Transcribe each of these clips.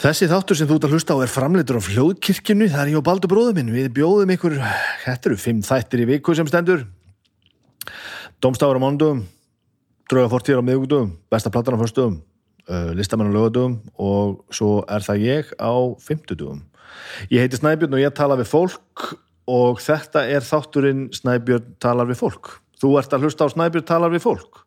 Þessi þáttur sem þú ert að hlusta á er framleitur á fljóðkirkjunu, það er ég og Baldur bróður minn, við bjóðum ykkur, þetta eru fimm þættir í viku sem stendur, Dómstafur á mándum, Drauga fortíðar á miðugdum, Besta platan á fyrstum, uh, Listamenn á lögadum og svo er það ég á fimmtudum. Ég heiti Snæbjörn og ég tala við fólk og þetta er þátturinn Snæbjörn talar við fólk. Þú ert að hlusta á Snæbjörn talar við fólk.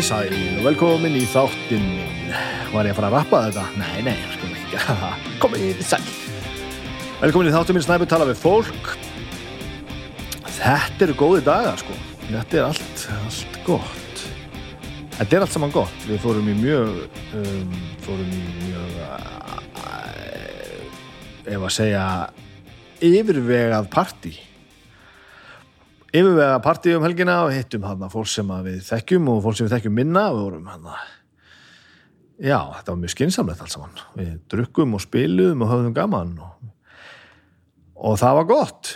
Í sæl og velkomin í þáttinn minn. Var ég að fara að rappa þetta? Nei, nei, sko ekki. Komið sæl. Velkomin í þáttinn minn, Snæpur tala við fólk. Þetta eru góði dagar, sko. Þetta er allt, allt gott. Þetta er allt saman gott. Við fórum í mjög, um, fórum í mjög, uh, ef að segja, yfirvegað partí yfirvega partí um helgina og hittum hann að fólk sem að við þekkjum og fólk sem við þekkjum minna við vorum hann að já, þetta var mjög skinsamlegt alls saman. Við drukkum og spilum og höfðum gaman og, og það var gott.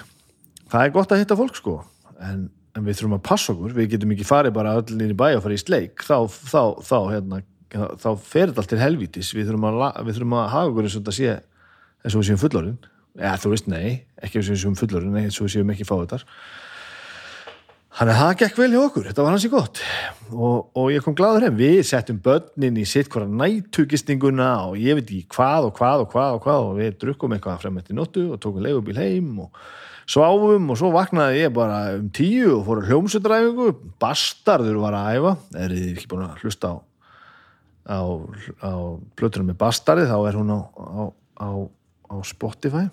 Það er gott að hitta fólk sko. En, en við þurfum að passa okkur. Við getum ekki farið bara öll inn í bæ og farið í sleik. Þá, þá, þá, hérna, þá fer þetta allt til helvítis. Við þurfum að, við þurfum að hafa okkur eins og þetta sé eins og við séum fullorinn ja, þú veist, nei, ekki eins og við séum fullorinn eins og við séum ekki fáið Þannig að það gekk vel hjá okkur, þetta var hansi gott. Og, og ég kom gladur heim, við settum börnin í sitt hvora nættugistinguna og ég veit ekki hvað og hvað og hvað og hvað og við drukkum eitthvað frem eftir nóttu og tókum leigubíl heim og sváum og svo vaknaði ég bara um tíu og fór að hljómsutræfingu, Bastardur var að æfa, er þið ekki búin að hlusta á, á, á plötunum með Bastardi, þá er hún á, á Spotify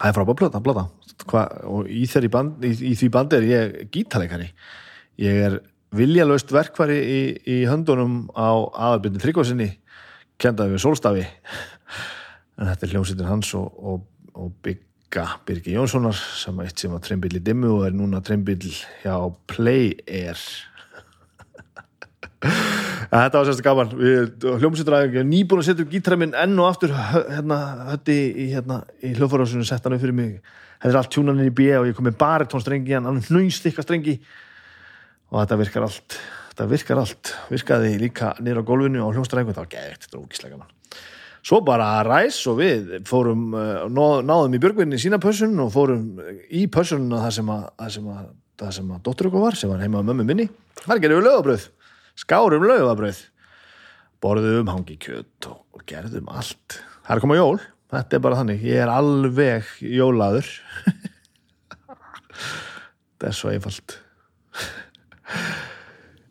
það er frábæð Hva, og í, band, í, í því bandi er ég gítalegari ég er viljalöst verkvari í, í höndunum á aðalbyrni Tryggvarsinni kendaði við Solstafi en þetta er hljómsýttin hans og, og, og bygga Birgi Jónssonar sem eitt sem var trembill í dimmu og er núna trembill hjá Play Air Þetta var sérst gaman. Hljómsýttur nýbúin að setja upp gítarminn enn og aftur hérna, hötti í, hérna, í hljóðfórásunum sett hann upp fyrir mig. Þetta er allt tjúnaninn í B og ég kom með baritónstrengi hann hnauðst ykkar strengi og þetta virkar allt þetta virkar allt, virkaði líka nýra á gólfinu á hljómsstrengu, það var gægt þetta var ógíslega gaman. Svo bara ræs og við fórum uh, náðum í björgvinni sína pössun og fórum í pössununa það sem að það að, að, að dóttur okkur var sem var heima á mömmu minni. Þar gerðum við lögabröð skárum lögabröð borðum hangi kjött og gerðum allt. Það er komað jól. Þetta er bara þannig, ég er alveg jólaður. Þetta er svo einfalt.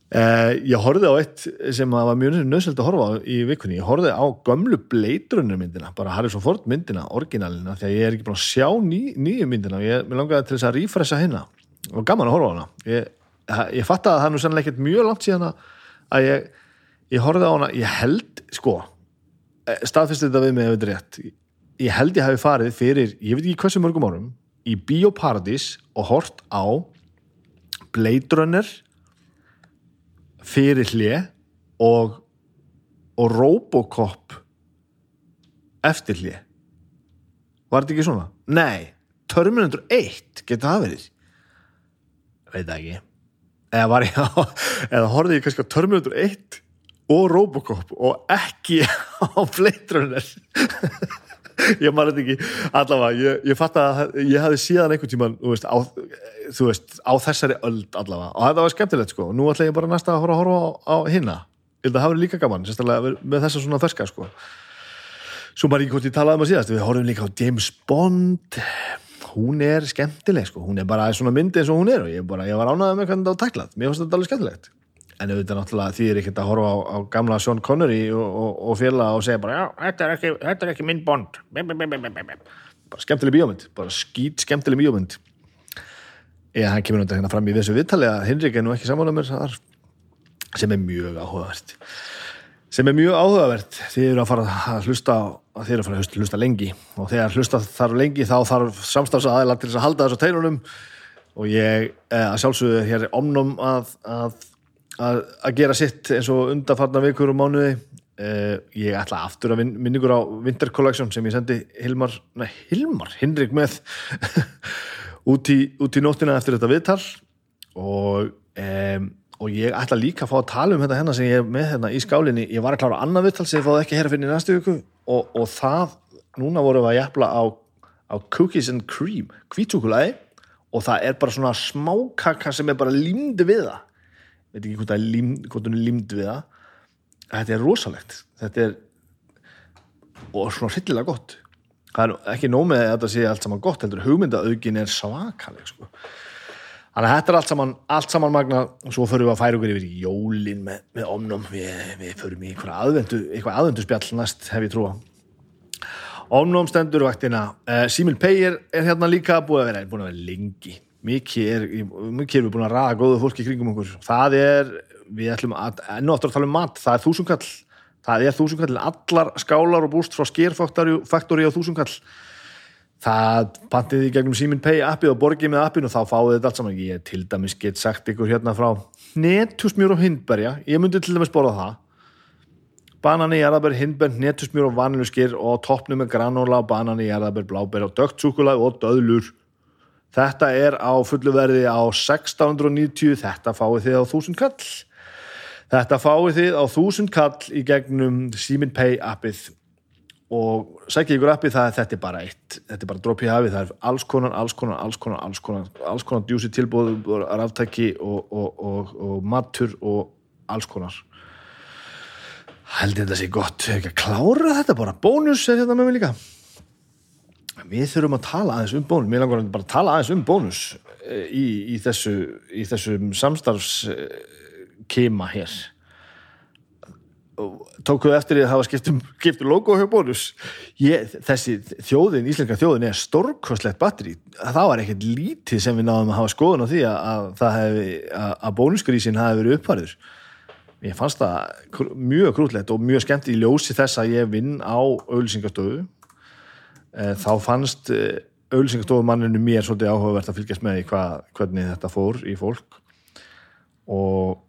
Eh, ég horfið á eitt sem var mjög nöðsöld að horfa á í vikunni, ég horfið á gömlu bleitrunnu myndina, bara Harrison Ford myndina orginalina, því að ég er ekki búin að sjá ný, nýju myndina, ég langaði til þess að rífressa hérna, og gaman að horfa á hana. Ég, ég fatt að það er nú sannlega ekkert mjög langt síðan að ég ég horfið á hana, ég held, sko eh, staðfyrst þetta við mig ef þetta er rétt. Ég held ég hafi farið fyrir, ég veit ekki hversu mörgum árum í Bíóparadís og hort á Blade Runner fyrir hlið og og Robocop eftir hlið var þetta ekki svona? Nei, Terminator 1 getur það verið? Veit ekki eða var ég á eða horfið ég kannski á Terminator 1 og Robocop og ekki á Blade Runner? Ég maður þetta ekki. Allavega, ég, ég fatt að ég hafi síðan einhvern tíman veist, á, veist, á þessari öld allavega. Og þetta var skemmtilegt sko, nú ætla ég bara næsta að horfa, horfa á, á hinna ég held að það hafi líka gaman, sérstaklega með þessa svona ferska sko. Svo maður ekki hvort ég talaði um að síðast, við horfum líka á James Bond hún er skemmtileg sko, hún er bara svona myndi eins og hún er og ég, bara, ég var ánæðið með hvernig það var tæklað. Mér finnst þetta alveg skemmtilegt. En auðvitað náttúrulega því er ekkert að horfa á, á gamla Sean Connery og, og, og fjöla og segja bara já, þetta er ekki, þetta er ekki minn bond. Bara skemmtileg bíómynd, bara skýt skemmtileg bíómynd. Eða hann kemur náttúrulega hérna fram í þessu viðtali að Henrik er nú ekki saman á mér sem er mjög áhugavert. Sem er mjög áhugavert. Þið eru að fara að hlusta þið eru að fara að hlusta lengi. Og þegar hlusta þarf lengi þá þarf samstafsaðilag til þess að halda þessu teilunum og ég eh, að sjálfsögðu hér omnum að, að, að, að gera sitt eins og undarfarna vikur og mánuði. Eh, ég ætla aftur að minningur á Winter Collection sem ég sendi Hilmar, nei Hilmar, Hinrik með út, í, út í nóttina eftir þetta viðtal. Og, um, og ég ætla líka að fá að tala um þetta hérna sem ég er með hérna í skálinni. Ég var að klára annað viðtal sem ég fáði ekki að heyra fyrir næstu viku. Og, og það, núna vorum við að jafla á, á cookies and cream hvítúkulagi og það er bara svona smákaka sem er bara límdi við það. Veit ekki hvort það er límd, hvort hún er límdi við það. Þetta er rosalegt. Þetta er og svona hryllilega gott. Það er ekki nómið að þetta sé allt saman gott heldur. Hugmyndaaukin er svakaleg sko. Þannig að þetta er allt saman allt saman magna og svo förum við að færa okkur yfir jólin með, með omnum við, við förum í eitthvað aðvendu eitthvað aðvendu spjall næst hef ég trúa omnum stendur vaktina. Uh, Simil Peyer er hérna líka búið að vera, búið að vera lengi. Mikið er, mikið er við búin að ræða góðu fólki kringum okkur, það er við ætlum að, enn og aftur að tala um mat. Það er þúsumkall það er þúsumkall allar skálar og búst frá skérfaktori á þúsumkall það pantiði gegnum Simin Pay appið og borgið með appinu og þá fáið þetta allt saman. Ég til dæmis get sagt ykkur hérna frá netusmjör og hindberja. Ég myndi til dæmis borða það. Banani, jarðabær, hindberg, netusmjör og vaniluskir og toppnum með granóla banani, jarðabær, blábær og dögtsúkulag og döðlur. Þetta er á fullu verði á 1690 þetta fáið þið á 1000 kall. Þetta fáið þið á þúsund kall í gegnum Simin Pay appið og sækja ykkur appið það að þetta er bara eitt, þetta er bara droppið hafið, það er alls konar, alls konar, alls konar, alls konar, alls konar djúsi tilbúð, ráftæki og, og, og, og matur og alls konar. Held ég þetta sé gott, ekki að klára þetta bara, bónus er þetta með mig líka. Við þurfum að tala aðeins um bónus, mér langar að bara tala aðeins um bónus eh, í, í þessu, í þessum samstarfs kema hér tókuðu eftir því að það var skiptum, skiptum logo hjá bónus ég, þessi þjóðin, íslenska þjóðin er stórkostlegt batteri, það var ekkert lítið sem við náðum að hafa skoðun á því að, að, að bónuskrísin hafi verið uppvarður ég fannst það mjög krútlegt og mjög skemmt í ljósi þess að ég vinn á auðlýsingastöðu eh, þá fannst eh, auðlýsingastöðumanninu mér svolítið áhugavert að fylgjast með hva, hvernig þetta fór í fólk. Og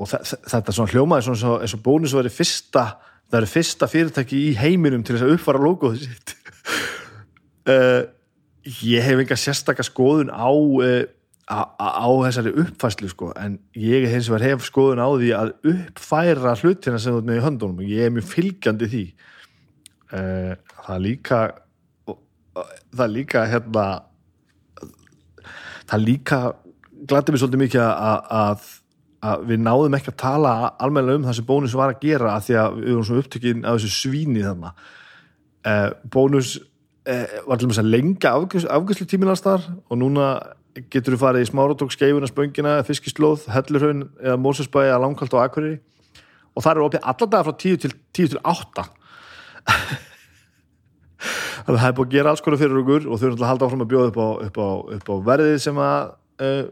og þetta svona hljómaði svona eins og bónus var fyrsta, það eru fyrsta fyrirtæki í heiminum til þess að uppfara logoðu sitt. Uh, ég hef enga sérstakka skoðun á uh, á, á þessari uppfæslu sko, en ég hef, hef skoðun á því að uppfæra hlutina sem þú ert með í höndunum. Ég er mjög fylgjandi því. Uh, það líka það líka hérna það líka glætti mér svolítið mikið að, að við náðum ekki að tala almenna um það sem bónus var að gera að því að við vorum svo upptökinn af þessu svíni þannig uh, bónus uh, var til og með að lenga afgjörslu tímin allstar og núna getur við farið í smáratók, skeifuna, spöngina fiskislóð, hellurhaun eða mórsesbæði að langkalt og akkurir og það eru opið allar dagar frá 10 til, 10 til 8 þannig að það er búin að gera alls konar fyrir okkur og þau eru alltaf að halda áfram að bjóða upp á, á, á verðið sem að uh,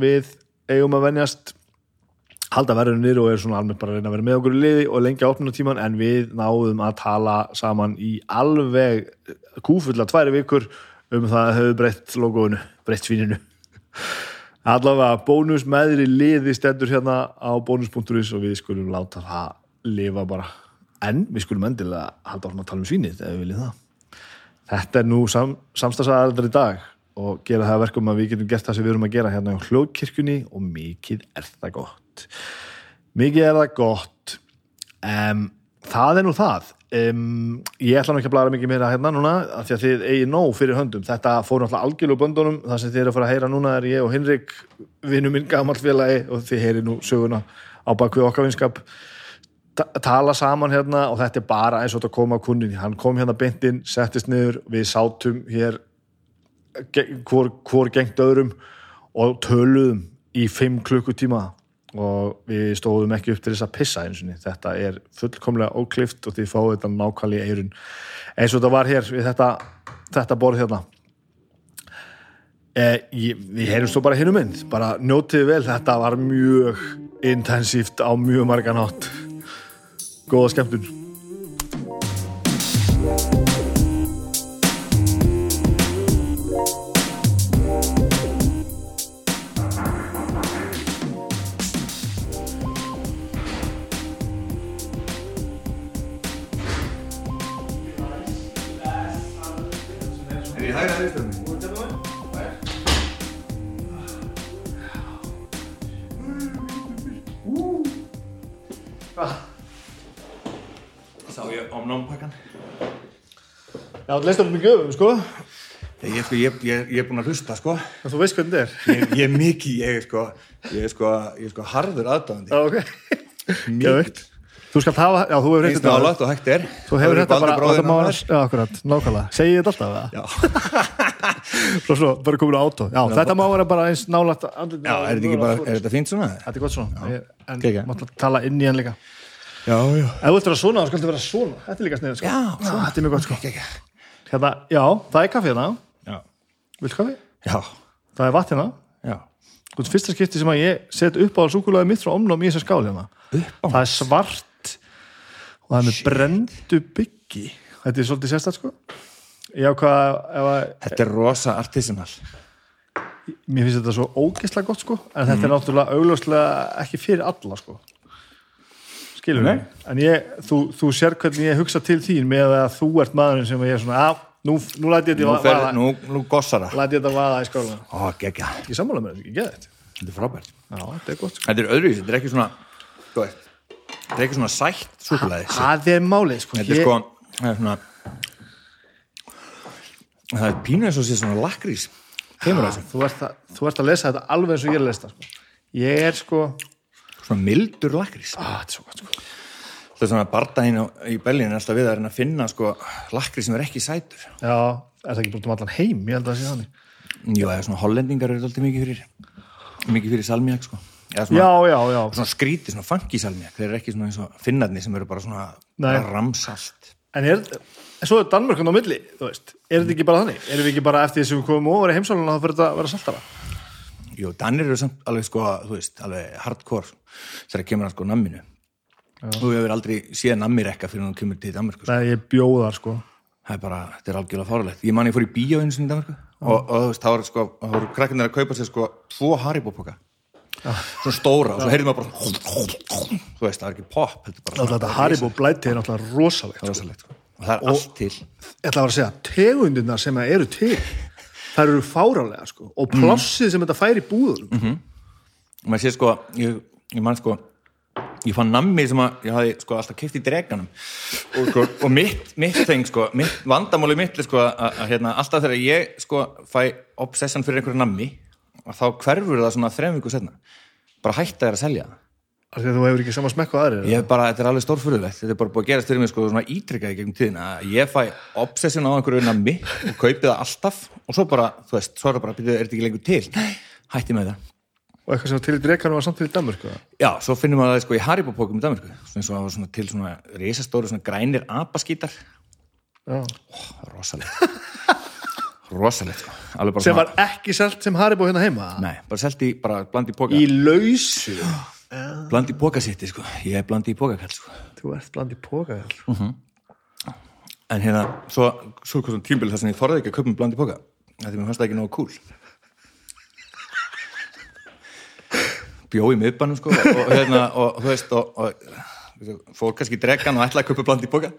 við eigum að venjast halda verðunir og er svona alveg bara að reyna að vera með okkur í liði og lengja opnunatíman en við náðum að tala saman í alveg kúfulla tværi vikur um það að höfðu breytt logoinu, breytt svíninu. Allavega bónus meðri liði stendur hérna á bónus.is og við skulum láta það lifa bara, en við skulum endilega halda orðin að tala um svínið ef við viljum það. Þetta er nú sam, samstagsaðardar í dag og gera það verkum að við getum gert það sem við erum að gera hérna á hljóðkirkjunni og mikið er það gott gott mikið er það gott. Um, það er nú það. Um, ég ætla nú ekki að blara mikið meira hérna núna af því að þið eigi nóg fyrir höndum. Þetta fór náttúrulega algjörlu böndunum. Það sem þið eru að fara að heyra núna er ég og Henrik vinnu minn gammal félagi og þið heyri nú söguna á bakvið okkar vinskap. Tala saman hérna og þetta er bara eins og þetta kom á kunnin hann kom hérna beintinn, settist niður. Við sátum hér hvor, hvor gengt öðrum og töluðum í fimm klukkutíma og við stóðum ekki upp til þess að pissa eins og þetta er fullkomlega óklift og þið fáið þetta nákvæmlega í eirun eins og þetta var hér við þetta þetta borð hérna. Eh, ég, við heyrum svo bara hinum inn bara njótið vel, þetta var mjög intensíft á mjög margan átt góða skemmtun Þú leist um mikið öfum, sko. Ég, sko, ég, ég, ég er búinn að hlusta, sko. en þú veist hvernig þetta er. Ég, ég er mikið, ég er sko, ég er sko, ég er sko harður aðdáðandi. Já, ok. Geðveikt. Þú skalt hafa, já, þú hefur hægt er. Þú hefur þetta bara, þetta má hennar. já, akkurat, nákvæmlega. Segið þetta alltaf, það? Já, Svo, svo, bara komin á átó Já, þetta má vera bara eins nálægt andlitinu já, er þetta ekki bara, er þetta fínt svona? Þetta er gott svona. Ég- En máttu tala inn í hann líka. Já, já. Ef þú vilt vera svona, þá skaltu vera svona. Þetta er líka snið, Hérna, já, það er kaffi hérna. Vilt kaffi? já, Það er vatn hérna. Já. Sko, fyrsta skipti sem að ég set upp á súkulega mitt frá omnum í þessa skál hérna. Upp á. Það er svart og það er með brendu byggi. Þetta er svolítið sérstætt, sko. Já, hvað, ef að Þetta er rosa artisanal. mér finnst þetta svo ógeðslega gott sko. En þetta er náttúrulega augljóslega ekki fyrir alla sko skilur Nei. við, en ég, þú, þú sér hvernig ég hugsa til þín með að þú ert maðurinn sem ég er svona, að, nú, nú læti ég þetta vaða nú, nú gossara. læti ég þetta vaða í skólan Ó, geggja. ég sammála með þetta, ekki geða þetta Þetta er frábært. já, þetta er gott sko Þetta er öðruvísi, þetta er ekki svona, þú veist, þetta er ekki svona sætt súkulæði. það er málið sko, Þetta er sko, það er svona, það er pínu eins og sé svona lakrís. Kemur þessu. þú, ert að, lesa þetta alveg eins og ég er að lesa sko. ég er sko Svona mildur lakrís. á, þetta er svo gott sko Það er svona bardaginn á- í Berlín er alltaf við að reyna að finna sko lakrís sem er ekki sætur. já, er það ekki búin um allan heim, ég held að það sé þannig Jú, eða svona hollendingar eru alltaf mikið fyrir, mikið fyrir salmiak, sko. Svona, já, já, já, svona skríti, svona funky salmiak. Þeir eru ekki svona eins og finnarnir sem eru bara svona Nei. ramsalt. En er, en svo er Danmörkun á milli, er þetta ekki bara þannig? Erum við ekki bara eftir þess að við komum ofar í heimsáluna þá fyrir þetta að vera saltara? Jú, Danir eru samt alveg sko, þú veist, alveg hardcore þegar kemur að sko namminu. Þú hefur aldrei séð nammi rekka fyrir hún kemur til Danmörku. Sko. Nei, ég bjóðar, sko. Það er bara, þetta er algjörlega fárlegt. Ég man ég fór í bíó einu sinni í Danmörku og, og þú veist, þá voru sko, þá voru krakkarnir að kaupa sér sko tvo Haribo-poka. Svona stóra og svo heyrðum maður bara, þú veist, það er ekki pop, þetta er bara Alltaf þetta Haribo blæti er náttúrulega rosalegt. Sko. Sko. Og það er allt til. Ég ætla að vera að segja, tegundirna sem að eru fárálega, sko. Og plássið sem þetta fær í búðunum. Og maður sé sko, ég, ég man sko, ég fann nammi sem að ég hafði sko alltaf keift í dreganum og, sko, og mitt, mitt þeng sko, mitt, vandamáli mitt sko að, að hérna, alltaf þegar ég sko fæ obsession fyrir einhverju nammi að þá hverfur það svona þrejum viku setna bara hætta þér að selja það Að þú hefur ekki sama smekk á aðrir. ég hef bara, þetta er alveg stórfurðulegt. Þetta er bara búið að gerast fyrir mig sko svona ítrekkaði gegnum tíðina. Að ég fæ obsession á einhverju nammi og kaupi það alltaf. Og svo bara, þú veist, svo er það bara, "Bíddu, er þetta ekki lengur til? Hætti með það. Og eitthvað sem til í drekanum var samt til í Danmörku. Já, svo finnum við það sko í Haribo-pókum í Danmarku svona var svona til svona risastóru svona grænir apaskítar. Já. rosalegt. Rosalegt sko. Alveg bara Sem svona, var ekki selt sem Haribo hérna heima. nei, bara selti bara blandi í póka Í lausu. blandi í pókasitti sko, ég er blandi í pókakall sko. Þú ert bland í póka. en hérna, svo, svo svona tímbil þar sem ég þorði ekki að kaupa með blandi í póka því mér fannst það ekki nógu cool bjó í miðbænum sko og, hérna, og þú veist og, og fór kannski í dregan og ætlaði að kaupa blandi í póka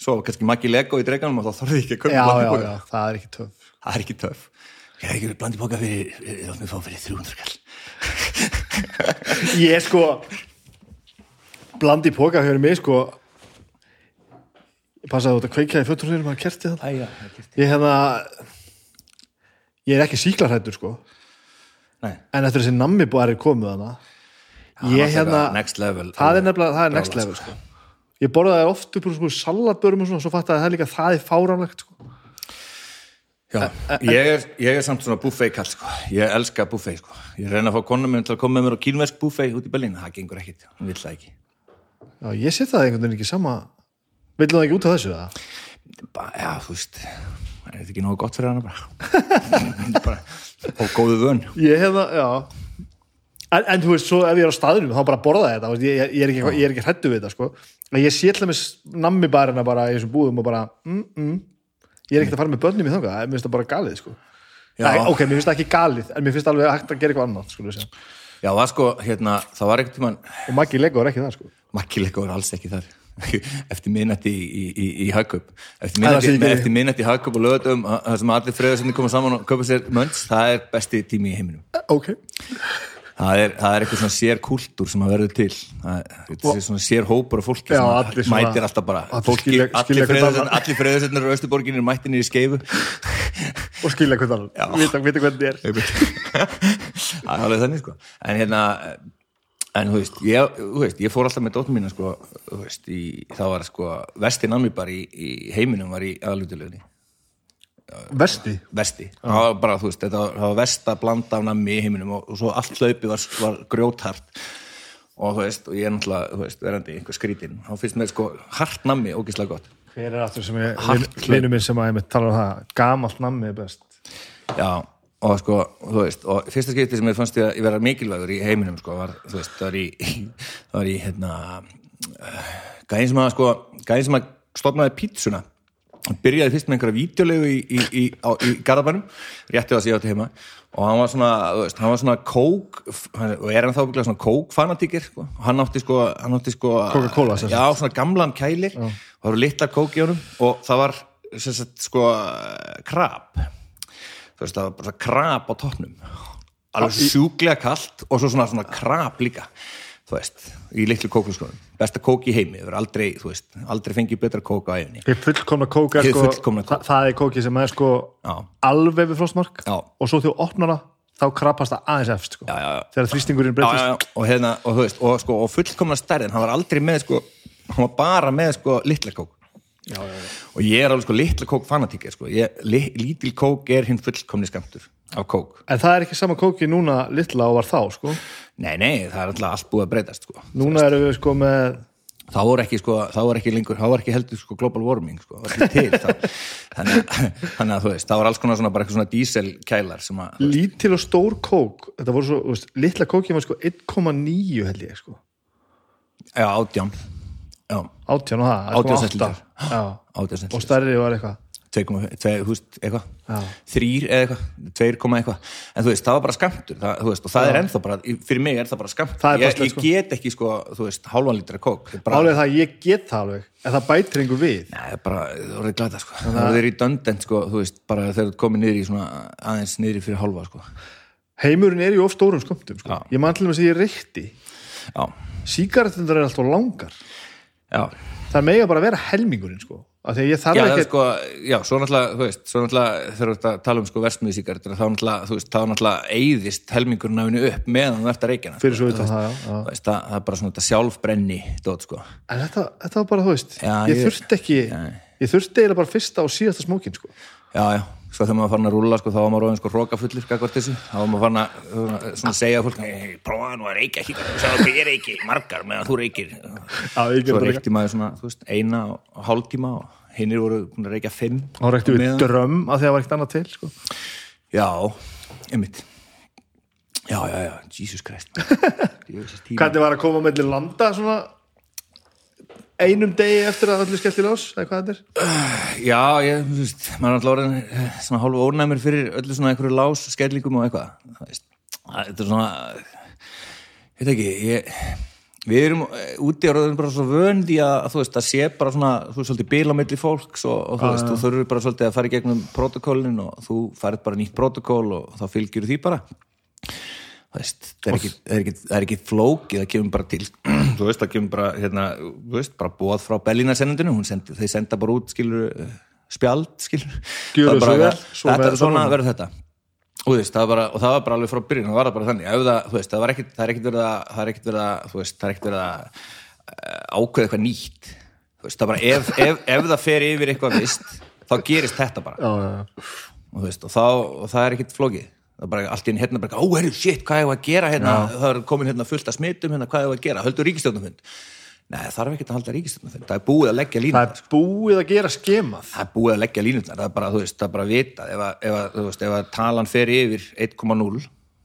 svo kannski Maggi Lego í dreganum og þá þorði ekki að kaupa Já, blandi í já, póka já, það er ekki töf. það er ekki töf ég er ekki blandi í póka fyrir, fyrir, fyrir, fyrir 300 kall Ég sko bland í póka hefur mig sko. Ég passaði út að kveikja í fötur sér maður kerti það. Ég hérna ég er ekki síklarhættur sko. Nei, en eftir þessi nammi búið er komið hana ég hérna next level. það er nefnilega, það er next level sko. ég borðaði oft upp úr sko salatbörum og svona, svo fattaði að það er líka það er fáránlegt sko. Já, ég er, ég er samt svona buffet kall sko. ég elska buffet sko. ég reyna að fá konum minn til að koma með mér á kínversk buffet út í Berlín, það gengur ekkit, hún vill það ekki. Já, ég sé það einhvern veginn ekki sama. Vill það ekki út af þessu það? bara, já, þú veist er þetta ekki nógu gott fyrir hana bara, bara og góðu vön. Ég hef það, já. En, en þú veist, svo ef ég er á staðnum þá bara borða ég þetta, veist, ég, ég er ekki, ég er ekki hrættu við þetta, sko, en ég sé alltaf með nammi barina bara ég er ekkert að fara með börnum í þangað, mér finnst það bara galið, sko. Nei, ok, mér finnst það ekki galið, en mér finnst alveg hægt að gera eitthvað annað, sko, já, það sko, hérna, það var ekkert tímann og Maggi Lego er ekki það, sko. Makkileika var alls ekki þar. Eftir minnætti í, í, í, í Hagkaup. Eftir minnætti, í Hagkaup og lögatum það sem allir freðarsinni koma saman og köpa sér mönns, það er besti tími í heiminum. Ok, það er, það er eitthvað svona sér kultúr sem að verður til. Það er, það er svona sér hópur af fólki Já, sem allir svona- mætir alltaf bara. allir freðarsinni á Östuborginni er mættinni í skeifu. Og skilja hvað það vita, hvernig þið er. Það er alveg þannig sko. En hérna en þú veist, ég, þú veist, ég fór alltaf með dóttum mína sko, þú veist, í, það var sko vesti nammi bara í, í heiminum var í aðlutulegunni, vesti, vesti. Það var bara, þú veist, þetta var, vesta blanda af nammi í heiminum og, og svo allt hlaupi var, var grjóthart. Og þú veist, og ég er náttúrulega, þú veist, verandi einhver skrítinn, þá finnst mér sko hart nammi ógislega gott. Hver er aftur sem ég hlinu minn sem að ég með tala um það gamalt nammi er best. Já, og sko, þú veist og fyrsta skipti sem ég fannst ég að ég vera mikilvægur í heiminum, sko, var, þú veist, það var í það var í, hérna uh, gæðin sem að, sko gæðin sem að stofnaði pítsuna byrjaði fyrst með einhverja vídeolegu í, í, í, í Garðabænum, rétti það að ég átti heima. Og hann var svona, veist, hann var svona kók, og er hann þá bygglega svona kók fanatíkir, sko, og hann átti sko hann átti sko, Coca-Cola, sagt. já, svona gamlan kælir, og það voru litlar kók í honum og það var, sagt, sko krab. Þú veist, það var bara krab á toppnum. Alveg sjúklega kalt og svo svona, svona krab líka þú veist, í litlu kókuskonum besta kók í heimi, það er aldrei, þú veist aldrei fengið betra kók á Hið fullkomna kók er sko, fullkomna kók. það, það er kóki sem er sko Já. alveg við frostmark Já. og svo þú opnar það þá krapast það aðeins efst sko. Já, já, þegar þrýstingurinn breytist og hérna, og þú veist, og sko og fullkomna stærðin, hann var aldrei með sko hann var bara með sko litla kók Já, já, já. og ég er alveg sko litla kók fanatíkir sko, ég, li, lítil kók er hinn fullkomni skamtur af kók En það er ekki sama kóki núna litla og var þá sko. Nei, nei, það er alltaf allt búið að breytast sko. Núna erum við sko með þá voru ekki sko, þá ekki lengur þá var ekki heldur sko global warming sko, það til þá, þannig, þannig að þú veist það var alls konar svona bara eitthvað svona díselkælar lítil og stór kók þetta voru svo, veist, litla kóki var sko 1,9 held ég sko. Já, átján. Já, 18 og það, 18 1,8. centilitrar. Já. átján og stærri var eitthvað 2,2, þú veist, eitthvað. Já. þrýr eða eitthvað, 2, koma eitthvað. En þú veist, það var bara skamtur, það, þú veist, og það er ennþá bara, fyrir mig er það bara skamtur Það ég, ég sko. get ekki sko, þú veist, hálfan lítra kók. Álega það, ég get það alveg en það bætir einhver við. Nei, það er bara, það voruð glada sko. Það er í döndent sko, þú veist, bara þegar þú komið niður í svona, aðeins niður fyrir hálfa sko. Heimurinn er í of stórum skömmtum sko. Já. ég man til þess að ég reykti. Já, sígarettundur er alltaf langar. Já. Það mega bara vera helmingurinn sko. Ég Já, það ekki sko, já, svo náttúrulega, þú veist, svo náttúrulega þegar þú ert að tala um sko versmiðsíkartur þá náttúrulega, þú veist, þá náttúrulega eyðist helmingurinn af henni upp meðan þú ert að reykjana fyrir svo sko, utan þú það, já, já. veist, það, það er bara svona þetta sjálfbrenni dót, sko. en þetta, þetta var bara, þú veist Já, ég, ég- þurfti ekki Nei. ég þurfti eiginlega bara fyrsta og síðasta smókin sko. Já, já, svo þegar maður fann að rúlla, sko, þá var maður róðin sko hrókafullur, gagvart þessu, þá var maður fann að svona segja að fólk, "Hey, prófaðu nú að reykja ekki, sjá hvað ég reykir, margar meðan þú ég Svo reykti maður svona, þú veist, eina og hálftíma og hinnir voru að reykja fimm. þá reykti við Meðan- drömm af því að það var ekkert annað til sko. Já, einmitt Já, já, já, Jesus Christ tíma. hvernig var að koma með landa svona einum degi eftir að öllu skellt í ljós eða hvað þetta er? Já, ég, þú veist, maður er alltaf orðin eh, svona hálfu ónæmur fyrir öllu svona einhverju lás, skellingum og eitthvað Þetta er svona veit ekki ég, við erum eh, úti og erum bara svo vöndi að þú veist, það sé bara svona þú veist, svolítið bil á milli fólks og, og þú veist, þú þurfur bara svolítið að fara í gegnum protokólin og þú farið bara nýtt protokól og þá fylgjur því bara veist, það er ekki, það er ekki, það er ekki flókið, það kemur bara til. Þú veist, það kemur bara, hérna, þú veist, bara bóð frá Bellina sendundinu, hún sendi, þeir senda bara út, skilur, eh, spjald, skilur Það bara, svo vel, svo þetta, verður þetta svona verður þetta. Og, þú veist, það bara, og það var bara alveg frá byrjun það var bara þannig, ef það, þú veist, það var ekkit það er ekkit verið að, það er ekkit verið að þú veist, það er ekkit verið að uh, ákveða eitthvað nýtt. Þú veist, það bara, ef, ef, ef það fer yfir eitthvað vist, þá gerist þetta bara. Já, já, já. og, þú veist, og, þá, og það er ekkit flókið það er bara allt í einn hérna bara, ó, herru, shit, hvað er að gera hérna, það er komin hérna fullt af smitum hérna, hvað er að gera, höldu ríkistjóðnumfund Nei, þarf ekki að halda ríkistjórnarfund, það er búið að leggja það línutnar er búið að gera skemað. Það er búið að leggja línutnar, það er bara, þú veist, það er bara að vita ef, að, ef, að, veist, ef að talan fer yfir 1,0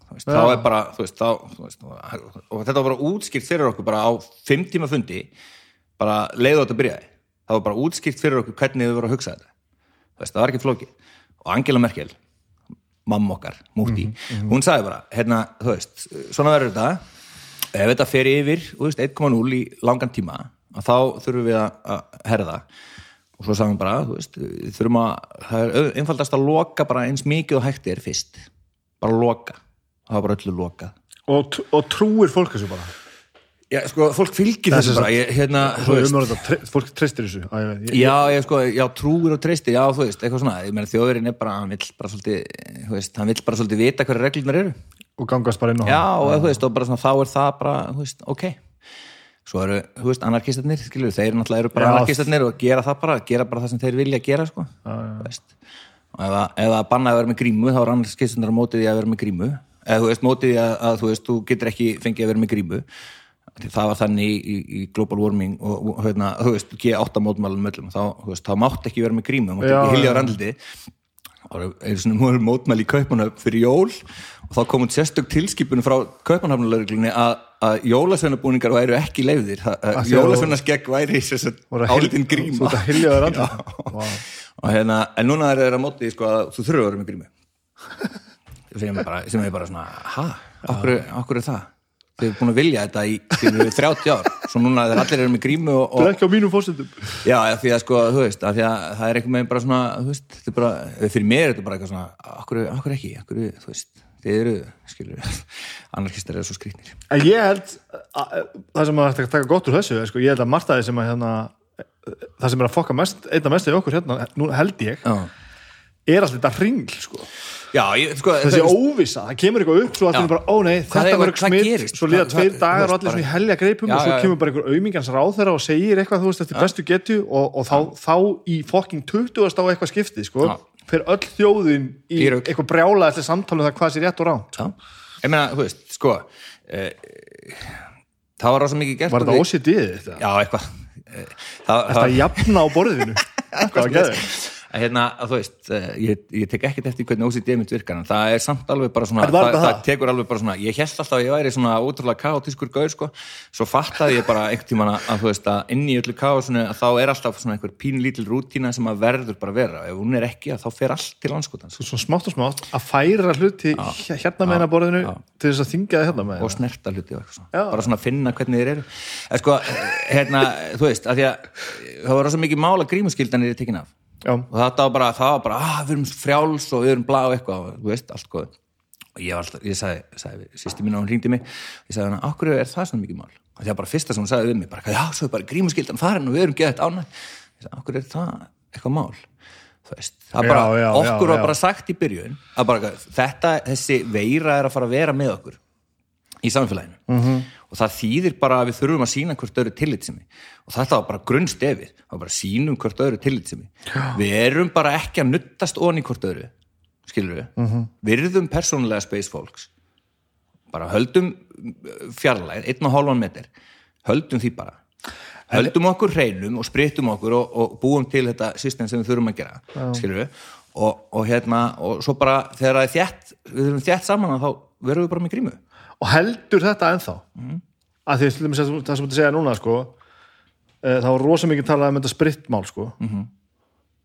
þú veist, þá er bara, þú veist, þá, þú veist og, þetta var bara útskýrt fyrir okkur bara á fimm tíma fundi, bara leiðu þetta byrjaði, það var bara útskýrt fyrir okkur hvernig þau voru að hugsa þetta. Þú veist, það var ekki flókið. Og Angela Merkel mamma okkar, múti hún sagði bara, hérna, þú veist svona verður þetta. Ef þetta fer yfir, þú veist, 1,0 í langan tíma, þá þurfum við að, herða. Og svo sagði hún bara, þú veist, við þurfum að það er einfaldast að loka bara eins mikið og hægt er fyrst, bara loka. Það var bara öllu lokað. Og, og trúir fólk þessu bara Já, sko, fólk fylgir þessu bara, ég, hérna, tre- fólk treystir þessu Æ, ég, Já, ég sko, já, trúir og treystir, já, þú veist, eitthvað svona, ég meina þjóðurinn er bara, hann vill bara svolítið, veist, hann vill bara svolítið vita hverju reglunar eru. og gangast bara inn á Já, hann og þú veist, og bara svona, þá er það bara, veist, ok. Svo eru, þú veist, anarkistarnir, skilur, þeir náttúrulega eru bara Já. anarkistarnir og gera það bara, gera bara það sem þeir vilja gera, sko, þú veist. Og ef að, ef að vera með grímu, þá er anarkistarnir mótið því að vera með grímu, eða þú veist, mótið því að, að þú veist, þú getur ekki fengið að vera með grímu. Það var þannig í, í, global warming og, hérna, þú veist, G8 mótmælum öllum, þá, þú veist, þá mátt ekki vera með grímu, þá mátt ekki hilja á já. randliti. Og mótmæli í Kaupanöf fyrir jól og þá kom út sérstök tilskipun frá Kaupanöfnulauruglunni að, að jólasveinabúningar væru ekki að- jólasveinaskegg væri sem sagt Voru að hyl- álitin gríma. og hérna, en núna er það að móti sko, að þú þurfur að vera með grímu. Sem er bara, sem er bara svona ha, okkur, okkur er það þið er búin að vilja þetta í skilur, 30 ár. Svo núna þeir allir eru með grímu og, Það er og ekki á mínum fórsendum Já, af því að sko, þú veist, af því að það er einhvern veginn bara svona, þú veist, þetta er bara, fyrir mér er þetta bara eitthvað svona, okkur, okkur ekki, okkur, þú veist, þið eru, skilur, anarkistar eru svo skrýtnir. En ég held að, það sem að taka gott úr þessu sko, ég held að Martaði sem að hérna það sem er að fokka mest, einna mest í okkur hérna, nú held ég, Já, er alltaf þetta ringl sko. Já ég, sko, þessi óvissa, það kemur eitthvað upp svo allir bara, ó nei, þetta er- verður smitt svo Hvað- tveir dagar og allir svona í helja greipum Já, og svo já, kemur bara einhver aumingans ráðherra og segir eitthvað, þú veist, eftir bestu getu og, og þá, þá í fokking 20. á eitthvað skipti, sko, fyrir öll þjóðin í Í eitthvað brjála eftir samtalum það hvað sé rétt og ránt já, ég meina, þú veist, sko, e, það var rosa mikið gert. Var þetta því- OCD þetta? Já, eitthvað. Eh, Það, Þetta jafna á borðinu? að hérna, að þú veist, eh, ég, ég tek ekkert eftir hvernig OCD mitt virkar, en það er samt alveg bara svona, það, það það? tekur alveg bara svona, ég held alltaf að ég væri svona ótrúlega kaotískur gaur, sko, svo fattaði ég bara einhvern tímann að, þú veist, að inn í öllu kaosinu, að þá er alltaf svona einhver pínlítil rútína sem að verður bara vera, ef hún er ekki, að þá fer allt til landskotans Svo smátt og smátt að færa hluti hérna með hennar borðinu já. til þess að þingja hérna með og snerta hluti og eitthvað bara svona finna hvernig þeir eru. En sko, hérna, þú veist, að að það var rosa mikið mála grímuskildanir tekin af Já, og þetta var bara, það var bara, ah, við erum frjáls og við erum blá eitthvað, og þú veist, allt góð og ég var alltaf, ég sagði, sagði sýsti mín og hún ringdi mig, ég sagði hana, okkur er það svona mikið mál, og það var bara fyrsta sem hún sagði við mig, bara, já, svo er bara grímuskyldan farin og við erum geðað ánæg, ég sagði, okkur er það eitthvað mál, þú veist það bara, já, okkur já, var já. bara sagt í byrjun, að bara, þetta, þessi veira er að fara að vera með okkur í samfélaginu. Mhm. -hmm. og það þýðir bara að við þurfum að sína hvort öðru tillitsemi og þetta var bara grunnstefið. Það var bara sínum hvort öðru tillitsemi við erum bara ekki að nuttast onni hvort öðru skilur við, Mhm. -hmm. virðum persónulega space folks bara höldum fjarlæð, einn og hálfan meter. Höldum því bara. Höldum okkur hreinum og sprittum okkur og, og búum til þetta system sem við þurfum að gera skilur við og, og hérna, og svo bara þegar það er þétt, við þurfum þétt saman þá verðum við bara með grímu og heldur þetta ennþá Mhm. að því að það sem þú segja núna sko, e, það var rosa mikið talað um þetta sprittmál sko. Mhm.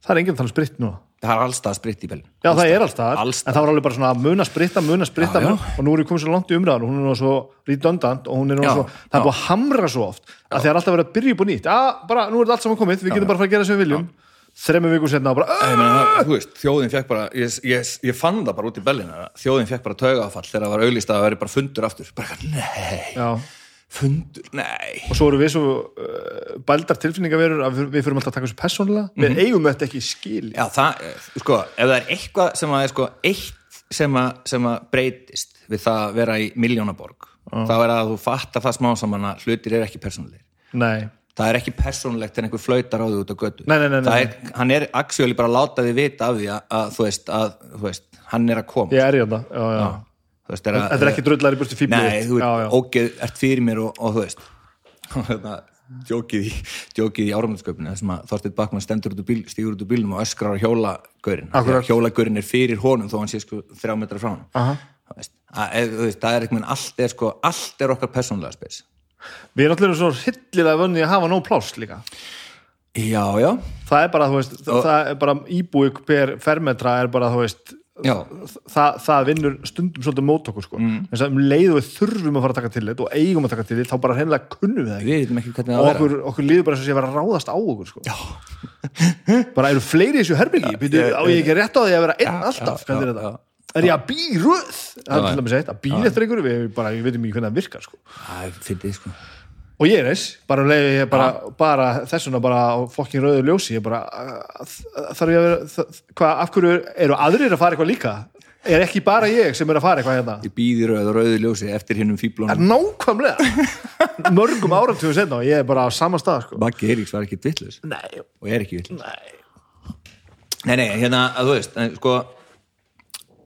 það er enginn að tala um spritt núna það er allstað spritt í belin Já, það er alltaf, Alls en það var alveg bara svona að muna spritta, muna spritta Já, já. og nú er ég komið svo langt í umræðan og hún er nú svo redundant og hún er Já, svo, það er já. búið að hamra svo oft að það er alltaf verið að byrja upp og nýtt Já, bara, nú er þetta allt saman komið, við getum bara að fara að gera sem við viljum þremmu vikur setna og bara Ég meina, þú veist, þjóðin fekk bara ég, ég, ég fann það bara út í Berlín að þjóðin fekk bara taugafall þegar það var auglýst að það veri bara fundur aftur. Bara, Já, fundur, nei. Og svo eru við svo uh, bældar tilfinningaverur að við, fyrir alltaf að taka þessu persónulega. Við eigum þetta ekki skil Já, það, eh, sko, ef það er eitthvað sem að er sko, eitt sem að, sem að breytist við það að vera í miljónaborg, þá er að þú fattar það smá saman að hlutir er ekki persónulegir. Nei, það er ekki persónulegt en einhver flautar á því út á götu. Nei, nei, nei, er, hann er actually bara að láta því vita af því að, að þú veist, að, þú veist, hann er að koma. Ég er í veist, er að, Þetta er ekki drullar í burtu fíbli Nei, þú ert ógeð, ert fyrir mér og, og þú veist. Hérna, djókið í, í áramöndsköpinu þessum að Þorsteinn Bakmann stendur út úr bíl, stígur út úr bílnum og öskrar á hjólagaurin Akkurat. hjólagaurin er fyrir honum þó hann sé sko þrjá metra frá hann Aha. Það veist, veist, er eitthvað allt er sko, allt er okkar persónlega spes Við erum allir svo hillilega vönni að hafa nóg pláss líka já, já, Það er bara, þú veist, það er bara íbúi per fermetra er bara, þú veist það, það vinnur stundum svolítið mót okkur sko. mm. að um leið og við þurfum að fara að taka til þetta og eigum að taka til þetta, þá bara hreinlega kunnum við það ekki og okkur, okkur líður bara eins og sé að vera ráðast á okkur sko. bara eru fleiri í þessu Býtu, á ég ekki rétt á því að vera einn alltaf hvernig er þetta? Er ég að býröð? það er til dæmis eitt, að býla eftir einhverju við, bara, við veitum ekki hvernig það virkar sko. fyndið sko. Og ég er þess, bara, um bara, bara þessuna bara fokkin rauðu ljósi ég bara, þarf ég að vera hvað, af hverju eru aðrir að fara eitthvað líka? Er ekki bara ég sem er að fara eitthvað hérna? Ég býði rauð og rauðu ljósi eftir hinnum er nákvæmlega. Mörgum áratöfu senna og ég er bara á sama stað sko. Maggi Eiríks var ekki Nei, og er ekki vitlaus. Nei. Nei, nei, hérna, að þú veist, en, sko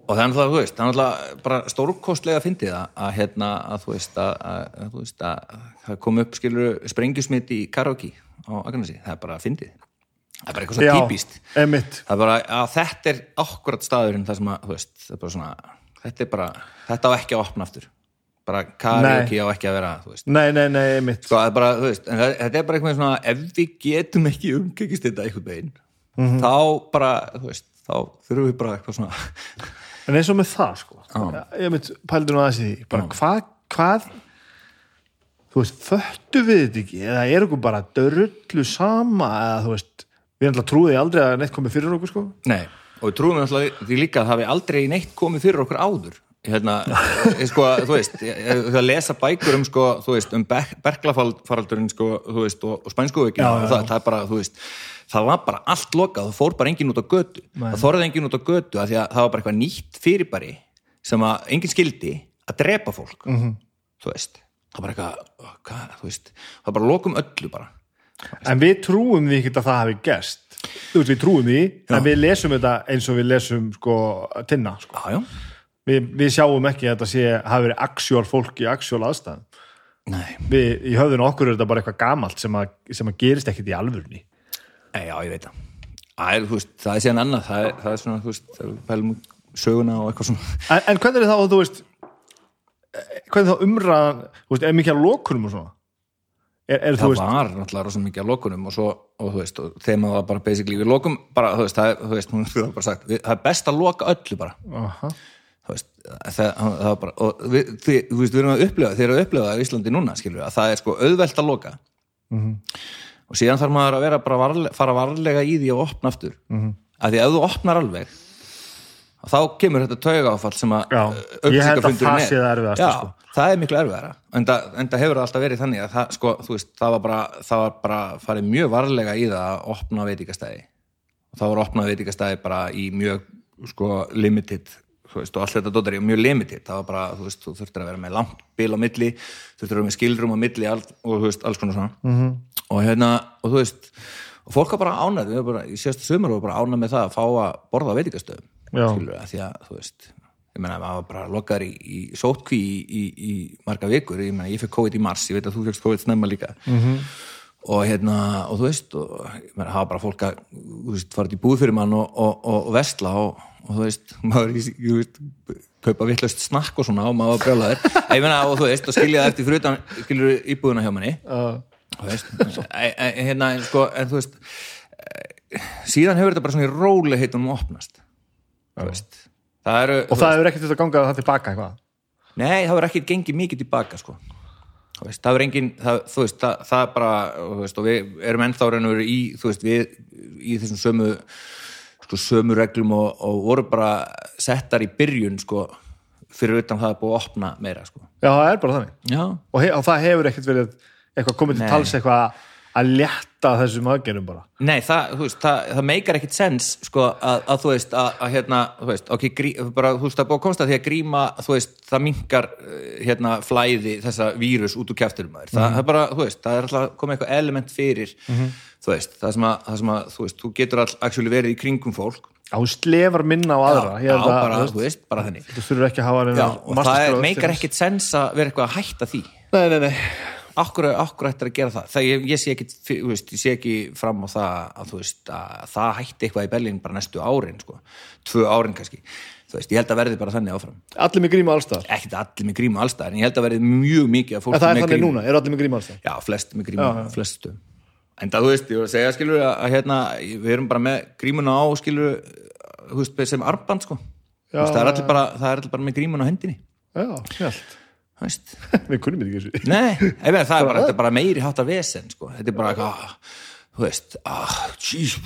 og það er náttúrulega, þú veist, það er náttúrulega bara stórkostlega að, að hérna, að þú veist, að, að, að þú veist, að það kom upp, skilur, sprengjusmitt í karaoke á Akranesi, það er bara fyndið. Það er bara eitthvað svo típist emitt það er bara, að þetta er akkurat staðurinn það sem að, þú veist, það er bara svona þetta er bara, þetta á ekki að opna aftur. Bara karaoke á ekki að vera, þú veist. Nei, nei, nei, emitt sko, það er bara, þú veist, en það, þetta er bara eitthvað svona ef við getum ekki umgengist þetta einhvern veginn, þá bara þú veist, þá þurfum við bara eitthvað svona En eins og með það sko. Já. Emitt, pældur nú aðeins í því. Bara hvað, hvað þú veist, föttu við þetta ekki? Eða er okkur bara dörrullu sama eða þú veist, við ætla trúið aldrei að neitt komið fyrir okkur sko. Nei, og við trúum alltaf því líka að það hafi aldrei neitt komið fyrir okkur áður. Hérna, ég, sko, þú veist ég, ég, að lesa bækur um, sko, þú veist um Ber berklafaraldurinn, sko, þú veist og, og já. það, það er bara, þú veist það var bara allt lokað, það fór bara enginn út á götu Nei. það þorði enginn út á götu af því að það var bara eitthvað nýtt fyrirbæri sem að enginn skildi að drepa fólk Mhm. -hmm. þú veist, það var eitthvað hvað, þú veist, það var bara lokum öllu bara En við trúum því ekki að það hafi gerst Þú veist, við trúum því en við lesum þetta eins og við lesum sko, tinna sko. já, já, við, við sjáum ekki að þetta sé hafi verið aksjál fólk í aksjál aðstæðum nei, við, í höfðinu okkur er þetta bara eitthvað gamalt sem að, sem að gerist ekkit í alvörni já, ég veit það. Það þú veist, það er síðan annað, það er, það er svona, þú veist, það er pælum söguna og eitthvað svona. en, en hvernig er þá, þú veist eh, hvernig þá umræðan þú veist, er mikið að lokunum og svona? Er, er Það veist, var náttúrulega rosa mikið að lokunum og svo, og þú veist, og þeim að það bara basically, við lokum bara, þú veist, það er, þú veist, hún fyrir bara sagt, við, það er best að loka öllu bara, aha, þú veist, það, það var bara, og við, þið, þú veist, við erum að upplifa, þeir eru að upplifa það í Íslandi núna, skilur að það er sko auðvelt að loka og síðan þarf maður að vera bara varle, fara varlega í því að opna aftur, mm að því að þú opnar alveg, þá kemur þetta tauga áfall sem að Já, uh, ég held að upplýsingafundurinn það er. sko. er miklu erfiðara en það, hefur alltaf verið þannig að það, sko, veist, það var bara, það var bara farið mjög varlega í það að opna veitingastæði og það var opnað veitingastæði bara í mjög sko, limited þú veist, og allt þetta dóttar í mjög limited það var bara, þú veist, þú þurftir að vera með langt bil á milli, þurftir að vera með skilrum á milli all, og þú veist, alls konar svona Mhm. -hmm. og hérna, og þú veist og fólk var bara ánægð, við varum bara, í sérstu sumar var bara ánægð með það að fá að borða á veitingastöðum Já. skilur að því að, þú veist ég meina, maður var bara lokaður í, í sótkví í, í, í marga vikur, ég meina, ég fekk COVID í mars, ég veit að þú fekst COVID snemma líka -hmm. og hérna, og þú veist og ég meina, hafa bara fólk að þú veist, farið í búð fyrir mann og, og, og, og vestla og, og þú veist, maður þú veist, kaupa vitlaust snakk og svona og maður var brjálaður, ég meina, og þú veist og skilja það eftir fyrir utan, skilur íbúðuna hjá manni. Uh, þú veist, e- e- hérna, en sko, en þú veist e- síðan hefur þetta bara svona í róli heitunum opnast veist það eru, og það hefur ekkert þetta gangað það tilbaka eitthvað? Nei, það verður ekkert gengið mikið tilbaka sko. Þú veist, það er engin, það, þú veist, það, það er bara veist, og við erum ennþá veru í, þú veist, við í þessum sömu sko, sömu reglum og, og voru bara settar í byrjun, sko fyrir utan það er búið að opna meira, sko. Já, það er bara þannig. Já, og, og það hefur ekkert verið eitthvað komið til tals eitthvað að létta þessum aðgerðum bara. Nei, það, þú veist, það, það meikar ekkit sens sko, að, að þú veist, að, að hérna, þú veist, ok, grí, bara, þú veist, það búið að komsta því að gríma, þú veist, það minkar hérna flæði þessa vírus út úr kjæfturum maður, það, það er bara, þú veist, það er alltaf komið eitthvað element fyrir, þú veist, það sem að, það sem að, þú veist, þú getur all, actually verið í kringum fólk, hún slefar minna á aðra já, Ég held að- bara, þú veist, bara þannig. þú þurfur ekki að hafa já, og það er, meikar ekkit sens að vera eitthvað að hætta því. Nei, nei, nei, okkur, ættir að gera það, það ég, ég sé ekki veist, ég sé ekki fram á það að veist, að það hætti eitthvað í Berlín bara næstu árin, sko, tvö árin kannski. Veist, ég held að verði bara þannig áfram. Allir með gríma allstað ekkert allir með grímu allstæðar en ég held að verði mjög mikið af fólki en það er með þannig núna, eru allir með gríma allstað já, flest með grímu, flest stöðum en það, þú veist, ég voru að segja, skilur að, að hérna, við erum bara með grímuna á skilur, sem arband sko, veist, það er allir bara það er allir bara með grímuna á hendinni. Já, veist, við kunnum þetta ekki þessu. Nei, meina, það er bara, þetta er bara meiri hátt af vesen, sko, þetta er bara eitthvað, þú veist, ah, jeez,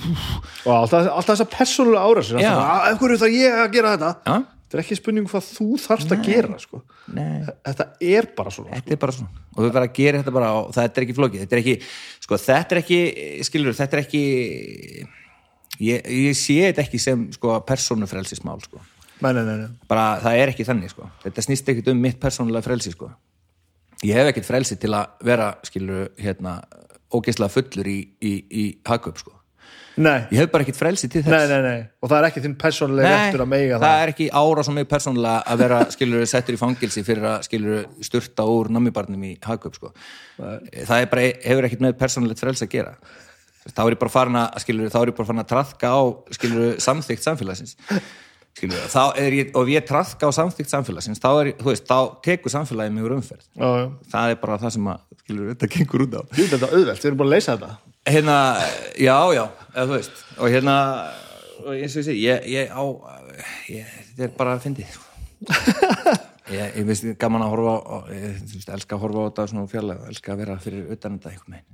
og alltaf, alltaf þessa persónulega árásir Já. af hverju það ég að gera þetta? Já, þetta er ekki spurning hvað þú þarft að gera sko. þetta er bara svona þetta er bara svona. Og þú verður að gera þetta bara og þetta er ekki flókið. Þetta er ekki, sko þetta er ekki skilur, þetta er ekki ég, ég sé þetta ekki sem sko persónufrelsismál sko nei, nei, nei, bara það er ekki þannig sko. Þetta snýst ekkit um mitt persónulega frelsi sko. Ég hef ekkit frelsi til að vera skilur hérna ógeðslega fullur í, í, í hagköp sko. Nei. ég hef bara ekkit frelsi til þess. Nei, nei, nei. Og það er ekki þinn persónulega réttur að meiga það það. er ekki ára svo mig persónulega að vera skilur settur í fangilsi fyrir að skilur sturta úr nammibarnum í hagköp sko. það bara, hefur ekkit með persónulegt frelsi að gera. Þá er ég bara farin að er að trafka á skilur samþygt samfélagsins skilur, þá er ég, og ég trafka á samþygt samfélagsins, þá er, veist, þá tekur samfélagið úr umferð. Já, já. það er bara það sem að, skilur, þetta gengur út á. Jú, þetta er auðvelt, við erum búin að leysa þetta. Hérna, já, já, eða þú veist og hérna, og eins og ég segi ég, ég á, ég, þetta er bara að fyndi sko. ég, ég veist gaman að horfa á, ég, veist, elska að horfa á þetta svona fjarlæg elska að vera fyrir utan þetta einhvern veginn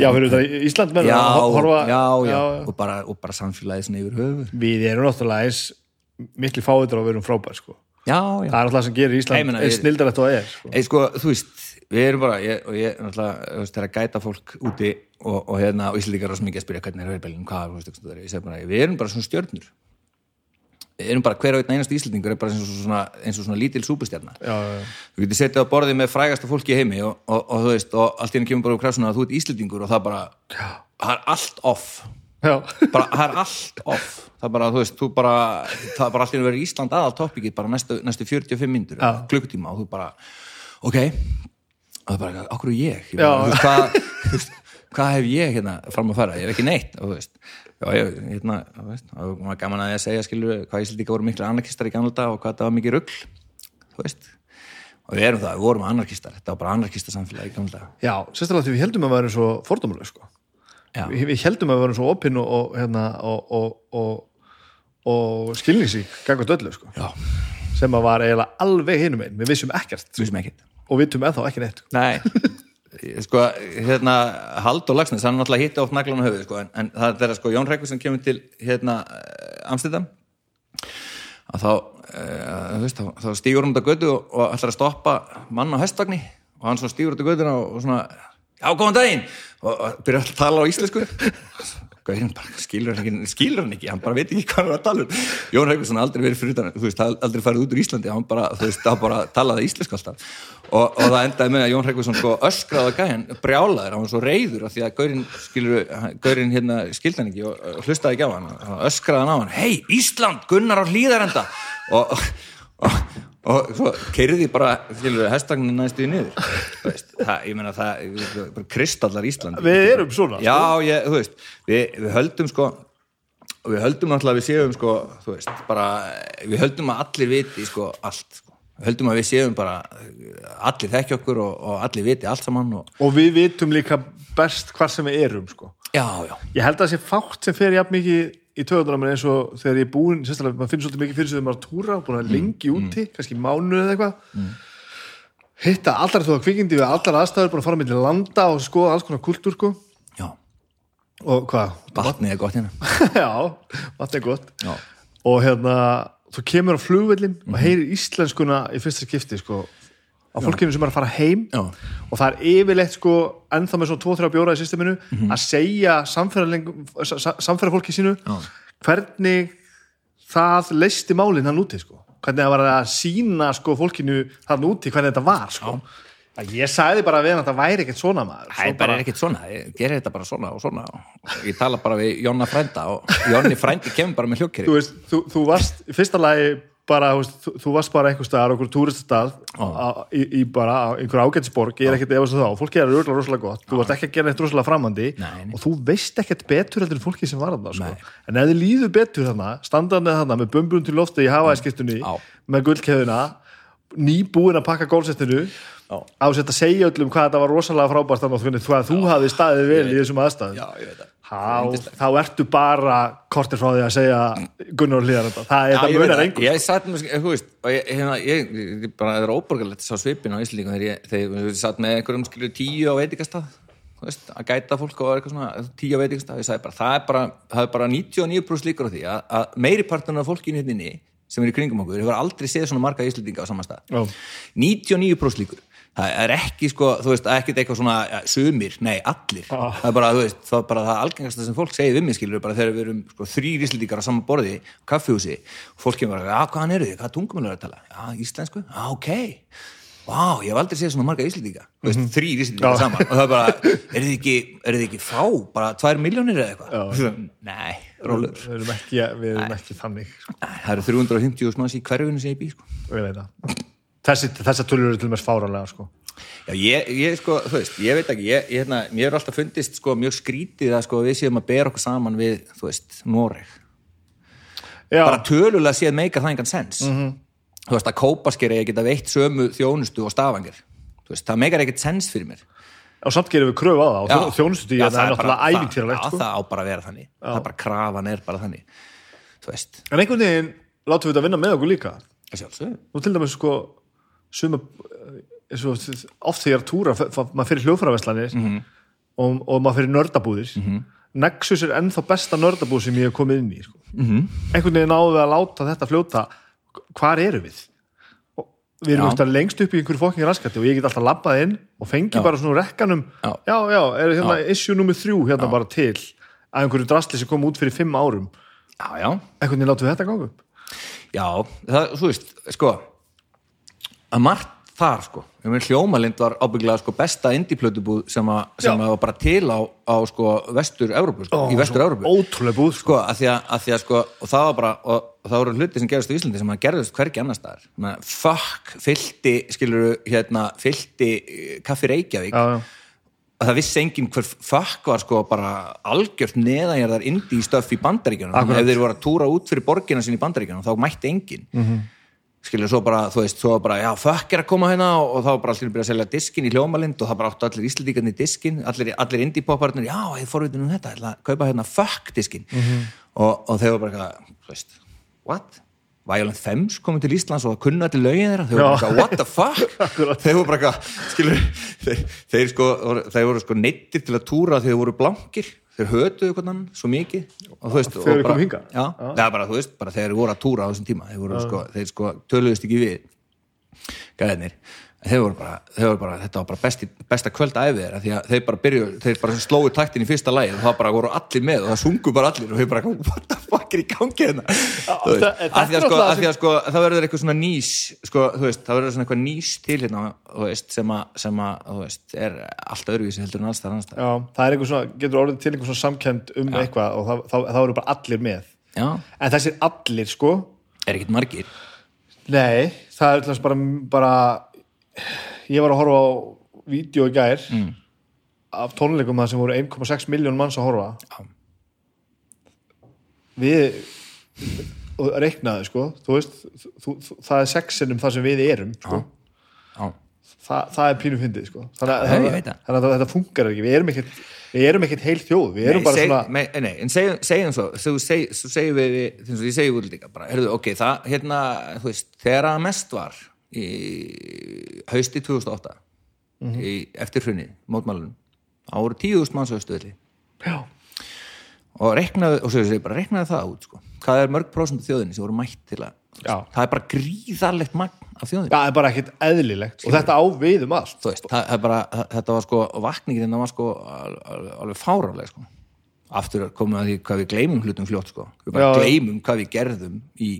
já, fyrir þetta Ísland með já, horfa, já, já, Og, bara, og bara samfélagið svona yfir höfu við erum náttúrulega eins miklu fáitur og við erum frábær sko. já, já, það er alltaf sem gerir Ísland eins snildarætt og það er sko. Ei, sko, þú veist, við erum bara ég, og ég, náttúrulega, þú veist, þegar að gæta fólk úti og, og hérna, og Íslandíkar er mikið að spyrja hvernig er hörbelin, hvað, þú veist, ekki við erum bara svona stjörnur erum bara, hver og einn einast Íslandingur er bara eins og svona, eins og svona lítil súpustjarna já, já, já. þú getur setið á borðið með frægasta fólki í heimi og, og, og þú veist, og allt í henni kemur bara úr krafsuna að þú ert Íslandingur og það bara það er allt off. Bara, það er allt off. Það er bara, þú veist, þú bara það er bara allt í henni verið Ísland aðal toppikið bara næstu, næstu 45 myndur, Já. klukkutíma og þú bara, ok. Og það er bara, okkur er ég, ég bara, þú veist, hvað, hvað hef ég hérna fram að fara, ég hef ekki neitt og þú veist, já, ég, hérna þú veist, og það var gaman að ég að segja, skilur hvað Íslandíka voru miklu anarkistar í gamla dag og hvað það var mikið rugl, þú veist. Og við erum það, við vorum anarkistar þetta var bara anarkista samfélag í gamla dag já sérstaklega því við heldum að vera svo fordómuleg sko. við, við heldum að vera svo opinn og, og, hérna, og, og, og, og skilningsík gangast öllu sko. já, sem að var eiginlega alveg hinum einn við vissum ekkert. Við sem ekkert. Og vitum ennþá ekki neitt sko. Nei, sko, hérna Haldur Lagsnes, hann náttúrulega hitti oft naglan á höfuð, sko, en, en það er sko Jón Reykjavík sem kemur til, hérna Amsterdam. Að þá, uh, veist, þá, þá stígur hann út á götu og, og ætlar að stoppa mann á hestvagni. Og hann svo stígur út á götuna og, og svona, já, góðan daginn! Og, og byrjar að tala á íslensku skilur hann ekki, skilur hann ekki, hann bara veit ekki hvað hann er að tala um. Jón Reykjavík aldrei verið fyrir utan, þú veist, aldrei farið út úr Íslandi, hann bara, þú veist, það bara talaði íslensku alltaf. Og, og það endaði með að Jón Reykjavík sko öskraði að gæjan, brjálaður, hann var svo reyður af því að Gaurin, skilur, Gaurin hérna skildi hann ekki og, og hlustaði ekki á hann, öskraði hann á hann, hei, Ísland, Gunnar á hlýðarenda og, og, og svo keiriði bara, skilur, hestagnin næstu í niður, veist, það, ég meina það, kristallar Ísland við erum svona Já, ég, þú veist, við, við höldum sko við höldum náttúrulega að við séum sko, veist, bara við höldum að allir viti sko allt sko. við höldum að við séum bara allir þekki okkur og, og allir viti allt saman og... og við vitum líka best hvar sem við erum sko. Já, já, ég held að það sé fátt sem fer jafn mikið í töðunar mér eins og þegar ég er búinn sérstaklega, maður finnir svolítið mikið fyrir sig þegar maður er að túra búin að lengi úti, kannski mánuð eða eitthvað. Hitta allar þú að kvikindi við allar aðstæður, búin að fara með landa og skoða alls konar kultúr sko. Og hvað, Vatnið er gott hérna. Já, vatn er gott. Já, og hérna, þú kemur á flugvellin og heyrir íslenskuna í fyrsta skipti sko, á fólkinu sem er að fara heim já, og það er yfirleitt sko ennþá með svona 2-3 bjóra í systeminu að segja samferðarfólki sínu Já. hvernig það leisti málinn hann úti sko. Hvernig það var að sína sko fólkinu hann úti hvernig þetta var sko. Ég sagði bara við hann að það væri ekkert svona maður. Það er bara ekkert svona. Ég gerir þetta bara svona og svona. Og ég tala bara við Jonna frænda og Jonni frændi kemur bara með þú hljókeri veist, þú, þú varst í fyrsta lagi bara, þú, þú, varst bara einhver staðar túristastað Já. á- í, í bara einhver ágætisborg, ég er ekkert efast um þá, fólk er rosalega, rosalega gott, þú varst ekki að gera neitt rosalega framandi Nei, nei. og þú veist ekkert betur heldur en fólki sem var þarna, sko. Nei. en ef þið líður betur þarna, standandi þarna með bumbun til lofti í hafaðiskistunni Já. með gullkeðuna nýbúin að pakka gólsettinu á þess að segja öllum hvað þetta var rosalega frábært þannig að þú, hafði staðið vel í þessum aðstæðum það Há, þá ertu bara kortir frá því að segja Gunnar hlýðar þetta, það er veit munar það. engur Ég satt með, þú veist, ég, hérna, ég, ég bara, það er óborgarlegt sá svipin á Íslendingum þegar ég, satt með einhverjum skilur tíu á veitingastað, þú veist, að gæta fólk og eitthvað svona, tíu á veitingastað, ég sagði bara, það er bara, það er bara 99% líkur á því að, að meiri parturinn af fólkinu hérna inni sem er í kringum okkur, hefur aldrei séð svona marga Íslendinga á saman stað. Já. 99% líkur. Það er ekki sko, þú veist, ekkert eitthvað svona ja, sumir, nei, allir. Já. Það er bara, þú veist, það er bara það algengasta sem fólk segir við mig, skilur, bara þegar við erum sko, þrýr íslendingar á saman borði, kaffihúsi og fólk kemur bara, já, hvaðan eru þið, hvað tungumál er að tala? Já, íslensku? Já, ok. Vá, ég hef aldrei séð svona marga íslendinga, þú veist, þrýr íslendingar Já. saman og það er bara, eru þið ekki, eru þið ekki fá, bara tvær miljónir eða eitthvað? Nei, rólur. við erum ekki, við erum ekki þannig sko. Það eru 350 manns í hverjunu sem ég bý, sko. Það. Þessar tölur eru til og með fáralega sko. Já, ég, ég sko, þú veist, ég veit ekki, ég, hérna, mér er alltaf fundist sko mjög skrítið að sko við séum að bera okkur saman við, þú veist, Noreg. Já, Bara tölulega séð meikar það engan sens. Þú veist, að kópaskeri ég geta veitt sömu þjónustu og stafangir. Þú veist, það meikar ekkert sens fyrir mér. og samt gerum við kröfu á það og þjónustu í Já, þetta er náttúrulega það- ævintýralegt Já, sko. það á bara að vera þannig. Það er bara krafan er bara þannig. Þú veist, En einhvern veginn látum við þetta vinna með okkur líka það sjálfsög. Nú til dæmis sko suma, eins og oft þegar túra maður fyrir hljóðfæraverslanir Mhm. og, og maður fyrir nördabúðir Nexus er ennþá besta nördabúð sem ég hef komið inn í sko. Mhm. einhvern veginn við að láta þetta fljóta hvar erum við og við erum Já. veist, lengst upp í einhverju fokking raskati og ég get alltaf labbað inn og fengi Já. bara svona rekkanum Já. já, já, er hérna issue nummer þrjú hérna bara til að einhverju drastli sem kom út fyrir fimm árum Já, já. einhvern veginn látum við þetta ganga upp Já, það, þú veist, sko að margt þar, sko hljómalind var ábygglega sko besta indie-plötubúð sem, a, sem var bara til á, á sko vestur-Európu, sko, í vestur-Európu ótrúlega búð sko. sko, að því að, að því að sko og það var bara, og, og það voru hluti sem gerðist í Íslandi sem að gerðist hvergi annar staðar Menna, fuck, fyllti, skilur hérna, fyllti eh, kaffi Reykjavík já, já. að það vissi enginn hver fuck var sko bara algjört neðanjarðar stöff í bandaríkjunum Akkurat. ef þeir voru að túra út fyrir borgina sinni í bandaríkjunum þá mætti enginn mm -hmm. Skilur svo bara, þú veist, svo var bara já, fuck er að koma hérna og, og þá var bara allir byrjað að selja diskin í hljómalind og það bara áttu allir íslendíkarnir diskin allir, allir indie popparnir, já, ég fórvitin um þetta ég ætla að kaupa hérna fuck diskin og, og þeir voru bara þú veist what? Violent Femmes komið til Íslands og kunna allir lögin þeirra? Þeir voru bara what the fuck? Þeir voru bara skilur þeir, þeir, sko, þeir voru sko neittir til að túra þegar þeir voru blankir þeir hötuðu hvernig svo mikið Þegar þeir komu hingað? já, já. bara, veist, bara þeir voru að túra á þessum tíma þeir, voru, sko, þeir sko töluðust ekki við gæðinir þeir voru bara, þeir voru bara þetta var bara besti, besta kvöld æfið þeirra því að þeir bara byrju, þeir bara slóu taktin í fyrsta lagi og það bara voru allir með og það sungu bara allir og þeir bara, what the fuck er í gangi hérna? Af því að sko, af því að sko það verður eitthvað svona nýs sko, þú veist, það verður svona eitthvað nýs til hérna, þú veist, sem að, sem að þú veist, er allt öðruvísi heldur en alls það er einhver svona, getur orðið til einhver svona samkend um eitthvað og það, það, það já, ég var að horfa á vídeo í gær mm. af tónleikum það sem voru 1,6 miljón manns að horfa Já. við og reiknaði sko veist, þú, þú, það er sexinum það sem við erum sko. já, Þa, það er pínu fyndið sko. þannig, Já, að- það. þannig að þetta funkar ekki við erum ekkert, við erum ekkert heil þjóð við erum Nei, bara seg, svona nei, nei, en segjum, segjum svo þú segjum við, við þú veist, ég segjum útlíka bara, heyrðu, ok, það, hérna þú veist, þegar að mest var í hausti 2008 í, eftir hrunni, mótmálunum voru 10.000 manns já, og reiknaðu, og svo ég bara reiknaðu það út sko. hvað er mörg prósent af þjóðinni sem voru mætt til að Já. það er bara gríðarlegt magn af þjóðinni það er bara ekkert eðlilegt og þetta á við um allt veist, það, það er bara, þetta var sko vakningin þetta var sko al- al- alveg fárálega sko. aftur komum við að því hvað við gleymum hlutum fljótt sko. við bara Já. gleymum hvað við gerðum í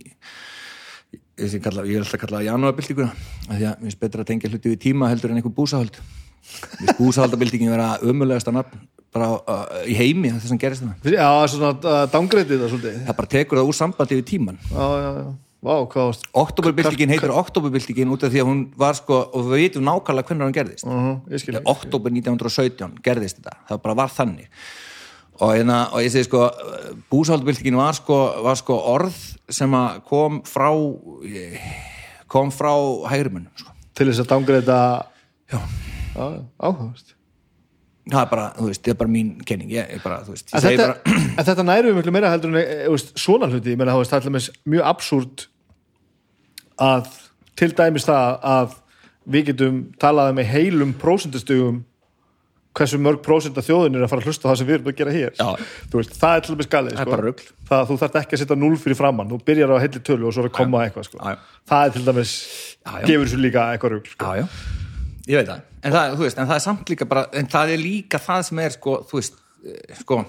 þessi kalla, ég er alltaf að kalla það janúarbyltinguna af því að mér finnst betra að tengja hluti við tíma heldur en einhver búsahöld. Búsahaldabyltingin vera ömulegasta nafn bara á, í heimi þess að gerist það já, svona uh, dangreitið það svolítið. Það bara tekur það úr sambandi við tíman já, já, já, Oktoberbyltingin heitir Oktoberbyltingin út af því að hún var sko, og við vitum nákvæmlega hvernig hún gerðist. Uh Ég ekki oktober 1917 gerðist þetta það bara var þannig og, hérna, og ég segi sko búsáldbyltingin var sko, var sko orð sem kom frá kom frá hægrimun sko. Til þess að dangreita áhugast það er bara, þú veist, það er bara mín kenning. Ég, ég bara, þú veist, ég En þetta, bara en þetta næru við miklu meira heldur en e, veist, svona hluti, ég meina það er allir mjög absúrt að til dæmis það að við getum talað með heilum prósendustugum hversu mörg prósent af þjóðin er að fara að hlusta það sem við erum að gera hér veist, það er til galið Það er sko. það, þú þarft ekki að setja 0 fyrir framann þú byrjar á heilli tölu og svo er að koma eitthvað sko. Það er til dæmis Já, já. gefur svo líka eitthvað rugl sko. ég veit það en það, veist, en það er samt líka bara en það er líka það sem er sko, veist, eh, sko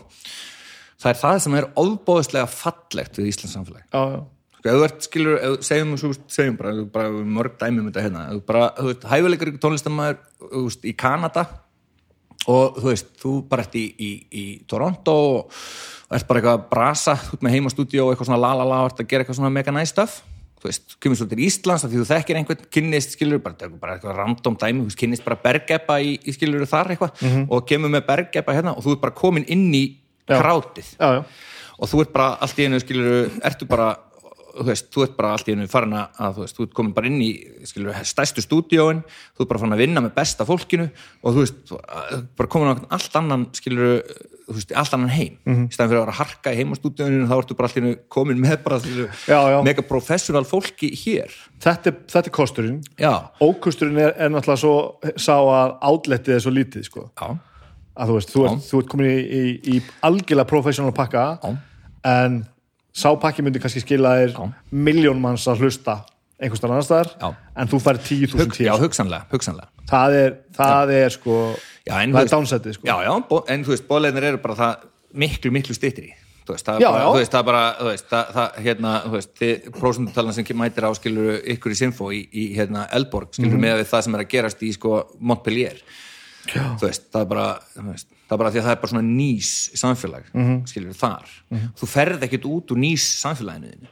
það er það sem er óbóðslega fallegt við Íslands samfélag já, já. sko, ef þú ert, skilur, ef, segjum, segjum bara, bara mörg dæmi um þetta hérna, ef þú bara, þú veist, hæfileikar ykkur tónlistamæður, í Kanada og þú veist, þú bara ert í, í, í Toronto og ert bara eitthvað að brasa, ert með heimastúdíó og eitthvað svona la la la, og ert að gera eitthvað svona mega nice stuff þú veist, kemur svo til Íslands af því þú þekkir einhvern kynnist, skilur, bara, bara eitthvað random dæmi, þú veist, kynnist bara bergeppa í, í skilur þar eitthvað og kemur með bergeppa hérna og þú ert bara komin inn í Já. krátið Já, já. og þú ert bara allt í einu skilur, ertu bara þú veist, þú ert bara allt í einu farin að þú veist, þú ert komin bara inn í skilur, stærstu stúdíóin, þú ert bara farin að vinna með besta fólkinu og þú veist þú- bara komin á allt annan skilur, þú veist, allt annan heim Mhm. í staðan fyrir að vera að harka í heimastúdíóinu þá ertu bara allt í einu komin með bara skilur, Já, já. mega professional fólki hér Þetta, er, þetta er kosturinn já, ókusturinn er, er náttúrulega svo sá að átlettið er svo lítið sko. að þú veist, þú ert, þú ert komin í, í, í algjörlega professional pakka Já. en sá pakki myndi kannski skila þér Já. miljón manns að hlusta einhvers staðar annars staðar Já. en þú fær tíu Hug, þúsund já tíu hugsanlega, hugsanlega það er, það er sko Já, en það er dánsettið sko já, já, en þú veist, bóleginir eru bara það miklu, miklu styttri þú veist, það Já, bara, já. þú veist, það bara þú veist, það, það, hérna, þú veist, þið prósendutalan sem mætir á, skilur, ykkur í Sinfo í, í hérna, Elborg, skilur, Mhm. með við það sem er að gerast í, sko, Montpellier Já. Veist, það er bara það er bara því að það er bara svona nýs samfélag, Mhm. skilur, þar þú ferð ekkit út úr nýs samfélaginu þínu.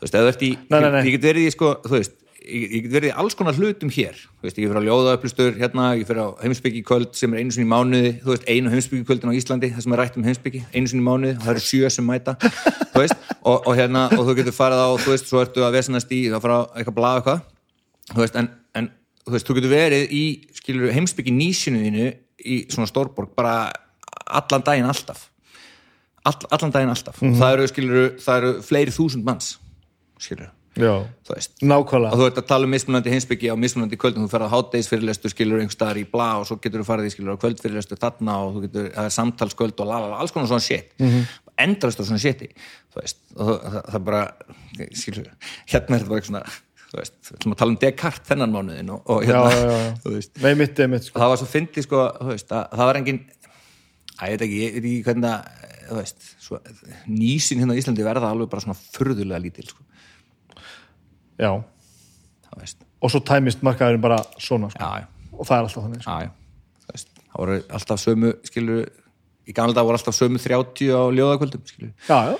þú veist, þú ert í Nei, nei, nei. ég get verið í, sko, þú veist ég, get verið í alls konar hlutum hér þú veist, ég fyrir á ljóðauplustur hérna, ég fyrir á heimsbyggi kvöld sem er einu sinni í mánuði þú veist, einu heimsbyggi kvöldin á Íslandi það sem er rætt um heimsbyggi, einu sinni í mánuði og það eru sjö sem mæta, þú veist og, og hérna, og þú getur farið á, þú veist, svo ertu að vesenast í, það fara á eitthvað blað eitthvað þú veist, en, en þú veist, þú getur verið í, skilur, heimsbyggi nísinu þínu í svona stórborg bara allan daginn alltaf. All, allan daginn alltaf. Og það eru, skilur, það eru fleiri þúsund manns skilur, já, veist. Og nákvæmlega þú ert að tala um mismunandi heimsbyggi á mismunandi kvöldum, þú ferð á hátdeisfyrirlestu skilur einhver staðar í bla og svo getur þú farið í skilur á kvöldfyrirlestu þarna og þú getur, það er samtalskvöld og lalala, alls konar svona shit. Mm -hmm. endrast á svona shiti. Það, það, það bara skilur, hérna er þetta bara eitthvað svona þú veist, við ætlum að tala um Descartes þennan mánuðin og, og hérna, Já, já, já. þú veist nei, mitt mitt sko það var svo fyndið sko, þú veist, að, það var engin að ég veit ekki, ég veit ekki hvernig það þú veist, svo, nýsin hérna á Íslandi verða alveg bara svona furðulega lítil sko, já, og svo tæmist markaðurinn bara svona sko. og það er alltaf þannig sko. Það voru alltaf sömu, skilur, í gamla dag voru alltaf sömu 30 á ljóðakvöldum, skilur. já, já,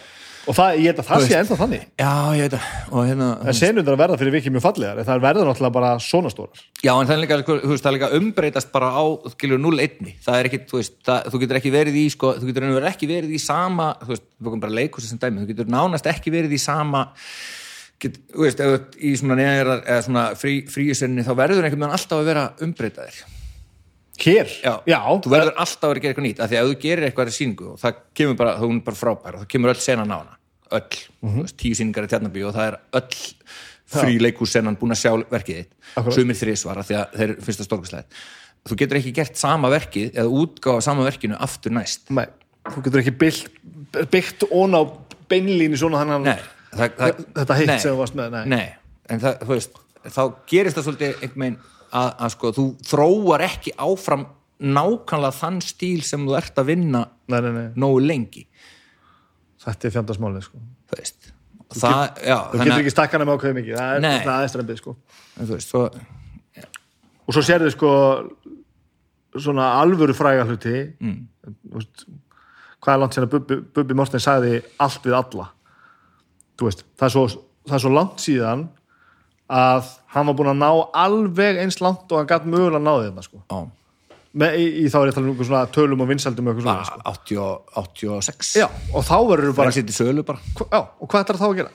og það, ég held að það Þú sé ennþá þannig. Já, ég það, og hérna, en senundar að verða fyrir vikið mjög fallegar en það verður náttúrulega bara svona stórar. Já, en það er líka, sko, þú veist, það er líka umbreytast bara á, skilur, 0-1, það er ekki, þú veist, það, þú getur ekki verið í, sko, þú getur raunverulega ekki verið í sama, þú veist, við komum bara leikhúsi sem dæmi, þú getur nánast ekki verið í sama, get, þú veist, þú ert í svona neðar, eða svona frí, fríusenni, þá verður einhvern veginn alltaf að vera umbreytaðir. hér, Já, þú verður alltaf að vera að gera eitthvað nýtt af því að ef þú gerir eitthvað í síningu og það kemur bara, þá er bara frábær og það kemur öll senan á hana öll, þú veist, tíu síningar í tjarnabíu og það er öll frí leikússenan búin að sjá verkið þitt. Sumir þrísvara því að þeir finnst það stórkvæslega þú getur ekki gert sama verkið eða útgáfa sama verkinu aftur næst. Nei, þú getur ekki byggt, byggt ón á beinlíni svona þannig það, þetta hitt nei, sem þú varst með nei. nei, en það, þú veist þá gerist það svolítið einhvern veginn að, að sko, þú þróar ekki áfram nákvæmlega þann stíl sem þú ert að vinna Nei, nei, nei. nógu lengi þetta er fjandasmálið sko. þú veist og það, já, þú getur ekki stakkana með ákveð mikið það er, er strempið sko. en veist, svo, og svo sérðu sko svona alvöru fræga hluti mm. veist, hvað er langt sinna Bubbi, Bubbi Morten sagði allt við alla veist, það er svo það er svo langt síðan að hann var búin að ná alveg eins langt og hann gætt mögulega að náði þetta sko. Já, Með, í, í þá er ég að tala um einhver svona tölum og vinsaldum og eitthvað svona sko. bara 80, og- 86 já, og þá verður bara bara sitt í sölu bara já, og hvað ætlar þá að gera?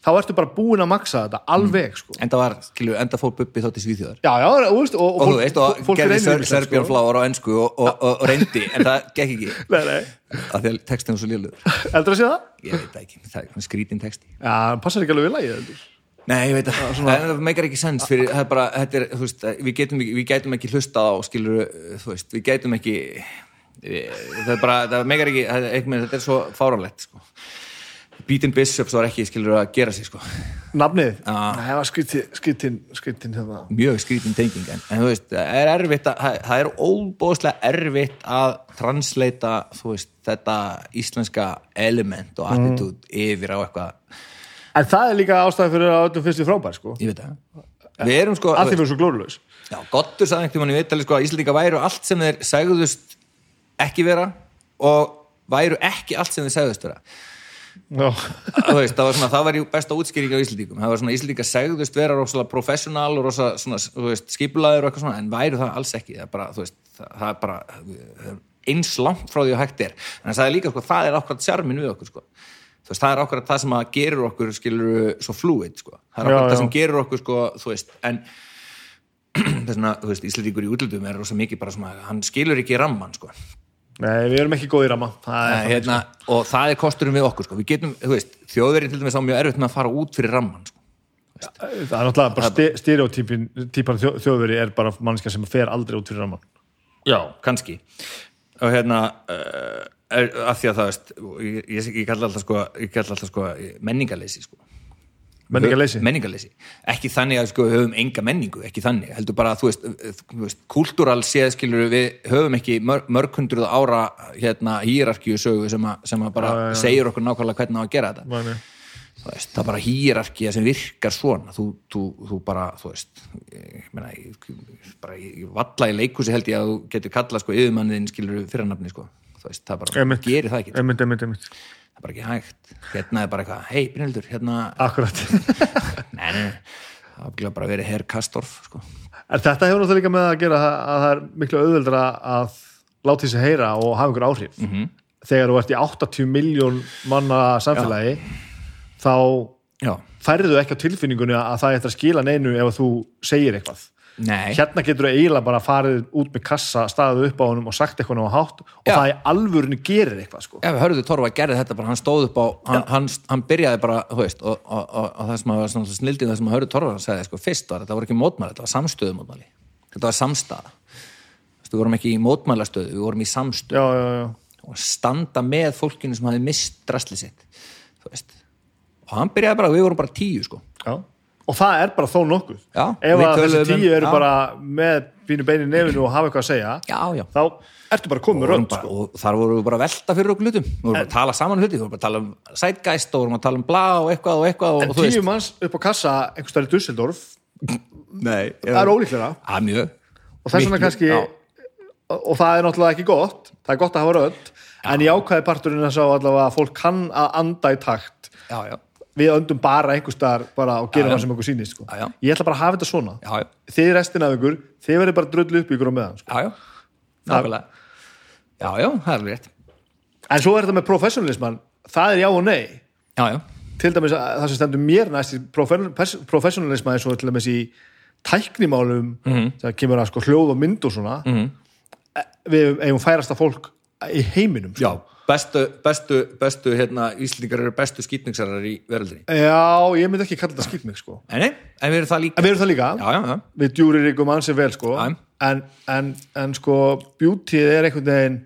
þá ertu bara búin að maksa þetta alveg sko. enda var, skilju, enda fór Bubbi þátt í Svíþjóðar já, já, og, veist, og, og þú veist, og fólk gerði Serbian sko. flower á ennsku og, og, og, og reyndi, en það gekk ekki nei, nei, af því að textin var svo lélur heldur að sé það? ég veit það ekki, það er skrítin texti já, við. Nei, ég veit að það meikar ekki sens fyrir, það er bara, þetta er, þú veist, við getum, ekki- við gætum ekki hlusta á, skilur, þú veist, við gætum ekki það er bara, það meikar ekki það einhvern, þetta er svo fáránlegt, sko Beatin Bishops var ekki, skilur, að gera sig, sko nafnið, Já. Það var skritin skritin, skritin hérna. mjög skrítin tenging, en, en þú veist, það er erfitt að, það, er óbóðslega erfitt að transleita, þú veist, þetta íslenska element og attitude yfir á eitthvað, en það er líka ástæði fyrir að öllum finnst því frábær sko. ég veit það. Við erum sko, að því fyrir svo glórulegs Já, Gottur sagði einhvern veginn í vitali sko að Íslandinga væru allt sem þeir segðust ekki vera og væru ekki allt sem þeir segðust vera. Veist, það var svona, það var jú besta útskýring á Íslandingum, það var svona Íslandinga segðust vera rosalega professional og rosa svona, þú veist, skipulaður og eitthvað svona, en væru það alls ekki. Það er bara, þú veist, það, er bara það er eins langt frá því að hægt er. En það er líka, sko, það er sko veist, það er okkur það sem að gerur okkur skilur svo fluid, sko það er Já, okkur já. það sem gerur okkur, sko, þú veist en þess vegna, þú veist, Íslandingur í útlöldum er rosa mikið bara svona, hann skilur ekki ramman, sko nei, við erum ekki góðir ramma það er Nei, hérna, og það er kosturum við okkur sko. við getum, þú veist, þjóðverið til dæmis á mjög erfitt með að fara út fyrir ramman sko. sko. það er náttúrulega bara sti, stereotypin típan þjó, þjóðveri er bara mannskja sem fer aldrei út fyrir ramman já, kannski og hérna uh, af því að það veist, ég, ég, ég kalla alltaf sko, kalla alltaf sko menningarleysi sko. menningarleysi menningarleysi, ekki þannig að sko, við höfum enga menningu, ekki þannig, heldur bara að þú veist, þú veist kultúral séð skilur við höfum ekki mörg, mörg hundruð ára hérna hýrarkíu sögu sem, að- sem að bara já, já. segir okkur nákvæmlega hvernig á að gera þetta Mæni. þú veist, það er bara hýrarkía sem virkar svona þú, þú, þú bara, þú veist ég meina, ég, bara valla í leikhúsi held ég að þú getur kallað sko yfirmanniðin skilur fyrirnafni sko veist, það bara, Einmitt. gerir það ekki það einmitt, einmitt, einmitt er bara ekki hægt, hérna er bara eitthvað hei Brynhildur, hérna, akkurat nei, það er bara verið herr Kastorf sko. þetta hefur náttúrulega líka með að gera að það er miklu auðveldra að láta þessi heyra og hafa einhver áhrif Mhm. -hmm. þegar þú ert í 80 miljón manna samfélagi þá já, færðu ekki á tilfinningunni að það er að skila neinu ef þú segir eitthvað nei. Hérna getur þú eiginlega bara farið út með kassa staðið upp á honum og sagt eitthvað á hátt og Já. það í alvörunni gerir eitthvað sko. ef hörðu Torfa gerði þetta bara, hann stóð upp á hann, hann, hann byrjaði bara, þú veist og, og, og, og það sem að svona snildið það sem að hörðu Torfa sagði, sko, fyrst var þetta voru ekki mótmæli þetta var samstöðumótmæli, þetta var samstaða. Veist, við vorum ekki í mótmælastöðu við vorum í samstöðu. Já, já, já. og standa með fólkinu sem hafi mist drasli sitt þú veist. Og hann byrjaði bara, við vorum bara tíu sko. Já og það er bara þó nokkuð. Já, ef þessi um- tíu eru já. bara með bínu beinu í nefinu og hafa eitthvað að segja já, já. þá ertu bara komið rönd sko. og þar vorum við bara velta fyrir okkur hlutum. Við vorum bara að tala saman hluti, við vorum bara að tala um sætgæst og vorum að tala um bla og eitthvað og eitthvað og, en og tíu manns upp á kassa einhvers í Dusseldorf Nei, það er ólíklega og þess vegna kannski og, það er náttúrulega ekki gott það er gott að hafa rönd en í ákvæði parturinn að fólk kann að anda í takt. Já, já, við öndum bara einhvers staðar bara og já. það sem okkur sýnist sko. Ég ætla bara að hafa þetta svona já, já, þið restin af ykkur, þið verður bara drullu upp ykkur á meðan sko. já, já. nákvæmlega já, já, það er rétt en svo er þetta með professionalisman það er já og nei já, já, til dæmis að það sem stendur mér næst í profe- pers- professionalisma er svo til dæmis í tæknimálum Mhm. það kemur að sko hljóð og mynd og svona mm -hmm. við eigum færasta fólk í heiminum sko. já bestu, bestu, bestu hérna, Íslendingar eru bestu skýtningsarar í veröldinni. Já, ég myndi ekki kalla þetta skýtmig sko. en nei, en við erum það líka. Erum það líka. Já, já, já, við djúrir ykkur mann sem vel sko. En, en, en sko beautyð er einhvern veginn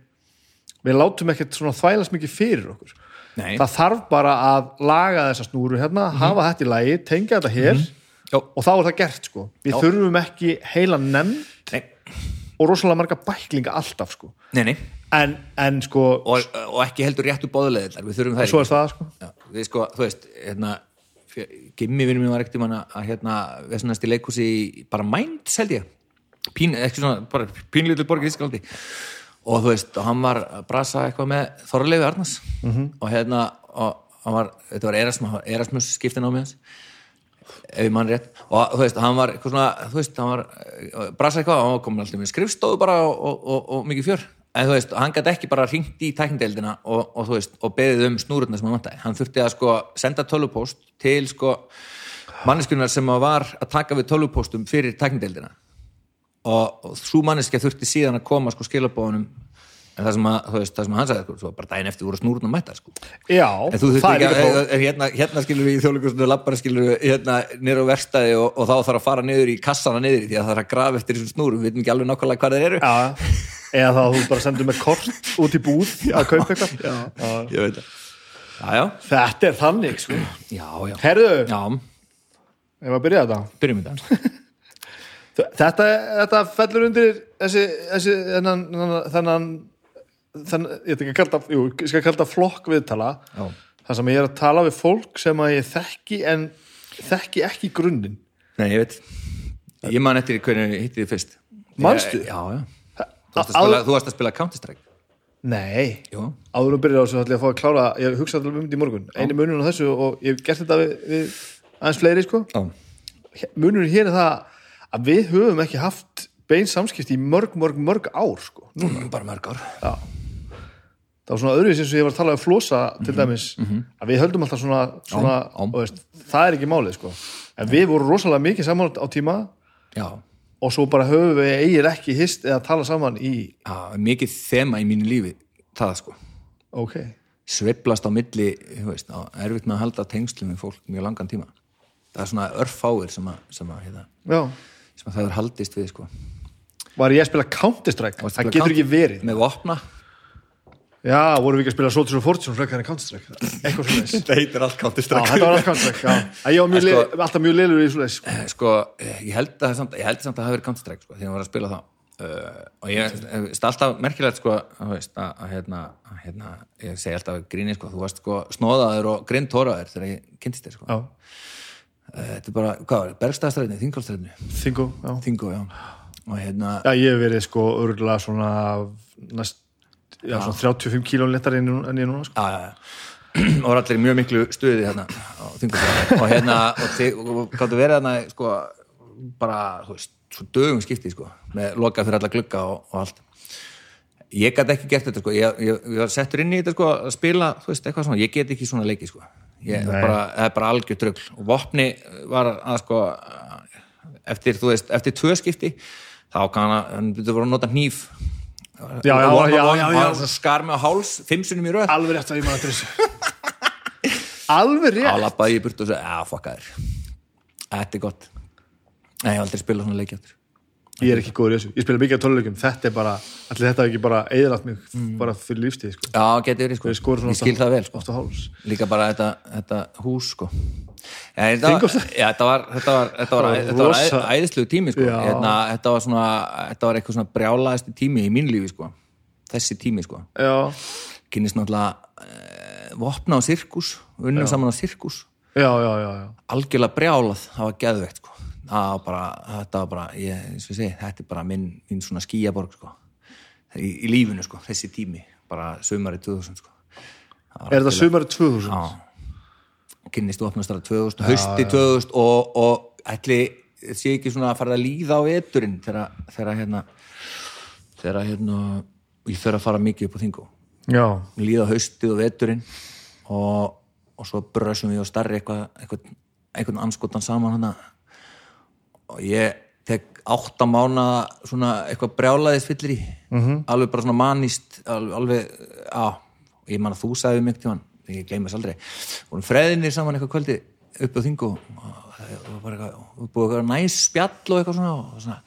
við látum ekkert svona þvælast mikið fyrir okkur. Nei. Það þarf bara að laga þessa snúru hérna, hafa þetta í lagi, tengja þetta hér já, og þá er það gert sko. Við Já. þurfum ekki heila nefn nei, og rosalega marga bæklinga alltaf sko. Nei, nei. En, en sko, og, og ekki heldur réttu bóðulegðar við þurfum það er það sko. Já, við sko, þú veist, hérna Gimmi vinnum mér var ekkert um hana að hérna, vesenast í leikhúsi í bara mænt, held ég. Pín, ekki svona, bara pínlítil borg í Ískaldi og þú veist, og hann var að brasa eitthvað með Þorleifi Arnars. -hmm. og hérna, og hann var þetta var Erasmus, Erasmus skiptin á með hans ef mann rétt. Og þú veist, hann var eitthvað svona þú veist, hann var eh, brasa eitthvað var komin alltaf með skrifstofu bara og, og, og, og mikið fjör. En þú veist, hann gæti ekki bara hringt í tæknindeildina og, og þú veist, og beðið um snúrutna sem hann vantaði, hann þurfti að sko senda tölvupóst til sko manneskunar sem var að taka við tölvupóstum fyrir tæknindeildina og, og svo manneskja þurfti síðan að koma sko skilabóðunum en það sem, að, veist, það sem hann sagði sko, bara daginn eftir voru snúrun að mæta sko. Já, en þú þurfti það ekki er að, að, að hérna, hérna skilur við í þjóðleikusinu lappara skilur við hérna niður á verstaði og, og þá þarf að fara niður í kassana niður því að það er að grafa eftir þessum snúrum. Við veitum ekki alveg nákvæmlega hvað þeir eru. Já, eða þá þú bara sendur með kort út í búð að kaupa eitthvað. Já. ég veit það. Þetta er þannig, sko. Já, já, Herðu, já, ef að byrja þetta? Byrjum við það Þetta, þetta fellur undir þessi, þessi þennan, þennan, þennan ég, ætla ekki að kalla, jú, ég skal kalla flokk viðtala. Já. þar sem ég er að tala við fólk sem að ég þekki en þekki ekki grunninn. Nei, ég veit. Ég man eftir hvernig ég hitti þið fyrst. Manstu? Já, já. Þú varst að spila, Counter-Strike. Nei, áður að byrja á þessu ætla ég að fá að klára ég hugsa alltaf um þetta í morgun, einu munurinn á þessu og ég hef gert þetta við, við aðeins fleiri sko. Já, munurinn hér er það að við höfum ekki haft bein samskipti í mörg, mörg, mörg ár sko. Nú, bara mörg ár það var svona öðruvísi eins og ég var að tala um flosa til dæmis, að við höldum alltaf svona, svona Mhm, já. og veist, það er ekki málið sko. en við vorum rosalega mikið saman á tíma Já, og svo bara höfum við eigir ekki hist eða tala saman í já mikið þema í mínu lífi Það sko. Ok, Sveiflast á milli, veist á, erfitt með að halda tengslum við fólk mjög langan tíma. Það er svona örfáir sem að, sem að, hérna, já. sem að það er haldist við sko. Var ég að spila Counter-Strike, Varstu að það getur Counter- ekki verið. Með vopna já, vorum við ekki að spila Soldiers of Fortune frekar en Counter-Strike, eitthvað svona Það heitir allt Já, Counter-Strike þetta var allt Counter-Strike, já. Ég var sko- sko, alltaf mjög leilur í svo leis. Eh, sko, eh, ég held að samt, ég held samt að það hafi verið Counter-Strike sko, þegar ég var að spila það uh, og ég veist alltaf merkilegt sko, að, veist, að, að, hérna, að hérna, ég segi alltaf gríni sko, þú varst sko snóðaður og grindtóraður þegar ég kynntist þér sko. Já, þetta er bara, hvað var, Bergstæðastræðinu, Þingolstræðinu þingo, já. Þingó, já og hérna, Já, ég hef verið sko örgulega svona næst, já, svona 35 kílón lettar en, ég núna, sko. já, já, og var allir í mjög miklu stuði hérna og hérna, og, gáttu verið hérna sko, bara, veist svo dögum skipti, sko, með lokað fyrir alla glugga og, og allt. Ég gæti ekki gert þetta sko, ég, ég, ég var settur inn í þetta sko að spila, veist, ég get ekki svona leiki sko, ég bara, það er bara algjör trögl og vopni var að sko eftir, þú veist, eftir tvö skipti þá kann hann, hann byrjuði að nota hníf. Já, já, Og- já, já, já. skar á háls, fimm sinnum í röð Alveg rétt að ég maður eftir þessu. Alveg rétt. lappaði ég burt og sagði, að fokka þér þetta er gott Nei, ég hef aldrei spilað svona leiki aftur Ég er ekki góður í þessu. Ég spila mikið á töluleikum. Þetta er bara, allir þetta er ekki bara eðrætt mig bara fyrir lífstíð, sko. Já, getið verið, sko, Ég ég skil það vel sko. Líka bara þetta, þetta hús sko. Ja, þetta, var, já, var Það æðislegu tími sko. Já. hérna, þetta var svona þetta var eitthvað svona brjálaðasti tími í mín lífi sko. þessi tími sko. Já, kynist náttúrulega eh, vopna á sirkus, unnum saman á sirkus já, já, já, já. algjörlega brjálað, það var geðveikt sko. það var bara, þetta var bara ég, segi, þetta er bara minn, minn svona skíaborg sko. í, í lífinu sko, þessi tími, bara sömari 2000 sko. Það Er algjörlega- sumari 2000? Já. Kynnist opnastara 2000, hausti 2000 og, og ætli sé ekki svona að fara að líða á veturinn þegar, hérna þegar hérna ég fer að fara mikið upp á þingu Já. líða á haustið og veturinn og, og svo brösum við og starri eitthvað eitthvað, eitthvað anskotan saman hana. Og ég tek átta mána svona eitthvað brjálaðist fyllir í. -hmm. alveg bara svona manist alveg, alveg á, ég man að þú sagði mig til hann, ég gleymi þess aldrei. Vorum freðinir saman eitthvað kvöldi upp á þingu og það bara eitthvað og búið eitthvað næs spjall og eitthvað svona og svona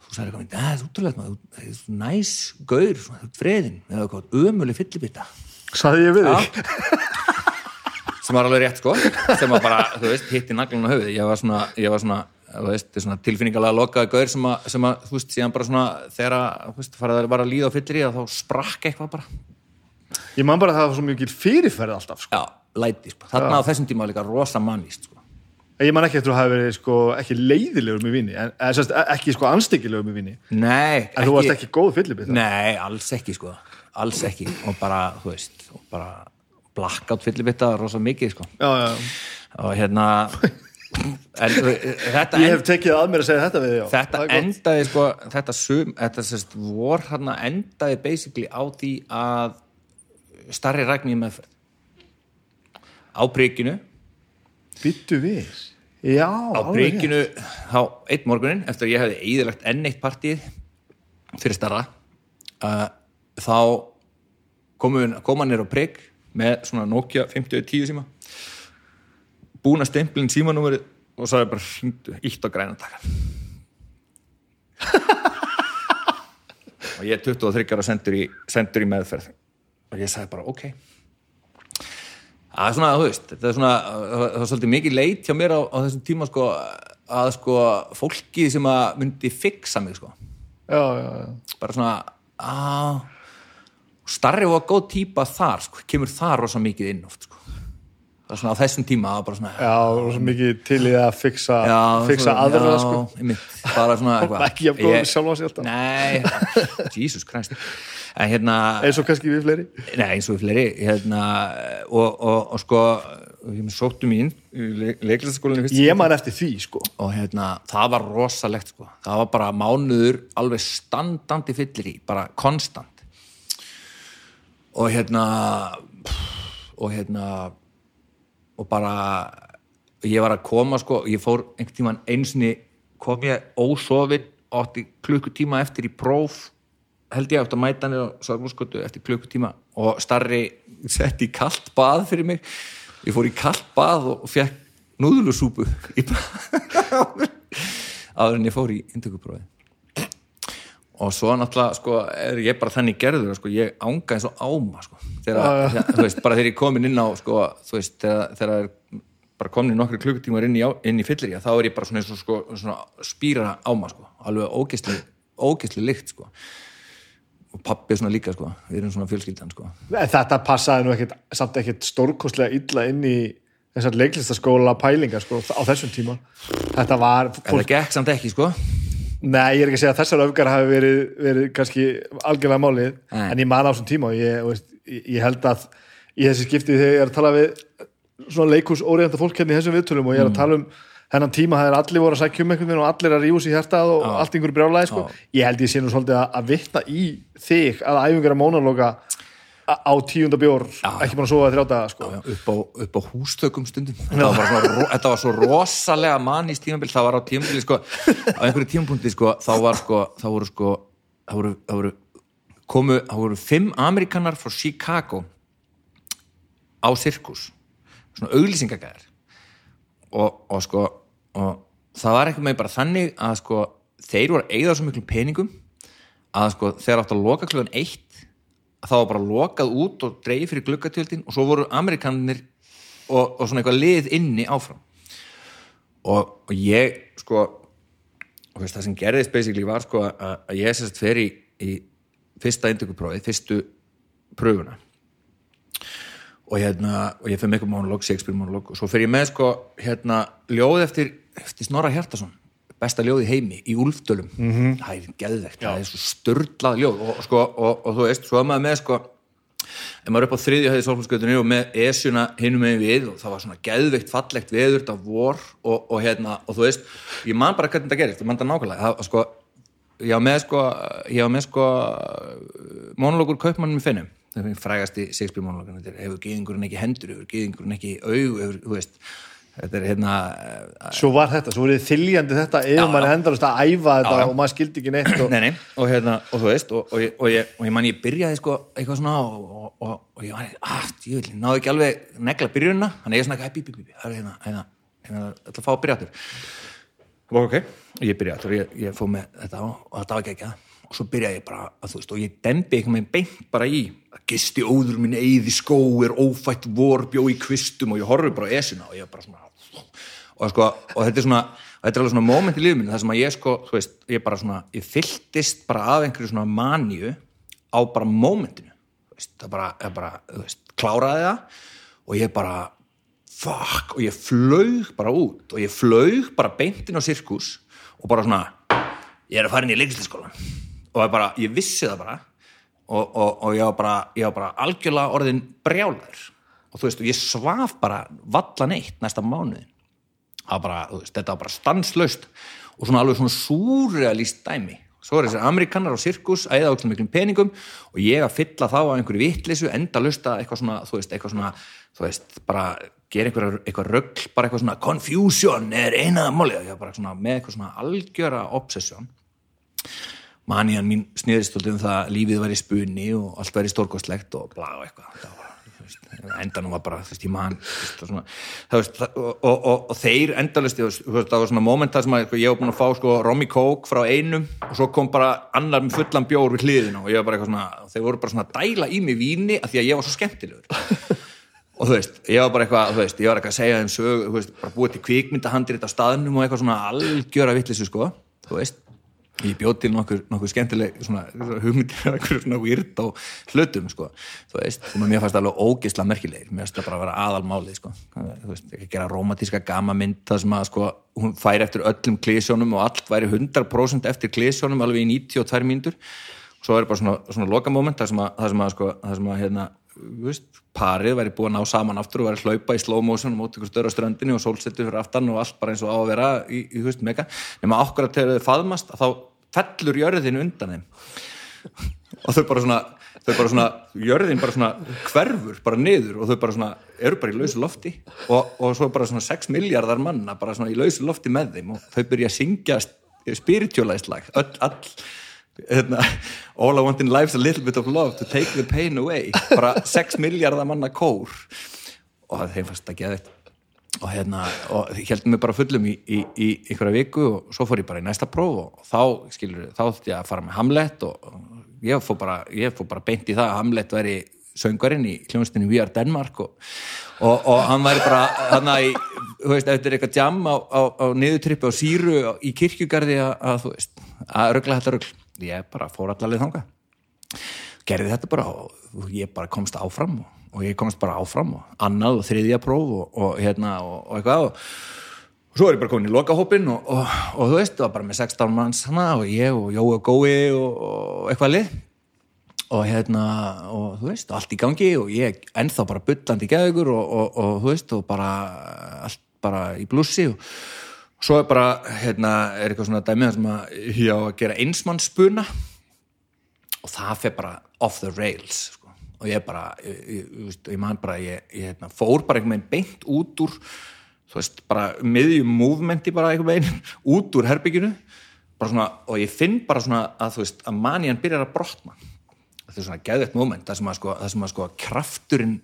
þú sagði eitthvað, það er útrúlega þú er næs gaur, svona, þú ert freðin eða eitthvað ömuleg fyllibita. Saði ég við þig? sem var alveg rétt sko. Sem var bara, þú veist, hitti naglan á höfuð ég var svona, ég var svona, þú veist, svona tilfinningalega lokaði gaur sem að, sem að þú veist, síðan bara svona, þegar að, þú veist, farið að var að líða á fyllir í að þá sprakk eitthvað bara Ég man bara að það var svo mikið fyrirferð alltaf, sko. já, læti, sko, þarna á þessum tíma var líka rosa mannist, sko Ég man ekki eftir að hafa verið sko, ekki leiðilegur með vini, en, en sérst, ekki sko anstíkilegur með vini. nei, En þú varst ekki góð fyllibita. nei, alls ekki, sko alls ekki, og bara, þú veist og bara, blackout fyllibitta rosa mikið sko já, já. og hérna en, þetta Ég hef tekið að mér að segja þetta við já. þetta Það endaði sko þetta, sum, þetta sérst, vor hérna endaði basically á því að starri rækni með á prikinu Býttu við. Já, á alveg prikinu þá einn morgunin eftir að ég hefði eðilagt enn eitt partíð fyrir starra uh, þá komu- kom hann nýr á prik með svona Nokia 5010 síma. Búin að stemplinn símanúmerið og sagði bara hringdu, ítt á græna takar og ég er 23 ára sendur í, sendur í meðferð og ég sagði bara ok. Það er svona, þú veist þetta er svona, það var svolítið mikið leit hjá mér á, á þessum tíma sko að sko fólki sem að myndi fixa mig sko. Já, já, já. bara svona að starri og góð típa þar sko, kemur þar rosa mikið inn oft sko. það er svona á þessum tíma bara svona Já, svo mikið til í að fixa, Já, fixa svona- aðra, já, sko. einmitt, bara svona eitthvað Ekki jafn góð við sjálfa sig alltaf. Nei, Jesus Christ en hérna, Eins og kannski við fleiri. nei eins og við fleiri hérna, og, og, og sko ég sóttum í fyrst Ég man eftir því, sko. og hérna, það var rosalegt sko. það var bara mánuður alveg standandi fyllir í, bara konstant og hérna og hérna og bara ég var að koma sko, ég fór einhvern tímann einsinni kom ég ósofin og átti klukkutíma eftir í próf held ég átti að mæta Sargúrskötu eftir klukkutíma og starri sett í kalt bað fyrir mig. Ég fór í kalt bað og fekk núðlusúpu í bað áður en ég fór í indökuprófi og svo náttúrulega sko, er ég bara þannig gerður sko, ég ánga eins og áma sko, þegar, veist, bara þegar ég komin inn á sko, veist, þegar, þegar er bara komin nokkru klukkutímar inn í, í fyllir þá er ég bara svona, eins og, sko, svona spýra áma sko, alveg ógeðsli lykt sko. Og pappi svona líka sko, við erum svona fjölskyldan sko. Þetta passaði nú ekkit, samt ekkit stórkostlega illa inn í þessar leiklistaskóla pælingar, sko, á þessum tíma. Þetta var, fólk, það gekk samt ekki sko nei, ég er ekki að segja að þessar öfgar hafi verið, verið kannski algjörlega málið, Nei. en ég man á þessum tíma og ég, veist, ég, ég held að í þessi skipti þegar ég er að tala við svona leikús óriðanda fólk hérna í þessum viðtölum og ég er að tala um þennan tíma það er allir voru að sækja um einhvern veginn og allir að rífa sér hjartað og allt einhverju brjálæði sko. ég held ég sé nú svolítið að, að vittna í þig að æfingar að mónalóka á tíunda bjór ekki búin að sofa þrjá daga sko. upp á, upp á hústökum stundum. Þetta var, svona, þetta var svo rosalega manís tímabil, það var á tímabili sko, á einhverju tímapunkti sko, þá var sko, þá voru sko þá voru, þá voru komu, þá voru fimm Amerikanar frá Chicago á sirkus. Svona auglýsingagæðar og, og sko og það var eitthvað með bara þannig að sko þeir voru að eigða svo miklum peningum að sko þeir áttu að loka klugan eitt það var bara lokað út og dreigið fyrir gluggatjöldin og svo voru amerikanir og, og svona eitthvað lið inni áfram. Og, og ég sko og veist, það sem gerðist basically var sko að, ég sérst fer í, í fyrsta indökuprófið, fyrstu pröfuna. Og hérna, og ég fyrir með eitthvað monolog, Shakespeare monolog og svo fyrir ég með sko hérna ljóð eftir, eftir Snorra Hjartason besta ljóð í heimi, í Úlfdölum mm -hmm. það er geðvegt, það er svo störlað ljóð og, sko, og, og þú veist, svo er maður með sko ef maður er upp á þriðju hæði sólflöskautunni og með esjuna hinum með við og það var svona geðveikt fallegt veður þetta vor og, og hérna og þú veist, ég man bara hvernig þetta gerist, ég man það nákvæmlega. Það var sko, ég var með sko sko monologur kaupmannum í finnum. Það er frægasti Shakespeare monologur, þetta hefur gyðingurinn ekki hendur, hefur gyðingurinn ekki aug, hefur, þú veist. þetta hérna svo var þetta, svo voruð þið þiljandi þetta ef já. endalust að æfa þetta Já, já. og maður skildi ekki neitt og... nei, nei, og hérna, og þú veist og, og, ég, og, ég, og ég man ég byrjaði sko eitthvað svona og, og, og, og ég var ah, ég náðu ekki alveg negla byrjunna þannig ég er svona, bí, bí, bí, bí, það er hérna hérna, hérna, að fá að byrja aftur og ok, og ég byrjaði aftur ég, ég fóð með þetta og, og þetta var ekki ekki og svo byrjaði ég bara, að, þú veist, og ég dembi eitthvað með beint bara í, að gisti óður minn eigði skó, er ófætt vor bjó í kvistum og ég horfi bara á esuna og ég er bara svona og, sko, og þetta er svona þetta er alveg svona moment í lífið minni þar sem að ég sko, þú veist, ég bara svona ég fylltist bara af einhverju svona maníu á bara veist, það bara, ég bara, þú veist, kláraði það og ég bara fuck, og ég flaug bara út og ég flaug bara beintin á sirkus og bara svona ég er að fara inn í leiklistaskólan og ég bara, ég vissi það bara og, og, og ég var bara, ég var bara algjörlega orðin brjálæður og þú veist, og ég svaf bara valla neitt næsta mánuðin veist, þetta var bara stanslaust og svona alveg svona súrealist dæmi. Svo er þessi amerikanar á sirkus að eða okkur miklum peningum og ég að fylla þá á einhverju vittlisu, enda lusta eitthvað svona, þú veist, eitthvað svona þú veist, bara gera eitthvað, eitthvað rögl, bara eitthvað svona confusion er einaða málið, ég var bara svona með eitthvað svona algjöra obsession manían mín sniðist um það að lífið væri spunni og allt væri stórkostlegt og blá eitthvað. Það endanum var bara, þú veist, ég man það það, og, þeir endalist, það var svona momenta sem að ég var búin að fá sko Romy Coke frá einum og svo kom bara annar með fullan bjór við hliðina og ég var bara eitthvað svona þeir voru bara svona að dæla í mig víni af því að ég var svo skemmtilegur. Og þú veist, ég var bara eitthvað, þú veist, ég var eitthvað að segja þeim sög, þú veist, bara búið til kvikmyndahandir þetta á staðnum og eitthvað svona algjöra vittlisu sko, þú veist ég bjóð til nokkur, nokkur skemmtileg hugmyndir einhverju svona weird á hlutum sko, þú veist, sem að mér fannst alveg ógeðsla merkilegir, mér finnst það bara að vera aðalmáli sko, þú veist, ekki gera romantíska gamamynd það sem að sko, hún fær eftir öllum klísjónum og allt væri 100% eftir klísjónum alveg í 92 mínútur. Og svo er bara svona, svona lokamoment það sem að, það sem að, sko, það sem að hérna, Veist, parið væri búið að ná saman aftur og væri hlaupa í slow motion og móta ykkur störu á ströndinni og sólsettu fyrir aftan og allt bara eins og á að vera í, í veist, fellur jörðin undan þeim. Og þau bara svona þau bara svona, jörðin bara svona hverfur bara niður og þau bara svona eru bara í lausu lofti og, og svo bara svona 6 miljardar manna bara svona í lausu lofti með þeim og þau byrja að syngja spiritualized lag. All, all Hérna, all I want in life is a little bit of love to take the pain away. Bara 6 miljardar manna kór. Og það þeim fannst að geða þetta og hérna, og heldum við bara fullum í, í, í einhverja viku og svo fór ég bara í næsta próf og þá, skilur, þá þútti ég að fara með Hamlet og ég fór bara, ég fór bara beint í það að Hamlet væri söngarinn í kljónstinu We Are Denmark og, og, og hann væri bara hann að, þú veist, eftir eitthvað jam á, á, á niðutrippi á síru í kirkjugarði að, að þú veist, að ruggla þetta ruggl ég bara fór allaveg þanga gerði þetta bara og ég bara komst áfram og, og ég komst bara áfram og annað og þriðja próf og, og hérna og, og eitthvað og svo er ég bara komin í lokahópin og þú veist, það var bara með 16 manns hana og ég og og Gói og eitthvað lið og hérna, og þú veist, allt í gangi og ég ennþá bara byllandi geðugur og þú veist, og bara allt bara í blussi og svo er bara, hérna, er eitthvað svona dæmið sem að ég á að gera einsmannsspuna og það fyrir bara off the rails sko. Og ég bara, ég, ég, ég man bara ég, ég hérna, fór bara einhvern veginn beint út úr þú veist, bara miðjum movementi bara einhvern veginn út úr herbygginu svona, og ég finn bara svona að þú veist, að manjan byrjar að brotna. Þetta er svona gæðvett moment það sem að sko, það sem að sko krafturinn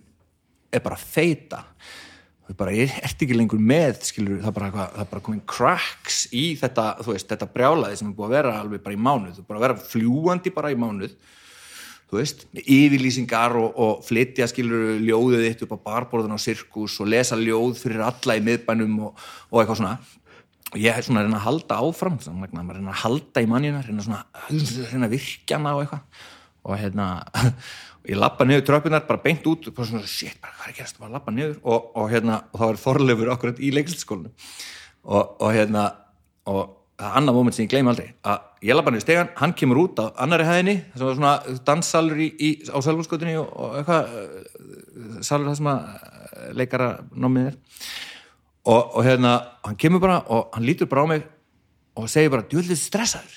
er bara feita. Bara, ég ert ekki lengur með skilur, það er bara, það er bara komin cracks í þetta, þú veist, þetta brjálaði sem er búið að vera alveg bara í mánuð, bara að vera fljúandi bara í mánuð þú veist, yfirlýsingar og, og flytja skilur ljóðið eitt upp á barborðun á sirkus og lesa ljóð fyrir alla í miðbænum og, og eitthvað svona. Og ég er svona að reyna að halda áfram svona, að reyna að halda í mannina reyna, svona, reyna að virkja hana og eitthvað. Og hérna ég lappa niður tröpunar, bara beint út og bara svona, shit, bara hvað er gerast, bara lappa niður og, og hérna, og það var þorlefur okkur í leiklistaskólinu og, og hérna, og annað móment sem ég gleymi aldrei, að ég lappa niður stegan hann kemur út á annari hæðinni það var svona danssalur á selvhúsgötunni og, og eitthvað eh, salur það sem að eh, leikara nómið er. Og hérna, hann kemur bara og hann lítur bara á mig og segir bara, djúðlega stressaður.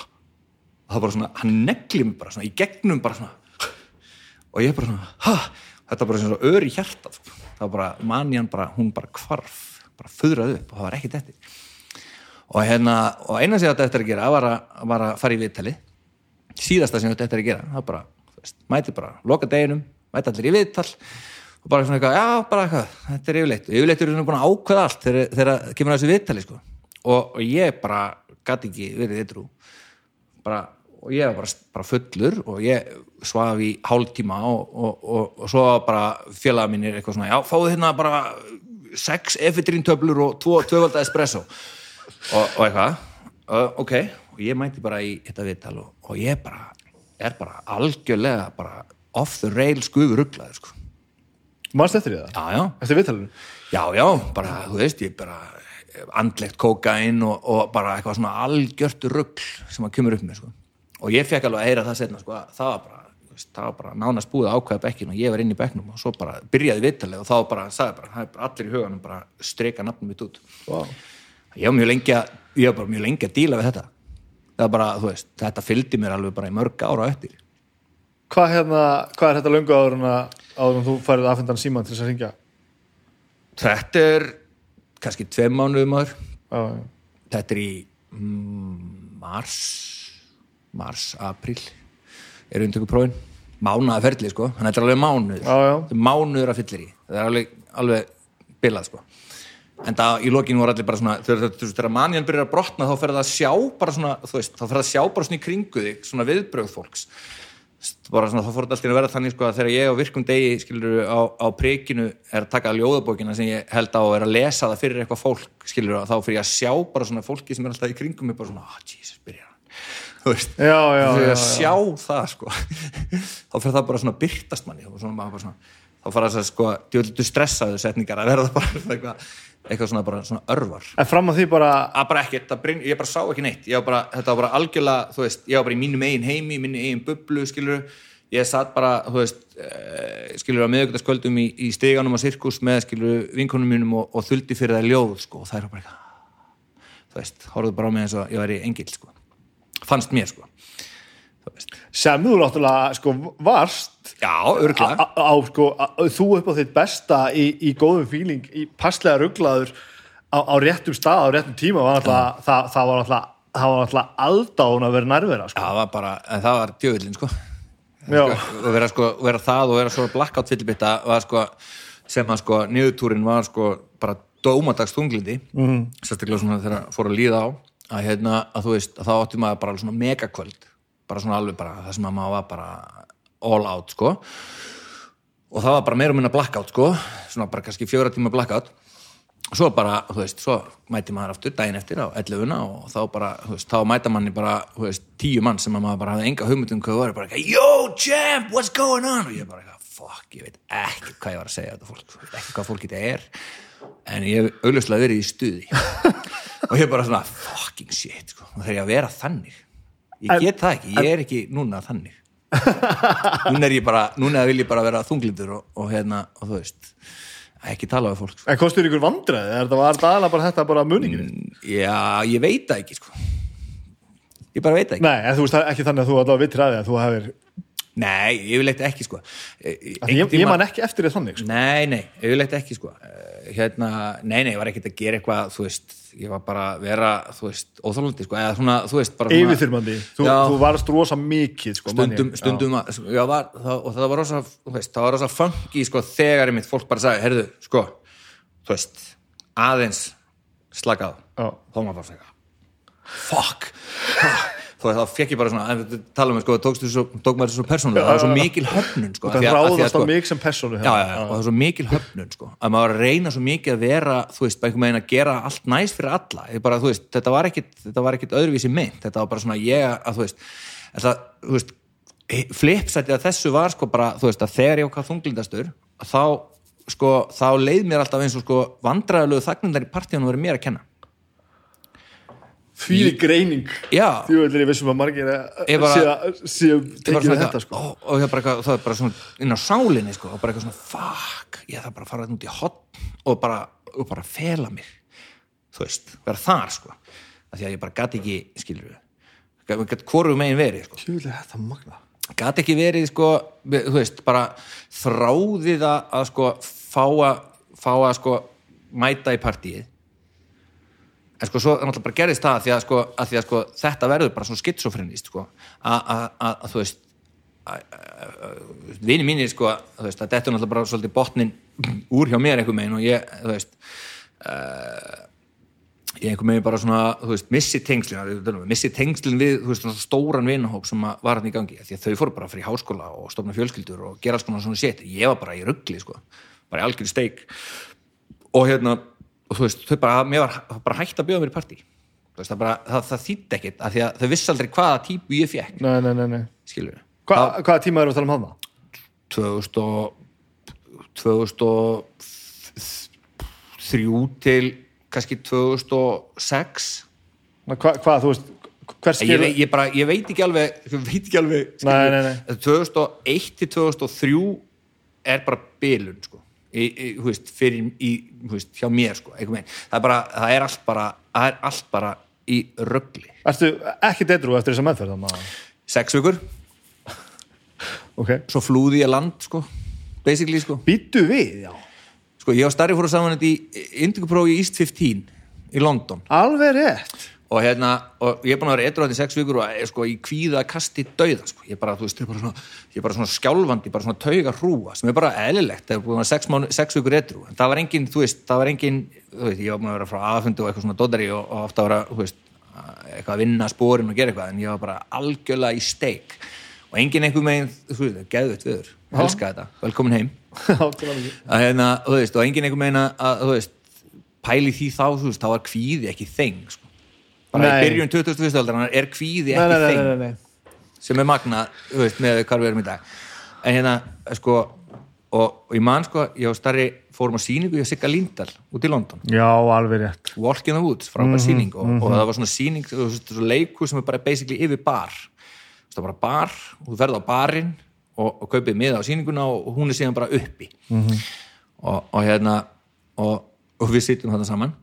Og það bara svona, hann negli mig bara svona í gegnum bara svona. Og ég bara svona, hæ, þetta bara svona í hjarta, sko. það bara manjan bara, hún bara kvarf, bara föðrað upp og það var ekkit eftir og hérna, og eina sem þetta eftir að gera var að, var að fara í viðtali síðasta sem þetta eftir að gera, það bara veist, mæti bara, loka deginum, mæti allir í viðtal og bara svona eitthvað, já, bara eitthvað þetta er yfirleitt, og yfirleitt eru svona búin að ákveða allt þegar, þegar kemur að þessu viðtali, sko. Og, og ég bara gæti ekki verið ytrú. Bara og ég var bara, bara fullur og ég svaf í hálftíma og, og, og, svo bara félaga mínir eitthvað svona, já, fáðu hérna bara sex efedríntöflur og tvo tvövalda espresso og eitthvað, ok og ég mæti bara í þetta viðtal og ég bara, er bara algjörlega bara off the rail skuður rugglaður sko Mannst eftir því það? Já, já. Eftir viðtalinu? Já, já, bara, þú veist, ég bara andlegt kokain og, og bara eitthvað svona algjört ruggl sem að kemur upp með, sko og ég fekk alveg að heyra það setna sko, það var bara veist, það var bara nánast búið að ákveða bekkin og ég var inn í bekknum og svo bara byrjaði viðtalið og þá bara, sagði bara, allir í huganum bara streika nafnum mitt út Vá. Ég var mjög lengi að, ég var bara mjög lengi að díla við þetta. Það var bara, þú veist, þetta fylgdi mér alveg bara í mörg ára eftir. Hvað, hérna, hvað er þetta löngu áður en að þú færið aðfendan síman til þess að ringja? þetta er kannski tveim mánuðum áður. Já. þetta er í mm, mars mars, april er undtökuprófin mánuða ferli sko, þannig að þetta er alveg mánuður. Er mánuður að fyllir í það er alveg, alveg bilað sko en það í lokinu voru allir bara svona þegar, manjan byrjar að brotna þá fer það að sjá bara svona, þú veist, þá fer það að sjá bara svona í kringu þig, svona viðbröð fólks. Bara svona, þá fór þetta alltaf að vera þannig sko að þegar ég á virkum degi skilur á, á prikinu er að taka ljóðabókina sem ég held á og er að lesa það fyrir eitthvað fólk skilur þá fyrir ég að sjá bara svona fólki sem er alltaf í kringum mig bara svona, ah, Jesus, byrjar hann. Þú veist, Já, já, ég já, að já. sjá það sko. Þá fyrir það bara svona byrtast manni þá, svona, bara svona, þá fara þess að sko djöldu stressaðu setningar að verða bara eitthvað, eitthvað svona bara svona örvar. En fram að því bara að bara ekkert, það brinn, ég bara sá ekki neitt. Ég var bara, þetta var bara algjörlega, þú veist ég var bara í mínum eigin heimi, í minni eigin bublu skilur, ég satt bara, þú veist uh, skilur á miðugtaskvöldum í, í steganum á sirkus með skilur vinkonum mínum og, og þuldi fyrir það ljóð sko, og það er bara eitthvað þú veist, horfðu bara á mig eins og ég væri engil sko, fannst mér sko sem þú náttúrulega sko varst já, örgla sko, þú upp á þitt besta í, í góðum fíling, í passlega rugglaður á, á réttum stað, á réttum tíma var náttúrulega, það, það var náttúrulega það var náttúrulega aldáun að vera nærvera sko. það var bara, en það var djöfullin sko Já. og vera, sko, vera það og vera svo blackout fyllibita var sko sem að sko niðurtúrin var sko bara dómadags þunglindi mm. sérstaklega svona þegar fór að líða á að hérna að þú veist að þá átti maður bara svona megakvöld bara svona alveg bara það sem að maður var bara all out sko. Og það var bara meira og minna blackout sko. Svona bara kannski fjóra tíma blackout. Og svo bara, þú veist, svo mæti maður aftur daginn eftir á 11 og þá bara, þú veist, þá mæta manni bara, þú veist, tíu mann sem að maður bara hafði enga hugmyndum hvað það var, bara yo, champ, what's going on? og ég bara fuck, ég veit ekki hvað ég var að segja þetta fólk, ekki hvað fólk þetta er. En ég hef augljóslega verið í stuði. Og ég bara svona, fucking shit, sko, þegar ég að vera þannig ég get það ekki, ég er ekki núna þannig. Núna er ég bara, núna vil ég bara vera þunglindur og, og hérna, og þú veist ekki tala við fólk, sko. En kostur ykkur vandræði, er það alveg bara þetta bara muningin Já, ég veit það ekki sko. Ég bara veit það ekki. Nei, en þú veist ekki þannig að þú allavega vittir að því að þú hefur, Nei, yfirleitt ekki sko Eh, því ég, ég man ekki eftir því þannig sko. Nei, nei, yfirleitt ekki sko Eh, Hérna, nei, nei, ég var ekkert að gera eitthvað Þú veist, ég var bara að vera Þú veist, óþólandi sko svona, þú veist, svona yfirþyrmandi, þú, Já. þú varst rosa mikið sko, man ég. stundum, stundum að, já, var, það, og það var rosa, þú veist, það var rosa funky sko, þegar einmitt fólk bara sagði, herðu, sko þú veist, aðeins slakað, Já. þá maður bara segja fuck þá, þá fekk ég bara svona, tala um sko, svo, tók maður svo persónulega, það var svo mikil höfnun sko, það ráðast á sko, mig sem persónu já, já, það er svo mikil höfnun sko, að maður var að reyna svo mikið að vera þú veist, einhvern veginn að gera allt næst fyrir alla bara, veist, þetta var ekkit, var öðruvísi mynd, þetta var bara svona ég að þú veist, þetta, þú veist flipsætið að þessu var sko bara þú veist, að þegar ég var hvað þunglindastur þá, sko, þá leið mér alltaf eins og sko vandræðalegu þagnindar í partíunum verið mér að kenna fyrir greining. Því ég vissum að margir Ég bara- séu séu Ég var tekið við þetta sko. og, og ég bara, það er bara svona inn á sálinni sko, og bara eitthvað svona fuck, ég þarf bara að fara út í hot og bara, og bara fela mig. Þú veist, vera þar sko. Því að ég bara gati ekki, skilur við gæti hvorum megin verið sko. Tjúlega, þetta magna gati ekki verið sko, við- þú veist, bara þráði það að sko fá að, fá að sko mæta í partíið en sko svo náttúrulega bara gerðist það því að sko, að því að sko þetta verður bara svona skitsofrenist sko. Að- að að- að þú veist vini mínir sko veist, að þetta er náttúrulega bara svolítið botnin úr hjá mér einhver megin og ég, þú veist uh, ég einhver megin bara svona, þú veist, missi tengslin missi tengslin við, þú veist, svona stóran vinahóp sem að var hann í gangi, því að þau fóru bara fyrir háskóla og stofna fjölskyldur og gera alls konar svona shit, ég var bara í ruggli, sko bara í algjörðu steik. Og hérna, og þú veist, þau bara mér var bara hægt að bjóða mér í partí þú veist, það bara, það, það þýtti ekkit, af því að þau vissi aldrei hvaða típu ég fekk, Nei, nei, nei, Hva, Hvaða tíma erum við að tala um hana? 2000 og 2003 til kannski 2006 Hva, hvað, þú veist, ég, ég, bara, ég veit ekki alveg veit ekki alveg Nei, nei, nei. 2001 til 2003 er bara bilun sko. Í, í, veist, fyrir í, veist, hjá mér sko, það er, bara, það er allt bara er allt bara í röggli Ertu ekki deadrú eftir þannig að sex vikur, Ok. Svo flúði ég land sko, basically sko. Býttu við, já. Sko, ég og Starri fóru saman þetta í induguprófi í East 15 í London. Alveg rétt og hérna, og ég er búin að vera eitthvað í sex vikur og er sko í kvíða kasti dauða sko. ég er bara, þú veist, ég er bara svona, ég er bara svona skjálfandi, bara svona tauga hrúa sem er bara eðlilegt, það er búin að vera sex, mánu, sex vikur eitthvað, en það var engin, þú veist, það var engin þú veist, ég var búin að vera frá aðfundi og eitthvað svona dóttari og, og ofta að vera, þú veist eitthvað að vinna spórin og gera eitthvað en ég var bara algjörlega í steik. Og engin einhver megin, þú veist, geðvett viður elska þetta, velkomin heim. Hérna, þú veist, og engin einhver meina að, þú veist, pæli því þá þú veist, þá var kvíði ekki þeng sko. Bara Nei. í byrjun 2001. aldarinnar er kvíði ekki þeng sem er magna, þú veist, með hvað við erum í dag. En hérna, sko og, og ég man, sko, ég og starri fórum á sýningu í Sigga Líndal út í London. Já, alveg rétt. Walk in the Woods, frábær sýning. Og, og það var svona sýning, þú veist, svona leikur sem er bara basically yfir bar. Það er bara bar, og þú ferð á barinn og, og kaupið miða á sýninguna og hún er síðan bara uppi. Og, og hérna og, við sitjum þarna saman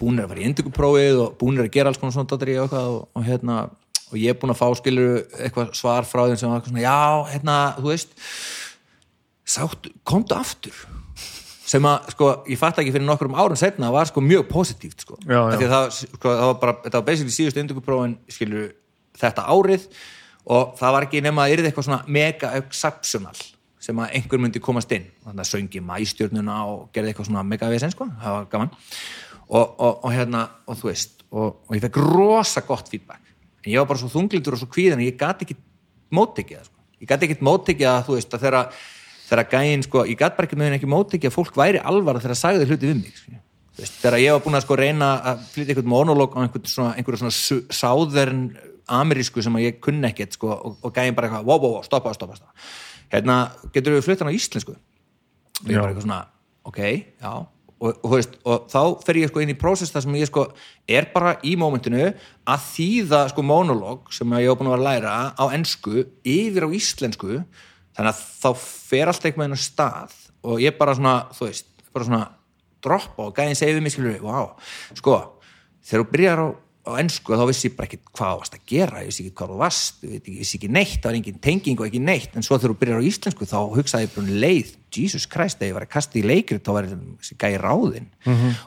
búin er að fara í induguprófið og búin er að gera alls konar svona dóttir í og, og, og hérna og ég er búin að fá skilur eitthvað svar frá þeim sem var svona, já, hérna, þú veist sátt, komdu aftur. Sem að, sko, ég fatt ekki fyrir nokkrum árum setna var sko mjög positíft sko, Já, já. Það, sko, það var bara, þetta var basically síðustu induguprófin skilur þetta árið og það var ekki nema að yrði eitthvað svona mega exceptional sem að einhver myndi komast inn. Þannig að söngi mæstjörnuna og gerði eitthvað svona mega vesen sko, það var gaman og, og, og hérna, og þú veist og, og ég fekk rosa gott feedback. En ég var bara svo þunglindur og svo kvíðan ég gati ekki móttekið það, sko. ég gati ekki móttekið að þú veist að þegar þegar gæinn sko, ég gati bara ekki með henni ekki móttekið að fólk væri alvara þegar það sagði hluti við mig sko. Þú veist, þegar ég var búin að sko reyna að flytja einhvern monológ á einhvern svona, einhverju svona sáðern amerísku sem að ég kunni ekkert sko, og, og gæinn bara eitthvað, wow, wow, wow, stoppa, stoppa, stoppa. Hérna, getur við flyttan á íslensku? Og ég bara eitthvað svona, ok, já og, og, veist, og þá fer ég sko inn í prósess þar sem ég sko er bara í mómentinu að þýða sko monolog sem ég var búin að vera að læra á ensku yfir á íslensku. Þannig að þá fer allt eitthvað inn á stað og ég bara svona, þú veist bara svona droppa og gæðin segið við mig skilur, wow, sko þegar þú byrjar á, á ensku þá vissi ég bara ekki hvað varst að gera, ég vissi ekki hvað þú varst ég vissi ekki neitt, það var engin tenging og ekki neitt en svo þegar þú byrjar á íslensku þá hugsaði ég bara um leið, Jesus Christ, þegar ég var að kasta í leikri þá var þessi gæi ráðinn.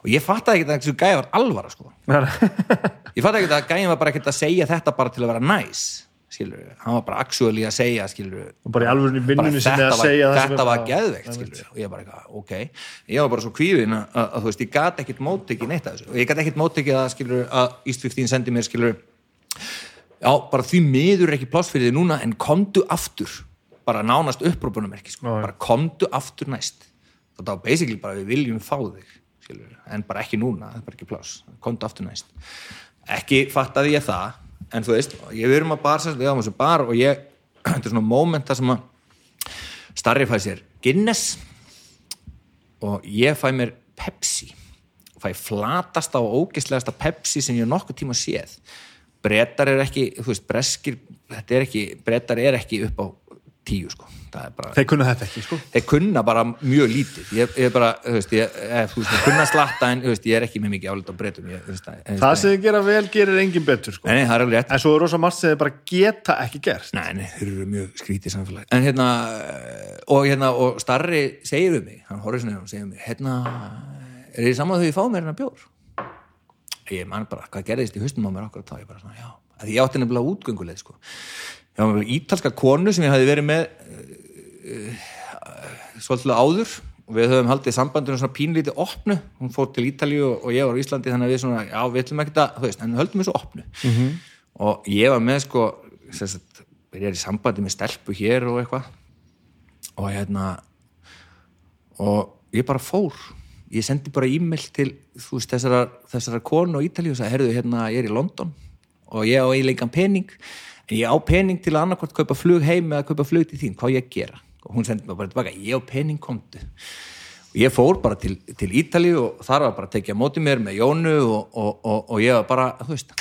Og ég fattaði ekki að þessi gæi var alvara sko. ég fattaði ekki að gæin var bara ekkert að segja þetta bara til að vera næs skilur, hann var bara actually að segja skilur, Og bara í alvörunni vinnunni sinni að var, segja það sem þetta er var bara- geðveikt skilur, og ég bara eitthvað, ok. Ég var bara svo kvíðin að, að, að þú veist, ég gat ekkit móttekið neitt af þessu, og ég gat ekkit móttekið að skilur, að East 15 sendi mér skilur já, bara því miður er ekki pláss fyrir þið núna, en komdu aftur. Bara nánast upprópunumerki sko. Já, já. bara komdu aftur næst. Var basically bara við viljum fá þig skilur, en bara ekki núna, það er bara ekki pláss. Komdu aftur næst. Ekki fattaði ég það en þú veist, ég við erum að bar við áum þessu bar og ég þetta er svona moment þar sem að starri fæ sér Guinness og ég fæ mér Pepsi. Fæ flatasta og ógislegasta Pepsi sem ég nokkuð tíma séð. Brettar er ekki, þú veist, breskir þetta er ekki, brettar er ekki upp á tíu sko, bara Þeir kunna þetta ekki, sko. Þeir kunna bara mjög lítið. Ég, er bara, þú veist, ég, veist, ég kunna slatta en veist, ég er ekki með mikið álit á breytum ég, veist, ég, Það sem þið gera vel gerir engin betur, sko. Nei, nei, það er En svo er rosa margt sem þið bara geta ekki gert. Nei, nei, þeir eru mjög skrítið samfélag. En hérna, eh, og hérna og Starri segir við mig, hann horfir svona og segir við mig, hérna er þið saman þau ég fá mér hérna bjór? Ég man bara, hvað gerðist í haustum á mér okkur þá, ég bara svona, já, að ég átti nefnilega útgönguleið, sko ítalska konu sem ég hafi verið með svolítið áður. Og við höfum haldið sambandinu svona pínlítið opnu. Hún fór til Ítalíu og, ég var í Íslandi þannig að við svona, já, við ætlum ekkert að, þú veist, en höldum þessu opnu. -hmm. og ég var með sko sagt, ég er í sambandi með stelpu hér og eitthvað. Og hérna og ég bara fór. Ég sendi bara e-mail til þú veist, þessara, þessara konu á Ítalíu og sagði, herðu, hérna, ég er í London og ég á eiginleikan pening en ég á pening til að annarkvort kaupa flug heim eða kaupa flug til þín, hvað ég gera? Og hún sendi mig bara tilbaka, ég á pening komdu. Og ég fór bara til, til Ítalíu og þar var bara að tekja á móti mér með Jónu og, og, og, og ég var bara, þú veist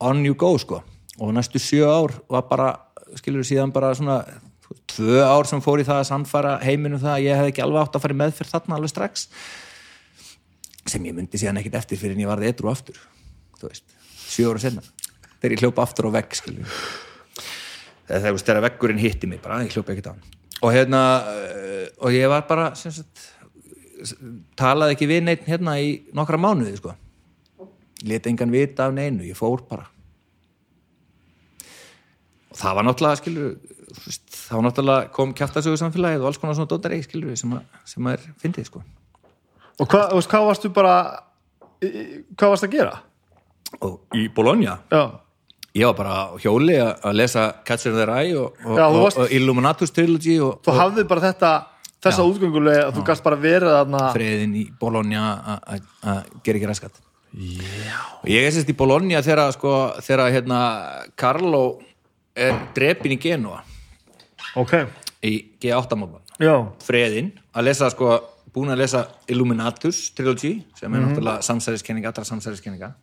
on you go sko. Og næstu sjö ár var bara skilur síðan bara svona tvö ár sem fór í það að sannfara heiminu það að ég hef ekki alveg átt að fara í meðferð þarna alveg strax sem ég myndi síðan ekkit eftir fyrir en ég varði etru aftur þú veist, sjö ára senna þegar ég hljópa aftur á vegg skilur þegar, veggurinn hitti mig bara, ég hljópa ekkit á hann. Og hérna, eh, og ég var bara sagt talaði ekki við neitt hérna í nokkra mánuði sko. Leti engan vita af neinu, ég fór bara. Og það var náttúrulega skilur var náttúrulega kom kjáttasögu samfélagið og alls konar svona dótari skilur sem, að, sem að er fyndið sko. Og hvað, þú veist, hvað varstu bara hvað varstu að gera? og í Bologna? Já, ég var bara á hjóli að lesa Catcher in the Rye og, og, Já, og, og Illuminatus Trilogy og, þú hafði bara þetta þessa útgöngulega að þú gast bara verið þarna og friðin í Bologna að- gera ekki og ég er sérst í Bologna þegar sko, hérna Carlo er drepin í Genua Ok, í G8 mótman já, friðin að lesa sko búin að lesa Illuminatus Trilogy sem er náttúrulega samsæriskenninga allra samsæriskenninga.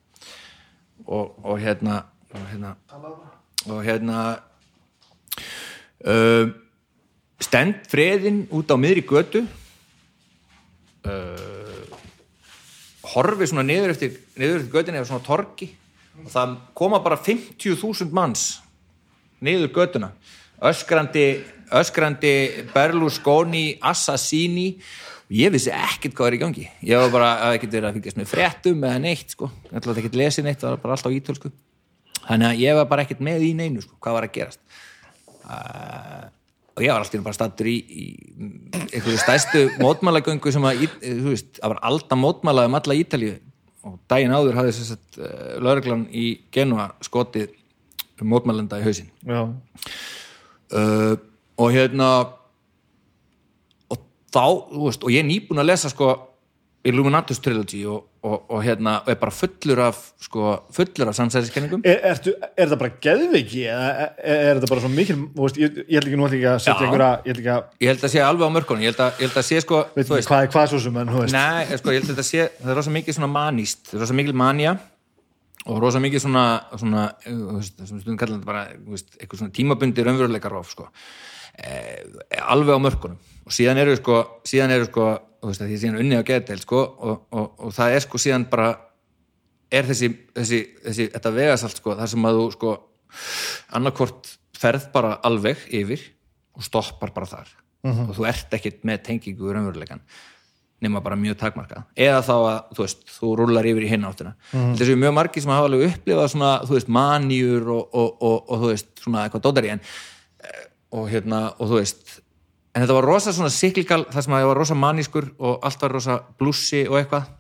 Og, og hérna og hérna og hérna uh, stend friðin út á miðri götu uh, horfi svona niður eftir niður eftir götunni eða svona torki og það koma bara 50.000 manns niður götuna. Öskrandi, öskrandi Berlusconi, Assassini ég vissi ekkert hvað er í gangi. Ég var bara að ekkert verið að fylgjast með fréttum eða neitt sko, ég ætlaði ekkert lesið neitt það var bara alltaf ítölsku þannig að ég var bara ekkert með í neinu sko, hvað var að gerast. Uh, og ég var alltaf bara stattur í, í einhverju stæstu mótmælagöngu sem að, þú veist, það var alltaf mótmælað um alla Ítalíu. Og daginn áður hafði þess að uh, lögreglan í Genua skotið mótmælenda í hausinn. Já. Uh, og hérna og þá, þú veist, og ég er nýbúin að lesa sko Illuminatus Trilogy og, og, og hérna, og er bara fullur af sko, fullur af samsæðiskenningum Er, ertu, er það bara geðveiki eða er, er þetta bara svo mikil veist, ég, ég held ekki nú ekki að setja einhverja ég ég held að sé alveg á mörkunum, ég held að, ég held að sé sko, ekki hvað er hvað svo sem veist, Nei, sko, ég held að sé, það er rosa mikið svona manist, það er rosa mikið manja og rosa mikið svona, svona veist, veist, eitthvað svona tímabundi raunveruleikarof sko. eh, alveg á mörkunum og síðan eru sko, síðan eru sko þú veist, að því síðan unni á geðdel sko, og, og, og það er sko síðan bara er þessi, þessi, þessi þetta vegasalt sko, þar sem að þú sko annarkvort ferð bara alveg yfir og stoppar bara þar. Og þú ert ekkert með tengingu í raunveruleikan nema bara mjög takmarkað. Eða þá að, þú veist, þú rúlar yfir í hinn áttina. Mm. þessu mjög margir sem hafa alveg upplifað svona, þú veist, manjur og, og, og, og þú veist, svona eitthvað dótari en eh, og hérna, og þú veist en þetta var rosa svona siklikal þar sem að ég var rosa manískur og allt var rosa blussi og eitthvað.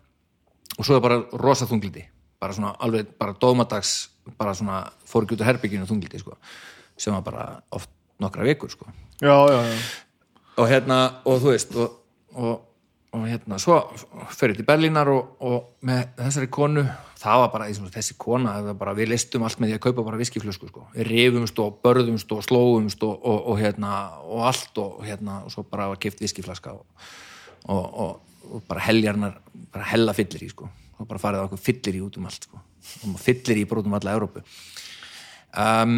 Og svo er bara rosa þunglindi. Bara svona alveg, bara dómadags bara svona fór ekki út á herbygginu þunglindi sko, sem var bara oft nokkra vikur sko. Já, já, já. Og hérna, og þú veist og, og, og hérna, svo fyrir til Berlínar og, og með þessari konu, það var bara þessi, þessi kona, það var bara, við listum allt með því að kaupa bara viskiflösku, sko, við rifumst og börðumst og slóumst og, og, og hérna og allt og hérna, svo bara var kipt viskiflaska og, bara heljarnar, bara hella fyllir í, sko, og bara farið á okkur fyllir í út um allt, sko, og fyllir í brotum alla Evrópu. Um,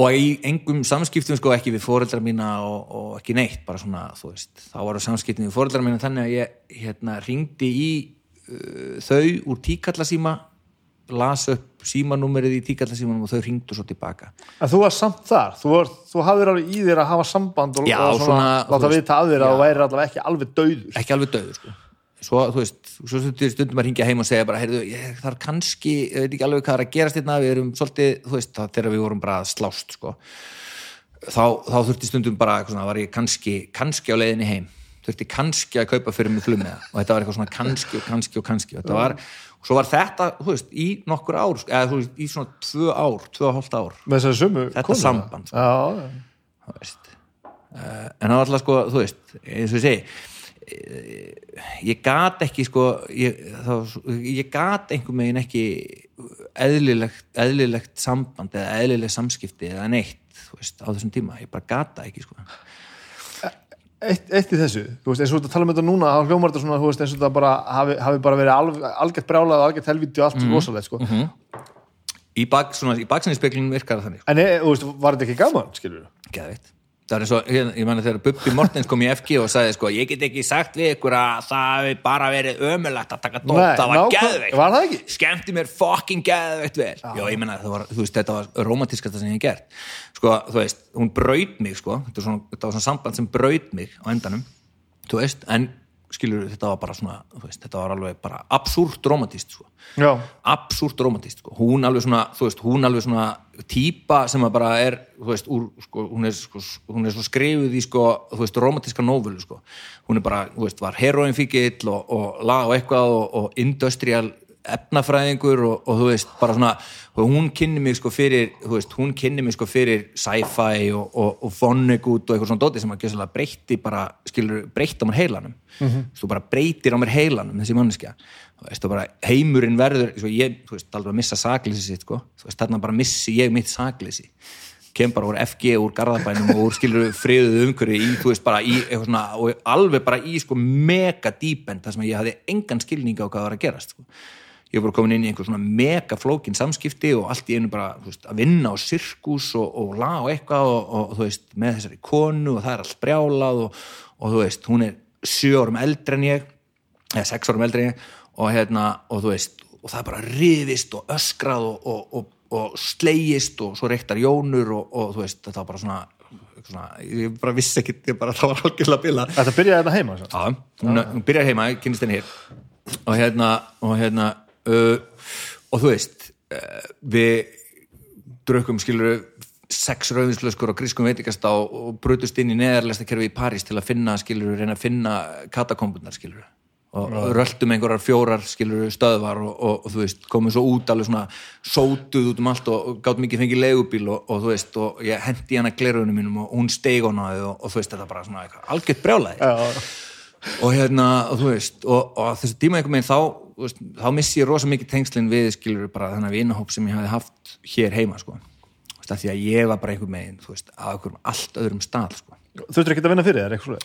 og í engum samskiptum sko ekki við fóreldra mína og, ekki neitt, svona, veist. Þá varu samskiptum við fóreldra mína þannig að ég hérna ringdi í þau úr tíkallasíma las upp símanúmerið í tíkallasímanum og þau ringdu svo tilbaka. En þú var samt þar, þú, var, þú hafðir alveg í þér að hafa samband og, Já, og svona, svona, láta veist, vita af þér að þú væri allavega ekki alveg dauður. Ekki alveg döður sko. Svo, þú veist, svo stundum, að ringja heim og segja bara, heyrðu, ég þarf kannski ég veit ekki alveg hvað er að gerast hérna, við erum svolítið, þú veist, þá, þegar við vorum bara að slást sko, þá, þá þurfti stundum bara, svona, var ég kannski kannski á leiðinni heim, þurfti kannski að kaupa fyrir mig flummiða og þetta var eitthvað svona kannski og kannski og kannski, og var svo var þetta, þú veist, í nokkur ár sko, eða þú veist, í svona tvö ár, tvö og hálft ár Þetta konu. samband, sko. Já, já. uh, en það var alltaf sko, þú veist eins og ég segi eh, ég gat ekki sko ég, þá, ég gat einhver megin ekki eðlilegt, eðlilegt samband eða eðlileg samskipti eða neitt þú veist, á þessum tíma, ég bara gata ekki sko eitt, eitt í þessu, þú veist, eins og þú tala um þetta núna þá hljómar þetta svona, þú veist, eins og þetta bara hafi, hafi bara verið alg, algjört brjálað og algjört helviti og allt Mhm. rosalegt, sko. Í, bak, svona, í baksinnispeklunum virkar það þannig En e, þú veist, var þetta ekki gaman, skilur Geðveikt. Það er eins og, hérna, ég manna þegar Bubbi Mortens kom í FG og sagði sko, ég get ekki sagt við ykkur að það hafi bara verið ömulegt að taka dót, Nei, það var það ekki? skemmti mér fucking geðveikt vel. Já, ég menna, það þú veist, þetta var romantískasta sem ég hef gert, sko, þú veist hún braut mig, sko, þetta var svona, þetta var svona samband sem braut mig á endanum. Þú veist, en skilur þetta var bara svona, veist, þetta var alveg bara absúrt romantíst, sko absúrt romantist sko. hún alveg svona, þú veist, hún alveg svona típa sem að bara er þú veist, úr, sko, hún, er, sko, hún er svo skrifuð í, sko, þú veist, romantíska nóvölu sko. hún er bara, þú veist, var heroinfíkill og, og lag og eitthvað og, og industrial efnafræðingur og, og þú veist, bara svona hún kynni mig sko fyrir, þú veist, hún kynni mig sko fyrir sci-fi og, og, og Vonnegut og eitthvað svona dóti sem að gjössalega breytti bara, skilur, breytti á mér heilanum. Þú bara breytir á mér heilanum þessi manneskja, þú veist, og bara heimurinn verður, sko, ég, þú veist, alveg að missa sakleysi sitt, sko, þú veist, þarna bara missi ég mitt sakleysi. Kem bara úr FG, úr Garðabænum og úr skilur friðuð umhverju í, þú veist, bara í eitthvað svona, og alveg bara í sko mega dýpend, þar sem ég hafði engan skilninga á hvað var að gerast, sko ég var bara komin inn í einhver svona mega flókin samskipti og allt í einu bara veist, að vinna á sirkus og, og la og eitthvað og, og, þú veist, með þessari konu og það er allt brjálað og, og þú veist, hún er sjö árum eldri en ég eða sex árum eldri en ég og hérna, og þú veist, og það er bara riðist og öskrað og, og slegist og svo reyktar jónur og þú veist, þetta var bara svona, svona ég bara vissi ekki, ég bara, það var algjörlega bila þetta byrjaði þetta heima svo. Já, hún, byrjar heima, kynist henni hér og hérna, og hérna uh, og þú veist uh, við drukkum skilur sex rauðinslöskur og grískum veitikast á og brutust inn í neðarlesta kerfi í París til að finna skilur, reyna að finna katakombunar skilur og Rá. röldum einhverjar fjórar skilur stöðvar og, og, og þú veist komum svo út alveg svona sótuð út um allt og, og gátt mikið fengið legubíl og þú veist og ég hendi hana glerunum mínum og hún steig hana og þú veist þetta bara svona algjört brjálæði og hérna og þú veist og þessu tíma einhver meginn þá veist, þá missi ég rosa mikið tengslinn við skilur bara þannig að vinahóp sem ég hafi haft hér heima sko. Veist, því að ég var bara einhver meginn þú veist, á einhverjum allt öðrum stað sko. Þurftur ekki að vinna fyrir þér, eitthvað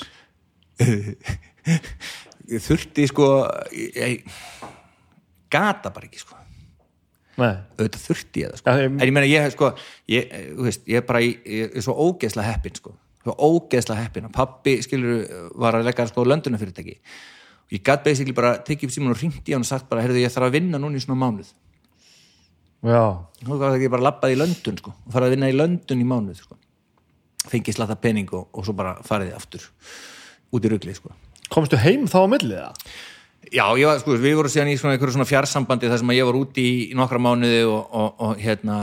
svo þurfti sko ég, ég gata bara ekki sko. Nei, auðvitað þurfti ég það sko. Ja, ég- en ég meina ég sko ég, þú veist, ég er bara í, ég er svo ógeðslega heppin sko svo ógeðslega heppin að pappi skilur var að leggja sko löndunum fyrirtæki og ég gat basically bara tekið upp síman og ringt í hann og sagt bara, heyrðu ég þarf að vinna núna í svona mánuð. Já, þá var ekki bara labbað í löndun sko. Og farið að vinna í löndun í mánuð sko. Fengið slatta pening og, og svo bara farið aftur út í ruglið sko. Komstu heim þá á millið það? Já, ég var, sko, við vorum síðan í svona svona fjarsambandi þar sem ég var úti í, nokkra mánuði og, og, og hérna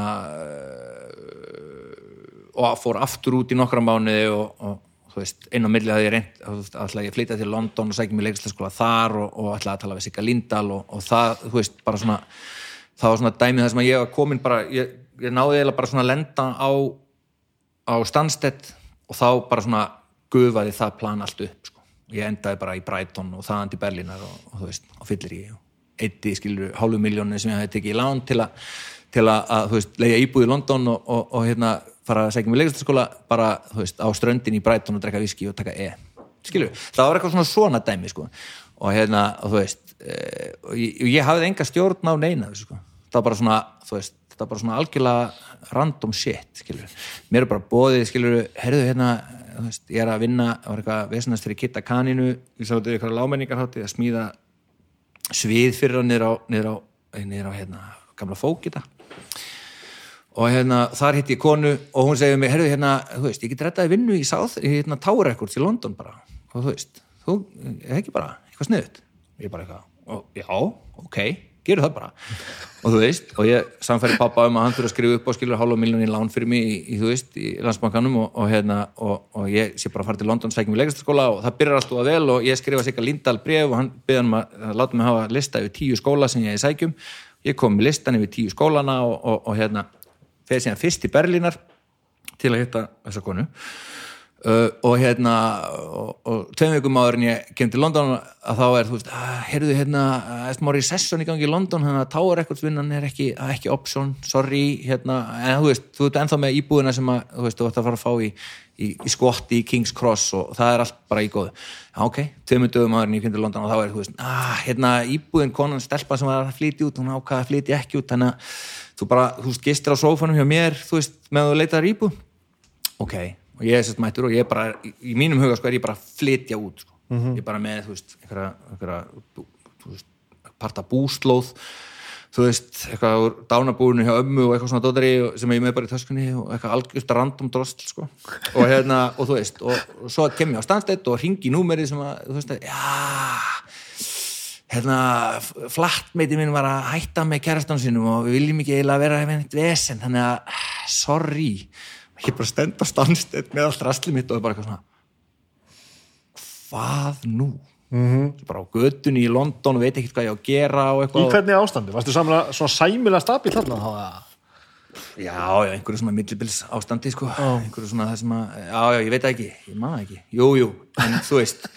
og fór aftur út í nokkra mánuði og, og þú veist, inn á milli hafði ég reynd ætlaði ég að flytja til London og sækja mig leiklistaskóla þar og, og ætlaði að tala við Sigga Lindahl og, og það, þú veist, bara svona það var svona dæmið þar sem að ég var komin bara, ég, ég náði eiginlega bara svona að lenda á, á Stansted og þá bara svona gufaði það plan allt upp sko. ég endaði bara í Brighton og þaðan til Berlínar og, og þú veist, á fyllir ég eitti skilur hálfu miljónu sem ég hafði tekið í lán til að, til að, að þú veist, leiða íbúð í London og, og, og hérna fara að segja mig leiklistaskóla bara, þú veist, á ströndin í Brighton og drekka viski og taka e skilur, það var eitthvað svona svona dæmi sko. og hérna, og þú veist e, og ég, og ég hafði enga stjórn á neina sko. það var bara svona, þú veist það var bara svona algjörlega random shit skilur, mér er bara bóðið skilur, herðu hérna, þú veist, ég er að vinna það var eitthvað vesnast fyrir kitta kaninu ég sá þetta eitthvað lámenningarhátti að smíða svið fyrir hann niður á, niður á, niður á hérna, gamla fókita og hérna, þar hitti ég konu og hún segið mig, herðu hérna, þú veist, ég get rettaði vinnu í í hérna Tower Records í London bara, og þú veist, þú er ekki bara eitthvað sniðut, ég bara eitthvað og, já, ok, gerur það bara. Og þú veist, og ég samfæri pappa um að hann fyrir að skrifa upp og skilur hálfa miljónin lán fyrir mig í, í, þú veist, í landsbankanum og, og hérna, og, og ég sé bara að fara til London sækjum í leikastaskóla og það byrjar alltaf vel og ég skrifa sér Lindahl bref og hann byrjar hann að láta mig hafa lista yfir tíu skóla sem ég sækjum. Ég kom með listan yfir tíu skólana og, og, og hérna, fer síðan fyrst í Berlínar til að hitta þessa konu. Uh, og hérna og, og tveim vikum áður en ég kem til London að þá er, þú veist, að, heyrðu hérna að smá recession í gangi í London þannig að Tower Records vinnan er ekki, ekki option sorry, hérna, en þú veist þú ert ennþá með íbúðina sem að, þú veist, þú ert að fara að fá í, í, í skotti í King's Cross og það er allt bara í góðu. Ok, en ég kem til London og þá er, þú veist, að, hérna íbúðin konan stelpa sem var að flytja út, hún ákvaða að flytja ekki út, þannig að þú bara, þú veist, gistir á sófanum hjá mér, þú veist, með að leitaðar íbúð ok, og ég er sett mættur og ég er bara, í, í mínum huga sko er ég bara að flytja út sko. ég er bara með, þú veist, einhverja, einhverja þú veist, parta búslóð þú veist, eitthvað úr dánabúinu hjá ömmu og eitthvað svona dótari sem ég með bara í töskunni og eitthvað algjörst random drosl sko. og hérna, og þú veist og, og svo kem ég á standstætt og ringi númerið sem að, þú veist, já hérna, flattmeiti minn var að hætta með kærastan sinum og við viljum ekki eiginlega vera með eitt vesen, þannig að sorry, ég bara stend á standstætt með allt rastli mitt og bara eitthvað svona hvað nú? Mm -hmm. bara á göttunni í London og veit ekki hvað ég á að gera og Í eitthvað hvernig ástandi? Varstu samlega svona sæmilega stabil þarna? þá? Já, já, einhverju svona millibils ástandi sko, einhverju svona það sem að já, já, ég veit ekki, ég man það ekki jú, jú, en þú veist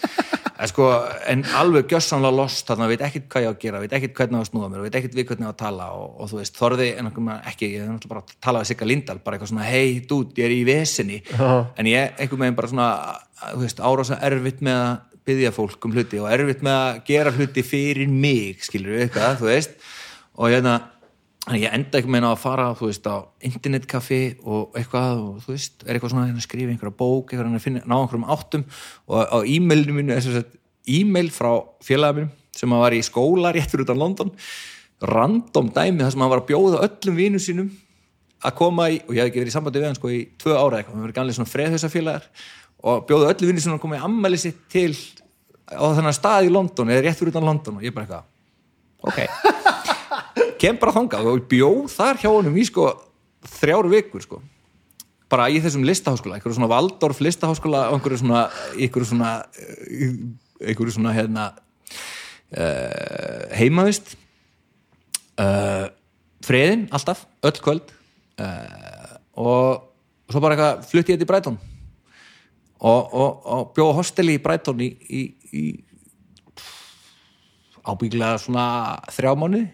en, sko, en alveg gjössanlega lost þarna, veit ekkert hvað ég á að gera, veit ekkert hvernig á að snúða mér veit ekkert við hvernig á að tala og, og þú veist, þorði en ekki, ég er náttúrulega bara að tala við Sigga Lindahl, bara eitthvað svona, hei, dút, ég er í vesinni. En ég, einhvern veginn bara svona þú veist, árása erfitt með að byggja fólk um hluti og erfitt með að gera hluti fyrir mig, skilur við eitthvað, þú veist. Og hérna Þannig ég enda ekki meina að fara, veist, á internetkaffi og eitthvað og þú veist, er eitthvað svona að skrifa einhverja bók, eitthvað að finna, ná einhverjum áttum og á e-mailinu mínu að e-mail frá félagum mínum sem að var í skóla rétt fyrir utan London. Random dæmi þar sem hann var að bjóða öllum vinum sínum að koma í, og ég hef ekki verið í sambandi við hann sko í tvö ára eitthvað, við verið ganlega svona freðhausafélagar og bjóða öllum vinum sínum að koma í ammæli sitt til á þennan stað í London eða rétt fyrir utan London og ég bara eitthvað ok kem bara þangað og bjóð þar hjá honum í sko þrjár vikur sko. Bara í þessum listaháskóla, einhverju svona Waldorf listaháskóla og einhverju svona einhverju svona, eh, einhverju svona hérna uh, heimavist uh, freðin alltaf, öll kvöld. Uh, og svo bara eitthvað flutti ég til Brighton. Og, og, og bjóða hosteli í Brighton í, í, í ábyggilega svona þrjá mánuði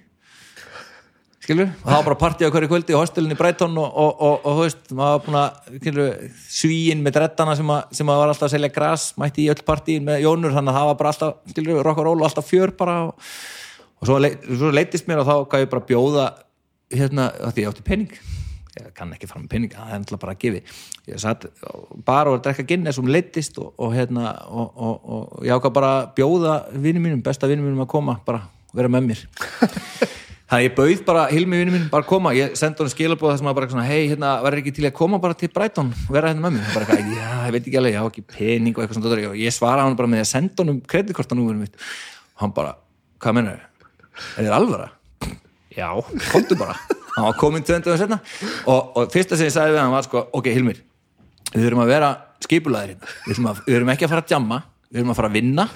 skilur, og það var bara partí á hverju kvöldi í hostelin í Brighton og, og, og, og veist, maður var búin að skilur, svíin með drettana sem, að, sem að var alltaf að selja gras, mætti í öll partí með Jónur, þannig að það var bara alltaf skilur, rock and roll og alltaf fjör bara og, og svo, leit, svo leitist mér og þá gaf ég bara bjóða hérna, því ég átti penning ég kann ekki fara með penning, það er alltaf bara að gefi ég satt bara og var að drekka Guinness og mér leittist og hérna og ég ákvað bara bjóða vinnum mínum, besta vinnum mínum að koma bara vera með mér þannig að ég bauð bara Hilmi vinnum mínum bara að koma. Ég sendi hann skilabóð sem að bara svona hei, hérna, verður ekki til að koma bara til Brighton? Og vera hérna með mér, bara eitthvað, já, ég veit ekki alveg ég hafa ekki pening og eitthvað svona og ég svara hann bara með að senda hann um kreditkortanúverum mitt. Og hann bara, hvað menur er þér alvara? já, komdu bara. Hann var komin 20 og setna og, og fyrsta sem ég sagði við hann var sko, ok Hilmir við þurfum að vera skipulaðir hérna. Við þurfum, að, við þurfum ekki að jamma. Við þurfum að fara að vinna,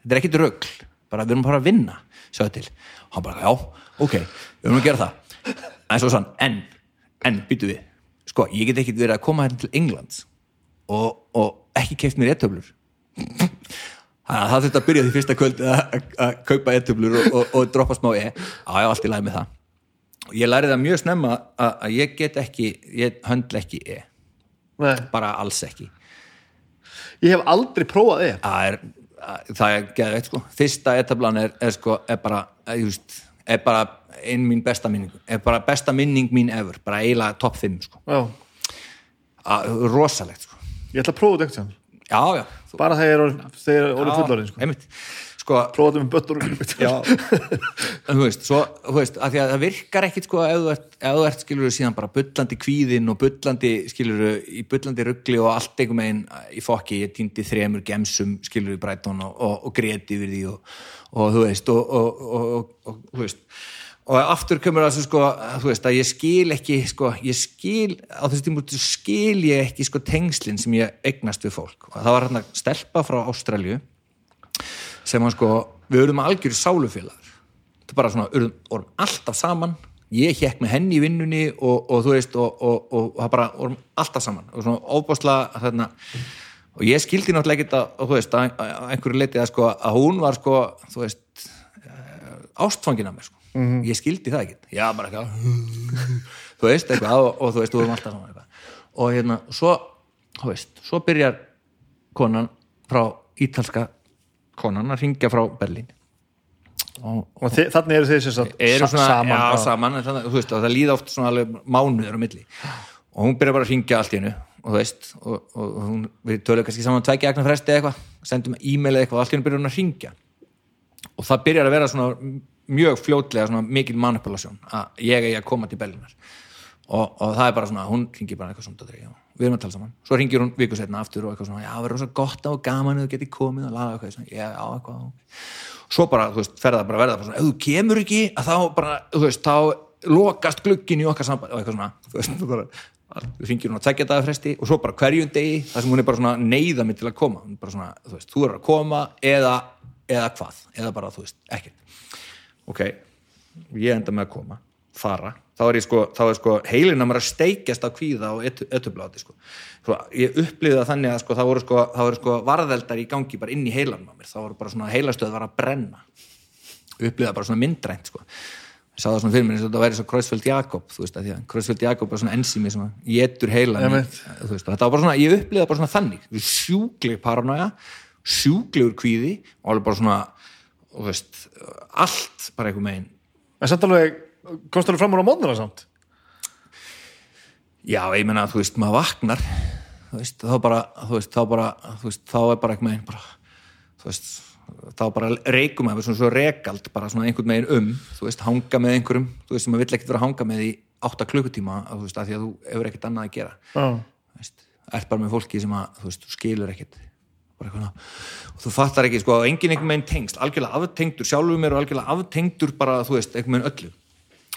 þetta er ekkit rögl bara að vinna, sjáðu til. Hann bara, já, ok, við þurfum að gera það. En svo sann, en en, býtu við, sko, ég get ekki verið að koma hérna til Englands og, og ekki keift mér ettöflur það þurfti að byrja því fyrsta kvöld að, kaupa ettöflur og, og, og droppa smá e, á, já, allt í lagi með það. Og ég lærið það mjög snemma að, ég get ekki, ég höndla ekki e, Nei. bara alls ekki. Ég hef aldrei prófað þig. það er, að- það er geðveitt sko. Fyrsta etablan er, er sko er bara, er, just, er bara einn mín besta minning, er bara besta minning mín ever, bara eiginlega top 5 sko. Rosalegt sko. Ég ætla að prófa þetta já, þú, Bara þegar þeir eru fullorðin, sko. sko, Prófa þetta með böttur. þú veist, svo, þú veist, að því að það virkar ekkit sko ef þú ert, ef þú ert skilur síðan bara bullandi kvíðin og bullandi skilur í bullandi ruggli og allt einhver megin í fokki, ég týndi þremur gemsum skilur í Brighton og, og, og greti yfir því og, og þú veist og, og, og þú veist. Og aftur kemur það sko, þú veist að ég skil ekki, sko, ég skil á þessu tímur skil ég ekki sko tengslin sem ég eignast við fólk. Og það var hérna stelpa frá Ástralju sem hann sko, við erum algjör sálufélagar. Er bara svona, við vorum alltaf saman. Ég hekk með henni í vinnunni og, og þú veist, og, og, og, og það bara vorum alltaf saman. Og svona óbáslega þarna, og ég skildi náttúrulega ekki að, þú veist, að, einhverju leiti að sko, að hún var sko, þú veist eh, ástfangin af mér sko. -hmm. ég skildi það ekki, já bara eitthvað þú veist, eitthvað, og, og þú veist, þú erum alltaf eitthvað. Og hérna, svo þú veist, svo byrjar konan frá ítalska konan að ringja frá Berlín. Og, og þi- þannig eru þeir sem sagt eru svona, saman. já, saman þannig, þú veist, og það líða oft svona alveg mánuður á milli. Og hún byrjar bara að ringja allt í hennu og þú veist, og, og, og við tölum kannski saman tveikja agnar fresti eða eitthvað, sendum e-mail eða eitthvað og allt hennu byrjar hún að ringja og það byrjar að vera svona mjög fljótlega svona mikil manipulasjón að ég eigi að koma til Berlínar. Og, og það er bara svona, hún ringir bara eitthvað svona já, við erum að tala saman. Svo ringir hún viku setna aftur og eitthvað svona já, það verður rosa gott og gaman að þú geti komið og laga eitthvað, svona, já, eitthvað. Ok. svo bara, þú veist, fer það bara verða bara svona, ef þú kemur ekki, þá bara þú veist, þá lokast glukkin í okkar samband og eitthvað svona, þú veist, þú ringir hún að tvekja dagar fresti og svo bara hverjum degi þar sem hún er bara svona neyða mig til að koma. Svona, þú veist, þú er að koma eða, eða hvað, eða bara, þú veist, ekkert. Ok, ég enda með að koma fara, þá er ég sko, þá sko heilin að maður að steikjast á kvíða og öttubláti sko. svo ég upplýði það þannig að sko, það voru sko, það sko varðeldar í gangi bara inn í heilanum á mér, það voru bara svona heilastöð var að brenna. Upplýði það bara svona myndrænt sko sá það svona fyrir mér eins og þetta væri svo Kreuzfeld Jakob þú veist að því að Kreuzfeld Jakob er svona ensými sem getur og þetta var bara svona, ég upplýði það bara svona þannig sjúkleg paranoja sjúklegur kvíði og alveg bara svona þú veist, allt bara einhver megin en samt alveg, komst alveg fram úr á mótnara samt? Já, ég meina, þú veist, maður vaknar þú veist, þá bara þú veist, þá bara, þú veist, þá er bara einhvern megin bara, þú veist, þá bara reikum maður svona svo rekald bara svona einhvern megin um, þú veist, hanga með einhverjum þú veist, sem maður vill ekkert vera að hanga með í átta klukkutíma, þú veist, af því að þú hefur ekkert annað að gera, já, þú veist ert bara með fólki sem að, þú veist, þú skilur ekkert. Bara eitthvað, og þú fattar ekki sko, engin einhvern megin tengst, algjörlega aftengdur sjálfur mér og algjörlega aftengdur bara, þú veist, einhvern megin öllu.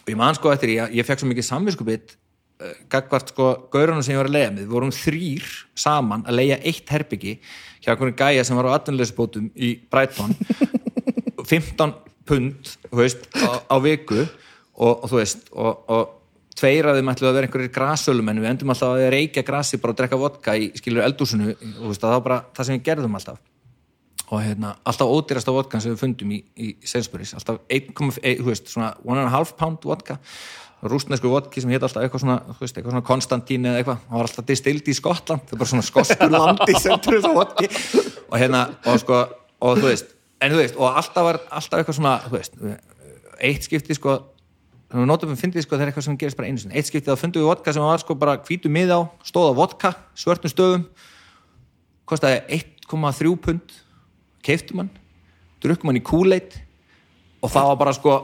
Og ég man sko eftir, ég, ég fekk svo mikið samvinskupið uh, gagvart sko gaurunum sem ég var að leiða með, við vorum þrýr saman að leiða eitt herbyggi hjá einhverjum gæja sem var á atvinnuleysbótum í Brighton. 15 pund veist, á, á viku og, og þú veist og, og tveir af þeim ætluðu að vera einhverjir grassölumenn við endum alltaf að reykja grassi bara og drekka vodka í skilur eldúsinu og veist, það var bara það sem við gerðum alltaf. Og hérna, alltaf ódýrasta vodkan sem við fundum í, í Sainsbury's, alltaf 1,1 þú veist, svona 1,5 pound vodka rústnesku vodki sem hétt alltaf eitthvað svona, veist, eitthvað svona Konstantín eða eitthvað. Hann var alltaf distild í Skottland, það er bara svona skoskur landi trúið það vodki. Og hérna, og sko, og þú veist en þú veist, og alltaf var, alltaf eitthvað svona þú veist, eitt skipti sko þannig að notum við fyndið sko þegar eitthvað sem gerist bara einu sinni. Eitt skipti þá fundum við vodka sem var sko bara hvítu mið á stóð á vodka, svörtum stöðum kostaði 1,3 pund keiftum hann drukkum hann í kúleit og það var bara sko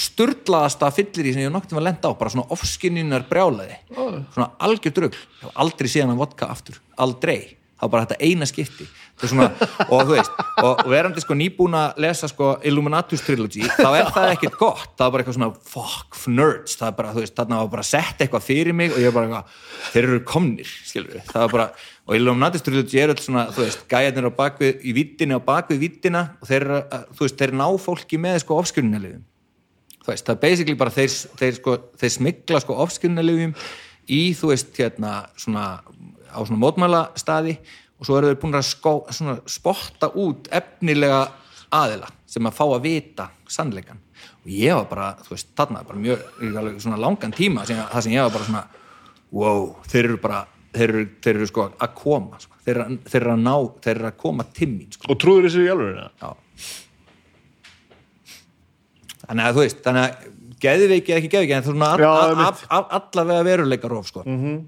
sturlaðasta fyllir í sem ég hef nokkuð að lenda á bara svona ofskinninar brjálaði svona algjör drugl, ég hef aldrei síðan að vodka aftur, aldrei. Það var bara þetta eina skipti. Er svona, og þú veist, og verandi sko nýbúin að lesa sko Illuminatus Trilogy þá er það ekkert gott, það var bara eitthvað svona fuck, nerds, það er bara, þú veist, þarna var bara setja eitthvað fyrir mig og ég er bara eitthvað þeir eru komnir, skilur við, það var bara og Illuminatus Trilogy er öll svona, þú veist gæjarnir á bakvið, í vittinni á bakvið vittina og þeir, þú veist, þeir ná fólki með sko ofskjörnulifum þú veist, það er basically bara þeir, þeir, sko, þeir smigla sko ofskjörnulifum í, þú veist, hérna svona, á svona mótmæla staði og svo eru þeir búin að skó, svona, spotta út efnilega aðila sem að fá að vita sannleikan og ég var bara, þú veist, þarna bara mjög, svona langan tíma sem, það sem ég var bara svona wow, þeir eru bara þeir eru, þeir eru sko að koma sko. þeir, eru, þeir eru að ná, þeir eru að koma timmin sko. og trúður þessu í alveg Já. Þannig að þú veist þannig að geðveiki eða ekki geðveiki en er all, all, allavega veruleika róf sko. mm -hmm.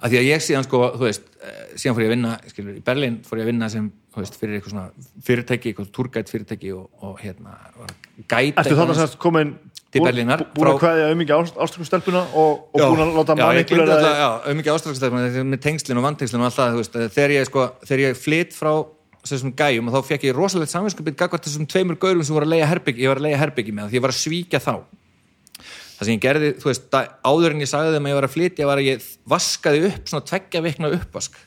að því að ég síðan sko þú veist, eh, síðan fór ég að vinna skilur, í Berlín fór ég að vinna sem þú veist, fyrir eitthvað svona fyrirtæki, eitthvað túrgætt fyrirtæki og, og hérna að gæta Ertu þarna semst komin Til búin- að frá- kveðja um ekki áströku stelpuna og, og búin að láta manipulera um ekki ástrafskastefna með tengslinn og vantengslinn og allt það, þú veist, þegar ég sko, þegar ég flytt frá þessum gæjum og þá fekk ég rosalegt samvinskupið gagvart þessum tveimur gaurum sem voru að leiða herbyggi, ég var að leiða herbyggi með það, því ég var að svíkja þá. Það sem ég gerði, þú veist, áður en ég sagði þeim að ég var að flytja var að ég vaskaði upp svona tveggja vikna uppvask.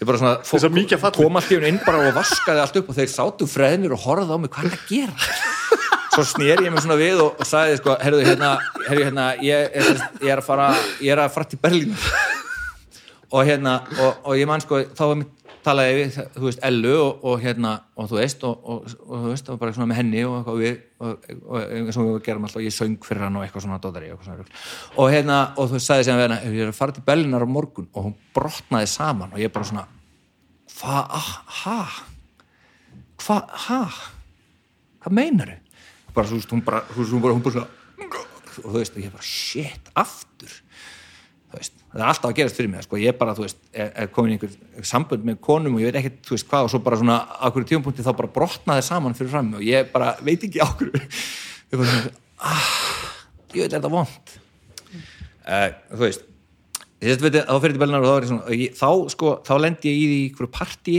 Ég bara svona, fallið. kom allt í hún inn bara og vaskaði allt upp og þeir sátu freðnir og horfðu á mig, hvað er að gera? Svo snýr ég mig svona við og, og sagði sko, herruðu hérna, hérna ég, ég, ég er að fara ég er að fara til Berlín og hérna, og, og ég man sko þá var mér talaði við, þú veist, Ellu og, og hérna, og þú veist og, og, og þú veist, og bara svona með henni og eitthvað við, og, og eins og við gerum alltaf, ég söng fyrir hann og eitthvað svona dótari og, og hérna, og þú sagði sem við hérna, ég er að fara til Bellinar á morgun. Og hún brotnaði saman og ég bara svona hva, ah, ha? Hva, ha? Hvað meinar þau? Bara, þú veist, hún bara, þú veist, hún bara, hún bara svona, og þú veist, og ég bara, shit, aftur það er alltaf að gerast fyrir mig sko. ég bara, þú veist, er, er komin í einhver sambönd með konum og ég veit ekki, þú veist, hvað og svo bara svona, á hverju tíumpunkti þá bara brotnaði saman fyrir fram og ég bara veit ekki á hverju. Ég bara svona, ah ég veit, er þetta vond uh, þú veist þess að þá fyrir til Bellinar og þá er ég svona ég, þá, sko, þá lendi ég í því hverju partí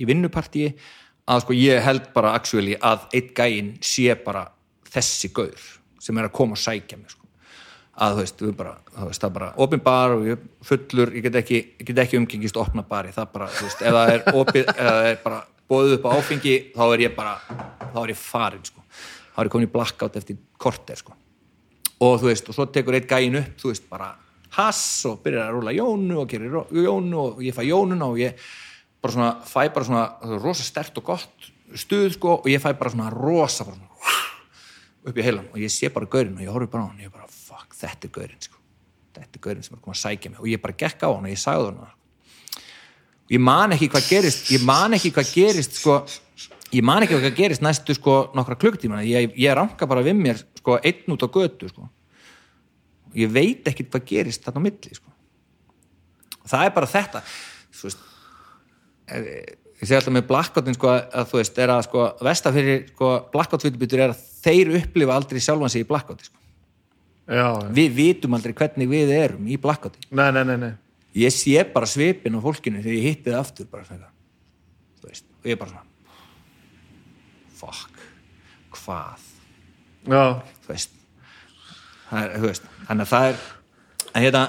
í vinnupartíi að sko ég held bara actually að eitt gæinn sé bara þessi gaur sem er að koma og sækja mig sko að þú veist, bara, þú veist, það bara opin bar og ég fullur, ég get ekki, get ekki umgengist opna bari, það bara, þú veist, ef það er opið, ef það er bara bóðið upp á áfengi, þá er ég bara þá er ég farin, sko. Þá er ég komin í blackout eftir korter, sko. Og þú veist, og svo tekur eitt gæin upp þú veist, bara hass og byrjar að rúla jónu og gerir jónu og ég fæ jónuna og ég bara svona fæ bara svona rosa stert og gott stuð, sko, og ég fæ bara svona rosa bara svona, upp í heilan og ég sé bara gaurin og ég horfi bara á hann og ég bara þetta er gaurinn sko. þetta er gaurinn sem er komið að sækja mig og ég bara gekk á hann og ég sagði hann og ég man ekki hvað gerist ég man ekki hvað gerist sko, ég man ekki hvað gerist næstu sko, nokkra klukktíma ég, ég ranka bara við mér sko, einn út á götu sko. ég veit ekki hvað gerist þarna á milli sko. það er bara þetta þú veist eh, ég segi alltaf með blackoutin sko að þú veist er að sko vestafyrir sko blackout-fyrirbyttur er að þeir upplifa aldrei sjálfan sig í blackouti sko. Við vitum aldrei hvernig við erum í blackouti. Nei, nei, nei, nei. ég sé bara svipin á fólkinu þegar ég hitti það aftur veist, og ég er bara svona fuck hvað? Já, þú veist, þannig að það er en hérna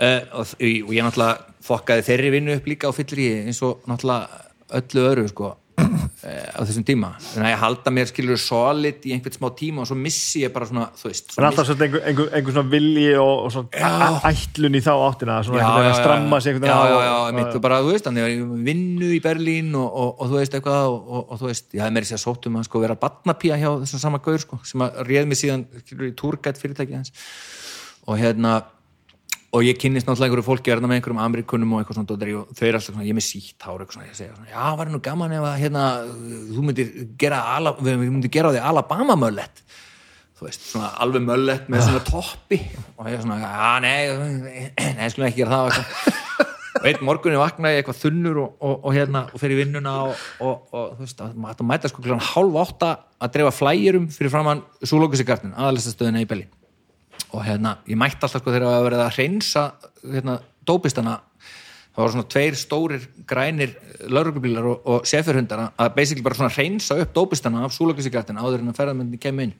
uh, og, og ég náttúrulega fokkaði þeirri vinnu upp líka á fyllir eins og náttúrulega öllu öru sko á þessum tíma. Þannig að ég halda mér skilur solid í einhvern smá tíma og svo missi ég bara svona þú veist er alltaf svona einhver, einhver, einhver svona vilji og, og svona ætlun í þá áttina svona einhvern veginn að stramma sig Já, já, já, mitt og bara, þú veist, þannig að ég vinnu í Berlín og, og, og þú veist eitthvað og þú veist, ég hef mér sér sótt um að sko vera batnapía hjá þessum sama gaur sko sem að réð mig síðan, skilur, í túrgætt fyrirtæki hans og hérna og ég kynist náttúrulega einhverju fólki erna með einhverjum amerikunum og eitthvað svona og þau er alltaf svona, ég er með sítt hár svona, ég segja svona, já, var nú gaman ef að hérna, þú myndir gera ala, myndir gera því Alabama möllet þú veist, svona alveg möllet með svona toppi. Og ég er svona, já, nei nei, skulum ekki gera það eitthvað. Og einn morgunni vaknaði eitthvað þunnur og, og, og hérna, og fer í vinnuna og, og þú veist, að mæta sko kl. hálf átta að drefa flæjurum fyrir framann Súlókusigartin, aðalistastöðina í Bellin og hérna, ég mætti alltaf sko þegar að verið að hreinsa hérna, dópistana það var svona tveir stórir grænir lauruglubílar og, og sefurhundar að basically bara svona hreinsa upp dópistana af súlökisigatina áður en að ferðarmyndin kemur inn.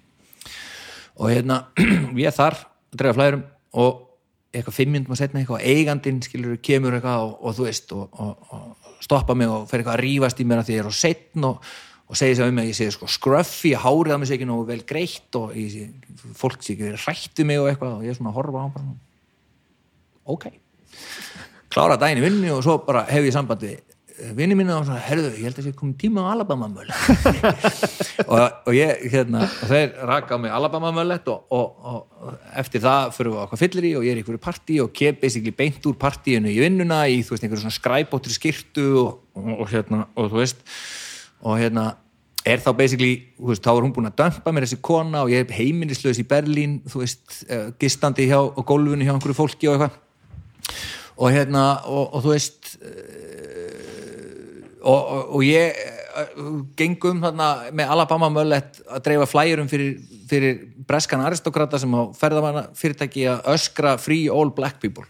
Og hérna ég þar að drega flærum og eitthvað fimmjundum að setna eitthvað eigandin skilur kemur eitthvað og, og þú veist og, og stoppa mig og fer eitthvað að rífast í mér að því ég er á setn og og segja sér um mig að ég sé sko scruffy hárið að mér sé ekki nógu vel greitt og ég, fólk sé ekki verið rættu mig og eitthvað og ég er svona að horfa á hann bara ok. Klára daginn í vinnu og svo bara hef ég sambandi vinni mínu og svona, herðu, ég held að það sé komið tíma á Alabama möllet og, og ég, hérna, og þeir raka á mig Alabama möllet og, og, og eftir það fyrir við okkar fyllir í og ég er í einhverju partí og kem basically beint úr partíinu í vinnuna í, þú veist, einhverju svona skræbóttri skirtu og hérna, og þú veist og hérna er þá basically, þú veist, þá er hún búin að dömpa mér þessi kona og ég er heimilislaus í Berlín, þú veist, uh, gistandi hjá og gólfunni hjá einhverju fólki og eitthvað. Og hérna og, og þú veist uh, og, og, og ég uh, gengum þarna með Alabama möllet að dreifa flæjurum fyrir, fyrir breskan aristokrata sem á ferðamanna fyrirtæki að öskra free all black people.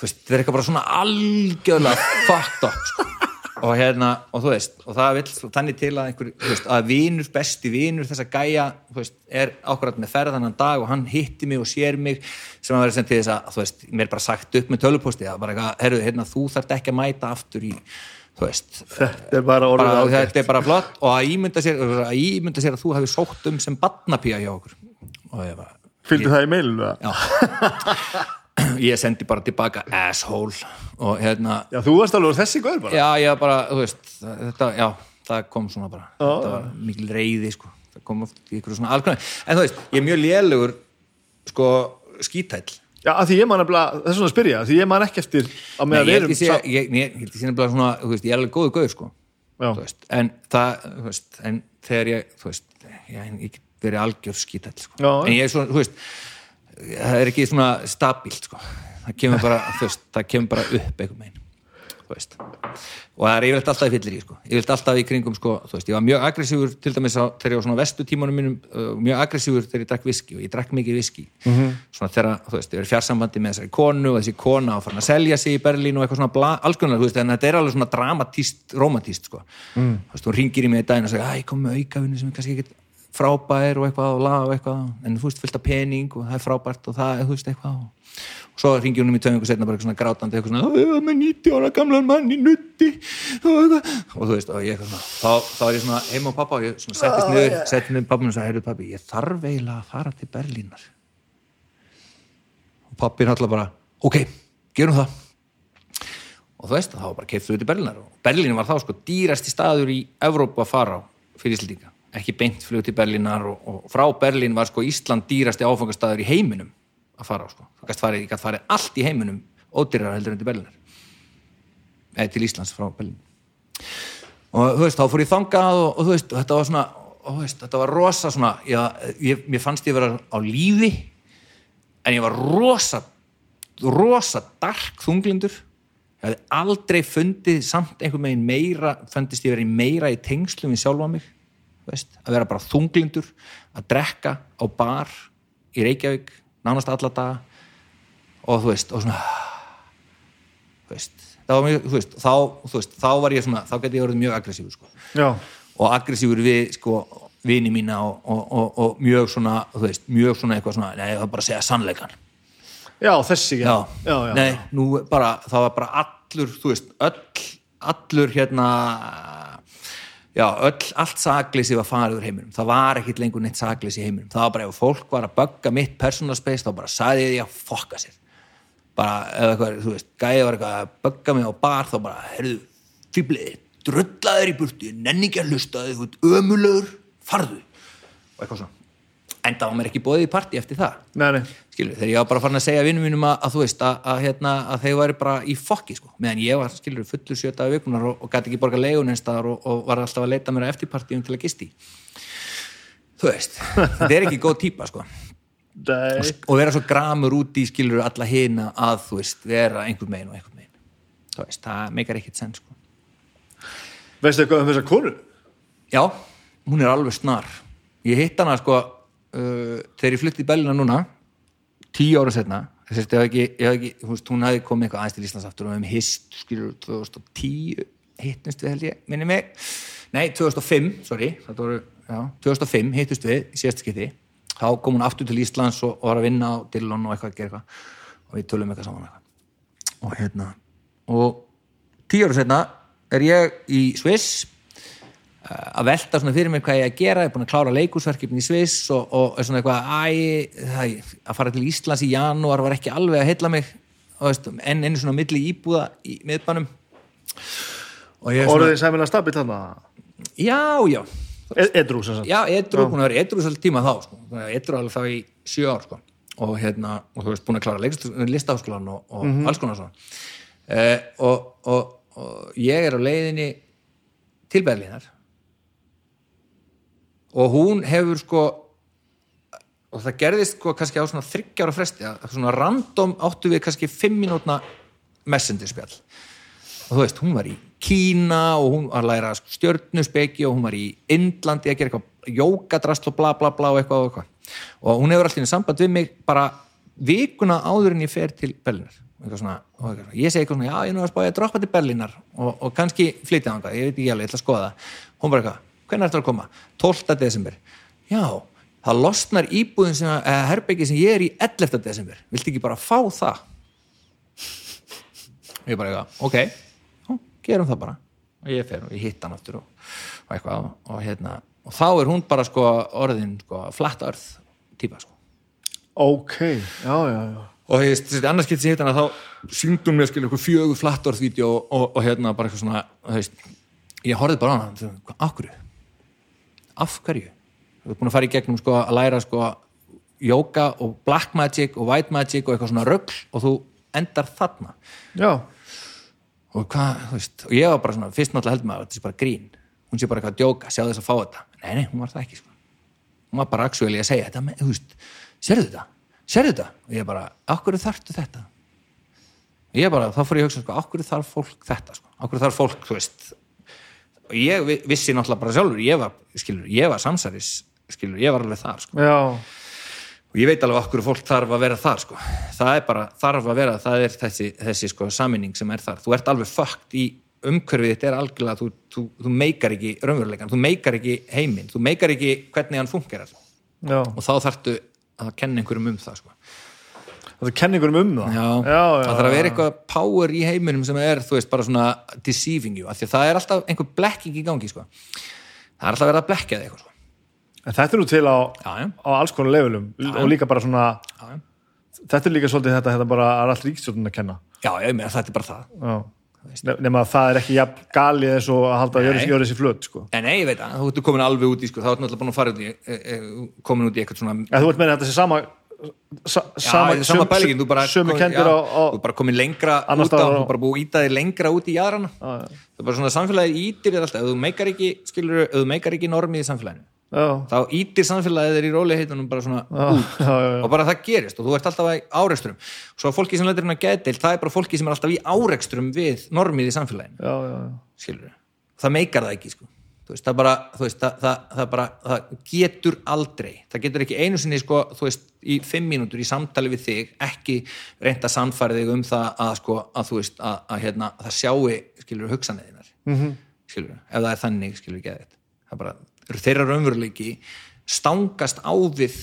Þú veist, þetta er eitthvað bara svona algjörlega fucked up sko og hérna, og þú veist, og það vil þannig til að einhver, veist, að vinur, besti vinur þessa gæja, þú veist, er ákvæmt með ferðanan dag og hann hitti mig og sér mig, sem að vera sem til þess að þú veist, mér er bara sagt upp með töluposti það er bara eitthvað, herru, hérna, þú þarf ekki að mæta aftur í, veist þetta er bara orðið ágætt. þetta er bara flott. Og að ímynda sér að, ímynda sér að þú hefði sótt um sem badnapía hjá okkur. Fylgdu það í meilinu? Já ég sendi bara tilbaka asshole. Og hérna Já, þú varst alveg þessi gaur bara? Já, ég bara, þú veist þetta, já, það kom svona bara. Þetta var mikil reyði, sko. Það kom oft í ykkur svona alkonar en þú veist, ég er mjög lélugur sko, skítæll. Já, að því ég man nefnilega, þess vegna að spyrja því ég man ekki eftir á Nei, meðan ég held erum ég sé, ég, ég, ég held ég sé nefnilega svona, þú veist, ég er alveg góðu gauður, sko. Já. þú veist, en það, þú veist, en þegar ég, þú veist, ég, ég get verið algjör skítall, sko, Já. en ég er svona, þú veist, það er ekki svona stabílt, sko, það kemur bara, veist, það kemur bara upp þú veist, og það er yfirleitt alltaf í fyllir í, sko, yfirleitt alltaf í kringum, sko, veist, ég var mjög aggressífur, til dæmis á, þegar ég var svona vestu tímanum mínum, uh, mjög aggressífur þegar ég drakk viski og ég drakk mikið viski, -hmm. svona þegar, veist, ég verið fjarsambandi með þessari konu og þessi kona og farin að selja sig í Berlín og eitthvað svona bla, alls konar, en þetta er alveg svona dramatíst, romantíst, sko, mm. þú veist, hún ringir í mig í daginn og segir, að ég kom með aukavinnu sem er kannski ekkert frábær og eitthvað og lag og eitthvað en þú veist, fullt af pening og það er frábært og það er, þú veist, eitthvað og svo ringir hún í tveim og setna bara eitthvað grátandi eitthvað svona, ég var með 90 ára gamlan mann í nutti. Og, þú veist, og ég eitthvað þá, þá er ég svona heima á pappa og ég settist niður settist niður pappa og sagði, heyrðu pappi, ég þarf eiginlega að fara til Berlínar. Og pappi er náttúrulega bara ok, gerum það. Og þú veist, þá bara út í Berlínar og Berlín var þá sko dýrasti staður í Evrópu að fara á fyrir Íslandinga ekki beint flug til Berlínar og, og frá Berlín var sko Ísland dýrasti áfangastaður í heiminum að fara á sko. Þú gæst farið, ég farið allt í heiminum ódýrar heldur en til Berlínar. Eða til Íslands frá Berlín. Og þú veist, þá fór ég þangað og, og þú veist, þetta var svona og, veist, þetta var rosa svona já, ég, mér fannst ég vera á lífi en ég var rosa rosa dark þunglindur. Ég hefði aldrei fundið samt einhvern veginn meira fundist ég verið meira í tengslum við sjálfa mig veist, að vera bara þunglindur að drekka á bar í Reykjavík, nánast alla daga og þú veist og svona veist, var mjög, þú veist, þá, þú veist, þá var ég svona, þá geti ég orðið mjög aggressífur sko. Og aggressífur við sko, vini mína og, og, og, og mjög svona, þú veist, mjög svona eitthvað svona, nei, það var bara að segja sannleikan já, þessi já, já, já, nei, nú bara það var bara allur, þú veist öll, allur hérna já, öll, allt sakleysi var farið úr heiminum, það var ekkit lengur neitt sakleysi í heiminum, það var bara ef fólk var að bögga mitt personal space, þá bara sagði ég að fokka sér. Bara, ef eitthvað, þú veist, gæði var eitthvað að bögga mig á bar, þá bara, heyrðu fýblið, drullaður í burtu nenni ekki að hlusta, þú veist, ömulögur farðu, og eitthvað svona en það var mér ekki bóðið í partí eftir það. Nei, nei, skilur, þegar ég var bara farin að segja vinnum mínum að, að þú veist, að, að, hérna, að þeir væri bara í fokki, sko, meðan ég var, skilur, fullur sjötaði vikunar og, og gæti ekki borga leigun einstaðar og, og var alltaf að leita mér að eftirpartíum til að gisti þú veist, þetta er ekki góð típa, sko. Nei. og vera svo gramur út í, skilur, alla hina að, þú veist, vera einhvern megin og einhvern megin. Þú veist, það meikar ekkert senn, sko. Veistu eitthvað um þessa konu? Já, hún er alveg snar. Ég hitt hana sko uh, þegar ég flutti í Bellina núna tíu ára setna þess að ég hef ekki, ég hef ekki þú veist, hún hefði komið eitthvað aðeins til Íslands aftur og við hefum hist, skilur, 2010 hittnust við held ég, minni mig. Nei, 2005, sorry þetta voru, já, 2005 hittust við í síðast skipti, þá kom hún aftur til Íslands og, og var að vinna á Dillon og eitthvað að gera eitthvað og við tölum eitthvað saman eitthvað. Og hérna og tíu ára setna er ég í Sviss að velta svona fyrir mér hvað ég er að gera. Ég er búin að klára leikúsverkefni í Sviss og, og er svona eitthvað æ, það, að fara til Íslands í janúar var ekki alveg að heilla mig. Veist, enn einu svona milli íbúða í miðbænum. Og ég er svona, Orðið sæmilega stabilt þarna. Já, já. E- Edrú sem sagt. Já, edru, að vera edru svolítið tíma þá sko. edru alveg þá í sjö ár sko. og hérna, og þú veist, búin að klára listaháskólan og, og alls konar svona. Uh, og, og, og ég er á leiðinni til Berlínar og hún hefur sko og það gerðist sko kannski á svona þryggjára fresti að svona random áttu við kannski fimm mínútna messenger spjall og þú veist, hún var í Kína og hún var að læra stjörnuspeki og hún var í Indlandi að gera eitthvað jókadrast og bla bla bla og eitthvað og eitthvað. Og hún hefur alltaf í samband við mig bara vikuna áður en ég fer til eitthvað svona, eitthvað, ég segi eitthvað svona, já ég er nú að spá ég að droppa til Berlinar og, og kannski flytja þangað, ég veit ekki alveg, ég ætla að skoða hún bara eitthvað, hvernig ertu að koma? 12. desember, já það losnar íbúðin sem, eða herbyggi sem ég er í 11. desember, viltu ekki bara fá það? ég bara eitthvað, ok Ó, gerum það bara og ég fer og ég hitt hann aftur og, og eitthvað og hérna og þá er hún bara sko orðin sko flat earth típa sko Ok, já, já, já og þú veist, annars skipt sem hitt hana þá syngdum mér skilur eitthvað fjögur flattorðvídeó og, og, og hérna bara eitthvað svona þú veist, ég horfði bara á hana hvað, af hverju? þú ert búin að fara í gegnum sko að læra sko yoga og black magic og white magic og eitthvað svona rögl og þú endar þarna. Já, og hvað, þú veist, og ég var bara svona fyrst náttúrulega heldur maður að þetta sé bara grín. Hún sé bara eitthvað að djóka, sjá þess að fá þetta. Nei, nei, hún var það ekki, sko. Hún var bara actually að segja þetta, með, þú veist sérðu þetta, sérðu þetta? Og ég bara, okkur þarftu þetta? Ég bara, þá fór ég að hugsa, sko, okkur þarf fólk þetta, sko, okkur þarf fólk, þú veist og ég vi- vissi náttúrulega bara sjálfur, ég var, skilur, ég var samsæris skilur, ég var alveg þar, sko. Og ég veit alveg okkur fólk þarf að vera þar sko. það er bara, þarf að vera það er þessi, þessi sko saminning sem er þar. Þú ert alveg fucked í umhverfið þetta er algjörlega, þú, þú, þú meikar ekki raunveruleikan, þú meikar ekki heiminn þú meikar ekki hvernig hann fungerar. Já. Og þá þarftu að kenna einhverjum um það sko. Það er kenningur um það. Já, já, já, það þarf að vera eitthvað power í heiminum sem er, þú veist, bara svona deceiving you, af því að það er alltaf einhver blekking í gangi, sko. Það er alltaf verið að blekja þig eitthvað, sko. En þetta er nú til á, já, já, á alls konar levelum. Og líka bara svona já, já. þetta er líka svolítið þetta, þetta bara er allt ríkstjórnum að kenna. Já, ég meina þetta er bara það. Nema að það er ekki jafn galið eins og að halda að Nei. jöra jöra þessi flöt sko. En nei, ég veit það, þú ert komin alveg út í sko, þá ert náttúrulega búin að fara út í e, e, komin út í eitthvað svona eða þú ert meina að þetta sé sama sa, Já, sama, sama, sama pælingin, þú bara kendir já, á, á þú bara komin lengra út á, á- þú bara búið að íta þig lengra út í jaðrana Já, já. það er bara svona samfélagið ítir þér alltaf ef þú meikar ekki, skilur, ef þú meikar ekki normið í samfélaginu, já, þá ítir samfélagið þér í róleihitunum bara svona út já, já, já. og bara það gerist og þú ert alltaf í árekstrum svo fólki sem lætur hérna gætil, það er bara fólki sem er alltaf í árekstrum við normið í samfélaginu já, já, já. skilur það meikar það ekki sko. Veist, það, bara, veist, það, það, það, bara, það getur aldrei það getur ekki einu sinni sko, þú veist, í fimm mínútur í samtali við þig ekki reynda þig um það að, sko, að þú veist að, að, hérna, að það sjáu skilur hugsanæðinar mm. -hmm. skilur, ef það er þannig skilur ekki að það bara, þeirra raunveruleiki stangast á við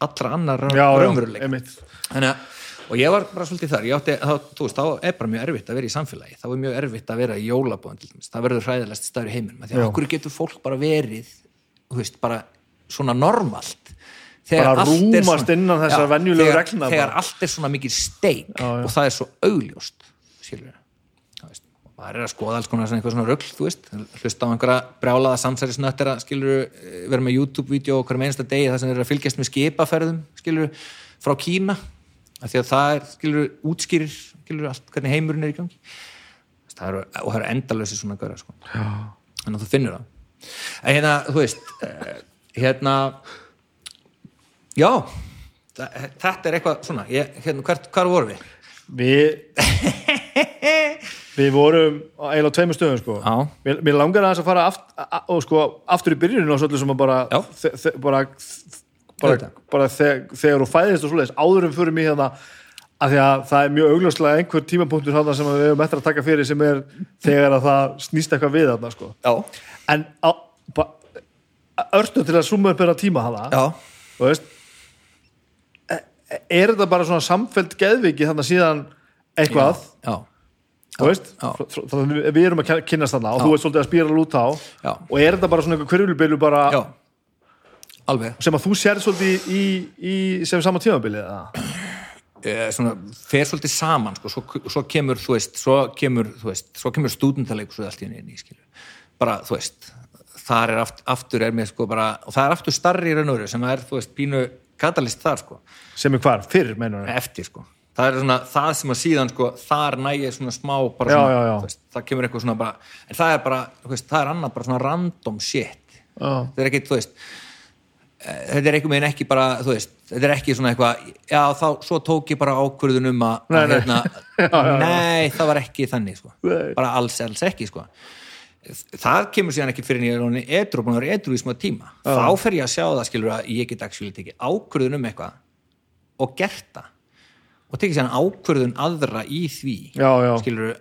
allra annar raunveruleiki Þannig að, og ég var bara svolítið þar, átti, þá, veist, þá er bara mjög erfitt að vera í samfélagi, þá er mjög erfitt að vera í jólabóðan það verður hræðilegst staður í heiminum, því að okkur getur fólk bara verið, veist, bara svona normalt, Bara allt er rúmast svona- innan þessar Já, þegar, Þegar allt er svona mikið steik Já, já. og það er svo augljóst, skilur við, maður er að skoða alls konar svona svona veist, hlusta á einhverja brjálaða samsærisnöttera, skilur vera með YouTube-vídeó okkur með einsta degi þar sem þeir eru að fylgjast með skipaferðum, skilur frá Kína, af því að það er skilur útskýrir, skilur allt hvernig heimurinn er í gangi það eru, og það eru endalösi svona göra sko. þannig að þú finnur það en hérna, þú veist eh, hérna já þa- þetta er eitthvað svona ég, hérna, hvert, hvar vorum við? við við vorum eiginlega á tveimur stöðum sko. Mér, mér langar aðeins að fara aft, a, og sko, aftur í byrjuninu og svolítið sem að bara, bara, bara, bara þeg, þegar þú fæðist og svoleiðis. Áður en fyrir mig hérna að því að það er mjög augljóslega einhver tímapunktur sem við hefum eftir að taka fyrir sem er þegar að það snýst eitthvað við þarna sko. Já, en örstu til að summa upp þeirra tíma hana já, þú veist e- e- er þetta bara svona samfelt geðviki þannig síðan eitthvað? Já, þú veist, já. Að við erum að kynnast þarna og Já. þú ert svolítið að spýra lúta á. Já. og er þetta bara svona einhver hverjulbilu bara já alveg. Sem að þú sér svolítið í, í sem sama tímabilið eða? eh, svolítið saman sko, svo, svo kemur, þú veist, svo kemur kemur skilju, bara, þú veist þar er aft, aftur er mér sko bara, og það er aftur starri í raun og veru sem er, þú veist, pínu katalist þar, sko, sem er hvar, fyrr meinur eftir, sko. Það er svona, það sem að síðan, sko, þar nægir svona smá, bara Já, svona, já, já. þú Veist, það kemur eitthvað svona bara, en það er bara, veist, það er annað bara svona random shit. Já. þetta er ekki, þú veist þetta er einhvern veginn ekki bara, þú veist þetta er ekki svona eitthvað, já þá svo tók ég bara ákvörðun um að, Nei, hérna, Já, já, já. nei, það var ekki þannig, sko. Nei. bara alls, alls ekki, sko. Það kemur síðan ekki fyrir en ég er orðinn edru búin að vera edru í smá tíma. Þá fer ég að sjá það, skilur að ég get actually tekið ákvörðun um eitthvað og gert það. Og tekið síðan ákvörðun aðra í því Já, já. skilur,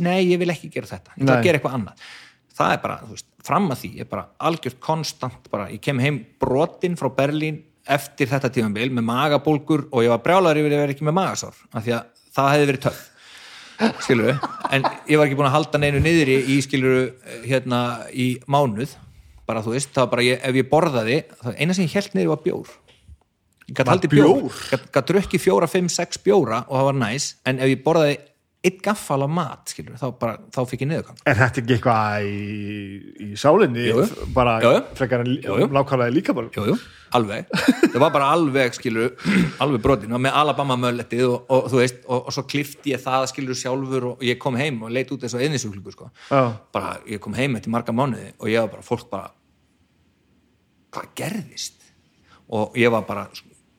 nei, ég vil ekki gera þetta. Ég vil gera eitthvað annað. Það er bara, þú veist, fram að því er bara algjört konstant bara, ég kem heim brotinn frá Berlín eftir þetta tímabil með magabólgur og ég var brjálar yfir að vera ekki með magasár af því að það hefði verið töff skilur við, en ég var ekki búin að halda neinu niðri í skilur hérna í mánuð bara þú veist, það var bara ég, ef ég borðaði, eina sem ég held niður var bjór. Ég gæti haldið bjór, bjór? gæti drukki fjóra, fimm, sex bjóra og það var næs, en ef ég borðaði eitt gaffal af mat, skilur, þá bara þá fikk ég niðurgang Er þetta ekki eitthvað í, í sálinni? Jú, jú. Bara Jú, frekar en lákvæðlega líka bara? jú, jú, alveg það var bara alveg, skilur, alveg brotin og með Alabama mölletið og, og þú veist og, og svo klifti ég það, skilur, sjálfur og ég kom heim og leit út eins og eðnisuglugur sko. Já. bara, ég kom heim eftir marga mánuði og ég var bara, fólk bara hvað gerðist og ég var bara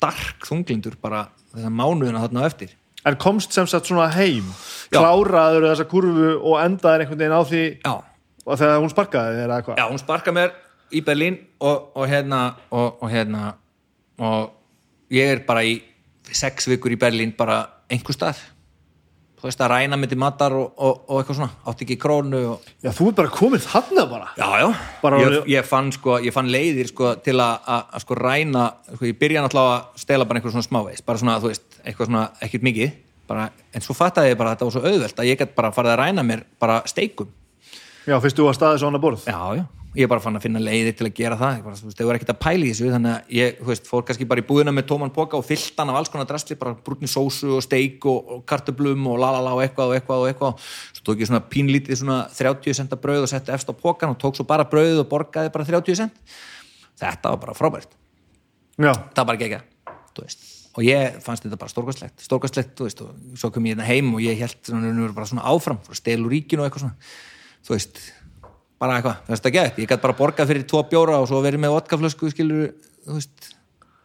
dark þunglindur bara þessa mánuðina þarna eftir En komst sem sagt svona heim, Já. kláraður þessa kurvu og endaður einhvern veginn á því já, og þegar hún sparkaði þér eða eitthvað? já hún sparka mér í Berlín og, og hérna og, og hérna og ég er bara í sex vikur í Berlín bara einhver stað þú veist að ræna myndi matar og, og, og eitthvað svona, átti ekki krónu og, Já, þú er bara komin þarna bara. já, já, Bara ég, ég fann sko ég fann leiðir sko til að, að, að sko ræna sko, ég byrja náttúrulega að stela bara einhver svona smávegis bara svona, þú veist, eitthvað svona, ekkert mikið bara, en svo fattaði ég bara að þetta var svo auðvelt að ég gætt bara farið að ræna mér bara steikum. Já, fyrst þú að staðið svona borð. Já, já, ég bara fann að finna leiðir til að gera það, bara, þú veist, þau var ekkert að pæla í þessu þannig að ég, þú veist, fór kannski bara í búðina með tóman poka og fyllt hann af alls konar drastli bara brúnni sósu og steik og, og kartöblum og lalala og eitthvað og eitthvað og eitthvað. Svo tók ég svona pínlítið svona 30 centa brauð og setti efst á pokan og tók svo bara brauð og borgaði bara 30 cent þetta var bara frábært. Já, það var bara gegja, þú veist og ég fannst þetta bara stórkastlegt, stórkastlegt þú veist, og svo kom ég hérna heim og ég held svona, svona, bara svona áfram, frá stelur ríkinu og eitthvað svona, þú veist bara eitthvað, þú veist það gett, ég gæti bara borgað fyrir tvo bjóra og svo verið með vodkaflösku skilur, þú veist,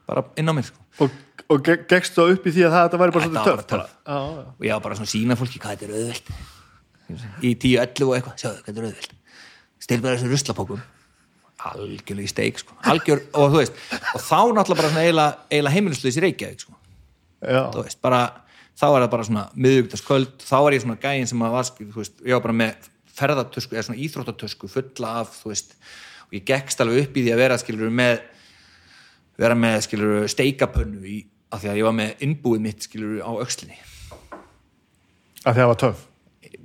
bara inn á mér sko. og, og ge- gekkst þú upp í því að það, þetta væri bara var töff. bara. Já, já. og ég var bara svona að sína fólki hvað þetta er auðvelt. Í 10-11 og eitthvað, sjáðu hvað þetta er auðvelt. Stil bara þessu ruslapókum algjörlega í steik sko. Algjör, og þú veist, og þá náttúrulega bara eiginlega, heimilisleis í Reykjavík sko. Veist, bara þá er það bara svona miðugtaskvöld, þá var ég svona gæin sem að var, skil, þú veist, ég var bara með ferðartösku, eða svona íþróttatösku fulla af, og ég gekkst alveg upp í því að vera, skilur, með vera með, skilur, steikapönnu í, af því að ég var með innbúið mitt, skilur, á öxlinni Af því að það var töff.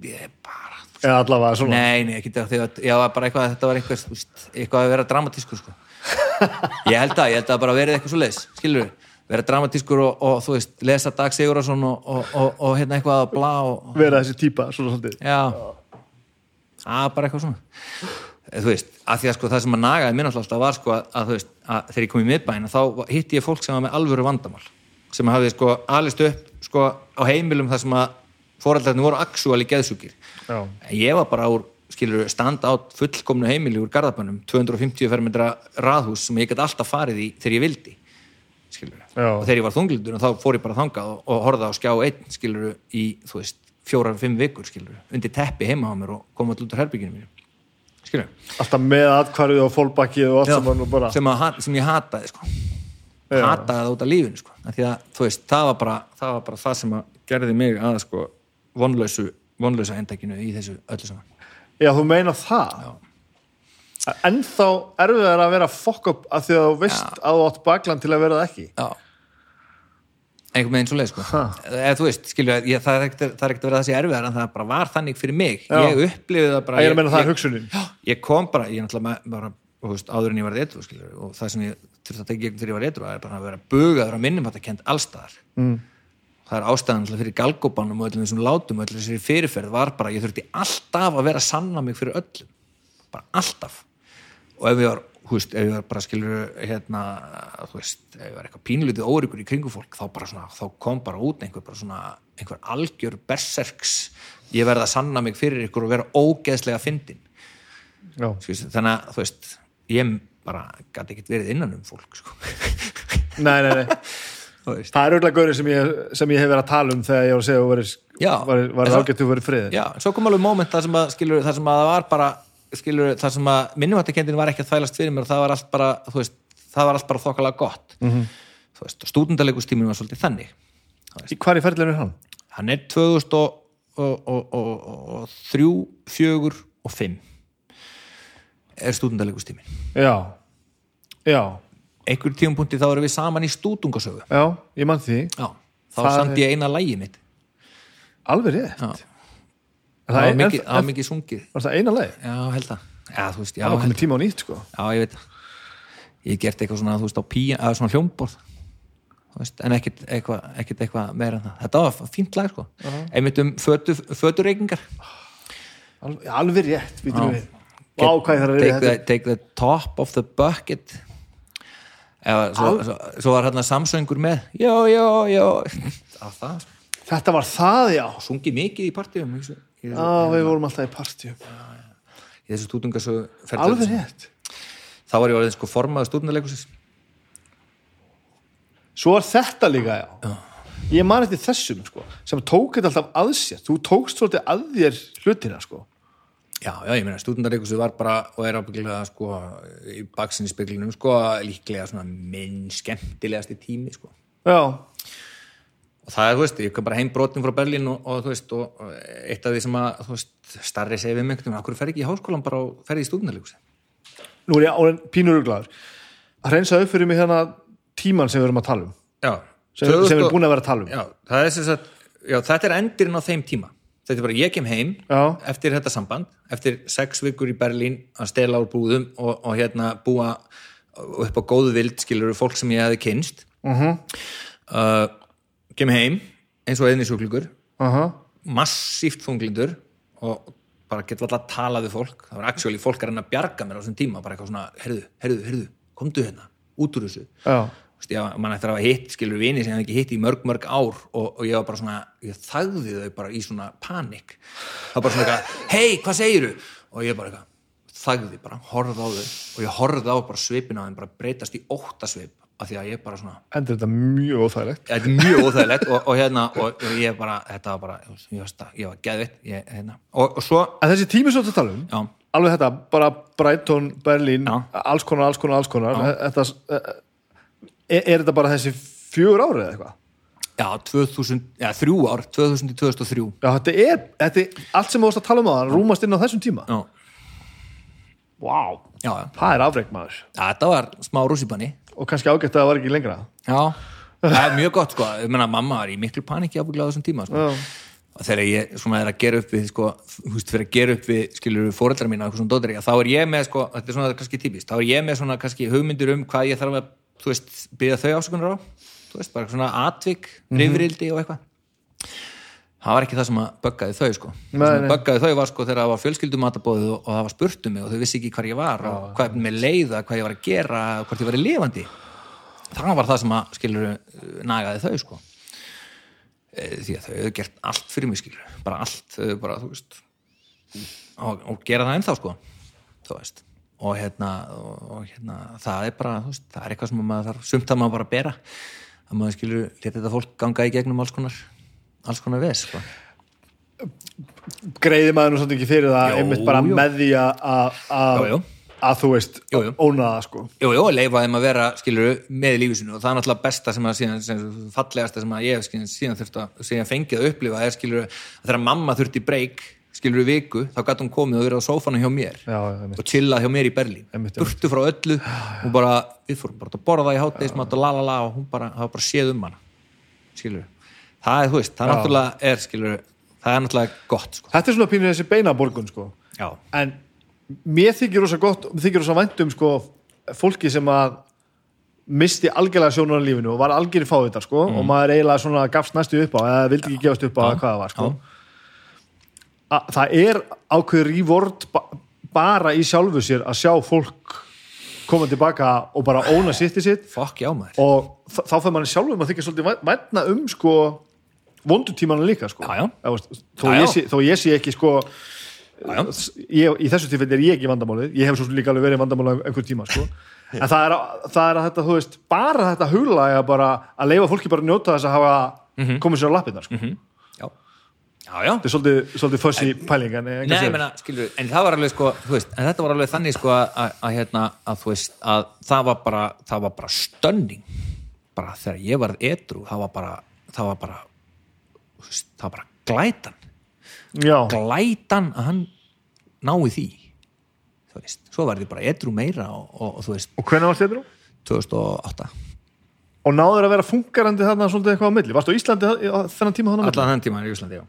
ég er bara, Eða allavega svona. nei, nei, ekki þegar, ég var bara eitthvað, þetta var eitthvað, þú veist, eitthvað að vera dramatískur, sko ég held að, ég held að bara verið eitthvað svo leis, skilur vera dramatískur og, og, þú veist, lesa Dag Sigurðarsson og, og, og, og hérna eitthvað að blá Vera þessi típa, svona svolítið. Já að bara eitthvað svona Eh, þú veist, að því að sko það sem að nagaði minn alltaf var sko að, að þú veist, að þegar ég kom í miðbæina þá hitti ég fólk sem var með alvöru vandamál sem hafði sko alist upp sko á heimilum þar sem að fóraldarnir voru actually geðsúkir Já. en ég var bara úr skilur standa á fullkomnu heimili úr garðabannum 250 fermetra raðhús sem ég gæti alltaf farið í þegar ég vildi og þegar ég var þunglindur þá fór ég bara þangað og, og horfði á skjá einn skilur í fjórar-fimm vikur skilur undir teppi heima á mér og koma alltaf út úr herbygginu mínu skilur Alltaf með atkvarðið og fólkbakkið og allt Já, saman og bara. sem, að, sem ég hataði sko. Hataði það út af lífinu sko. Að veist, það var bara það, var bara það sem að gerði mig að sko, vonlausu, vonlausa endakinu í þessu öllu saman Já, þú meina það. Já. En þá erfiðar að vera fokk upp að því að þú veist að þú átt bakland til að vera það ekki. Já einhvern veginn svo leið sko eða þú veist, skilju, ég, það er ekkert það er að vera þessi erfiðar en það bara var þannig fyrir mig Já. ég upplifði það bara Ég það ég. Já, ég kom bara, ég náttúrulega bara veist, áður en ég var eitthvað og það sem ég þurfti að tekja gegn þegar ég var eitthvað er bara að vera bugaður að minnum að það kent allstaðar mm. Það er ástæðan náttúrulega fyrir galgóbanum og öllum þessum látum og öllum þessari fyrirferð var bara, ég þurfti alltaf að vera að sanna mig fyrir öllum. Bara alltaf. Og ef ég var, þú veist, ef ég var bara skilur hérna, þú veist ef ég var eitthvað pínlítið óryggur í kringu fólk þá bara svona, þá kom bara út einhver bara svona, einhver algjör berserks. Ég verða að sanna mig fyrir ykkur og vera ógeðslega fyndin þannig að, þú veist, ég bara gæti ekkert verið innan um fólk sko. Nei, nei, nei. Það er auðvitað gaurið sem sem ég hef verið að tala um þegar ég var að segja að Já. var, ágætt þú verið friðið. Já, svo kom alveg moment þar sem að, skilur, þar sem að það var bara skilur, þar sem að minnumhattakendin var ekki að þvælast fyrir mér og það var allt bara, veist, það var allt bara þokkalega gott Mhm. -hmm. stúdendalegustíminu var svolítið þannig ferðlinu er hann? hann er 2003, 4 og 5 er stúdendalegustímin Já. Já. Einhver tímapunkti þá erum við saman í stúdungasögu Já, ég mann því. Já, þá Það samt ég eina lægi mitt Alveg rétt. Já. Það var mikið, er- var mikið sungið Var það eina leið? já, held það já, veist, já, Það var komið tíma á nýtt, sko. Já, ég veit. Ég gert eitthvað svona, þú veist, á píja, eða svona hljómborð. veist, en ekkit eitthvað ekkit eitthvað meira en það, þetta var fínt lag sko, einmitt um fötu, fötureykingar Al, alveg rétt, býtum við þarf að take, the, take the top of the bucket eða svo, svo, svo var hérna samsöngur með já, já, já. Að það. Þetta var það, já. Sungið mikið í partíum Já, við vorum alltaf í partíum. Í þessu stúdungasögu Alveg rétt. Þá var ég orðin sko formaður stúdunarleikusins Svo var þetta líka, já. Ég man eftir þessum, sko sem tók þetta alltaf að sér. Þú tókst svolítið að þér hlutina, sko Já, já, ég meina, stúdendareikusu var bara og er ábyggilega, sko, í baksinni speklinum, sko, líklega svona minn skemmtilegasti tími, sko. Já, Og það er, þú veist, ég kom bara heim brotin frá Berlín og, og þú veist, og eitt af því sem að, þú veist, starri segi við mig, þú veist, okkur fer ekki í háskólan bara og fer í stúdendareikusu. nú er ég áren pínur uglaður að reynsa upp fyrir mig hérna tíman sem við erum að tala um Já. sem, sem við erum búin að vera að tala um Já, það er sem sagt, já, þetta er endirinn á þeim tíma. Þetta er bara, ég kem heim Já. eftir þetta samband, eftir sex vikur í Berlín að stela úr búðum og, og hérna búa upp á góðu vild, skilur fólk sem ég hefði kynst. uh uh, kem heim eins og eðni sjúklingur -huh. massíft þunglindur og bara getur alltaf að tala við fólk það var actually fólk að reyna að bjarga mér á þessum tíma bara eitthvað svona, herðu, herðu, herðu, komdu hérna út úr þessu Já, mann eftir að hafa hitt, skilur vini sem ég hef ekki hitt í mörg, mörg ár og, og ég var bara svona, ég þagði þau bara í svona panik það var bara svona eitthvað, hei, hvað segiru? og ég bara eitthvað, þagði bara, horfði á þau og ég horfði á bara svipina á þeim bara breytast í óttasvip af því að ég bara svona endur þetta mjög óþægilegt þetta er mjög óþægilegt og, og hérna og, og ég bara, þetta var bara ég, veist það, ég var geðvitt ég, hérna. og, og svo, En þessi tími svo að tala um já, alveg þetta, bara Brighton, Berlín Já. alls konar, alls konar, alls konar þetta, er, er þetta bara þessi fjögur árið eða eitthvað? já, 2000 já, þrjú ár, 2000 til 2003 Já, þetta er, þetta er allt sem þú varst að tala um á það rúmast inn á þessum tíma. Já, Vá, já, já, það er afreik maður. Þetta var smá rússipanni og kannski ágætt að það var ekki lengra. Já, það er mjög gott sko. Ég meina, mamma var í miklu panikki ábygglega á þessum tíma sko. Já. og þegar ég svona er að gera upp við sko, þú veist, fyrir að gera upp við skilur fóreldrar mína og eitthvað svona dóttir þá er ég með, sko, þetta er svona kannski típist þá er ég með svona kannski hugmyndir um hvað ég þarf að þú veist, byggja þau ásökunar á þú veist, bara svona atvik, rifrildi og eitthvað. Það var ekki það sem að böggaði þau sko. Að böggaði þau var sko þegar það var fjölskyldumatabóðið og, og það var spurt um mig og þau vissi ekki hvar ég var og hvað með leiða, hvað ég var að gera og hvort ég var í lifandi. Það var það sem að skilur nagaði þau sko. Eh, því að þau hefur gert allt fyrir mig skilur bara allt, bara, þú veist og, og gera það ennþá sko. Þú veist og hérna, og, og hérna það er bara, þú veist, það er eitthvað sem maður þarf sumt að maður bara bera að maður skilur, leta þetta fólk ganga í gegnum alls konar alls konar ves sko. greiði maður nú samt ekki fyrir það Jú, einmitt bara jú. með því að- að þú veist, Jú, jú. óna það sko Jú, jú, leifa þeim að vera, skilur, með í lífi sinu og það er náttúrulega besta sem að síðan, sem, fallegasta sem að ég hef skilur, síðan þurft að, síðan fengið að upplifa er, skilur, að þegar mamma þurfti breyk, skilur, í viku, þá gæti hún komið og verið á sófana hjá mér Já, og chillað hjá mér í Berlín, Einmitt, burtu frá öllu og bara, við fórum bara að borða í hátegismat og la la la og hún bara, það var bara séð um hana, skilur, það er, þú veist, það Já. náttúrulega, er, skilur, það er náttúrulega gott, sko. þetta er svona pínur þessi beinaborgun sko. Já, en mér þykir rosa gott mér þykir rosa vænt um sko fólki sem að misti algjörlega sjónur á lífinu og var algjörði fávitar sko og maður eiginlega svona gafst næstu upp á eða vildi ekki gefast upp á hvað það var sko að það er ákveður rívort ba bara í sjálfu sér að sjá fólk koma tilbaka og bara óna sitt í sitt fokk já og þá fyrir manni sjálfum að þykja svolítið vænna um sko vondutímana líka sko Já, já. Veist, þó. Ég sé, þó ég sé ekki sko ég, í þessu tífell er ég ekki vandamálið ég hef svo líka alveg verið vandamálið einhver tíma sko. en það er, að- það er að þetta þú veist, bara þetta bara að leifa fólki bara að njóta þess að hafa komið sér á lappirnar sko. Já, já, já. Þetta er svolítið, svolítið fussi pæling en, Nei, menna, skilur, en það var alveg sko, þú veist, en þetta var alveg þannig sko að, að, að hérna, að þú veist, að það var bara, það var bara stönning bara þegar ég var edru, það var bara það var bara þú veist, það var bara glætan. Já, glætan að hann nái því þú veist, svo var þið bara edru meira og, og, og þú veist, og hvernig varst þetta? 2008 og náður að vera funkarandi þarna svolítið eitthvað á milli? Varstu á Íslandi þennan tíma allan þenn tíma í Íslandi, já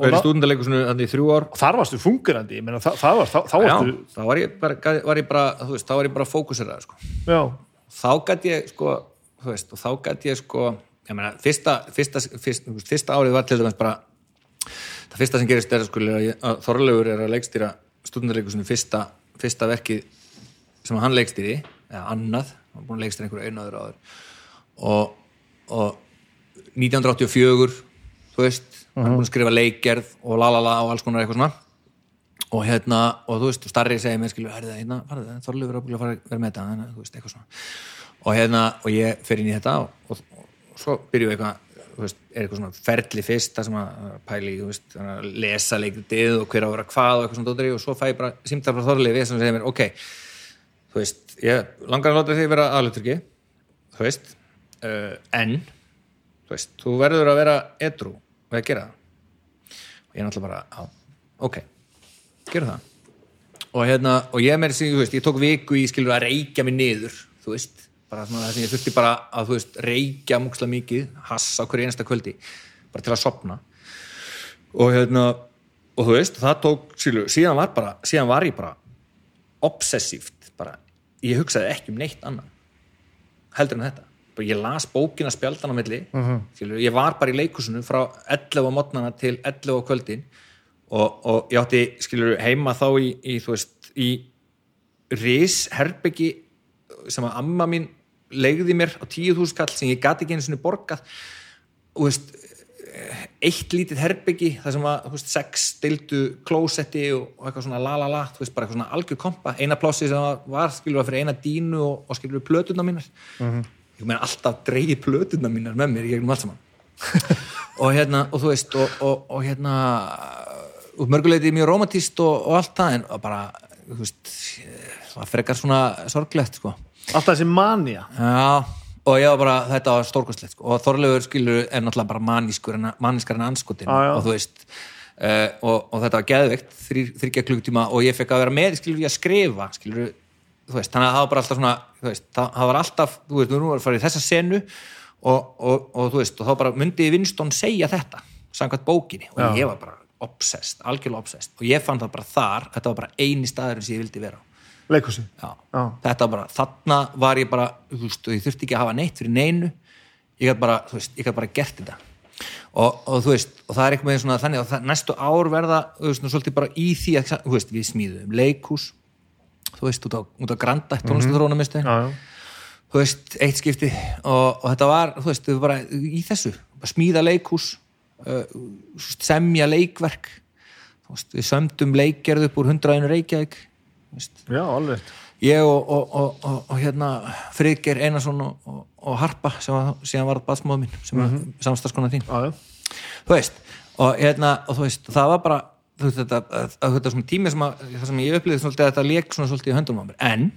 verið stúdendaleikusinu þannig í þrjú ár? Og þar varstu funkarandi ég meina, það, það var, þá, þá já, varstu þá var ég bara, var ég bara þú veist, þá var ég bara fókuseraður sko. Já, þá gæti ég sko þú veist, og þá gæti ég sko ég meina, fyrsta, fyrsta, fyrsta, fyrsta árið var til dæmis bara það fyrsta sem gerist er sko, að Þorleifur er að leikstýra stúdendarleikusinu fyrsta, fyrsta verkið sem hann leikstýri eða annað, hann búin að leikstýra einhverju einu aður áður. Og, og 1984 þú veist, hann búin að skrifa leikgerð og lalala og alls konar eitthvað svona. Og hérna, og þú veist, starri segir mér skilju, það, hérna, farðu það, Þorleifur er að búin að fara vera með þetta, þannig, þú veist, eitthvað svona. Og hérna, og ég fer inn í þetta og, og, og svo byrju eitthvað þú veist, er eitthvað svona ferli fyrst það sem að pæli, þú veist, að lesa leikritið og hver á að vera hvað og eitthvað svona dótari og svo fæ ég bara símtar frá Þorleifi sem segir mér, ok, þú veist ég langar að láta þig vera aðluturki þú veist uh, en, þú veist, þú verður að vera edru og að gera það? Og ég er náttúrulega bara, á, ok gera það. Og hérna, og ég með þessi, þú veist, ég tók viku í skilur að reykja mig niður, þú veist. Bara það sem ég þurfti bara að, þú veist, reykja múksla mikið, hassa hverju einasta kvöldi bara til að sopna og hérna, og þú veist það tók, skilur, síðan var bara síðan var ég bara obsessíft bara, ég hugsaði ekki um neitt annað heldur en þetta ég las bókina spjaldan á milli. Skilur, ég var bara í leikusinu frá 11 á mótnana til 11 á kvöldin og, og ég átti, skilur, heima þá í, í veist, í ris herbyggi sem að amma mín legði mér á 10.000 kall sem ég gati ekki einu sinni borgað. Og veist eitt lítið herbyggi það sem var veist, sex deildu klósetti og, eitthvað svona la la la þú veist bara eitthvað svona algjör kompa. Eina plássi sem var, skilur að fyrir eina dínu og, og skilur plötuna mínar ég meina alltaf dreigi plötuna mínar með mér í gegnum allt saman og hérna og þú veist og, og hérna út mörguleiti mjög romantíst og allt það en bara þú veist það frekar svona sorglegt sko Alltaf þessi manja Já, og ég var bara, þetta var stórkostlegt sko. og Þorleifur skilur er náttúrulega bara manískur en, manískar en anskotin já. og þú veist uh, og, og þetta var geðveikt þrýr, þryggja klukktíma og ég fekk að vera með skilur ég að skrifa skilur, veist, þannig að það var bara alltaf svona þú veist, það, var alltaf, þú veist, nú var í þessa senu og, og, og þú veist, og þá bara myndi Winston segja þetta samkvæmt bókinni og Já. ég var bara obsessed, algjörlega obsessed og ég fann það bara þar, þetta var bara eini staður sem ég vildi vera á Leikhúsi Já. Já. þetta var bara, þarna var ég bara þú veist, og ég þurfti ekki að hafa neitt fyrir neinu ég gæti bara, þú veist, ég gæti bara gert þetta og, og þú veist, og það er eitthvað með svona þannig að næstu ár verða þú veist, svolítið bara í því að, þú veist, við smíðum leikhús, þú veist, út á, út á Granda, tónlistathrónamistu Já, já. þú veist, eitt skipti og, og þetta var, þú veist, við bara í þessu, smíða leikhús uh, semja leikverk þú veist, við sömdum leikgerð upp úr hundraðinu Reykjavík Já, alveg ég og, og, og, og, og hérna Friðger Einarsson og, og, og Harpa sem var, síðan var batsmóð mín sem var mm samstarskona þín. Já, já. Þú veist, og hérna og þú veist, það var bara þú veist, þetta, að, að, þetta svona tími sem, að, það sem ég upplýði svolítið að þetta leik svona svolítið í höndum á mér, en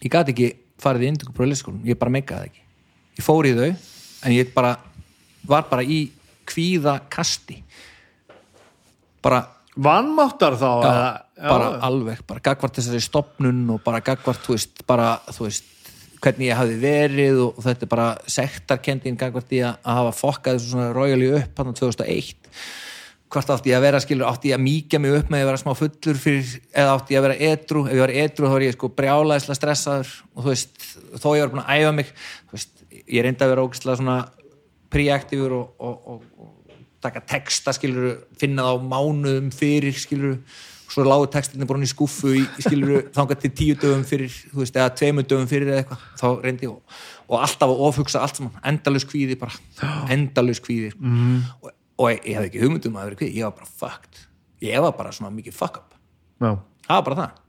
ég gat ekki farið í indöku prófliskólum, ég bara meikaði ekki. Ég fór í þau, en ég bara var bara í kvíða kasti. Bara Vannmáttar þá já, eða, bara alveg, bara gagvart þessari stopnun og bara gagvart, þú veist, bara þú veist, hvernig ég hafði verið og, þetta er bara sektarkendin gagvart í að, að hafa fokkað þessu svona royally upp hann 2001 hvort átti ég að vera, skilur, átti ég að mýkja mig upp með að vera smá fullur fyrir, eða átti ég að vera edru, ef ég var edru þá var ég sko brjálæðislega stressaður og þú veist, þó ég var búin að æfa mig þú veist, ég reyndi að vera ógæslega svona preaktífur og, og, og, og taka texta, skilur, finna þá mánuðum fyrir, skilur svo lágu textinni bara í skúffu í, skilur, þangað til tíu dögum fyrir þú veist, eða tveimur dögum fyrir eða eitthvað þá reyndi ég og, og alltaf að ofhugsa allt saman, endalus kvíði bara. Endalus kvíði mm. og, og ég, ég hef ekki hugmyndum að vera kvíði ég var bara fucked, ég var bara svona mikið fuck up. Já, það var bara það.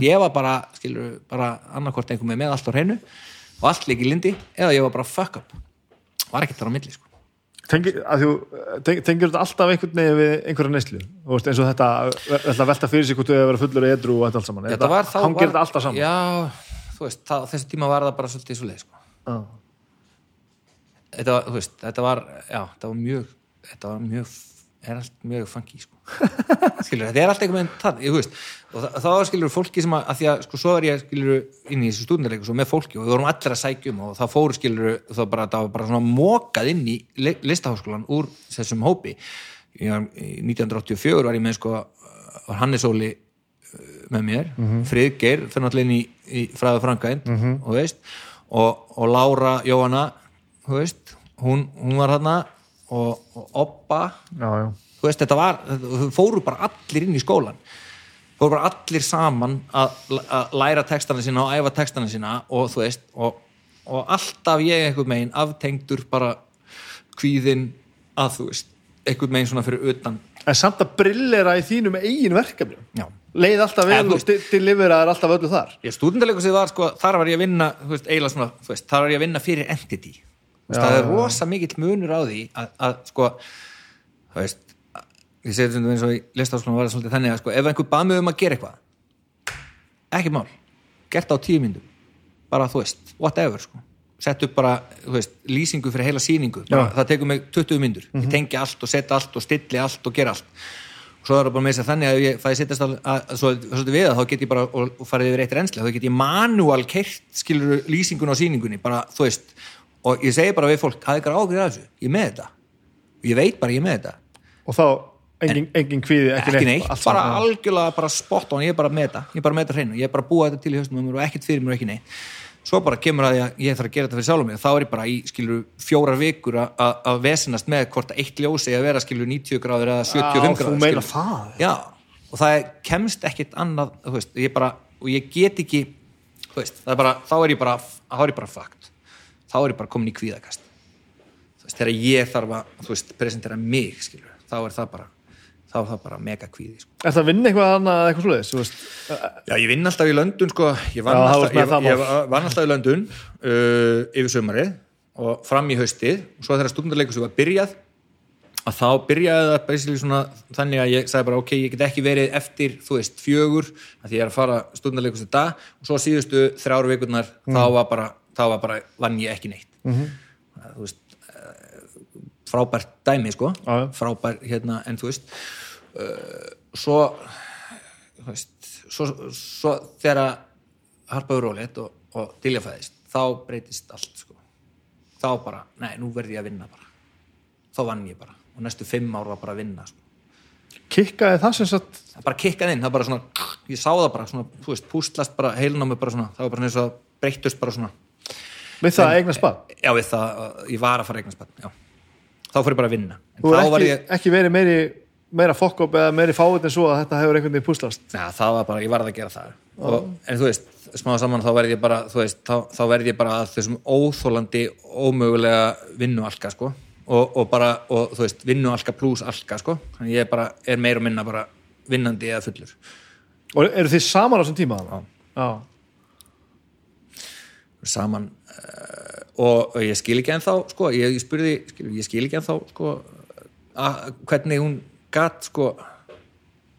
Ég var bara, skilur, bara annarkvort einhver með með allt á hreinu. Og allt líki lindi, eða ég var bara fuck up. Var ekkert þar á milli, sko. Tengir, þetta alltaf einhvern veginn við einhverja neyslu? Eins og þetta, þetta velta fyrir sig hvort þú hefur verið fullur edru og allt saman. Þetta var þá hangir var, þetta alltaf saman? Já, þú veist, það, þessi tíma var það bara svolítið svo leið, sko. Já. þetta var, veist, þetta var já, þetta var mjög þetta var mjög, er allt mjög funky sko. skilur, þetta er allt einhvern veginn það, ég, og það, þá skilur fólki sem að, að því að, sko, svo er ég skilur inn í þessu stúdendarleiku, svo með fólki og við vorum allir að sækja um og það fóru skilur þá bara, það var bara svona mokað inn í li- listaháskólan úr þessum hópi. Var- í 1984 var ég með sko var Hannes Óli uh, með mér, Friðgeir fyrir náttúrulega inn í, í fræðu frangænd og veist. Og, og Lára Jóhanna þú veist, hún, hún var þarna og, og Oppa já, já, þú veist, þetta var, þau fóru bara allir inn í skólan fóru bara allir saman að, að læra textana sína og æfa textana sína og þú veist, og, og alltaf ég einhvern megin aftengdur bara kvíðin að þú veist, einhvern megin svona fyrir utan. En samt að brillera í þínum eigin verkefni já, leið alltaf vel þú og er alltaf öllu þar. Ég stúdendaleikusið var sko, þar var ég að vinna, þú veist, svona þú veist, þar var ég að vinna fyrir entity. þú það er rosa mikill munur á því að, að sko, þú veist ég segi þetta eins og í listaháskólanum var það svolítið þannig að sko, ef einhver bað mig um að gera eitthvað ekki mál, gert á tíu myndum bara þú veist, whatever sko. Sett upp bara, þú veist, lýsingu fyrir heila sýningu, bara, það tekur mig 20 myndur ég tengi allt og setja allt og stilli allt og gera allt. Og svo er það bara með þess að þannig að ég fæði sittast að, að, að svo, svolítið við það, þá get ég bara og, og farið yfir eitt reynsli, þá get ég manual kert skilur lýsingun á sýningunni. Bara, þú veist, og ég segi bara við fólk hafði ykkur ágrið af þessu, ég með þetta. Og ég veit bara ég með þetta. Og þá engin, engin kvíði, ekki, ekki neitt, allt bara saman. algjörlega bara spot on, ég er bara með þetta, ég er bara með þetta hreinu ég er bara að búa þetta til í höstum á mér og ekkert fyrir mér og ekki neitt. Svo bara kemur að ég, ég þarf að gera þetta fyrir sjálfum mig þá er ég bara í skilur fjórar vikur að- að að vesenast með hvort að eitt ljósi að vera skilur 90 gráður eða 75 Já, gráður og það kemst ekkit annað veist, ég bara, og ég get ekki veist, er bara, þá er ég bara bara fakt, þá er ég bara komin í kvíðakast veist, þegar ég þarf að, veist, presentera mig skilur, þá er það bara þá er það bara mega kvíði sko. Er það að vinna eitthvað annað eða eitthvað veist? Já, ég vinn alltaf í Löndun sko, ég vann alltaf, vann alltaf í Löndun uh, yfir sömarið og fram í haustið og svo þegar stundarleikus var byrjað að þá byrjaði það svona þannig að ég sagði bara ok, ég get ekki verið eftir, þú veist, fjögur að ég er að fara stundarleikus í dag og svo síðustu þrjár vikurnar Mm. þá var bara, þá var bara, vann ég ekki neitt mm. -hmm. þú veist eh, frábært dæmi sko Já, já. frábær hérna, en þú veist uh, svo þú veist, svo, svo þegar að harpaður rólið og, og diljafæðist, þá breytist allt sko. þá bara, nei, nú verði ég að vinna bara þá vann ég bara og næstu fimm ár var bara að vinna sko. Kikkaði það sem sagt það bara kikkaði inn, það bara svona ég sá það bara, svona, þú veist, pústlast bara mig bara svona, það var bara eins og breyttust bara svona, við það að eigna spað? já við það uh, ég var að fara eignaspann, já þá fór ég bara að vinna, Þú er var ekki, ég ekki verið meiri, meira fokk eða meiri fáið en svo að þetta hefur einhvern veginn púslast Já, það var bara, ég varð að gera það og, en þú veist, smáða saman þá verði ég bara þú veist, þá, þá verði ég bara að þessum óþólandi, ómögulega vinnualka, sko og, og bara, og þú veist, vinnualka pluss alka, sko, þannig ég bara er meir og minna bara vinnandi eða fullur og eru þið saman á þessum tíma? Já. Já. saman og, og ég skil ekki ennþá, sko ég, ég spurði, skil, ég skil ekki ennþá sko, að, hvernig hún gat, sko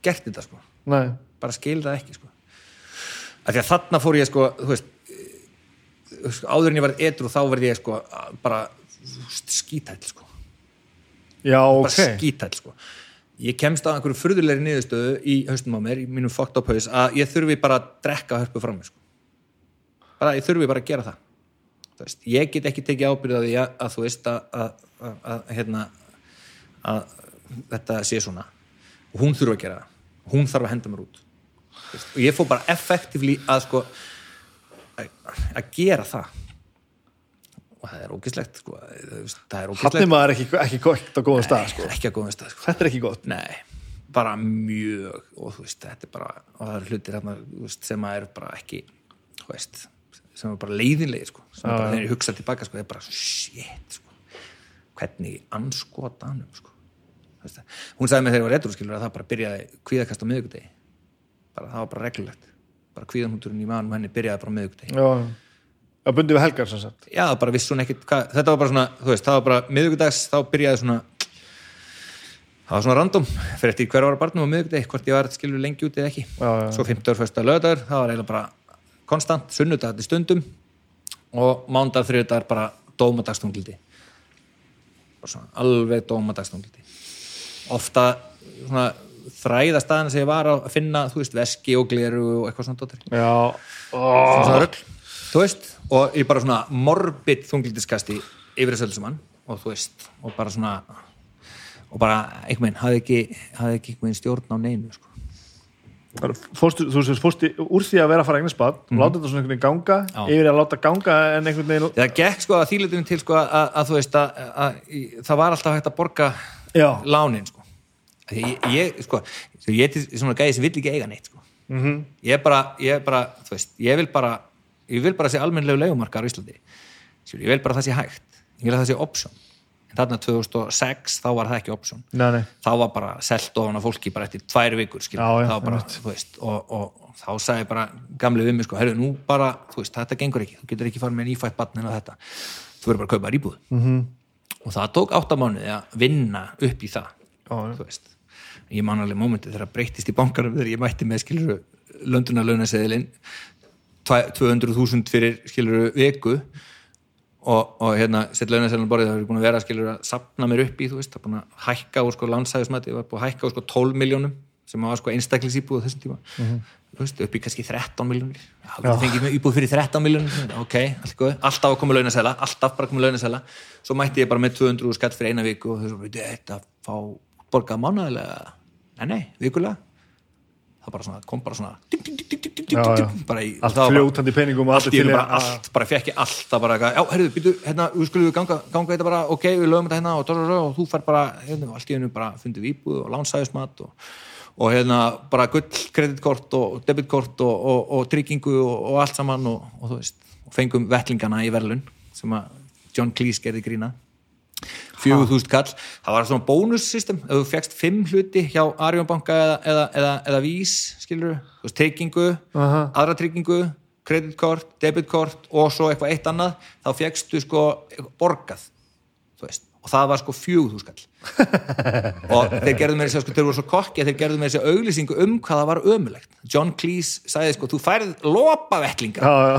gert þetta, sko Nei. bara skil það ekki sko. af því að þarna fór ég sko, þú veist eh, áður en ég var edru þá verði ég sko bara skítæll sko Já, bara ok skítæll sko ég kemst á einhverju furðulegri niðurstöðu í haustum á mér, í mínum fucked up haus að ég þurfi bara að drekka hörpu frá mér sko. bara, ég þurfi bara að gera það veist, ég get ekki tekið ábyrð á því að, að þú veist að, að, að, að hérna að þetta sé svona og hún þurfa að gera það hún þarf að henda mér út veist, og ég fór bara effektivli að sko að, að gera það og það er ógislegt sko. Það er ógislegt er maður ekki, ekki gott á góðum stað sko. ekki að góðum stað sko. Þetta er ekki gott Nei, bara mjög og þú veist, þetta er bara og það eru hlutir sem að eru bara ekki þú veist, sem er bara leiðinlega sko, sem er bara þegar ég hugsa tilbaka sko, það er bara shit sko. hvernig anskotanum sko. Hún sagði mig þegar ég var réttur skilur að það bara byrjaði kvíðakast á miðvikudegi. Bara það var bara reglulegt. Bara kvíðanhundurinn í manum henni byrjaði bara á miðvikudegi. Já, að bundi við helgar sem sagt. Já, bara vissi hún ekkit hvað, þetta var bara svona, þú veist, það var bara miðvikudags, þá byrjaði svona það var svona random, fyrir eftir hver ára barnum á miðvikudegi, hvort ég var skilur lengi út eða ekki, Já, já, svo 50 fyrsta lögdagur, það var eiginlega bara konstant, sunnudag til stundum og mándag, þriðdagar bara svona alveg dómadagstungildi. Ofta svona þræða staðina sem ég var að finna, þú veist, veski og gleru og eitthvað svona dóttir. Já, rugl. Þú veist, og ég bara svona morbid þunglitiskasti yfir þessu öllu saman og þú veist, og bara svona og bara, einhvern veginn, hafði ekki hafði ekki einhvern veginn stjórn á neinu sko. Fórstu, þú veist, fórstu úr því að vera að fara eignast bad mm láta þetta svona einhvern veginn ganga Mhm. Já. yfir í að láta ganga en einhvern veginn það gekk sko að þýletum til sko að, að þú veist að, að, að það var alltaf hægt að borga Já, lánin sko ég, ég sko, ég er svona gæði sem vill ekki eiga neitt sko Mhm. ég er bara, ég er bara, þú veist ég vil bara, ég vil bara sé almennlegu legumarkar á Íslandi, ég vil bara að það sé hægt ég vil að það sé option en þarna 2006 þá var það ekki option. Nei, nei. Þá var bara selt ofan á fólki bara eftir tvær vikur Já, já, bara, veist og, og, og þá sagði bara gamli við mig sko, herru, nú bara, veist, þetta gengur ekki. Þú getur ekki farið með nýfætt batn en þetta. Þú verður bara að kaupa íbúð. -hmm. Mhm. og það tók áttamánuði að vinna upp í það Já, ég man alveg mómentið þegar það breyttist í bankarum þegar ég mætti með skiluru lönduna launaseðilinn 200.000 fyrir skiluru viku og, og hérna sett launaseðilinn borðið það hefur búin að vera skiluru að sapna mér upp í þú veist, það er búin að hækka úr sko landsæðismæti, ég var búin að hækka úr sko 12 miljónum sem var sko einstaklingsýbúð á þessum tíma. Þú veist, upp í kannski 13 miljónir við fengið með íbúð fyrir 13 miljónir ok, allt góð, alltaf að koma launasæla alltaf bara að koma launasæla. Svo mætti ég bara með 200 skatt fyrir eina viku og svo, veitu, þetta fá borgað mánaðilega nei, nei, vikulega það bara svona, kom bara svona ding, ding, ding, Já, já. bara í, Allt bara- fljótandi peningum allt í bara allt, bara fekk ég alltaf bara já, herrðu, býtu, hérna, við skulum við ganga, ganga þetta bara, ok, við lögum þetta hérna og, og, og, og þú fær bara, hérna, allt í einu bara fundið við íbúð og lánsæðismat og, og hérna, bara gull kreditkort og debitkort og, og, og tryggingu og, allt saman og, og þú veist, og fengum vettlingana í verðlun sem að John Cleese gerði grína fjögur þúsund kall. Það var svona bónussystem, ef þú fegst fimm hluti hjá Arjónbanka eða, eða, eða, eða Vís, skilur þú veist, tryggingu, Aha. aðra tryggingu kreditkort, debitkort og svo eitthvað eitt annað, þá fegstu sko borgað, þú veist og það var sko fjögur þúsund kall og þeir gerðu með þessi sko, þeir voru svo kokki að þeir gerðu með þessi auglýsingu um hvað það var ömulegt John Cleese sagði sko, þú Já, já,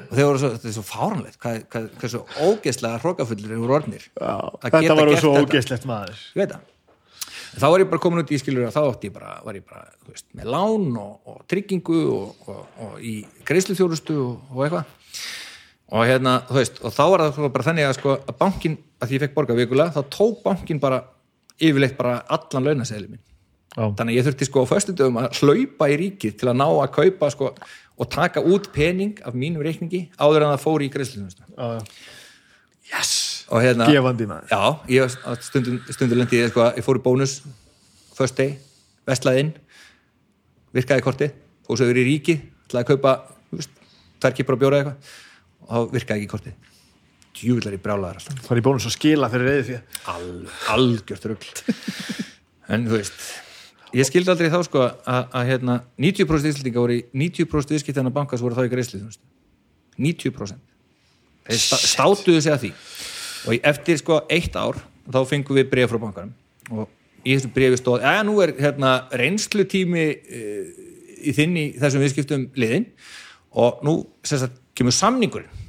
og þeir voru svo, þetta er svo fáranlegt hvað, hvað, hvað svo ógeðslega hrókafullir eru orðnir Þetta var svo ógeðslegt maður. Ég veit það. Þá var ég bara komin út í skilur að þá ég bara, var ég bara þú veist, með lán og, og tryggingu og, og, og í greiðsluþjónustu og, og eitthvað. Og hérna, þú veist, og þá var það bara þannig að sko að bankin, að því ég fekk borga vikulega þá tók bankin bara yfirleitt bara allan launaseðli minn. Já, þannig að ég þurfti sko á föstudöfum að hlaupa í ríkið til að ná að kaupa sko og taka út pening af mínum reikningi áður en það fór í já Yes, og hérna gefandi maður. Já, ég stundum, stundum lendi ég sko, ég fór í bónus first day, vestlaði inn virkaði kortið, fór svo yfir í ríki ætlaði að kaupa, þú veist, tvær kipur að bjóra eitthvað og þá virkaði ekki kortið djúvillar í brjálaðar alltaf. Það er í bónus að skila fyrir reyði því Al, algjört rugl. En þú veist ég skildi aldrei þá sko að, að hérna 90% íslendinga voru í 90% viðskiptana bankas voru þá í greiðslu 90% þeir sta, státuðu sig að því. Og eftir sko eitt ár þá fengum við bref frá bankanum. Og í þessu brefi stóð að nú er hérna reynslutími uh, í þinn í þessum viðskiptum liðin og nú sagt, kemur samningurinn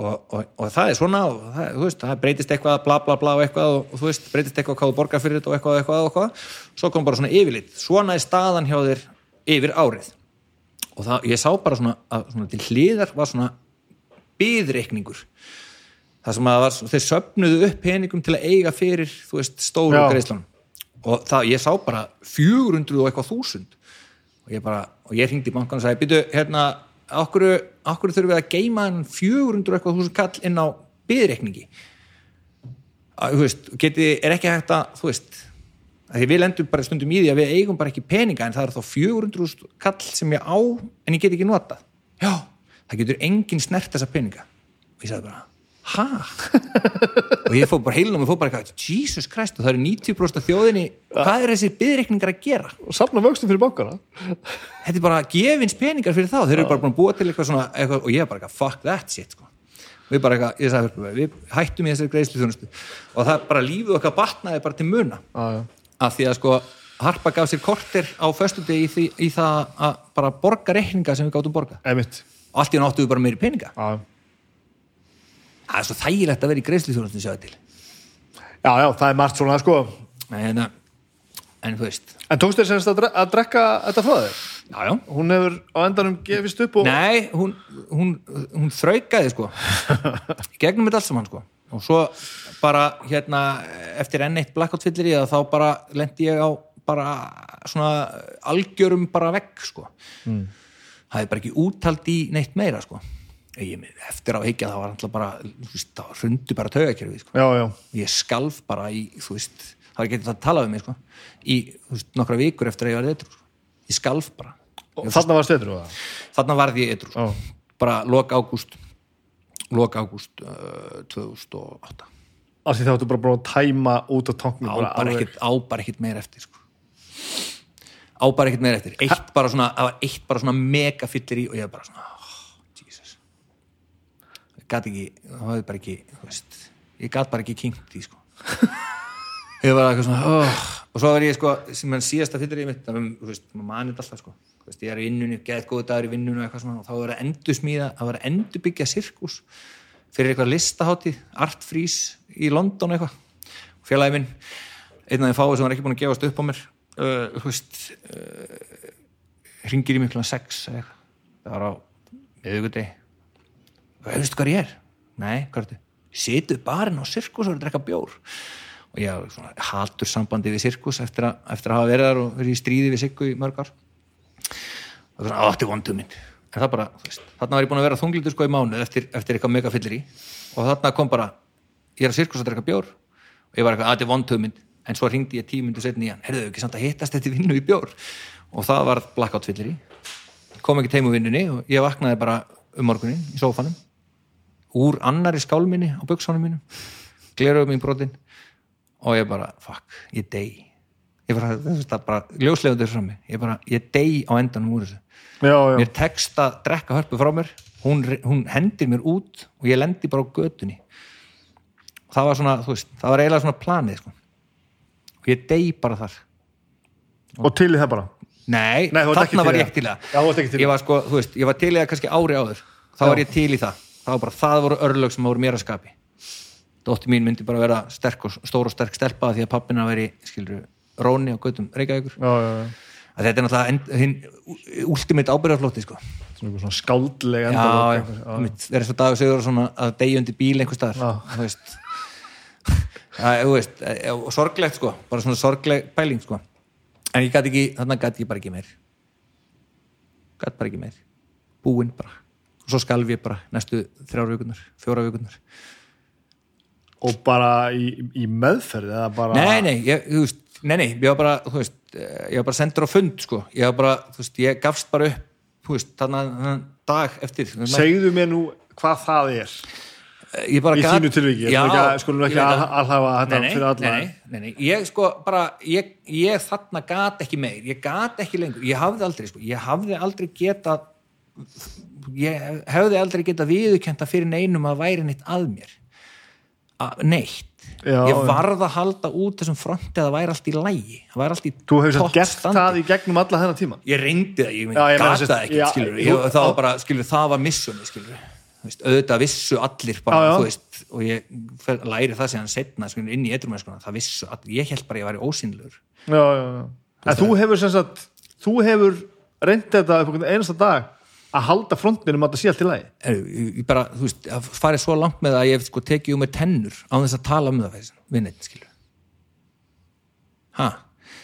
og, og, og það er svona og það, veist, það breytist eitthvað bla bla bla og eitthvað og, og þú veist, breytist eitthvað hvað þú borgar fyrir þetta og eitthvað og eitthvað og eitthvað. Svo kom bara svona yfirlit, svona er staðan hjá þér yfir árið. Og það, ég sá bara svona að svona til hliðar var svona byðreikningur það sem að var, þeir söfnuðu upp peningum til að eiga fyrir, þú veist, stóru greiðslan og það, ég sá bara 400 og eitthvað þúsund. Og ég bara, og ég hringdi í bankan og sagði, býtu, hérna okkur, okkur þurfum við að geima en 400 og eitthvað þúsund kall inn á byðreikningi þú veist, geti, er ekki hægt að þú veist, að því við lendum bara stundum í því að við eigum bara ekki peninga en það er þá 400 kall sem ég á en ég get ekki notað. Já, það getur engin snert þessa peninga. Og ég sagði bara, ha? og ég fór bara heilum og fór bara eitthvað, Jesus Christ og það eru 90% af þjóðinni, hvað er þessi byðreikningar að gera? Og safna vöxtum fyrir bankana. Þetta er bara gefins peningar fyrir þá þeir eru bara búin að búa til eitthvað svona eitthvað, og ég er bara eitthvað, fuck that shit sko. við bara eitthvað, ég sagði við hættum í þessari greiðslu þjónustu og það bara lífið okkar batnaði bara til muna. Já, af því að sko Harpa gaf sér kortir á föstudegi í, í það að bara borga reikninga sem við gáttum borga og allt í hann áttu við bara meiri peninga. Já, það er svo þægilegt að vera í greiðslu þjónustu sjáðu til. Já, já það er margt svona sko. En, en þú veist, En tókst þér semst að, dre að drekka þetta frá þér? já já. Hún hefur á endanum gefist upp og Nei, hún, hún, hún þraukaði sko. Gegnum þetta allt saman sko. Og svo bara hérna eftir enn eitt blackout fyllir í það þá bara lendi ég á bara svona algjörum bara vegg sko. Mm. það er bara ekki úttalt í neitt meira sko. ég, eftir á heikja það var alltaf bara veist, það hrundi bara taugakerfið sko. Ég skalf bara í, veist það var ekki að tala um mig sko í, veist, nokkra vikur eftir að ég var eitthvað sko. ég skalf bara. Og þarna var stöður það? Þarna varð ég eitthvað sko. Bara lok ágúst lok ágúst uh, 2008 af því þá ættu bara búin að tæma út á tanknum á bara ekkit, á bara ekkit meir eftir sko. á bara ekkit meir eftir. Eitt bara svona, það eitt bara svona mega fyllir í og ég bara svona ég gat ekki, það var bara ekki veist, ég gat bara ekki kinkt í sko ég var eitthvað svona oh. og svo var ég sko, sem hann síðasta fyllir í mitt það var, þú veist, maður manið alltaf sko veist, ég er í vinnunni, geðið góðu dagur í vinnunni og eitthvað svona og þá var að endur smíða, það var að endur byggja sirkus fyrir eitthvað listahátti Art Freeze í London eitthvað og félagi minn einn af þeim fáið sem var ekki búin að gefast upp á mér uh, veist uh, ringir í mig kl. 6 eða eitthvað, það var á miðugudegi og veistu hvað ég er? Nei, hvað er þetta? Situ barinn á sirkus og er drekka bjór. Og ég haldur sambandi við sirkus eftir að, eftir að hafa verið þar og verið í stríði við Siggu í mörg ár. Og það var átti vondu minn. En það bara, þú veist, þarna var ég búin að vera þunglítur sko í mánuð eftir, eftir eitthvað mega fyllir í og þarna kom bara, ég er að sirkus að drekka bjór. Og ég var eitthvað, átti vondu minn en svo ringdi ég tímundu setni í hann. Herðu ekki samt að hittast þetta vinnu í bjór? Og það var blackout fyllir í kom ekki teimu vinnunni og ég vaknaði bara um morgunin í sófanum úr annari skálminni á buksánum mínum. Gleruðum mín brotin. Og ég bara, fuck, ég dey. Ég bara, veist það bara ljóslegundur frá mig, ég bara, ég dey á endanum úr þessu. Já, já, mér tekst að drekka hörpu frá mér. Hún, hún hendir mér út og ég lendi bara á götunni. Það var svona, þú veist, það var eiginlega svona planið sko. og ég dey bara þar. Og til í það bara? Nei, Nei, þarna var í ég ekki til í það. Í ég var sko, þú veist, ég var til í það kannski ári áður þá Já. var ég til í það, það var bara, það voru örlög sem voru mér að skapi. Dótti mín myndi bara vera sterk og stór og sterk stelpa því að pappina veri, skilur, Róni og Gautum að þetta er náttúrulega hinn ultimate ábyrðarflótti sko. Svona skáldleg já, það er svo dagur segur svona að deyjundi bíl einhver staðar þú veist. Veist, eh, og sorglegt sko bara svona sorgleg pæling sko. En ég gæti ekki, þarna gæti ég bara ekki meir. Gæti bara ekki meir. Búinn bara og svo skalf ég bara næstu þrjár vikunar, fjóra vikunar og bara í, í meðferð eða bara nei, nei, ég, þú veist, nei, nei, ég var bara þú veist, eh, ég var bara sendur á fund sko, ég var bara, þú veist, ég gafst bara upp þú veist, þannig dag eftir. Segðu mér nú hvað það er. Ég bara í þínu tilviki, Já, skulum ekki, ég að, alhafa þetta fyrir alla. nei, nei, nei, nei, ég sko bara ég, ég þarna gat ekki meir. Ég gat ekki lengur, ég hafði aldrei sko, ég hafði aldrei getað ég hefði aldrei getað viðurkjönda fyrir neinum að væri neitt að mér. Að, neitt. Já, ég varð að halda út þessum fronti að það væri allt í lægi það væri allt í þú hefur samt topp gert standi. það í gegnum alla þennan tíma? Ég reyndi það, ég, Já, ég meina gat sem- það ekki já, skilur, þú- ég, það var bara, skilur, það var missjóni skilur, Þú veist, auðvitað vissu allir bara, Já, já. þú veist, og ég læri það síðan setna, skilur, inn í eitthvað það vissu allir, ég held bara að ég væri ósynlegur já, já, já. en þú hefur sem sagt þú hefur reyndið þetta einasta dag að halda frontinum að það sé allt í lagi Heyrðu, ég, ég bara, þú veist, að farið svo langt með það að ég sko tekið um með tennur á þess að tala um það við neitt, skilur ha,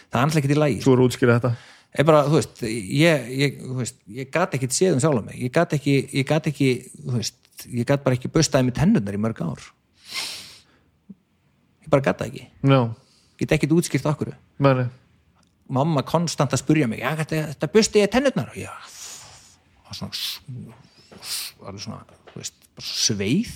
það er alltaf ekki í lægi svo er útskýrið þetta ég bara, þú veist, ég, ég, veist, ég gat ekki séð um sjálf mig, ég gat ekki, ég gat ekki, þú veist, ég gat bara ekki bustaði með tennurnar í mörg ár. Ég bara gat það ekki. já, Get ekki útskýrt okkur. meni Mamma konstant að spurja mig, já, þetta, busti ég tennurnar? Já, og svona, svona, þú veist, bara sveið,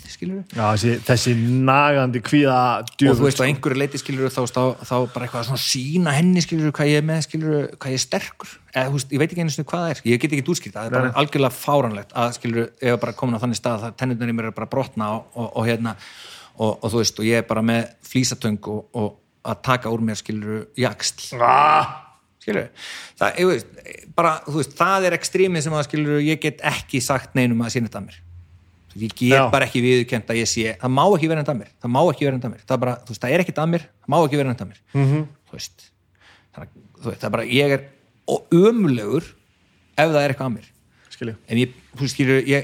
já, þessi, þessi nagandi kvíða og þú veist á einhverju leiti skilur þá, þá, þá bara eitthvað svona sína henni skilur hvað ég er með skilur hvað ég er sterkur. Eða veist, ég veit ekki einu sinni hvað það er. Ég get ekki útskýrt, það er bara algjörlega fáranlegt að skilur, ég er bara komin á þannig stað að tennurnar í mér er bara brotna og, og, og hérna og, og þú veist, og ég er bara með flýsatöng og, og að taka úr mér skilur jaksl ah, skilur, það, veist, bara, veist, það er ekstrímið sem að skilur ég get ekki sagt neinum að sína þetta að mér ég get Já. bara ekki viðurkend að ég sé, það má ekki vera þetta að mér það má ekki vera þetta að mér, það bara, veist, það er ekkit að mér það má ekki vera þetta að mér Mhm. -hmm. þú veist, það er, bara ég er ömulegur ef það er eitthvað að mér skilju en ég, þú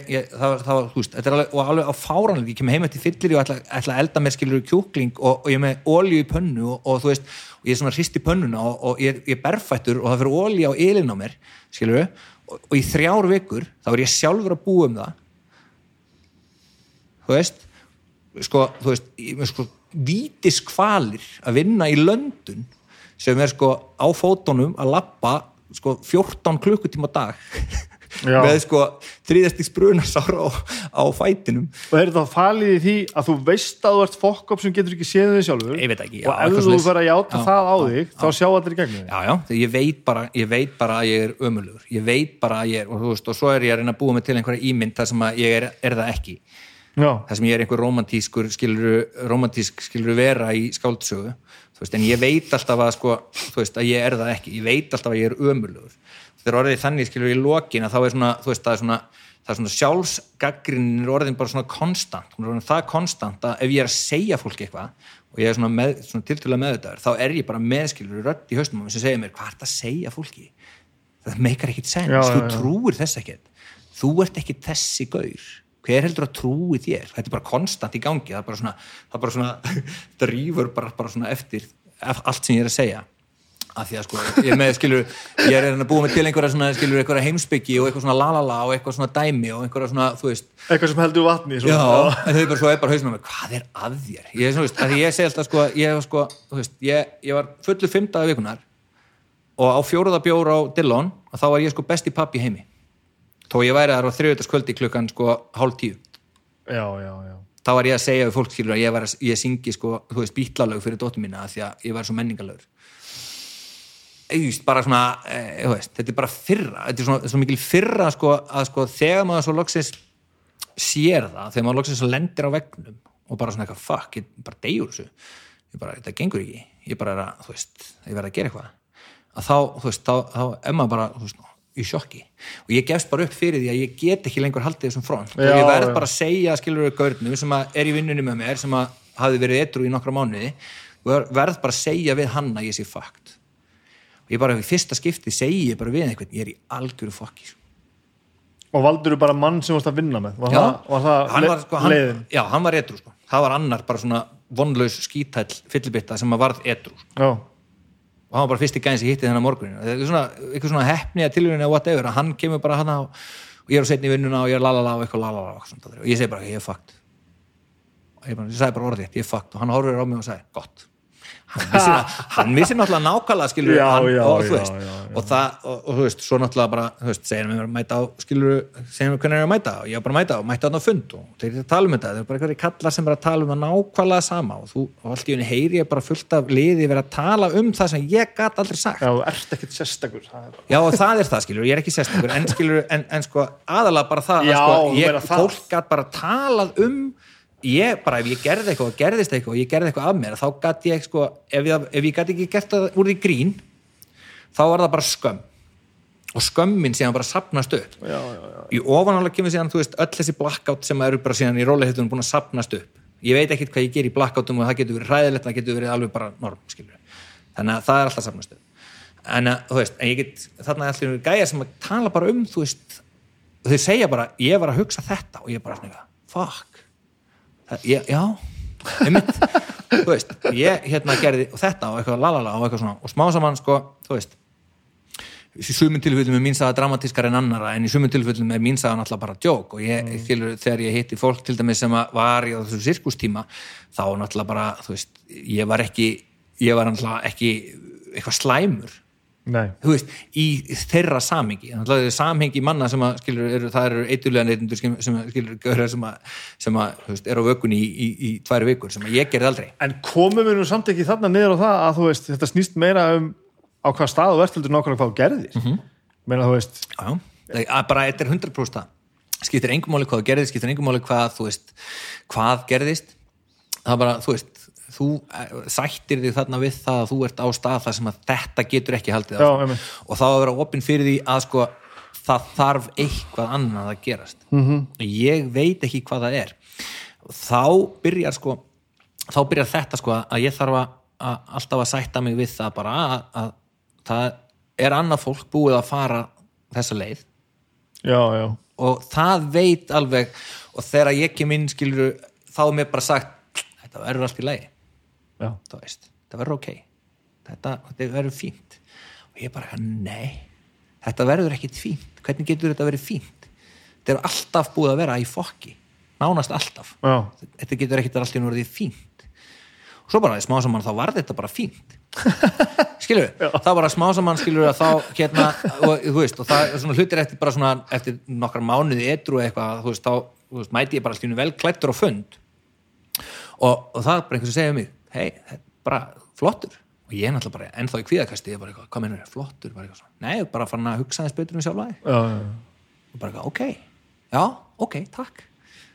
ég, það, var- þú veist, þetta er alveg, og alveg á fáranlega, ég kem heim eftir fyllir og ætla, ætla að elda með skilur kjúkling og, og ég er með olíu í pönnu og, og þú veist, og ég er svona hrist í pönnuna og, og ég, er- ég er berfættur og það fyrir olíu á ylinn á mér, skilur og, og í þrjár vikur, þá er ég sjálfur að búa um það. Þú veist sko, þú veist, ég með sko vítiskvalir að vinna í löndun sem er sko á fótunum að lappa sko 14 klukkutíma dag Já. með sko þriðastíks brunasára á, á fætinum. Og er það falið í því að þú veist að þú ert fokk sem getur ekki séð þig sjálfur? Ég veit ekki, já, og ef þú verður að játa Já, það á já, þig þá sjá allir í gegnum þig. Já, já, þegar ég veit bara ég veit bara að ég er ömulugur ég veit bara að ég er, og þú veist, og svo er ég að reyna að búa mig til einhverja ímynd þar sem að ég er, er það ekki. Já, þar sem ég er einhver romantískur skilur, romantísk skilur vera í skáldsögu. Þú veist, en ég veit alltaf að sko, þú veist, að ég er það ekki. Ég veit alltaf að ég er ömulugur þegar orðið þannig skilur í lokin að þá er svona þú veist, það er svona, það er svona sjálfsgaggrinnin er orðin bara svona konstant. Orðin það konstant að ef ég er að segja fólki eitthvað og ég er svona, með, svona tiltölulega meðvitaður þá er ég bara meðskilur rödd í haustum á mér sem segir mér, hvað er það að segja fólki? Það meikar ekkit sens, Já, þú já, já. trúir þess ekkert. Þú ert ekki þessi gaur. Hver heldur að trúi þér? Þetta er bara konstant í gangi. Það er bara svona, það er bara svona það rýfur bara, bara svona eftir ef- allt sem ég er að segja af því að sko, ég með skilur ég er að búa mig til einhverja svona skilur einhverja heimsbyggi og eitthvað svona lalala og eitthvað svona dæmi og einhverja svona, þú veist. Eitthvað sem heldur vatni Já, en þau bara svo bara hausnum með hvað er að þér? Ég, svona, veist, að ég segi alltaf sko, ég, sko veist, ég, ég var fullu fimmtaði vikunar og á fjóruða bjór á Dillon og þá var ég sko besti pappi heimi. Þó ég væri þar á þriðutaskvöldi klukkan sko hálf tíu. Já, já, já. Þá var ég að segja við fólk skilur að ég, var, ég syngi sko, þú veist, bítlalög fyrir dóttur mína því að ég var svo menningalögur Eðust, bara svona, e, veist, þetta er bara fyrra þetta er svona, svo mikil fyrra sko, að sko, þegar maður svo loksins sér það, þegar maður loksins lendir á vegnum og bara svona eitthvað fuck, ég bara deyjur þessu. Ég bara, þetta gengur ekki. Ég bara er að, þú veist, ég verð að gera eitthvað. Að þá, þú veist, þá, þá er maður bara, veist, í sjokki. Og ég gefst bara upp fyrir því að ég get ekki lengur haldið þessum front. Og Já, ég verð já. bara að segja skilur við gaurnum sem að er í vinnunni með mér sem að hafi verið etru í nokkra mánuði og verð bara að segja við hann að ég sé fakt og ég bara í fyrsta skipti segi ég bara við einhvern, ég er í algjöru fokki sko. og valdur þú bara mann sem þú varst að vinna með? Var já, það, var það hann var, sko, hann, já, hann var etru sko. það var annar bara svona vonlaus skítæll fyllibitta sem að varð etru sko. og hann var bara fyrsti gæðin sem hitti þennan morgunin er svona, eitthvað svona hefni að tilvíðin eða whatever, að hann kemur bara hann á og ég er á setni í vinnuna og ég er lalala og eitthvað lalala eitthvað og ég segi bara, ég er fakt og ég, bara, ég sagði bara orðið, ég er fakt og hann horfir á mig og sagði, gott hann vissi, náttúrulega nákvæmlega skilur hann, já, og, já, já, og það, og, og þú veist, svo náttúrulega bara, þú veist, segir mér að mæta á skilur, segir mér hvernig er að mæta og ég er bara að mæta og mæta hann á fund og þeir tala um þetta þeir eru bara einhverjir kallar sem er að tala um það nákvæmlega sama og þú, og allt í henni heyri ég bara fullt af liði verið að tala um það sem ég gat aldrei sagt. Já, ert ekkert sérstakur er Já, og það er það, skilur, ég er ekki sérstakur en, skilur, en, en sko, ég, bara ef ég gerði eitthvað og gerðist eitthvað og ég gerði eitthvað af mér, þá gat ég sko, ef ég, ef ég gat ekki gert það úr því grín þá var það bara skömm. Og skömmin síðan bara sapnast upp. Já, já, já. í ofanálega kemur síðan, þú veist, öll þessi blackout sem eru bara síðan í rólihittunum búin að sapnast upp. Ég veit ekkit hvað ég ger í blackoutum og það getur verið hræðilegt, það getur verið alveg bara norm, skilur þannig að það er alltaf sapnast upp. En að, þú veist, get þarna er allir gæja sem tala bara um, þú veist þau segja bara, ég var að hugsa þetta og ég bara svona, fuck það, ég, já, einmitt. Þú veist, ég hérna gerði þetta og eitthvað lalala og eitthvað svona og smá saman, sko, þú veist í sumum tilfellum er mín saga dramatískar en annara en í sumum tilfellum er mín saga náttúrulega bara djók og ég, mm. skilur, þegar ég hitti fólk til dæmis sem var í þessu sirkustíma þá náttúrulega bara, þú veist ég var ekki, ég var náttúrulega ekki eitthvað slæmur veist, í þeirra samhengi samhengi manna sem að skilur, eru, það eru eitthulega neytundur sem, sem sem að, sem að þú veist, er á vökunni í, í, í tvær vikur sem að ég gerði aldrei. En komum við nú samt ekki þarna niður á það að þú veist, þetta snýst meira um á hvað stað ert heldur nákvæmlega hvað þú gerðir. Mm -hmm. meina þú veist, Já, bara þetta er 100% það. Skiptir engum máli hvað þú gerðist, skiptir engum máli hvað þú veist, hvað gerðist. Það bara, þú veist þú eh, sættir þig þarna við það að þú ert á stað þar sem að þetta getur ekki haldið einmitt. og þá að vera opinn fyrir því að sko það þarf eitthvað annað að gerast -hmm. Mhm. ég veit ekki hvað það er þá byrjar sko þá byrjar þetta sko að ég þarf að, að alltaf að sætta mig við það bara að, að það er annað fólk búið að fara þessa leið já, já, og það veit alveg og þegar ég kem inn skilur þá er mér bara sagt þetta verður allt í þú veist, þetta verður ok. Þetta, þetta verður fínt. Og ég bara, nei. Þetta verður ekkit fínt, hvernig getur þetta verið fínt? Þetta er alltaf búið að vera í fokki. Nánast alltaf. Já. þetta getur ekkit allt í einu orðið fínt. Og svo bara smá saman þá var þetta bara fínt. Skilur við, þá bara smá saman skilur við að þá hérna og, þú veist, og það svona hlutir eftir bara svona eftir nokkar mánuði edru eitthvað þú veist, þá þú veist, mæti ég bara alltaf vel klættur á fund. Og, og það er bara einhvers að segja um mig hei, er bara flottur. Og ég er náttúrulega bara ennþá í kvíðakasti ég er bara eitthvað, hvað mennur, flottur, eitthvað svona. Nei, bara fann að hugsa þess betur um já, já. og bara eitthvað, ok, já, ok, takk.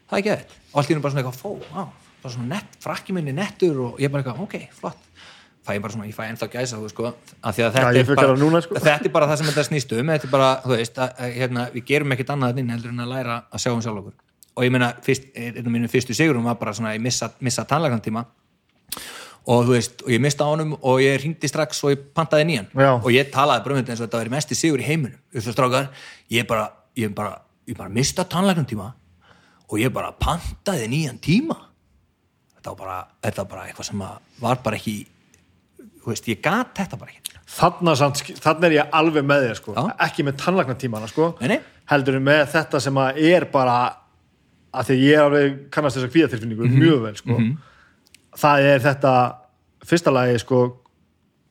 Það er ekki þetta og allt í hennu bara svona eitthvað, fó, á, bara svona nett frakki minni nettur og ég bara eitthvað, ok, flott. Fæ ég bara svona, ég fæ ennþá gæsa þú sko, af því að þetta, ég er bara, núna, sko. þetta er bara það sem þetta snýst um. Þetta er bara, þú veist, að, að, hérna, við gerum ekkit annað inn heldur en að læra að sjá um sjálf okkur. Og ég meina, fyrst, einn af mínum fyrstu sigurum var bara svona, ég missa, missa tannlæknantíma og þú veist, og ég mista á honum og ég ringdi strax og ég pantaði nýjan Já. og ég talaði bara um eins og þetta væri mesti sigur í heiminum upp svo strákar, ég bara ég bara, ég bara mista tannlæknantíma og ég bara pantaði nýjan tíma þetta var bara, þetta var bara eitthvað sem að var bara ekki þú veist, ég gat þetta bara ekki Þarna, samt, þarna er ég alveg með þér sko. Já. ekki með tannlagnatímana sko. Nei, nei. heldur með þetta sem að er bara að því að ég alveg kannast þessa kvíðatilfinningu Mhm. mjög vel sko. Það er þetta fyrsta lagi sko,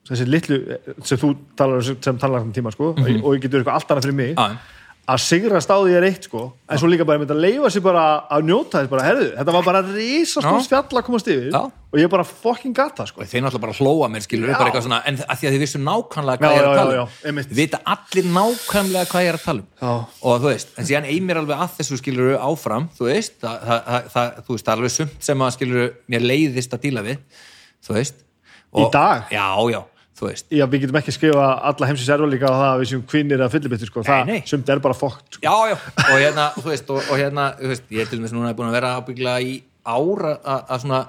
þessi litlu sem þú talar um sem tannlagnatíma sko, og ég- og ég getur eitthvað allt annað fyrir mig Mhm. Að sigrast á því er eitt sko en svo líka bara með að leifa sér bara að njóta þess bara, herðu, þetta var bara risastórs fjall að komast yfir Já. og ég bara fucking gata sko og þeir náttúrulega bara hlóa mér skilur Já. bara eitthvað svona, en að því að þið vissu nákvæmlega hvað Já, ég er að tala um. Þið vita allir nákvæmlega hvað ég er að tala um og þú veist, en síðan eimir alveg að þessu skilur áfram, þú veist það, það, það, þú veist, það er alveg sumt sem að skilur mér leiðist að díla við þú veist Í dag? Já, já, þú veist Já, við getum ekki skrifa alla heimsins erfalíka á það að við séum kvinnir að fyllibittu sko. það, sumt er bara fókt sko. Já, já, og hérna, þú veist, og, og hérna, þú veist, ég er til dæmis núna búin að vera ábygglega í ára að- svona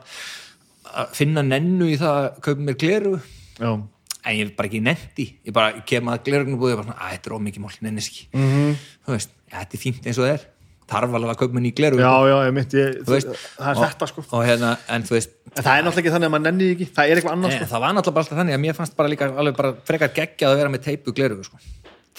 að finna nennu í það að kaupa mér gleru Já, en ég er bara ekki nendi ég bara ég kem að glerugnu búið og bara svona, að þetta er ómikið mál, nennis ekki Mhm. -hmm. þú veist, ja, þetta er fínt eins og það er þarf alveg að kaupa mér ný gleru já, já, ég myndi ég, Þú veist, það er og, þetta sko. og hérna, en þú veist en það er náttúrulega ekki þannig að maður nenni ekki. Það er eitthvað annars sko. það var náttúrulega bara alltaf þannig að mér fannst bara líka alveg bara frekar geggjað að vera með teipu glerugu sko.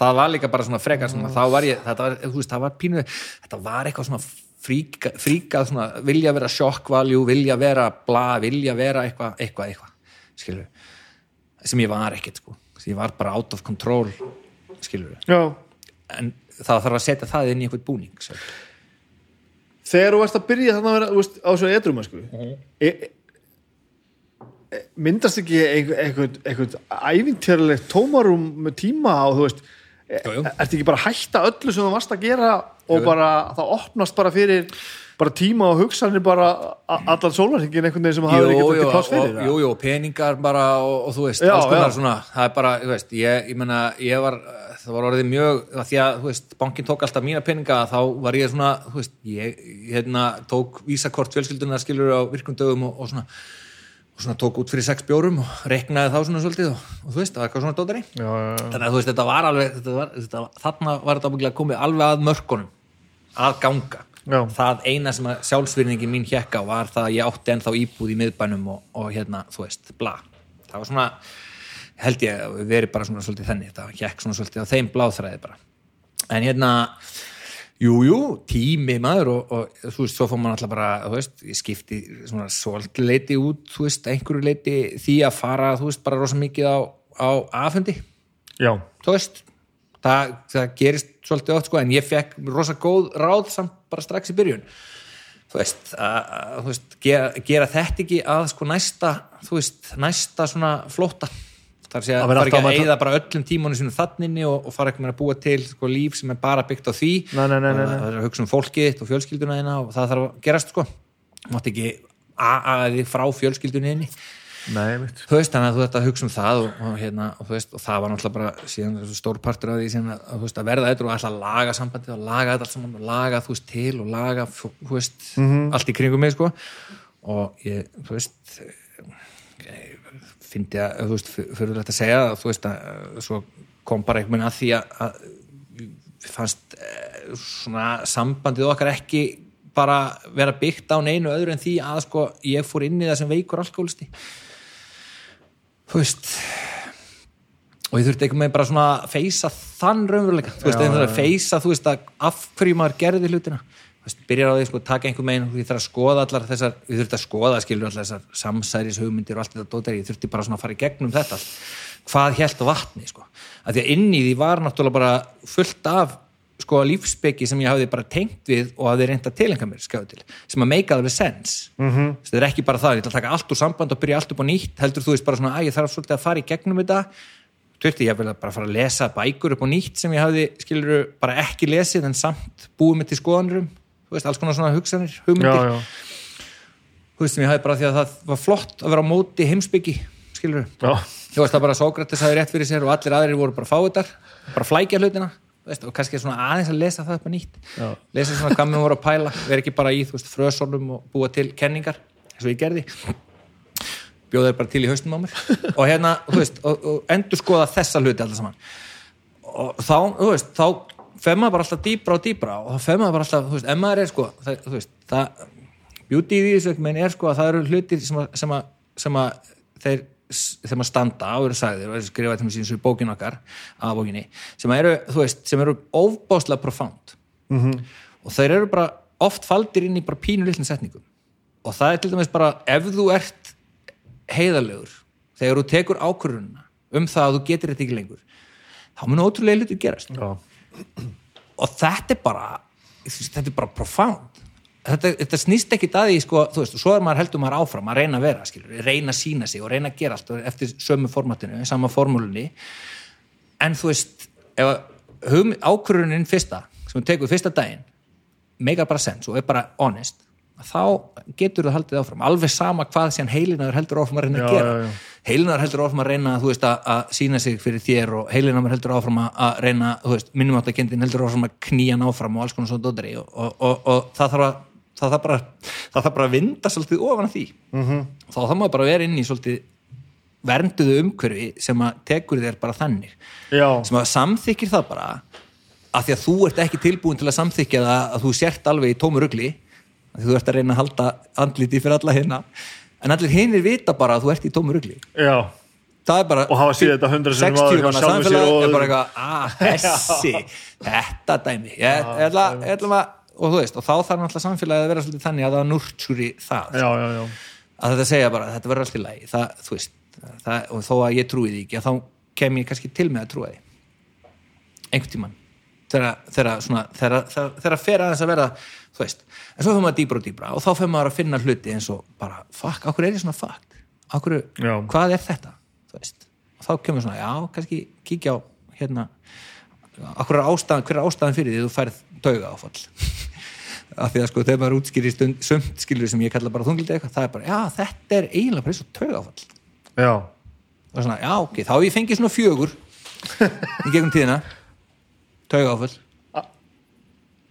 það var líka bara svona frekar svona, þá var ég, þetta var, þú veist, það var pínu þetta var eitthvað svona fríka, fríkað svona, vilja vera shock value vilja vera bla, vilja vera eitthvað, eitthvað, eitthvað, skilur sem ég var ekkert, sko. Ég var bara out of control, skilur en það þarf að setja það inn í einhvern búning svo. þegar þú varst að byrja þannig að vera veist, á svo edrum sko. Mhm. e, e, myndast ekki einhver, einhver, ævintýrlegt tómarum með tíma og þú veist e, ertu ekki bara að hætta öllu sem þú varst að gera og Jú. bara það opnast bara fyrir bara tíma og hugsanir bara allan sólarhingin einhvern veginn sem hafði ekki jú, ekki pláss fyrir það. jú, jú, peningar bara og, og þú veist, Já, alls konar já. svona það er bara, þú veist, ég, ég menna ég var, það var orðið mjög að því að, þú veist, bankin tók alltaf mína peninga þá var ég svona, þú veist, ég hérna, tók vísakort fjölskyldunar skilur á virkum dögum og, og svona og svona tók út fyrir sex bjórum og reknaði þá svona svolítið og, og þú veist, það var eitthvað svona dótari. Já, já, já. þannig að þú veist, þetta var alveg þetta var, þetta, þarna var þetta ábyggilega komið alveg að mörkunum að ganga. Það eina sem að sjálfsvirðingin mín hjekka var það að ég átti ennþá íbúð í miðbænum og, og hérna, þú veist, bla. Það var svona, held ég að verið bara svona svolítið þenni, þetta hjekk svona svolítið á þeim bláþræði bara. En hérna, jú, jú, tími maður og, og þú veist, svo fór maður alltaf bara, þú veist, ég skipti svona svolítið leiti út, þú veist, einhverju leiti því að fara, þú veist, bara rosa mikið á, á aðfundi já. þú veist það, það gerist svolítið oft sko en ég fekk rosa góð ráð samt bara strax í byrjun. Þú veist, að, að, þú veist gera, gera þetta ekki að sko næsta þú veist, næsta svona flótta þar sé Að að vera fara ekki alltaf að að- eyða bara öllum tímanu sínum þanninni og, og fara ekki með að búa til sko líf sem er bara byggt á því. Nei, nei, nei, nei, Og það er að hugsa um fólkið og fjölskylduna þína og það þarf að gerast sko. Mátt ekki að þig frá fjölskyldunni þinni. Þú veist, þannig að þú þetta hugsa um það og, og, hérna, og, veist, og það var náttúrulega bara síðan þessu stór partur af því að, að, að verða eitthvað og alltaf að laga sambandið og laga allt saman og laga þú veist til og laga veist, allt í kringum mig sko. Og ég, þú veist fyndi að, þú veist, fyrir þetta að segja að þú veist að svo kom bara einhvern veginn að því að, að fannst eh, svona sambandið okkar ekki bara vera byggt á neinu öðru en því að sko ég fór inn í það sem veikur alkoholisti þú veist og ég þurfti einhvern veginn bara svona að feysa þann raunveruleika, þú veist, einhvern veginn að feysa þú veist, að af hverju maður gerði hlutina byrjar á því, sko, taka einhvern veginn ég þarf að skoða allar þessar, ég þurfti að skoða skilur allar þessar samsæris hugmyndir og allt þetta dótari, ég þurfti bara svona að fara í gegnum þetta hvað hélt vatni, sko? Að því að inn í því var náttúrulega bara fullt af sko lífsbyggi sem ég hafði bara tengt við og hafði reynd að tilenga mér skjáðu til, sem að make alveg sense. Mm -hmm. það er ekki bara það, ég ætla að taka allt úr samband og byrja allt upp á nýtt, heldur þú veist bara svona að ég þarf svolítið að fara í gegnum þetta. Þurfti ég að bara fara að lesa bækur upp á nýtt sem ég hafði, skilur bara ekki lesið en samt búið mitt í skoðanurum þú veist, alls konar svona hugsanir, hugmyndir. Já, já, þú veist, sem ég hafði bara því að það var flott að vera á móti heimsbyggi, skilur já, þú veist, það bara Sókrates hafði rétt fyrir sér og allir aðrir voru bara fáiðar, bara flækja hlutina þú veist, og kannski svona aðeins að lesa það upp á nýtt. Já. lesa svona hvað mér voru að pæla vera ekki bara í, þú veist, frösólum og búa til kenningar, eins og ég gerði. Bjóða þeir bara til í haustum á mér. Og hérna, þú veist, og, og endur skoða þessa hluti alltaf saman. Og þá, þú veist, þá fer maður bara alltaf dýbra og dýbra og þá fer maður bara alltaf, þú veist, ef maður er sko það, þú veist, það beauty í því menn er sko að það eru hlutir sem að, sem að, sem að þeir þegar maður standa á eru sagðir og skrifa til mér síðan svo í bókin okkar að bókinni, sem eru, þú veist, sem eru ofbáslega profound. -hmm. og þeir eru bara oft faldir inn í bara pínu lillin setningum. Og það er til dæmis bara ef þú ert heiðalegur þegar þú tekur ákvörðunina um það að þú getur þetta ekki lengur þá mun ótrúlega hlutur gerast. Já, og þetta er bara þetta er bara profound. Þetta, þetta snýst ekki að því sko, þú veist, og svo er maður heldur maður áfram að reyna að vera, skilur, reyna að sína sig og reyna að gera allt eftir sömu formatinu sama formúlunni. En þú veist, ákvörunin fyrsta, sem þú tekur fyrsta daginn, meikar bara sens og er bara honest, þá getur það haldið áfram, alveg sama hvað sem heilinaður heldur áfram að reyna að Já, gera já, já. heilinaður heldur áfram að reyna veist, að, að sína sig fyrir þér og heilinaður heldur áfram að- að reyna minnumáttakendin heldur áfram að knýja hann áfram og alls konar svo dótari og, og, og, og það þarf að það þarf bara, það þarf bara að vinda svolítið ofan að því -hmm. Mhm. þá þarf maður bara að vera inn í svolítið vernduðu umhverfi sem að tekur þér bara þannig sem að samþykir það bara að því að þú ert ekki tilbúin til að samþykja það að þú sért alveg í tómu rugli að því þú ert að reyna að halda andliti fyrir alla hérna en allir hinir vita bara að þú ert í tómu rugli. Já, það er bara Og hafa séð þetta hundrað sinnum áður 60 hjá manna samfélag og er bara eitthvað að þessi, þetta dæmi. Ég, ætla að og þú veist, og þá þarf náttúrulega samfélagið að vera svolítið þannig að það nurtskuri það. Já, já, já. að þetta segja bara, þetta verður allt í lagi. Það, þú veist, það, og þó að ég trúi því ekki að þá kem ég kannski til með að trúa því. Einhvern tímann. Þegar, þegar fer aðeins að vera þú veist, en svo fyrir maður dýbra og dýbra og þá fyrir maður að finna hluti eins og bara fuck, okkur er ég svona fuck okkur, hvað er þetta? Þú veist, og þá kemur svona, já, kannski kíkja á hérna okkur er ástæðan, hver er ástæðan fyrir því þú færð tauga áfall af því að sko þegar maður útskýri stund, sumt skilur sem ég kalla bara þungliti eitthvað það er bara, já þetta er eiginlega bara eins og tauga áfall já. og svona, já ok, þá hef ég fengið svona fjögur í gegnum tíðina. Tauga áfall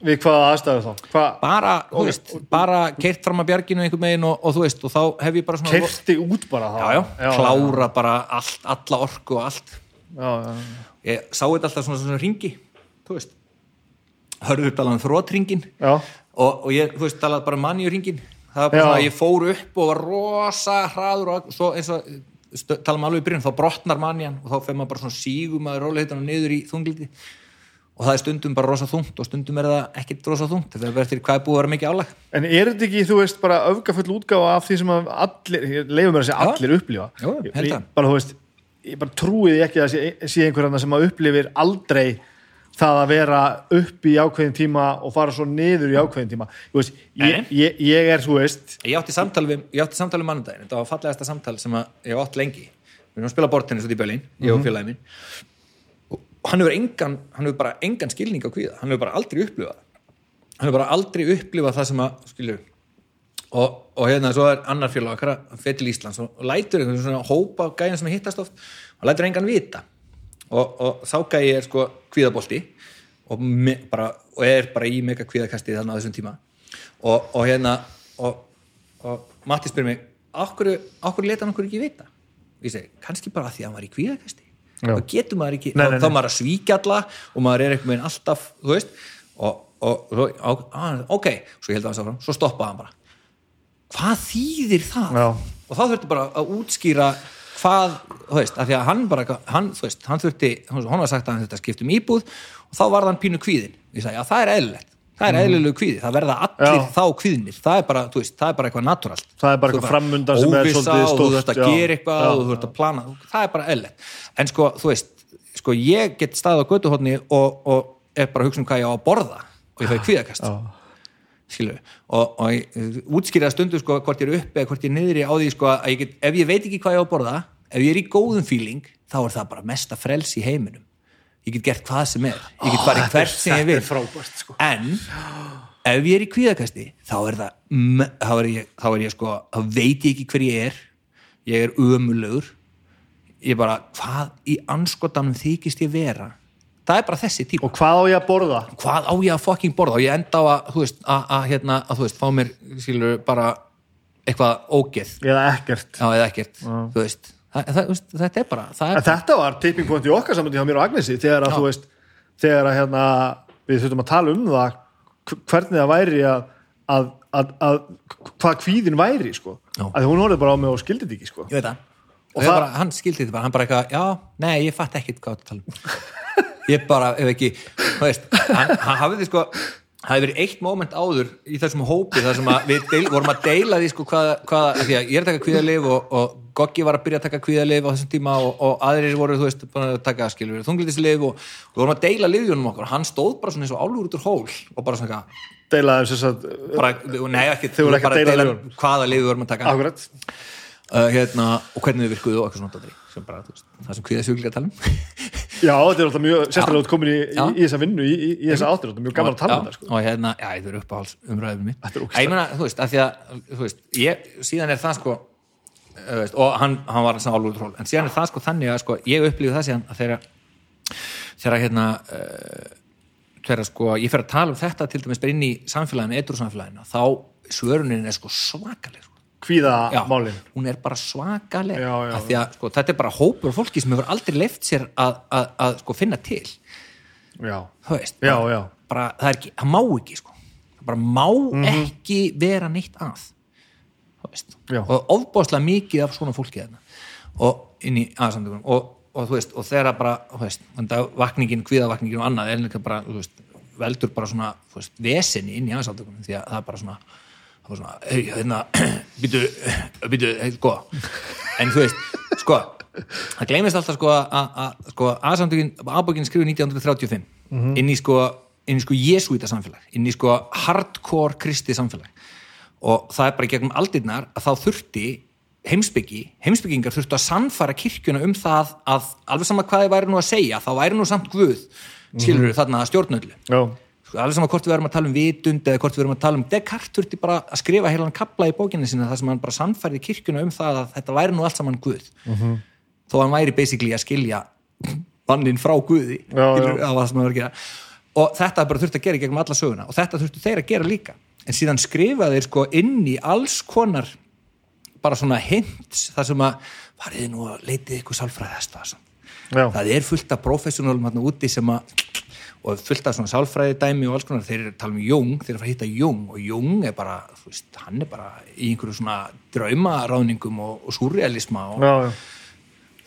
Við hvaða aðstæðu þá? Hvað, bara, þú veist, bara keirt fram að bjarginu einhvern veginn og, og þú veist, og þá hef ég bara svona kerti út bara þá? já, já, klára bara allt, alla orku og allt Já, já, já. ég sá þetta alltaf svona, svona ringi þú veist hörður talað um þrótringin Já, og, og ég, þú veist, talað bara manni í ringin það var bara Já. svona að ég fór upp og var rosa hraður og svo eins og stö- tala um alveg í byrjun, þá brotnar mannian og þá fer maður bara svona sígum að róleitana niður í þungliti og það er stundum bara rosa þungt og stundum er það ekkit rosa þungt. Það er verið til hvað er búið að vera mikið álag. En er þetta ekki, þú veist, bara öfgafull útgáfa af því sem allir, leifum mér að segja allir upplifa? Já, Ég- bara, þú veist, ég bara trúið ekki að sé, sé einhver annar sem að upplifir aldrei það að vera upp í ákveðin tíma og fara svo niður í ákveðin tíma. Veist, ég, ég, ég er, þú veist ég átti samtal við, ég átti samtal við mannudaginn. Þetta var fallegasta samtal sem ég átt lengi. Við erum að spila bortinni svo í Berlín, ég og félagi minn og hann hefur engan hann hefur bara engan skilning á kvíða. Hann hefur bara aldrei upplifað hann hefur bara aldrei upplifað það sem að skilur og, og hérna svo er annar félag okkar að fer til Íslands og, og lætur einhvern svona hópa gæðin sem hittast oft og lætur engan vita. Og, og þá gæði er sko kvíðabolti og, me, bara, og er bara í mega kvíðakasti þannig á þessum tíma. Og, og hérna og, og Matti spyr mig okkur, leta hann okkur ekki vita? Og ég segi, kannski bara af því að hann var í kvíðakasti. Þá getur maður ekki, Nei, þá, nei, þá nei. maður að svíkja alla og maður er einhvern veginn alltaf þú veist, og, og, og ok, svo ég held að það svo stoppaði hann bara hvað þýðir það? Já. og þá þurfti bara að útskýra hvað, þú veist, af því að hann bara hann, þú veist, hann þurfti, hann var sagt að hann þurfti að skipta um íbúð og þá var hann pínu kvíðin ég sagði, já, það er eðlilegt það er eðlilegu kvíði, það verða allir Mhm. Já. þá kvíðnir, það er bara, þú veist, það er bara eitthvað natúralt. Það er bara eitthvað framundan sem er svolítið og þú þurft að já. gera eitthvað Já, og þú þurft að plana, það er bara eðlilegt. En sko, þú veist, sko ég get staðið á götuhotni og, og er bara að hugsa um hvað ég á að borða og ég fæði kvíðakast. skilur og, og ég, útskýraða stundu sko hvort ég er uppi eða hvort ég er niðri á því sko að ég get, ef ég veit ekki hvað ég á að borða ef ég er í góðum feeling þá er það bara mesta frels í heiminum ég get gert hvað sem er. Ég get farið hvert sem ég vil. er frábært sko. En ef ég er í kvíðakasti þá er það þá er ég, þá er ég sko, þá veit ég ekki hver ég er. Ég er ömulegur ég bara, hvað í anskotanum þykist ég vera? Það er bara þessi típa. Og hvað á ég að borða? hvað á ég að fucking borða? Og ég enda á að, þú veist, að, að, hérna, að þú veist, fá mér, skilur, bara eitthvað ógeð, Eða ekkert. Já, eða ekkert þú veist, þetta er bara er, þetta var tipping point í okkar samandi hjá mér og Agnesi þegar að Já. þú veist þegar að hérna við þurfum að tala um það hv- hvernig það væri að, að, að, að hvað kvíðin væri sko Já. að hún horfði bara á mig og skildi þetta ekki sko það og það það- bara, hann skildi þetta bara, hann bara eitthvað, já, nei, ég fatt ekkert hvað það tala um ég bara, ef ekki þú veist, hann, hann hafði sko það hefði verið eitt moment áður í þessum hópi þar sem að við deil, vorum að deila því sko hvað, hvað af því að ég er að taka kvíðalif og, og Goggi var að byrja að taka kvíðalif á þessum tíma og, og aðrir voru, þú veist, að taka skilur þunglítislif og við vorum að deila lifjunum okkur. Hann stóð bara svona eins og álur út úr hól og bara svona deilaði sagt bara, nei ekki, Þið voru ekki að bara deila lyfjunum. hvaða lif við vorum að taka. Uh, hérna, og hvernig þau virkuðu og eitthvað svona bara, þú það sem kvíða sjúklega tala um Já, þetta er alltaf mjög sérstaklega út komin í, í, í, þessa vinnu í, í, í þessa áttir, þetta er mjög gaman að tala um þetta sko. og hérna, já, þetta er uppáhalds umræðum. Æ, ég meina, þú veist, að því að þú veist, ég, síðan er það sko þú veist, og hann, hann var að álúður tról en síðan er það sko þannig að sko, ég upplýði það síðan að þegar þegar hérna uh, þegar sko, ég fer að tala um þetta til dæmis bara inn í samfélaginu, eitthvað samfélaginu þá svörunin er sko svakaleg sko. Kvíða Já, málin hún er bara svakaleg. Já, já, því að sko, þetta er bara hópur fólki sem hefur aldrei leift sér að, að, að sko, finna til. Veist, já, bara, já. bara, það er ekki, það má ekki sko. það bara má ekki vera neitt að og ofbáslega mikið af svona fólki og inn í aðsamtökunum og, og þú veist, og þegar að bara veist, að vakningin, kvíðavakningin og annað er líka bara, veist, veldur bara svona vesenni inn í aðsamtökunum því að það er bara svona það var svona, hei, hérna býtu, býtu, sko. En þú veist, sko það gleymist alltaf sko að- sko, aðsamtökin, aðbókin skrifu 1935 inn í sko inn í sko jesúita samfélag, inn í sko hardcore kristi samfélag. Og það er bara gegnum aldirnar að þá þurfti heimsbyggi, heimsbyggingar þurftu að sannfara kirkjuna um það að alveg sama hvað þið væri nú að segja, þá væri nú samt Guð skilur við þarna stjórnöldu Já, sko, alveg sama hvort við erum að tala um vitund eða hvort við erum að tala um Descartes þurfti bara að skrifa heilan kapla í bókinni sinna þar sem hann bara sannfærði kirkjuna um það að þetta væri nú allt saman Guð. Þó hann væri basically að skilja bannin frá Guði Já, já. og þetta bara þurfti að gera gegnum alla söguna og þetta þurftu þeir að gera líka. En síðan skrifa þeir sko inn í alls konar bara svona hints þar sem að farið nú að leitið ykkur sálfræðast það er fullt af professionálum hérna úti sem að og fullt af svona sálfræði dæmi og alls konar þeir tala um Jung, þeir eru að fara að hitta Jung og Jung er bara, þú veist, hann er bara í einhverju svona draumaráðningum og, og surrealisma og já, já.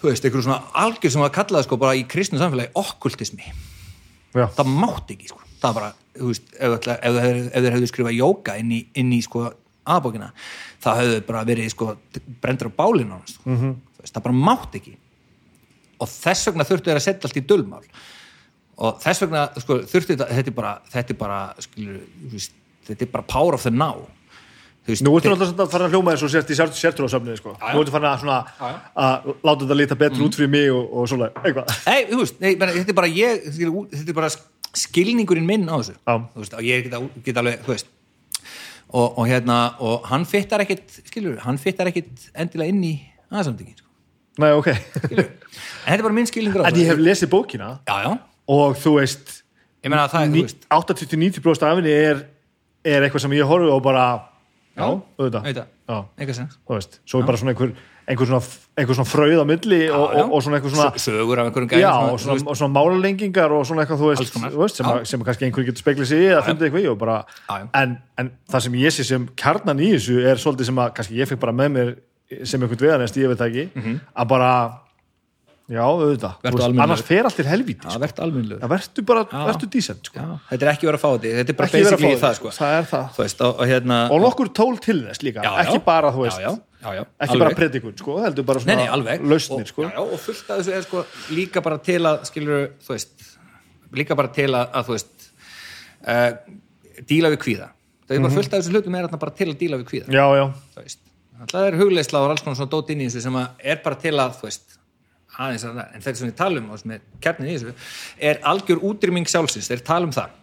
þú veist, einhverju svona algjör sem að kalla það sko bara í kristnu samfélagi okkultismi, já. það mátt ekki sko, það er bara, þú veist, ef, ef, ef þeir hefðu skrifað jóka inn í, inn í sko aðbókina, það hefðu bara verið sko brendur á bálinu mm Mhm. -hmm. það bara mátt ekki og þess vegna þurftu þeir að setja allt í dulmál og þess vegna sko, þurftu þetta, þetta er bara, þetta er bara skilur, þetta er bara power of the now. Veist, Nú ertu náttúrulega að fara að hljóma eins og sért í sértrúasöfnið sko. Nú ertu farin að, svona, að láta þetta líta betur út fyrir mig og, og svona, eitthvað. Nei, þú veist, nei, menn, þetta er bara ég skilur, þetta er bara skilningurinn minn á þessu. Já. þú veist, og ég get, get alveg, þú veist. Og, og hérna, og hann fittar ekkit skilur, hann fittar ekkit endilega inn í aðsamtingin, sko, Nei, ok. Skilur en þetta er bara minn skilningur á En ég hef lesið bókina. Já, já, og þú veist ég meina að það er, þú veist. 80-90% af henni er, er eitthvað sem ég horfi og bara já, auðvitað. já, eitthvað svo er bara svona einhver einhver svona, einhver svona frauð á milli og, já. og, og svona einhver svona sögur af einhverjum já, og svona, og svona málalengingar og svona eitthvað, þú veist, veist sem, að, sem kannski einhver getur speklið sig í eða fundið eitthvað í og bara, Já, já. en, en það sem ég sé sem kjarnan í þessu er svolítið sem að kannski ég fikk bara með mér sem einhvern veðanest, ég veit það ekki að bara, já, auðvitað Mhm. Annars fer allt til helvíti það sko. verður almennilegu það verður bara, Já. verður dísent sko. þetta er ekki verið að fá þetta, þetta er bara ekki að basically það það, sko. það er það þú veist, og, og hérna og nokkur tól til þess líka, Já, já. ekki bara, þú veist já, já, já, já, ekki alveg. bara predikun, sko, heldur bara nei, svona nei, alveg lausnir, og, sko já, já, og fullt af þessu er sko líka bara til að, skilur, þú veist líka bara til að, að þú veist uh, díla við kvíða það er bara fullt af þessu hlutum er bara til að díla við kvíða já, já, þú veist, alltaf er hugleisla og alls konar svona dót inn í þessu sem að er bara til að, þú veist aðeins að það, en þetta sem við talum og sem er kjarnin í þessu, er algjör útrýming sjálfsins, þeir tala um það.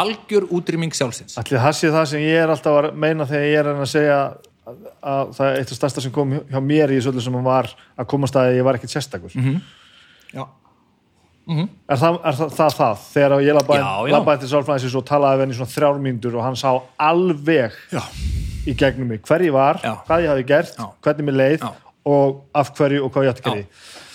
Algjör útrýming sjálfsins. Allir það sé það sem ég er alltaf að meina þegar ég er að segja að, að það er eitt af stærsta sem kom hjá mér í þessu öllu sem var að komast að ég var ekkit sérstakur. Mhm. já, er, það, er það, það það? Þegar ég labbaði til sálfræðisins og talaði við henni svona þrjár mínútur og hann sá alveg já, í gegnum mig hver ég var, Já. hvað ég hafi gert Já. hvernig mér leið Já. Og af hverju og hvað ég átti að gera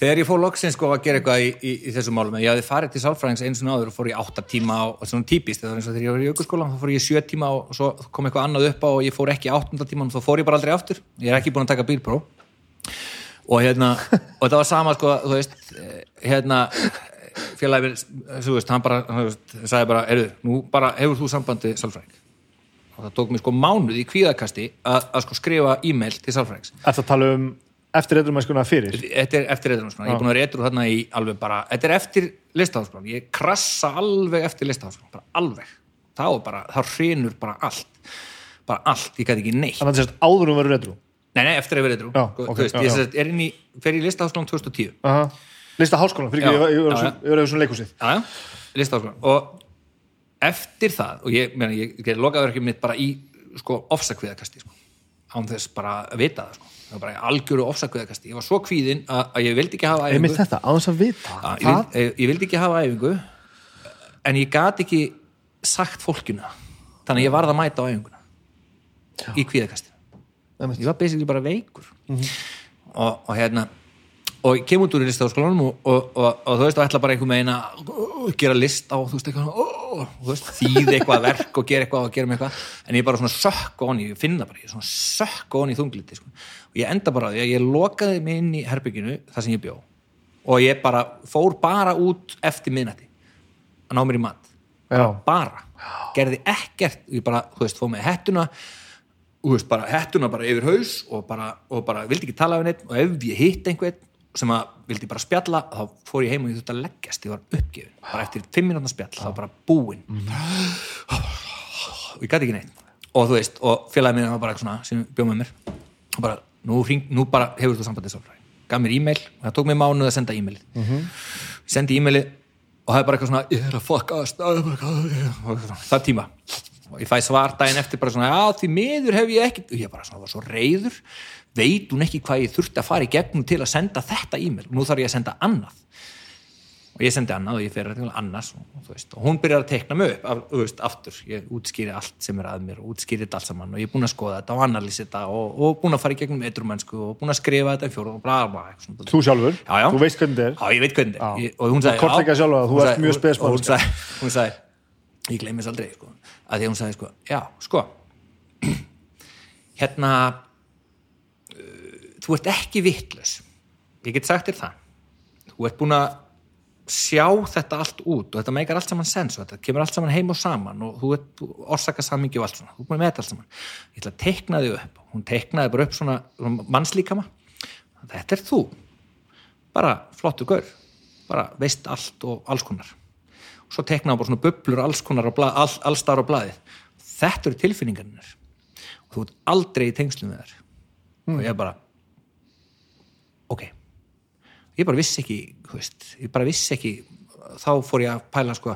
Þegar ég fór loksins sko að gera eitthvað í, í, í þessu málum, ég hafði farið til sálfræðings eins og náður og fór ég átta tíma á, svona típist, það var eins og þegar ég var í aukurskóla, þá fór ég sjö tíma og svo kom eitthvað annað upp á og ég fór ekki áttunda tíma og þá fór ég bara aldrei aftur, ég er ekki búin að taka bílpró og hérna, og þetta var sama sko, þú veist, eh, hérna, félagi minn, þú veist, hann bara, sagði bara, erðu, nú bara hefur þú sambandi sálfræðing og það tók mér sko mánuð í kvíðakasti að, að sko skrifa e-mail til sálfræðings. Þetta tala um eftir eitthvað mennskuna fyrir? Þetta er eftir eitthvað ég er búin að eitthvað þarna í alveg bara þetta er eftir listaháskólan, ég krassa alveg eftir listaháskólan, bara alveg. Þá bara, þá hrinur bara allt. Bara allt, ég gæti ekki neitt. Þannig að þetta áður um verður retro nei, nei, eftir að vera eitthvað Já, þú veist, já, ég já. er inn í, fer í listaháskólan 2010 Aha. Lista háskólan, fyrir ekki, ég yfir svona leikúsið listaháskólan og eftir það, og ég, meina, ég, ég lokaði ekki mitt bara í sko, ofsakviðakasti sko. án þess bara að vita það sko. það var bara algjöru ofsakviðakasti. Ég var svo kvíðin að, að ég vildi ekki hafa æfingu. þetta, að Já, ég, ég, vildi ekki hafa æfingu en ég gat ekki sagt fólkinu það. þannig að ég varð að mæta á æfinguna í kvíðakasti. Ég var basically bara veikur. Og, og hérna og ég kem út úr listaháskólanum og, og, og, og þú veist, og ætla bara einhver megin að gera lista og þú veist, eitthvað þú veist, þýði eitthvað verk og gera eitthvað og gera með eitthvað, en ég bara svona sökk onni, ég finna bara, ég svona sökk onni í þungliti, sko, og ég enda bara á því að ég lokaði mig inn í herbygginu þar sem ég bjó. Og ég bara fór bara út eftir miðnætti að ná mér í mat. Já, bara, gerði ekkert ég bara, þú veist, fóð með hettuna þú veist, bara hettuna bara yfir haus og bara, og bara vildi ekki tala við neitt og ef ég hitt einhvern sem að vildi bara spjalla, þá fór ég heim og ég þurfti að leggjast, ég var uppgefin bara eftir fimm minútna spjall, þá bara búinn. Og ég gæti ekki neitt. Og þú veist, og félagið minn var bara svona sem bjóð með mér. Og bara, nú, hring, nú bara hefur þú sambandið sálfræði. Gaf mér e-mail og það tók mér mánuð að senda e-mailið. Ég sendi e-mailið og það er bara eitthvað svona ég er að fuckast það tíma. Og ég fæ svar daginn eftir bara svona já því miður hef ég ekki og ég bara svona var svo reyður veit hún ekki hvað ég þurfti að fara í gegnum til að senda þetta e-mail? Nú þarf ég að senda annað. Og ég sendi annað og ég fer annars og, og, veist, og hún byrjar að tekna mig upp af, veist, aftur, ég útskýri allt sem er að mér og útskýri þetta allt saman og ég er búin að skoða þetta og analýsi þetta og, og búin að fara í gegnum eitrumennsku og búin að skrifa þetta í fjóru og bla bla þú sjálfur, Já, já. þú veist hvernig þetta er? Já, ég veit hvernig þetta er. Og hún sagði, og hún sagði, hún sagði, ég gleymis aldrei sko, að því hún sagði sko, já, sko hérna þú ert ekki vitlaus. Ég get sagt þér það. Þú ert búin að sjá þetta allt út og þetta meikar allt saman sens og þetta kemur allt saman heim og saman og þú ert orsaka samingi og allt svona, þú er búin með þetta allt saman. Ég ætla að teikna þig upp. Hún teiknaði bara upp svona, mannslíkama. Þetta er þú. Bara flottu gaur. Bara veist allt og alls konar. Og svo teiknaði bara svona bublur alls konar all, allstar á blaðið. Þetta eru tilfinningarnir. Og þú ert aldrei í tengslum með þær. Og ég bara ok. Ég bara vissi ekki þú veist, ég bara vissi ekki þá fór ég að pæla sko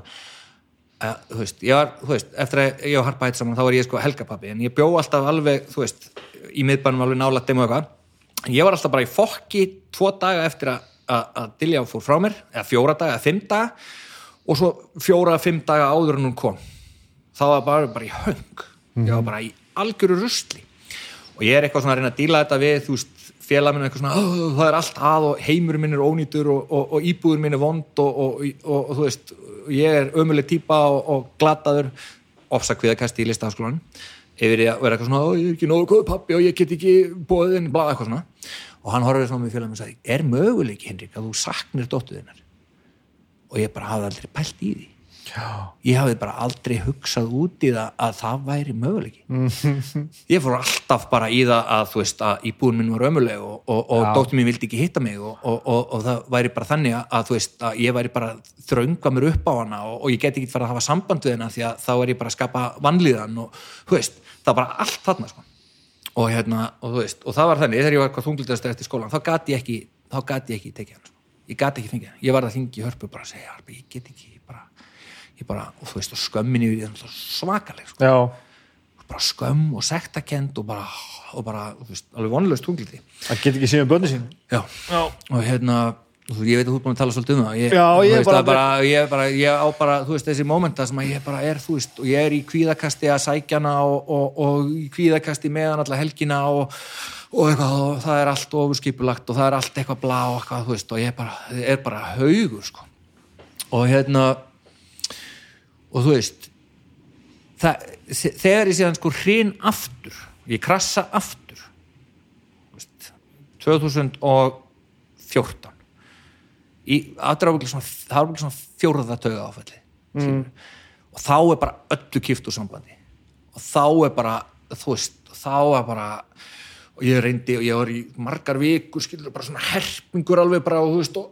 að, þú veist, ég var, þú veist, eftir að ég og Harpa hætt saman, þá var ég sko helgapappi en ég bjó alltaf alveg, þú veist í miðbænum alveg nálægt þeim og eitthvað. En ég var alltaf bara í fokki tvo daga eftir að, Dilja fór frá mér eða fjóra daga, eða fimm daga og svo fjóra, fimm daga áður en hún kom. Þá var bara, bara í höng. Ég var bara í algjöru rusli. Og ég er eitthvað svona að reyna að díla þetta við þú veist, félag minn er eitthvað svona "Ó, það er allt að og heimur minn er ónýtur og, og, og íbúður minn er vond og, og, þú veist, ég er ömuleg típa og, glataður. Ofsa kviðakasti í listaháskólanum. Yfir að vera eitthvað svona, "Ó, ég er ekki nógu góð pappi og ég get ekki bóðið inn, blá, eitthvað svona. Og hann horfði svona með félag minn og sagði, er möguleiki Henrik að þú saknir dóttu þinnar? Og ég bara hafði aldrei pælt í því Já. ég hafði bara aldrei hugsað út í það að það væri möguleiki ég fór alltaf bara í það að þú veist að íbúin minn var ömuleg og, og, og Já. dóttir mín vildi ekki hitta mig og, og, og, og það væri bara þannig að, þú veist að ég væri bara að þrönga mér upp á hana og, og ég get ekki fara að hafa samband við hana því að þá er ég bara að skapa vanlíðan og þú veist, það var bara allt þarna sko. og hérna, og þú veist og það var þannig, þegar ég var eitthvað þunglitast eftir skólan þá gat ég ekki, ekki tekið hann sko. ég gat ekki fengið hann, ég var að þingi í hörpu bara að segja, ég get ekki, ég bara og þú veist, og skömmin yfir því er svakaleg, sko Já. bara skömm og sektakend og bara, og bara, þú veist, alveg vonlaust tungliti Það get ekki séð um börni sín. já, Já. og hérna og þú- ég veit að þú er búin að tala svolítið um það ég, Já, þú ég veist, bara- bara, ég, bara, ég á bara, þú veist, þessi mómenta sem að ég bara er, þú veist, og ég er í kvíðakasti að sækjana og, og, og í kvíðakasti meðan alla helgina og, og eitthvað, og það er allt ofurskipulagt og það er allt eitthvað blá og eitthvað, þú veist, og ég er bara, er bara haugur, sko og hérna og þú veist það, þegar ég séðan sko hrin aftur, ég krassa aftur veist, 2014 í aðdrafuglega svona, er svona fjórða tauga áfælli mm. og þá er bara öllu kift úr sambandi. Og þá er bara þú veist, þá er bara og ég reyndi og ég var í margar vikur skilur bara svona herpingur alveg bara og þú veist og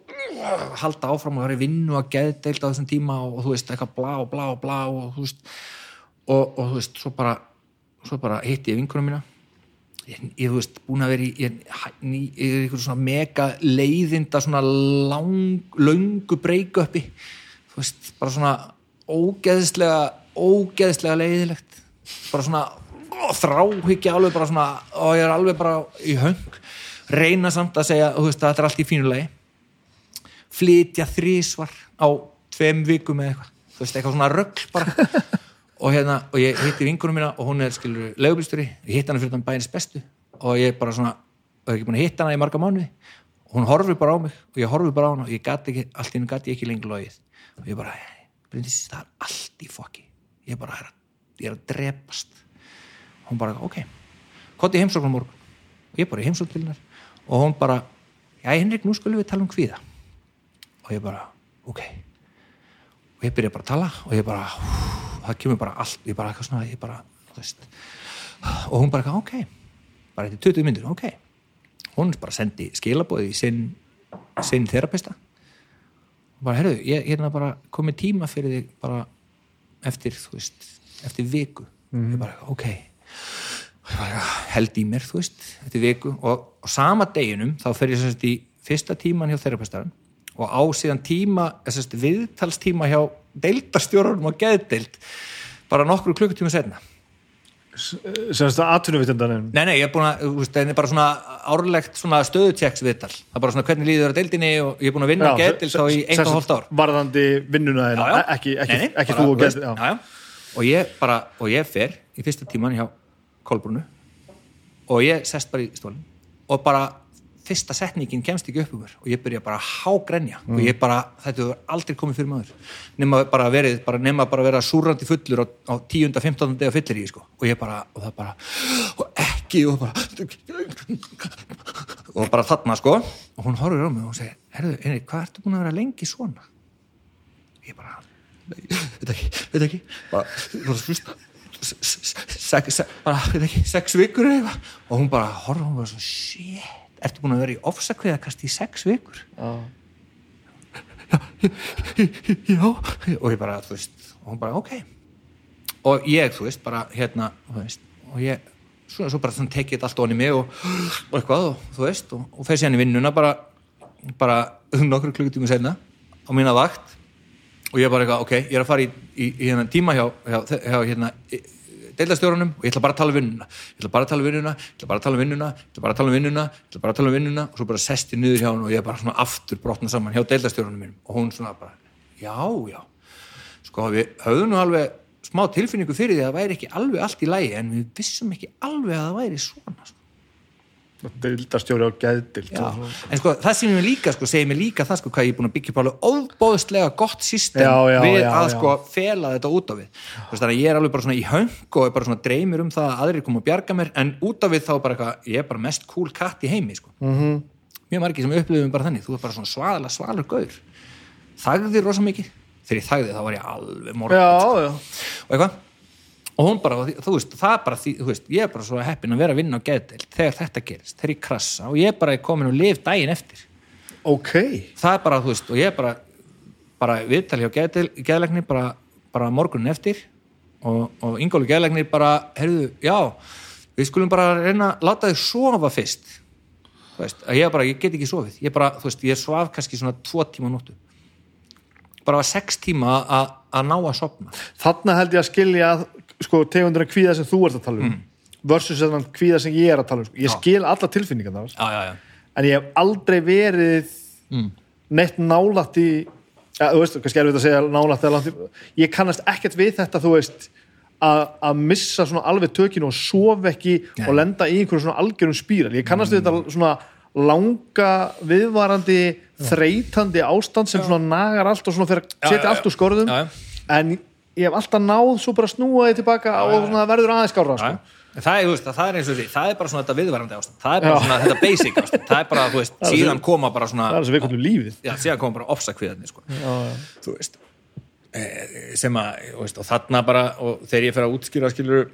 halda áfram og það er vinnu að geðdeild á þessum tíma og, og þú veist eitthvað blá blá blá og þú veist og, og þú veist svo bara, svo bara hitti ég vinkunum mína. Ég, ég þú veist búin að vera í ég, ég, er einhver svona mega leiðinda svona lang, löngu breykuppi þú veist bara svona ógeðslega ógeðslega leiðilegt bara svona þráhyggja alveg bara svona og ég er alveg bara í höng. Reyna samt að segja þú veist þetta er allt í fínulegi flytja þrísvar á tveim vikum eða eitthvað. Þú veist eitthvað svona rögl bara. Og hérna og ég hitti vinkunum mína og hún er skilur legubilstjóri, ég hitti hana fyrir þann bænis bestu. Og ég bara svona og ég er ekki búin að hitta hana í marga mánuði. Og hún horfir bara á mig og ég horfir bara á hana og ég gat ekki, allt í hennu gat ég ekki lengur logið. Og ég bara, Bryndís, það er allt í fokki ég bara er að, ég er að drepast. Hún bara, ok. Hvað er heimsókn á morgun. Og ég bara í heimsókn til hennar. Og hún bara, já Henrik, nú skulum við tala um kvíða og ég bara, ok. Og ég byrja bara að tala og ég bara, hú, það kemur bara allt ég bara eitthvað svona, ég bara, þú veist. Og hún bara, ok. Bara eitthvað 20 myndir, ok. Hún bara sendi skilabóði í sinn sinn þerapista og bara, herru, ég er hérna bara komið tíma fyrir þig bara eftir, þú veist, eftir viku. Ég bara, ok. Ég bara, held í mér, þú veist eftir viku. Og, og sama deginum þá fer ég sérst í fyrsta tíman hjá þerapistarinn og á síðan tíma sérst, viðtalstíma hjá deildarstjórunum og geðdeild bara nokkru klukkutíma setna Semst að atvinnuvitundanum. Nei, nei, ég er búin að, þú veist, það er bara svona árlegt svona stöðutjeks viðtal það er bara svona hvernig líður það deildinni og ég er búin að vinna Já, geðdild þá í einn og hálft ár Varðandi vinnuna þeirra, Já, já. ekki, ekki, Nei, nei, ekki bara, þú og já. og ég bara, og ég fer í fyrsta tíman hjá Kolbrunu og ég sest bara í stólinn og bara fyrsta setningin kemst ekki upp um mér og ég byrja bara að hágrenja og ég bara, þetta hefur aldrei komið fyrir maður nema bara verið, bara nema bara vera súrandi fullur á, á 10. 15. dega fyllir í sko. og ég bara, og það bara og ekki, og bara og bara þarna sko og hún horfir á mig og segir, herðu, Einri, hvað ertu búin að vera lengi svona ég bara veit ekki, veit ekki bara, bara hlusta sex, sex, bara, ekki, sex vikur eða og hún bara horfa hún bara svona, shit ertu búin að vera í ofsakveðakast í sex vikur? Já, já og ég bara, þú veist, og hún bara, ok. Og ég, þú veist, bara hérna, þú veist, og ég svo, svo bara þannig tekið allt onni mig og, og eitthvað, og þú veist, og, og fer síðan í vinnuna bara, bara nokkru klukkutíma senna á mína vakt. Og ég bara eitthvað, ok, ég er að fara í, í, í hérna tíma hjá, hjá, hjá hérna deildastjórunum og ég ætla bara að tala um vinnuna. Ég ætla bara að tala um vinnuna, ég ætla bara að tala um vinnuna ég ætla bara að tala um vinnuna, ég ætla bara að tala um vinnuna og svo bara sesti niður hjá hún og ég er bara svona aftur brotna saman hjá deildastjórunum mínum. Og hún svona bara, já, já. Sko við höfðum nú alveg smá tilfinningu fyrir því að það væri ekki alveg allt í lægi en við vissum ekki alveg að það væri svona sko. Dildastjóri á geðdild Já, en sko það sem ég líka sko, segir mér líka það sko hvað ég er búin að byggja upp alveg óbóðslega gott system Já, já, við já, að sko fela þetta út á við. Þannig að ég er alveg bara svona í höng og er bara svona dreymir um það að aðrir koma að bjarga mér en út á við þá bara eitthvað, ég er bara mest cool katt í heimi sko. Mm -hmm. mjög margir sem upplifum bara þannig, þú er bara svona svaðalega svalur gaur. Þagði rosa mikið. Þegar ég þagði þá var ég alveg morgun og eitthvað og hún bara, þú veist, það bara því, þú veist, ég er bara svo heppin að vera að vinna á geðdeild þegar þetta gerist, þegar ég krassa og ég er bara komin og lif daginn eftir. Ok. Það er bara, þú veist, og ég er bara bara viðtali hjá geðlegni bara, bara morgunin eftir og, og Ingólu geðlegni bara heyrðu, já, við skulum bara reyna að láta þig sofa fyrst. Þú veist, að ég bara, ég get ekki sofið. Ég bara, þú veist, ég svaf kannski svona tvo tíma á nóttu. Bara var sex tíma að, að ná að sopna Þarna held ég að skilja sko, tegundurinn kvíða sem þú ert að tala um versus þennan kvíða sem ég er að tala um. Sko. ég skil alla tilfinningar þar já, já, já, en ég hef aldrei verið neitt nálætt í ja, þú veist, kannski er við að segja nálætt eða ég kannast ekkert við þetta þú veist að, missa svona alveg tökinu og sofa ekki Nei. og lenda í einhverju svona algjörum spíral. Ég kannast við þetta svona langa viðvarandi þreytandi ástand sem svona nagar allt og svona fyrir að setja allt úr skorðum. En ég hef alltaf náð svo bara að snúa því tilbaka og svona verður aðeins skára sko. Já. Það það er eins og því, það er bara svona þetta viðvarandi ástand, það er bara svona þetta basic ástand, það er bara, þú veist, síðan sem- koma bara svona, það er þess að við komum lífið. Já, síðan koma bara ofsakviðarnir, sko, já, já. þú veist, e, sem að, veist, og þarna bara, og þegar ég fer að útskýra, skilur,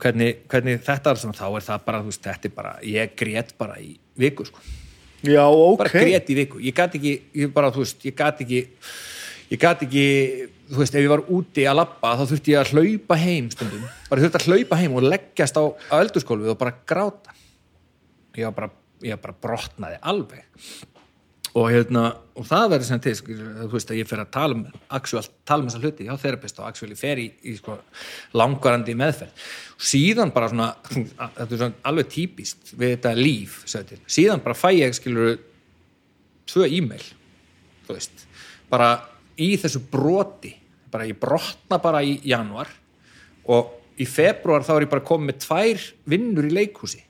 hvernig, hvernig þetta er svona, þá er það bara, þú veist, þetta er bara, ég grét bara í viku, sko, já, ok. Bara grét í viku, ég gat ekki, ég bara, þú veist, ég gat ekki, ég gat ekki, þú veist, ef ég var úti að labba, þá þurfti ég að hlaupa heim stundum, bara þurfti að hlaupa heim og leggjast á, á eldurskólfið og bara gráta. Ég var bara, ég var bara brotnaði alveg. Og hérna, og það verður sem til skilur, þú veist að ég fer að tala um actual, tala um þessa hluti. Hjá therapist og actually fer í, í sko, langvarandi meðferð. Og síðan bara svona þetta er svona alveg típist við þetta líf, til, síðan bara fæ ég skilur tvö e-mail þú veist, bara í þessu broti, bara ég brotna bara í januar og í februar þá er ég bara komið með tvær vinnur í leikhúsi.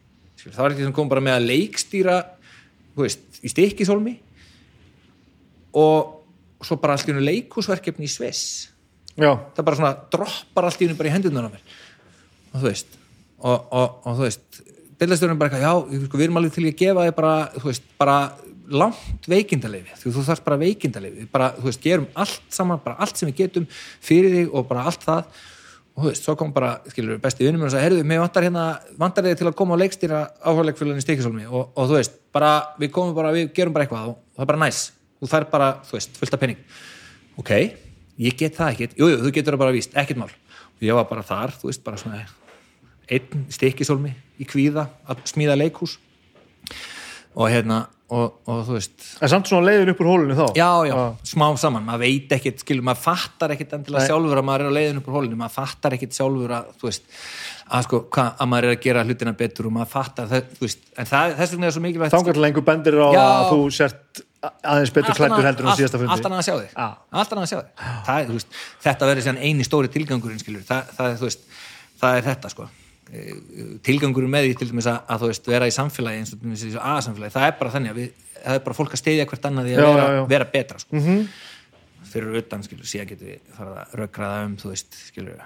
Það var ekki sem kom bara með að leikstýra veist, í stikkisólmi og svo bara allt í einu leikhúsverkefni í já, það bara svona droppar allt í einu bara í hendunar á mér. Og þú veist og, og, og þú veist deilastjórnum bara eitthvað, já, sko, við erum alveg til að gefa þig bara, þú veist, bara langt veikindalefi, þú, þarfst bara veikindalefi bara, þú veist, gerum allt saman bara allt sem við getum fyrir þig og bara allt það. Og þú veist, svo kom bara, skilur besti vinnum og sagði, herðu, mér vantar hérna vantar þig til að koma og leikstýra áhörleikfélagin í stikisólmi og, og þú veist, bara, við komum bara við gerum bara eitthvað og það er bara næs. Þú þær bara, þú veist, fullt af penning ok, ég get það ekkert. Jú, jú, þú getur það bara víst, ekkert mál. Og ég var bara þar, þú veist, bara svona einn stikkisólmi í kvíða að smíða leikhús. Og hérna, og, og þú veist. En samt svona leiðin upp úr hólunni þá? Já, já, smá saman, maður veit ekkert skilur, maður fattar ekkert endilega Nei. sjálfur að maður er á leiðinu upp úr hólinu, maður fattar ekkert sjálfur að, þú veist, að sko hva, að maður er að gera hlutina betur og maður fattar það, þú veist, en það, þess vegna er svo mikilvægt þangar til einhver bendir á Já. að þú sért aðeins betur klættur heldur en á síðasta fundi. allt annað að sjá þig. Já. allt annað að sjá þig. Veist, þetta verður síðan eini stóri tilgangurinn skilur, það, það, það er þetta sko Tilgangurinn með því til dæmis að, að þú veist, vera í samfélagi eins og til dæmis í þessu A-samfélagi, það er bara þannig að við, það er bara fólk að steyðja hvert annað í að Já, vera, já, já. vera betra sko. fyrir utan skilur, síðan getur við farað að rökkraða um þú veist, skilur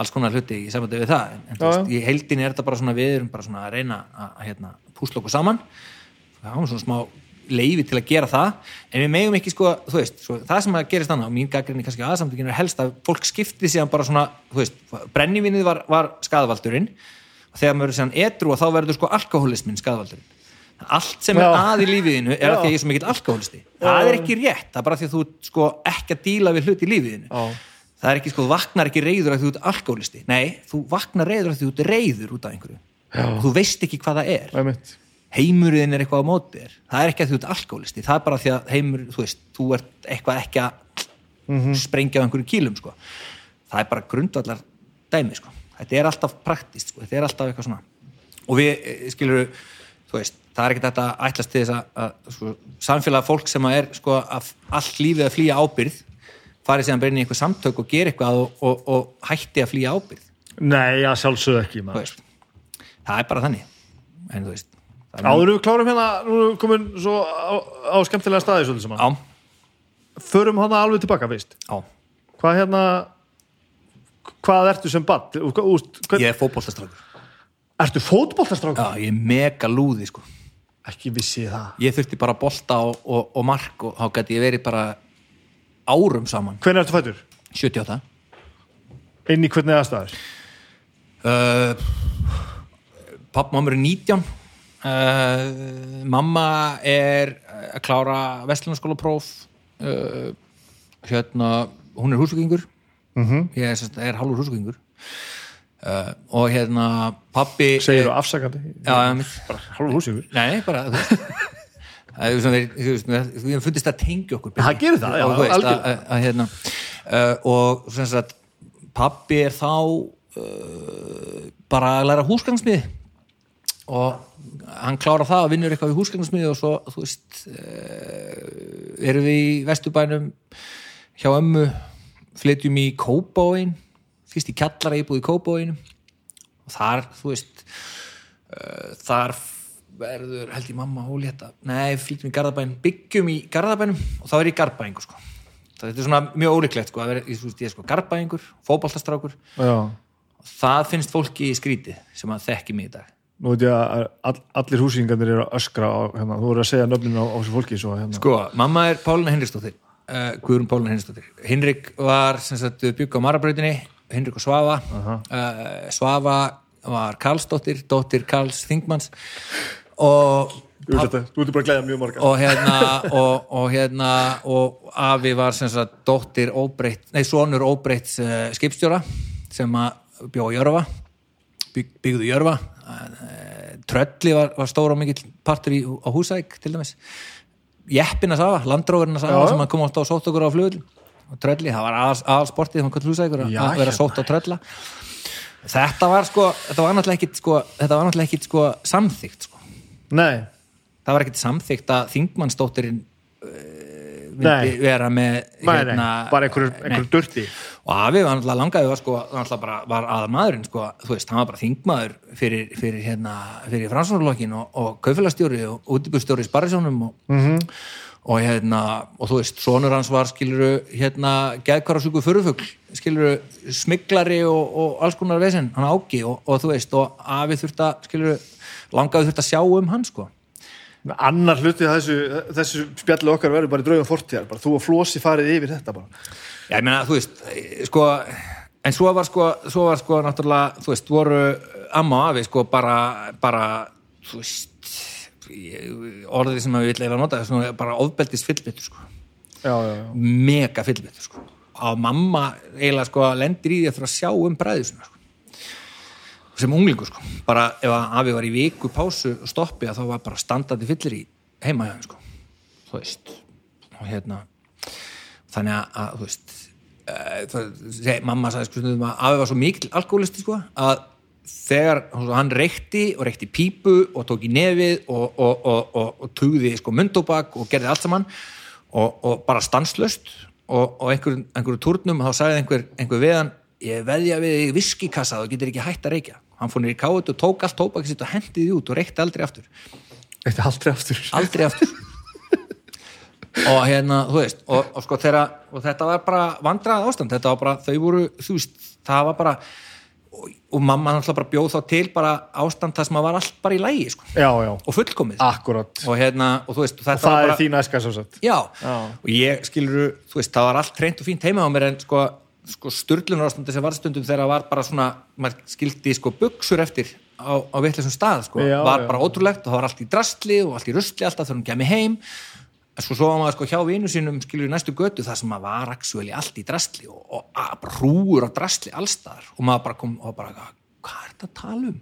alls konar hluti í samvætti við það. En, en þú veist, í heildinni er þetta bara svona við erum bara svona að reyna að, að hérna, púsla okkur saman. Það er svona smá leifi til að gera það en við megum ekki sko, þú veist svo, það sem að gerist annað, og mín gaggrinni kannski aðsamtökin er helst að fólk skipti síðan bara svona þú veist, brennivinnið var, var skadvaldurinn og þegar maður er síðan etru og þá verður sko alkoholismin skadvaldurinn allt sem er Já. að í lífiðinu er að Já. því að ég er svo mikill alkoholisti það er ekki rétt, það er bara því að þú sko ekki að díla við hlut í lífiðinu Já. það er ekki sko, þú vaknar ekki reyður að þú ert alkoholisti nei, þú vaknar reyður að þú ert reyður út af einhverju Já. og þú veist ekki hvað það er. Heimurinn er eitthvað á móti þér það er ekki að þú ert alkoholisti, það er bara því að heimur, þú veist, þú ert eitthvað ekki að sprengja á einhverju kílum sko. það er bara grundvallar dæmi, sko. þetta er alltaf praktist, sko. þetta er alltaf eitthvað svona og við, eh, skilur þú veist, það er ekki þetta að ætlast til þess að, að sko, samfélag fólk sem að er sko, allt lífið að flýja ábyrð farið síðan bara inn í eitthvað samtök og gera eitthvað og, og, og hætti að flýja ábyrð Nei, já, sjálfsögðu ekki það er bara þannig en þú veist Áður við klárum hérna, nú erum við svo á, á skemmtilega staði svolítið saman. á, Förum hana alveg tilbaka, veist. á, Hvað hérna, hvað ertu sem? Hvern, ég er fótboltastrákur Ertu fótboltastrákur? já, ég er mega lúði sko Ekki vissi það. ég þurfti bara bolta og, og, og mark og þá gæti ég verið bara árum saman Hvernig ertu fættur? 78 Inn í hvernig aðstæður? uh, papp mamma er 19 uh, mamma er að klára vestlunarskólapróf uh, hérna hún er húsvíkingur Mhm. ég er, er hálfur húsvíkingur uh, og hérna pappi Segir þú afsakandi? hálfur húsingur. Nei, bara, við fundist að tengja okkur Það gerir það, já, og, veist, að, algjörlega. að, að, hérna, og sem sagt pappi er þá uh, bara að læra húsgangsmið og hann klára það og vinnur eitthvað í húsgangsmið og svo, þú veist uh, erum við í Vesturbænum hjá ömmu flytjum í Kópáin fyrst í kjallara íbúð í Kópáinum og þar, þú veist uh, þar verður held ég mamma ólétta nei, flytjum í Garðabæn, byggjum í Garðabænum og þá er ég Garðbæingur sko. þetta er svona mjög ólíklegt sko, að vera, ég, veist, ég er sko Garðbæingur, fótballtastrákur Já. það finnst fólki í skrítið sem að þekki mig í dag Nú veit ég að all, allir húsingarnir eru að öskra á, hérna, þú voru að segja nöfninu á, á þessu fólki svo, hérna. sko, mamma er Pálina Hinriksdóttir uh, Guðrún Pálina Hinriksdóttir. Hinrik var bygg á Marabrautinni Hinrik og Svafa uh, Svafa var Karlsdóttir dóttir Karls Þingmanns. Og Þú ert þetta- þú ert bara að glæða mjög marga. Og hérna og, og hérna og afi var sagt dóttir óbreytt, nei sonur óbreytt uh, skipstjóra sem að bjó í Jörfa bygg, byggðu Jörfa. uh, Trölli var, var stóra og mikill partur í, á Húsæk til dæmis. Jeppina Safa, landróðurina Safa Já. sem koma alltaf og sótt okkur á flugul og Trölli, það var aðal, aðal sportið þannig að Húsækur að að vera sótt á Trölla. Þetta var sko þetta var náttúrulega ekkit sko, þetta var náttúrulega ekkit sko samþygt sko. Nei, það var ekkert samþykkt að þingmannsdóttirinn uh, Nei. Myndi vera með nei, nei, bara einhverjur durti. Og Afi var náttúrulega langaði var, sko, bara, var aðal maðurinn sko, veist, hann var bara þingmaður fyrir, fyrir, hérna, fyrir fransvonarlokkin og, og kaufélagstjóri og útibúrstjóri í Sparrisjónum og, Mhm. og hérna og þú veist, sonur hans var skiluru hérna, geðkvarasjúku förufugl skiluru, smiglari og, og alls konar vesen, hann áki og, og þú veist, og Afi þurft að skiluru, langaði þurft að sjá um hann sko Annar hluti af þessu, þessu spjallu okkar verður bara í draugum fortíðar. Bara þú og Flósi farið yfir þetta bara. Já, ég meina, þú veist, sko en svo var sko, svo var sko náttúrulega, þú veist, voru amma og afi sko bara, bara þú veist orðið sem að við vil eiginlega nota svona, bara ofbeldist fyllbyttur sko. Já, já, já. Mega fyllbyttur sko. Og mamma eiginlega sko lendir í því að þurfa að sjá um bræðu sinna sko sem unglingu sko, bara ef afi var í viku pásu og stoppi að þá var bara standandi fyllir í heima hjá þeim sko. Þú veist og hérna þannig að, þú veist uh, það, seg, mamma sagði sko að afi var svo mikil alkoholisti sko að þegar hann reykti og reykti pípu og tók í nefið og, og, og, og, tugði sko mundtóbak og gerði allt saman og, bara stanslöst og, og einhver, túrnum þá sagði einhver, einhver við hann ég veðja við þig viskikassa þú getur ekki hætt að reykja hann fór í káut og tók allt tóbakið sitt og hendið því út og reykti aldrei aftur. Eitt aldrei aftur. Aldrei aftur. Og hérna, þú veist og, og sko þeirra, og þetta var bara vandrað ástand, þetta var bara, þau voru þú veist, það var bara og, og mamma náttúrulega bara bjóð þá til bara ástand það sem að var allt bara í lægi sko, Já, já, og fullkomið. Akkurat og hérna, og þú veist, og Og þetta það var er bara þín æska svo sett já, Já. og ég skilur þú veist, það var allt reynd og fínt heima á mér en sko, sko sturlunar ástandi sem var stundum þegar það var bara svona, maður skildi sko buksur eftir á, á vitleysum stað sko, Já, var já. bara ótrúlegt og það var allt í drastli og allt í rusli alltaf þegar hún kemur heim. En svo var maður sko hjá vinu sínum skilur í næstu götu það sem maður var aksueli allt í drastli og, og að, bara hrúur á drastli allstaðar og maður bara kom og bara, hvað er þetta að tala um?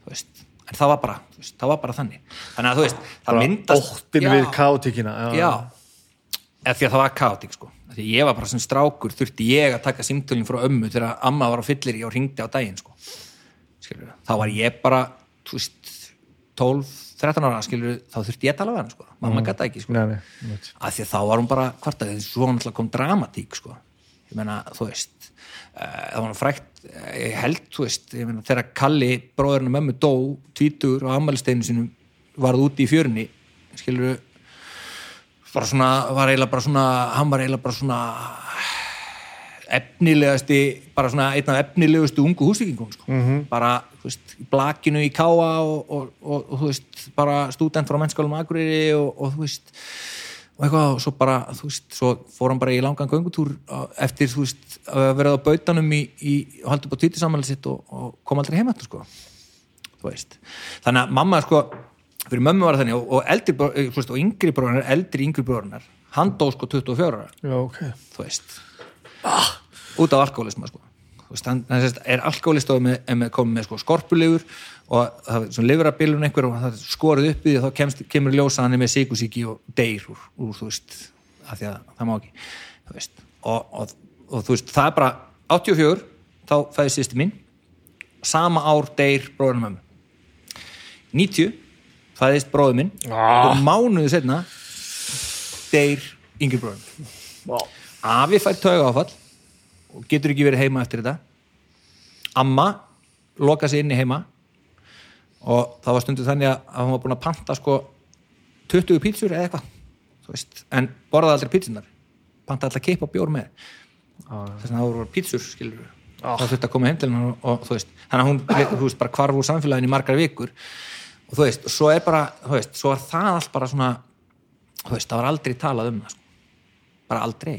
Þú veist, en það var bara veist, það var bara þannig, þannig að þú veist það myndast Óttin Já. við kátíkina já, eða því að það var kaotík sko því að ég var bara sem strákur þurfti ég að taka símtölin frá ömmu þegar amma var á fyllir og ringdi á daginn sko Skilurðu. þá var ég bara þú veist, 12-13 ára skilur þá þurfti ég að tala við hann sko. mamma gæta ekki sko. Nei, nei, að því að þá var hún bara kvartað svo náttúrulega kom dramatík sko. ég meina, þú veist uh, það var frækt, eh, ég held þú veist, meina, þegar Kalli bróðurinn og mömmu dó, tvítur og ammælisteinu sinum varð úti í fjörunni skilur bara svona, var eiginlega bara svona hann var eiginlega bara svona efnilegasti, bara svona einn af efnilegustu ungu húsvíkingum sko. -hmm. bara, þú veist, blakinu í Káa og, og, og, og þú veist bara stúdent frá mennskálum Akureyri og, og þú veist og eitthvað og svo bara, þú veist, svo fór hann bara í langan göngutúr eftir, þú veist að vera á bautanum í, í og haldi upp á tvítisamæli sitt og, og kom aldrei heim aftur, sko þú veist, þannig að mamma, sko fyrir mömmu var það þannig og, eldri, eh, og yngri bróðunar, eldri yngri bróðunar hann dó, sko, 24 ára Já, ok. þú veist út af alkoholisma sko. Hann, hann sérst, er alkoholist og með, með, komið með sko, skorpulegur og það er svona livrabilun einhver og það skorið upp í því og þá kemst, kemur ljósa að hann með síkusíki og deyr úr, úr þú veist, því að það má ekki og, og, og þú veist það er bara 84 þá fæði sýsti mín sama ár deyr bróðunum mömmu 90 fæðist bróður minn. Ah. og mánuðu setna deyr yngri bróðum Vá. afi fær tauga áfall og getur ekki verið heima eftir þetta. Amma loka sig inni heima. Og það var stundu þannig að hún var búin að panta sko 20 pítsur eða eitthvað en borðaði aldrei pítsunar panta alltaf keipa bjór með. Þess að það voru pítsur skilur Ah. það þurfti að koma heim til hennar og, og þú veist. Þannig að hún þú veist, bara hvarf úr samfélaginu í margar vikur og þú veist, svo er bara þú veist, svo var það allt bara svona þú veist, það var aldrei talað um það sko. bara aldrei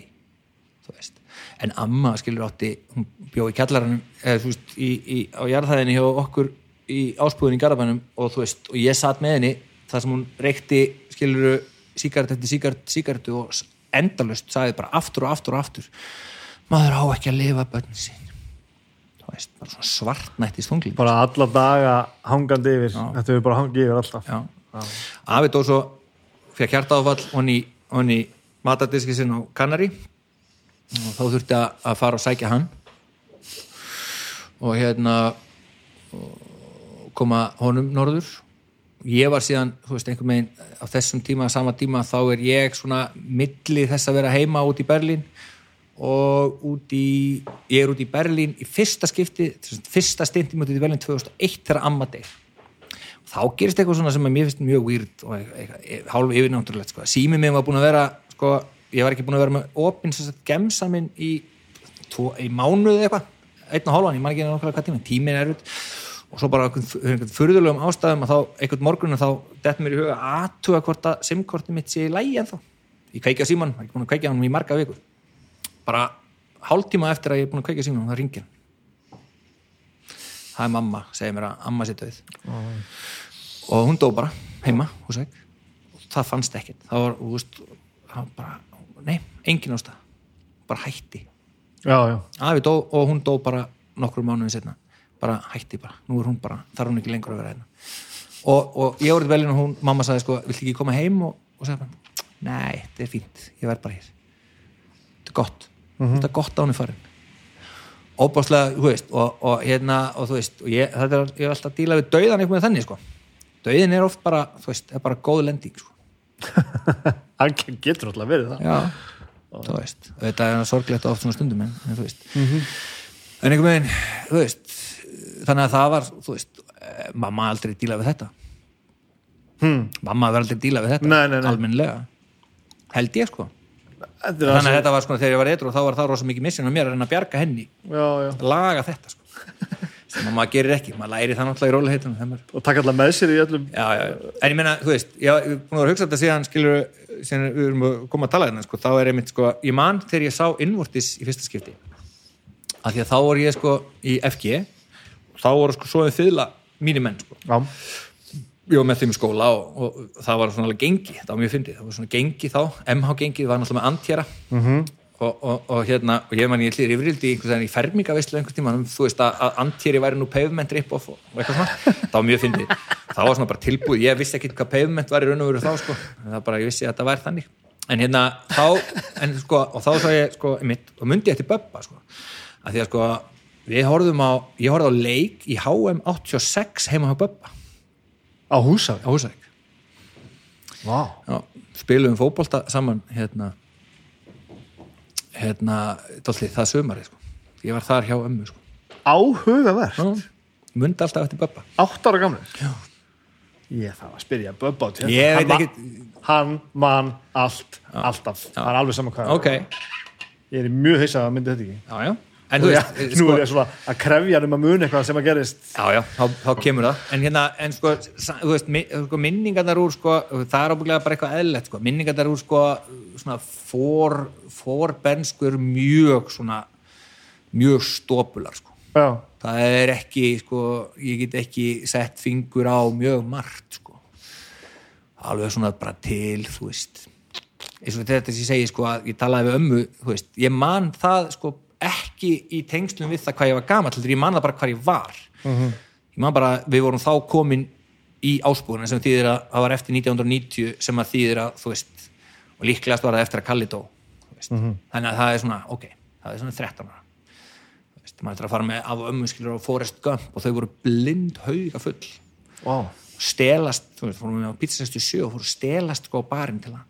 þú veist, en amma skilur átti hún bjó í kjallaranum eða þú veist, í, í, á jarðhæðinni hjá okkur í áspúðin í Garabænum og þú veist, og ég satt með henni þar sem hún reykti skilur síkart eftir síkart, síkartu og endalaust sagði bara aftur og aftur og aftur maður á ekki að lifa börnin sín veist, bara svona svartnættist þungling Bara alla daga hangandi yfir. Þetta hefur bara hangið yfir alltaf. Já. Afi dó svo fekk hjartaáfall honni matadiski sinn á Kanari og þá þurfti að, fara og sækja hann. Og hérna koma honum norður. Ég var síðan, þú veist, einhver megin á þessum tíma, sama tíma, þá er ég svona milli þess að vera heima út í Berlín og út í, ég er út í Berlín í fyrsta skipti, fyrsta stinti út í Berlín 2001 þegar amma deyr. Þá gerist eitthvað svona sem að mér finnst mjög weird og hálf yfirnáttúrulegt sko. sími mig var búin að vera sko, ég var ekki búin að vera með opinn gemsa minn í, í mánuð eitthvað, einn og hálfan, ég man ekki nákvæmlega hvað tíma, tíminn er erfitt. Og svo bara einhvern furðulegum ástæðum að þá einhvern morgunum þá dett mér í huga aðtuga hvort að simkorti mitt sé í lægi ennþá. Ég kveiki á síman, ég er búin að kveiki á hann í marga vikur bara hálftíma eftir að ég er búin að kveiki á síman og það ringir það er mamma, segir mér að amma sé döið og hún dó bara heima húsæk það fannst ekkert. Það var, þú veist, bara nei, engin ástæð, bara hætti. Já, já. afi dó og hún dó bara nokkur mánuðin setna bara hætti bara, nú er hún bara þarf hún ekki lengur að vera hérna. Og, og ég voruð velin og hún, mamma sagði sko vill ekki koma heim? Og, og sagði bara nei, þetta er fínt, ég verð bara hér. Þetta er gott, þetta er gott hún er farin. Óbáslega, þú veist og, og hérna, og þú veist og ég, þetta er, ég er alltaf að díla við dauðan eitthvað með þannig sko. Dauðin er oft bara, þú veist, er bara góð lending sko. Hann getur alltaf verið það. já, þú veist þetta er sorglegt oft svona stundum en, en þú veist. En einhvern veginn, þú veist þannig að það var, þú veist mamma aldrei díla við þetta. Hmm. mamma verður aldrei díla við þetta almennlega held ég sko þannig að þetta var sko þegar ég var eitthvað þá var það rosa mikið missin á mér að reyna að bjarga henni Já, já. að laga þetta sko sem að maður gerir ekki, maður læri það náttúrulega í róliheitunum Og taka alltaf með sér í öllum. já, en ég meina, þú veist ég ég er búin að vera að hugsa þetta síðan skilur síðan við erum að koma að tala hérna sko, þá er einmitt sko, ég man þegar ég sá innvortis í fyrsta skipti af því að þá voru ég sko í FG og þá voru sko svo við fyðla mínir menn sko Já. Ég var með þeim í skóla og, og það var svona alveg gengi, það var mjög fyndið, það var svona gengi þá, MH gengi, það var náttúrulega með antjera -hmm. og, og, og hérna og ég man ég allir yfirildi í einhvers veginn í fermingavislu einhvers tíma, þú veist að, að antjeri væri nú pavement rip-off og, og eitthvað svona það var mjög fyndið, það var svona bara tilbúið ég vissi ekki hvað pavement var í raun og veru þá sko. en það bara, ég vissi að þetta væri þannig. En hérna, þá, en sko og þá ég, sko, mitt, og myndi ég Böbba sko, að því að sko við horfðum á, ég horfði á leik í HM 86 heima á Böbba á húsa á Húsavík. Vá. Já, spilum fótbolta saman hérna hérna, dálítið það sömari sko. ég var þar hjá ömmu sko. áhugavert. Já, mundi alltaf eftir Böbba átt ára gamlir? Já. ég þarf að spyrja í þetta. Ég hann, ekkit- hann man allt, alltaf. Það er alveg saman hvað ok, ég er mjög heisa að myndi þetta ekki. Já já en er veist, ég- nú sko, er ég svona að krefja hann um að muna eitthvað sem að gerist. Já já, þá, þá kemur það. En hérna, en sko, veist sko, minningarnar úr, sko, það er ábygglega bara eitthvað eðlilegt, sko, minningarnar úr sko, svona for, forbenskur mjög svona mjög stópular, sko. Já, það er ekki, sko, ég get ekki sett fingur á mjög margt, sko. Alveg svona bara til, þú veist. Eins og þetta sem ég segi, sko, að ég talaði við ömmu, þú veist, ég man það, sko, ekki í tengslum við það hvað ég var gamall, heldur ég man það bara hvað ég var. Ég man bara, við vorum þá komin í áspúðuna sem þýðir að það var eftir 1990 sem að þýðir að, þú veist og líklegast var það eftir að Kalli dó þú veist. þannig að það er svona, ok það er svona 13 ára. Maður er að fara með af og ömmu skilur á Forrest Gump og þau voru blind hauga full Vá. stelast, þú veist, fórum við á pizza 67 og fórum stelast sko á barinn til að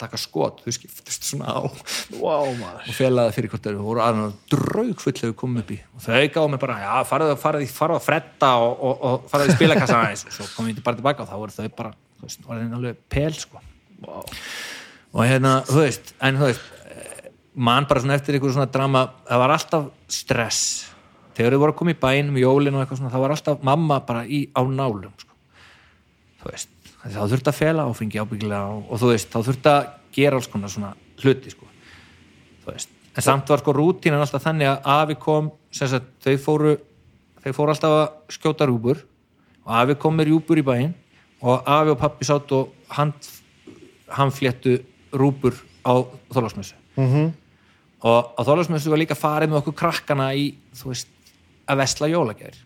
taka skot, þau skiptust svona á og Vá, maður. felaði fyrir hvort þau voru aðeins draug full þegar við komum upp í. Og þau gáðu mig bara, já, farið að fretta og, og, og farið í spilakassa aðeins. Og svo komum við bara tilbaka og þá voru þau bara þú veist, var þeim alveg pel sko. Og hérna, þú veist en þú veist, mann bara svona eftir einhverju svona drama, það var alltaf stress. Þegar þau voru að koma í bæn um jólin og eitthvað svona, það var alltaf mamma bara í á nálum sko. þú veist, þá þurfti að fela áfengi ábyggilega og, og þú veist, þá þurfti að gera alls konar svona hluti sko. en samt var sko rútínan alltaf þannig að afi kom sem sagt, þau fóru þau fóru alltaf að skjóta rúbur og afi kom með rúbur í bæinn og afi og pappi sátt og hann, fléttu rúbur á þólasmessu Mhm. og á þólasmessu var líka farið með okkur krakkana í, þú veist, að vesla jólagjær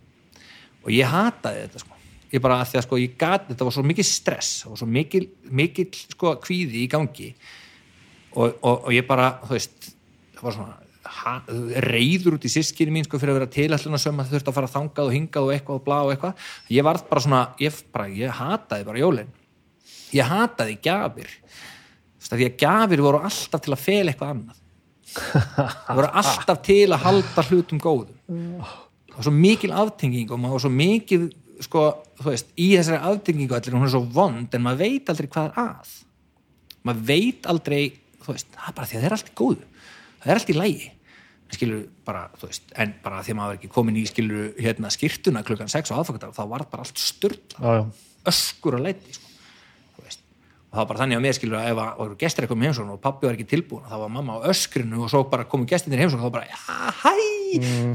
og ég hataði þetta sko ég bara að því að sko ég gat, þetta var svo mikið stress og svo mikil, mikil sko kvíði í gangi. Og, og, og ég bara, þú veist það var svona ha, reyður út í sískinni mín sko fyrir að vera tilætluna söm að þurfti að fara þangað og hingað og eitthvað og blá og eitthvað. Ég var bara svona, ég, bara, ég hataði bara jólin. Ég hataði gjafir. Þú veist, af því að gjafir voru alltaf til að fela eitthvað annað. Voru alltaf til að halda hlutum góðum. Og svo mikil aftenging og maður var svo mikil sko, þú veist, í þessari aftengingu allir, hún er svo vond en maður veit aldrei hvað er að maður veit aldrei þú veist, það er bara því að það er allt í góðu það er allt í lægi en skilur bara, þú veist, en bara því að maður er ekki komin í skilur hérna skýrtuna klukkan 6 á aðfangadag, þá var bara allt já. öskur að leiti sko. Þú veist. og það var bara þannig að mér skilur að ef að voru gestir að koma í heimsókn og pappi var ekki tilbúin þá var mamma á öskrinu og svo bara komu gestinir heimsókn og þá bara, hæ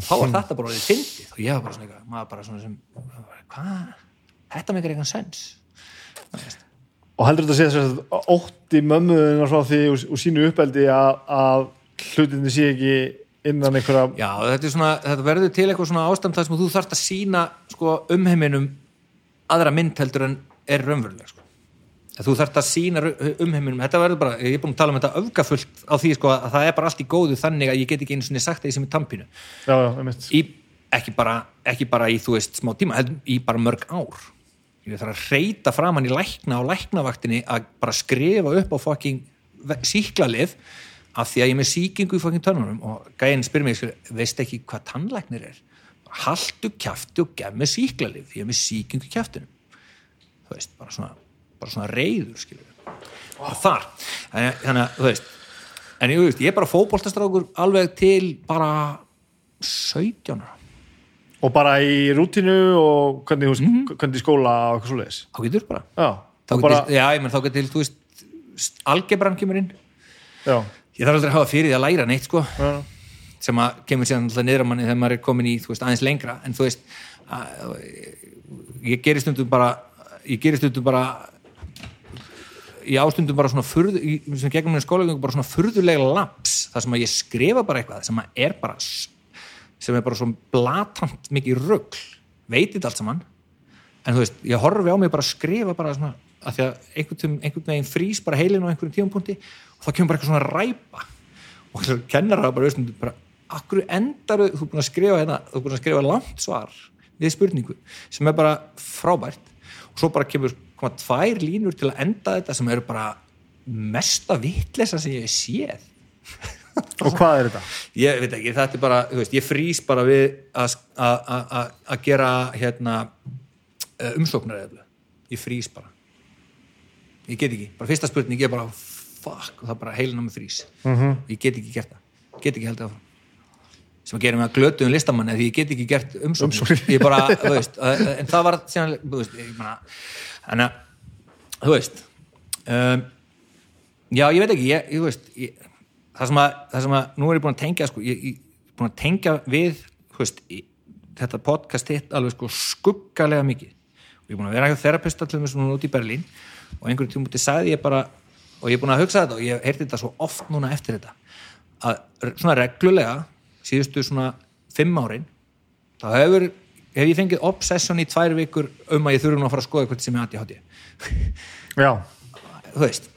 þá var þetta bara orðið fyndið og ég var bara svona maður bara svona sem hvað, þetta meikar eitthvað sens og heldur þetta að segja þess að ótti mömmuðin og frá því úr, úr sínu uppeldi að, að hlutinni sé ekki innan einhverja já, þetta, er svona, þetta verður til eitthvað svona ástand þar sem þú þarft að sína sko, umheiminum aðra mynd heldur en er raunveruleg sko. Þú þarft að sína umheiminum þetta verður bara, ég er búin að tala um þetta öfgafullt á því sko, að það er bara allt í góðu þannig að ég get ekki einu svona sagt það í sem er tampinu já, já, einmitt. í, ekki, bara, ekki bara í þú veist smá tíma, í bara mörg ár. Ég þarf að reyta framann í lækna og læknavaktinni að bara skrifa upp á fucking síklarlif af því að ég er með síkingu í fucking tönnunum og gæinn mig, skilur, veist ekki hvað tannlæknir er? Haltu kjafti og gef með síklarlif ég er með síkingu í kjaftinum. Þú veist, bara svona, bara svona reyður skilur og þar, þannig að þú veist en ég, veist, ég er bara fótboltastrákur alveg til bara 17 ára og bara í rútinu og hvernig, mm hvernig í skóla og eitthvað svo leiðis þá getur bara. Já, þá getur, bara, já, ég menn þá getur, þú veist algebran kemur inn. Já, ég þarf aldrei að hafa fyrir því að læra neitt sko. Já, sem að kemur síðan alltaf niður á manni þegar maður er komin í, þú veist, aðeins lengra. En þú veist að, ég gerir stundum bara ég gerir stundum bara ég ástundum bara svona furðu, í, sem gegnum minni skóla bara svona furðulega laps þar sem að ég skrifa bara eitthvað sem að er bara sem er bara svona blatant mikið rugl, veitir allt saman. En þú veist, ég horfi á mig bara að skrifa bara svona, að því að einhvern, einhvern veginn frýs bara heilin á einhverjum tímapunkti og það kemur bara eitthvað svona ræpa. Og kennar það bara, veist, bara akkur endar þú búin að skrifa hérna, þú búin að skrifa langt svar við spurningu sem er bara frábært. Og svo bara kemur koma tvær línur til að enda þetta sem eru bara mesta vitleysa sem ég séð og hvað er þetta? ég veit ekki, þetta er bara, þú veist, ég frýs bara við að- að að- að gera hérna umsóknar eða ég frýs bara. Ég get ekki, bara fyrsta spurning ég er bara, fuck, og það er bara heilin á mig frýs. Mhm. ég get ekki gert það. Get ekki held áfram. Sem að gera mig að glötuðum listamanni því ég get ekki gert umsóknir. Ég bara, þú veist, en það var síðan, þú veist, ég bara þannig að, þú veist um, já, ég veit ekki ég, þú veist, ég, það sem að það sem að, nú er ég búin að tengja sko, ég, ég búin að tengja við veist, í, þetta podcast hitt alveg sko skuggalega mikið. Og ég er búin að vera hjá þerapista til þess núna út í Berlín og einhverjum tímum út í sagði ég bara og ég er búin að hugsa þetta og ég heyrti þetta svo oft núna eftir þetta að svona reglulega síðustu svona fimm árin þá hefur, hef ég fengið obsession í tvær vikur um að ég þurfi nú að fara að skoða eitthvað sem ég aðti hátti já, þú veist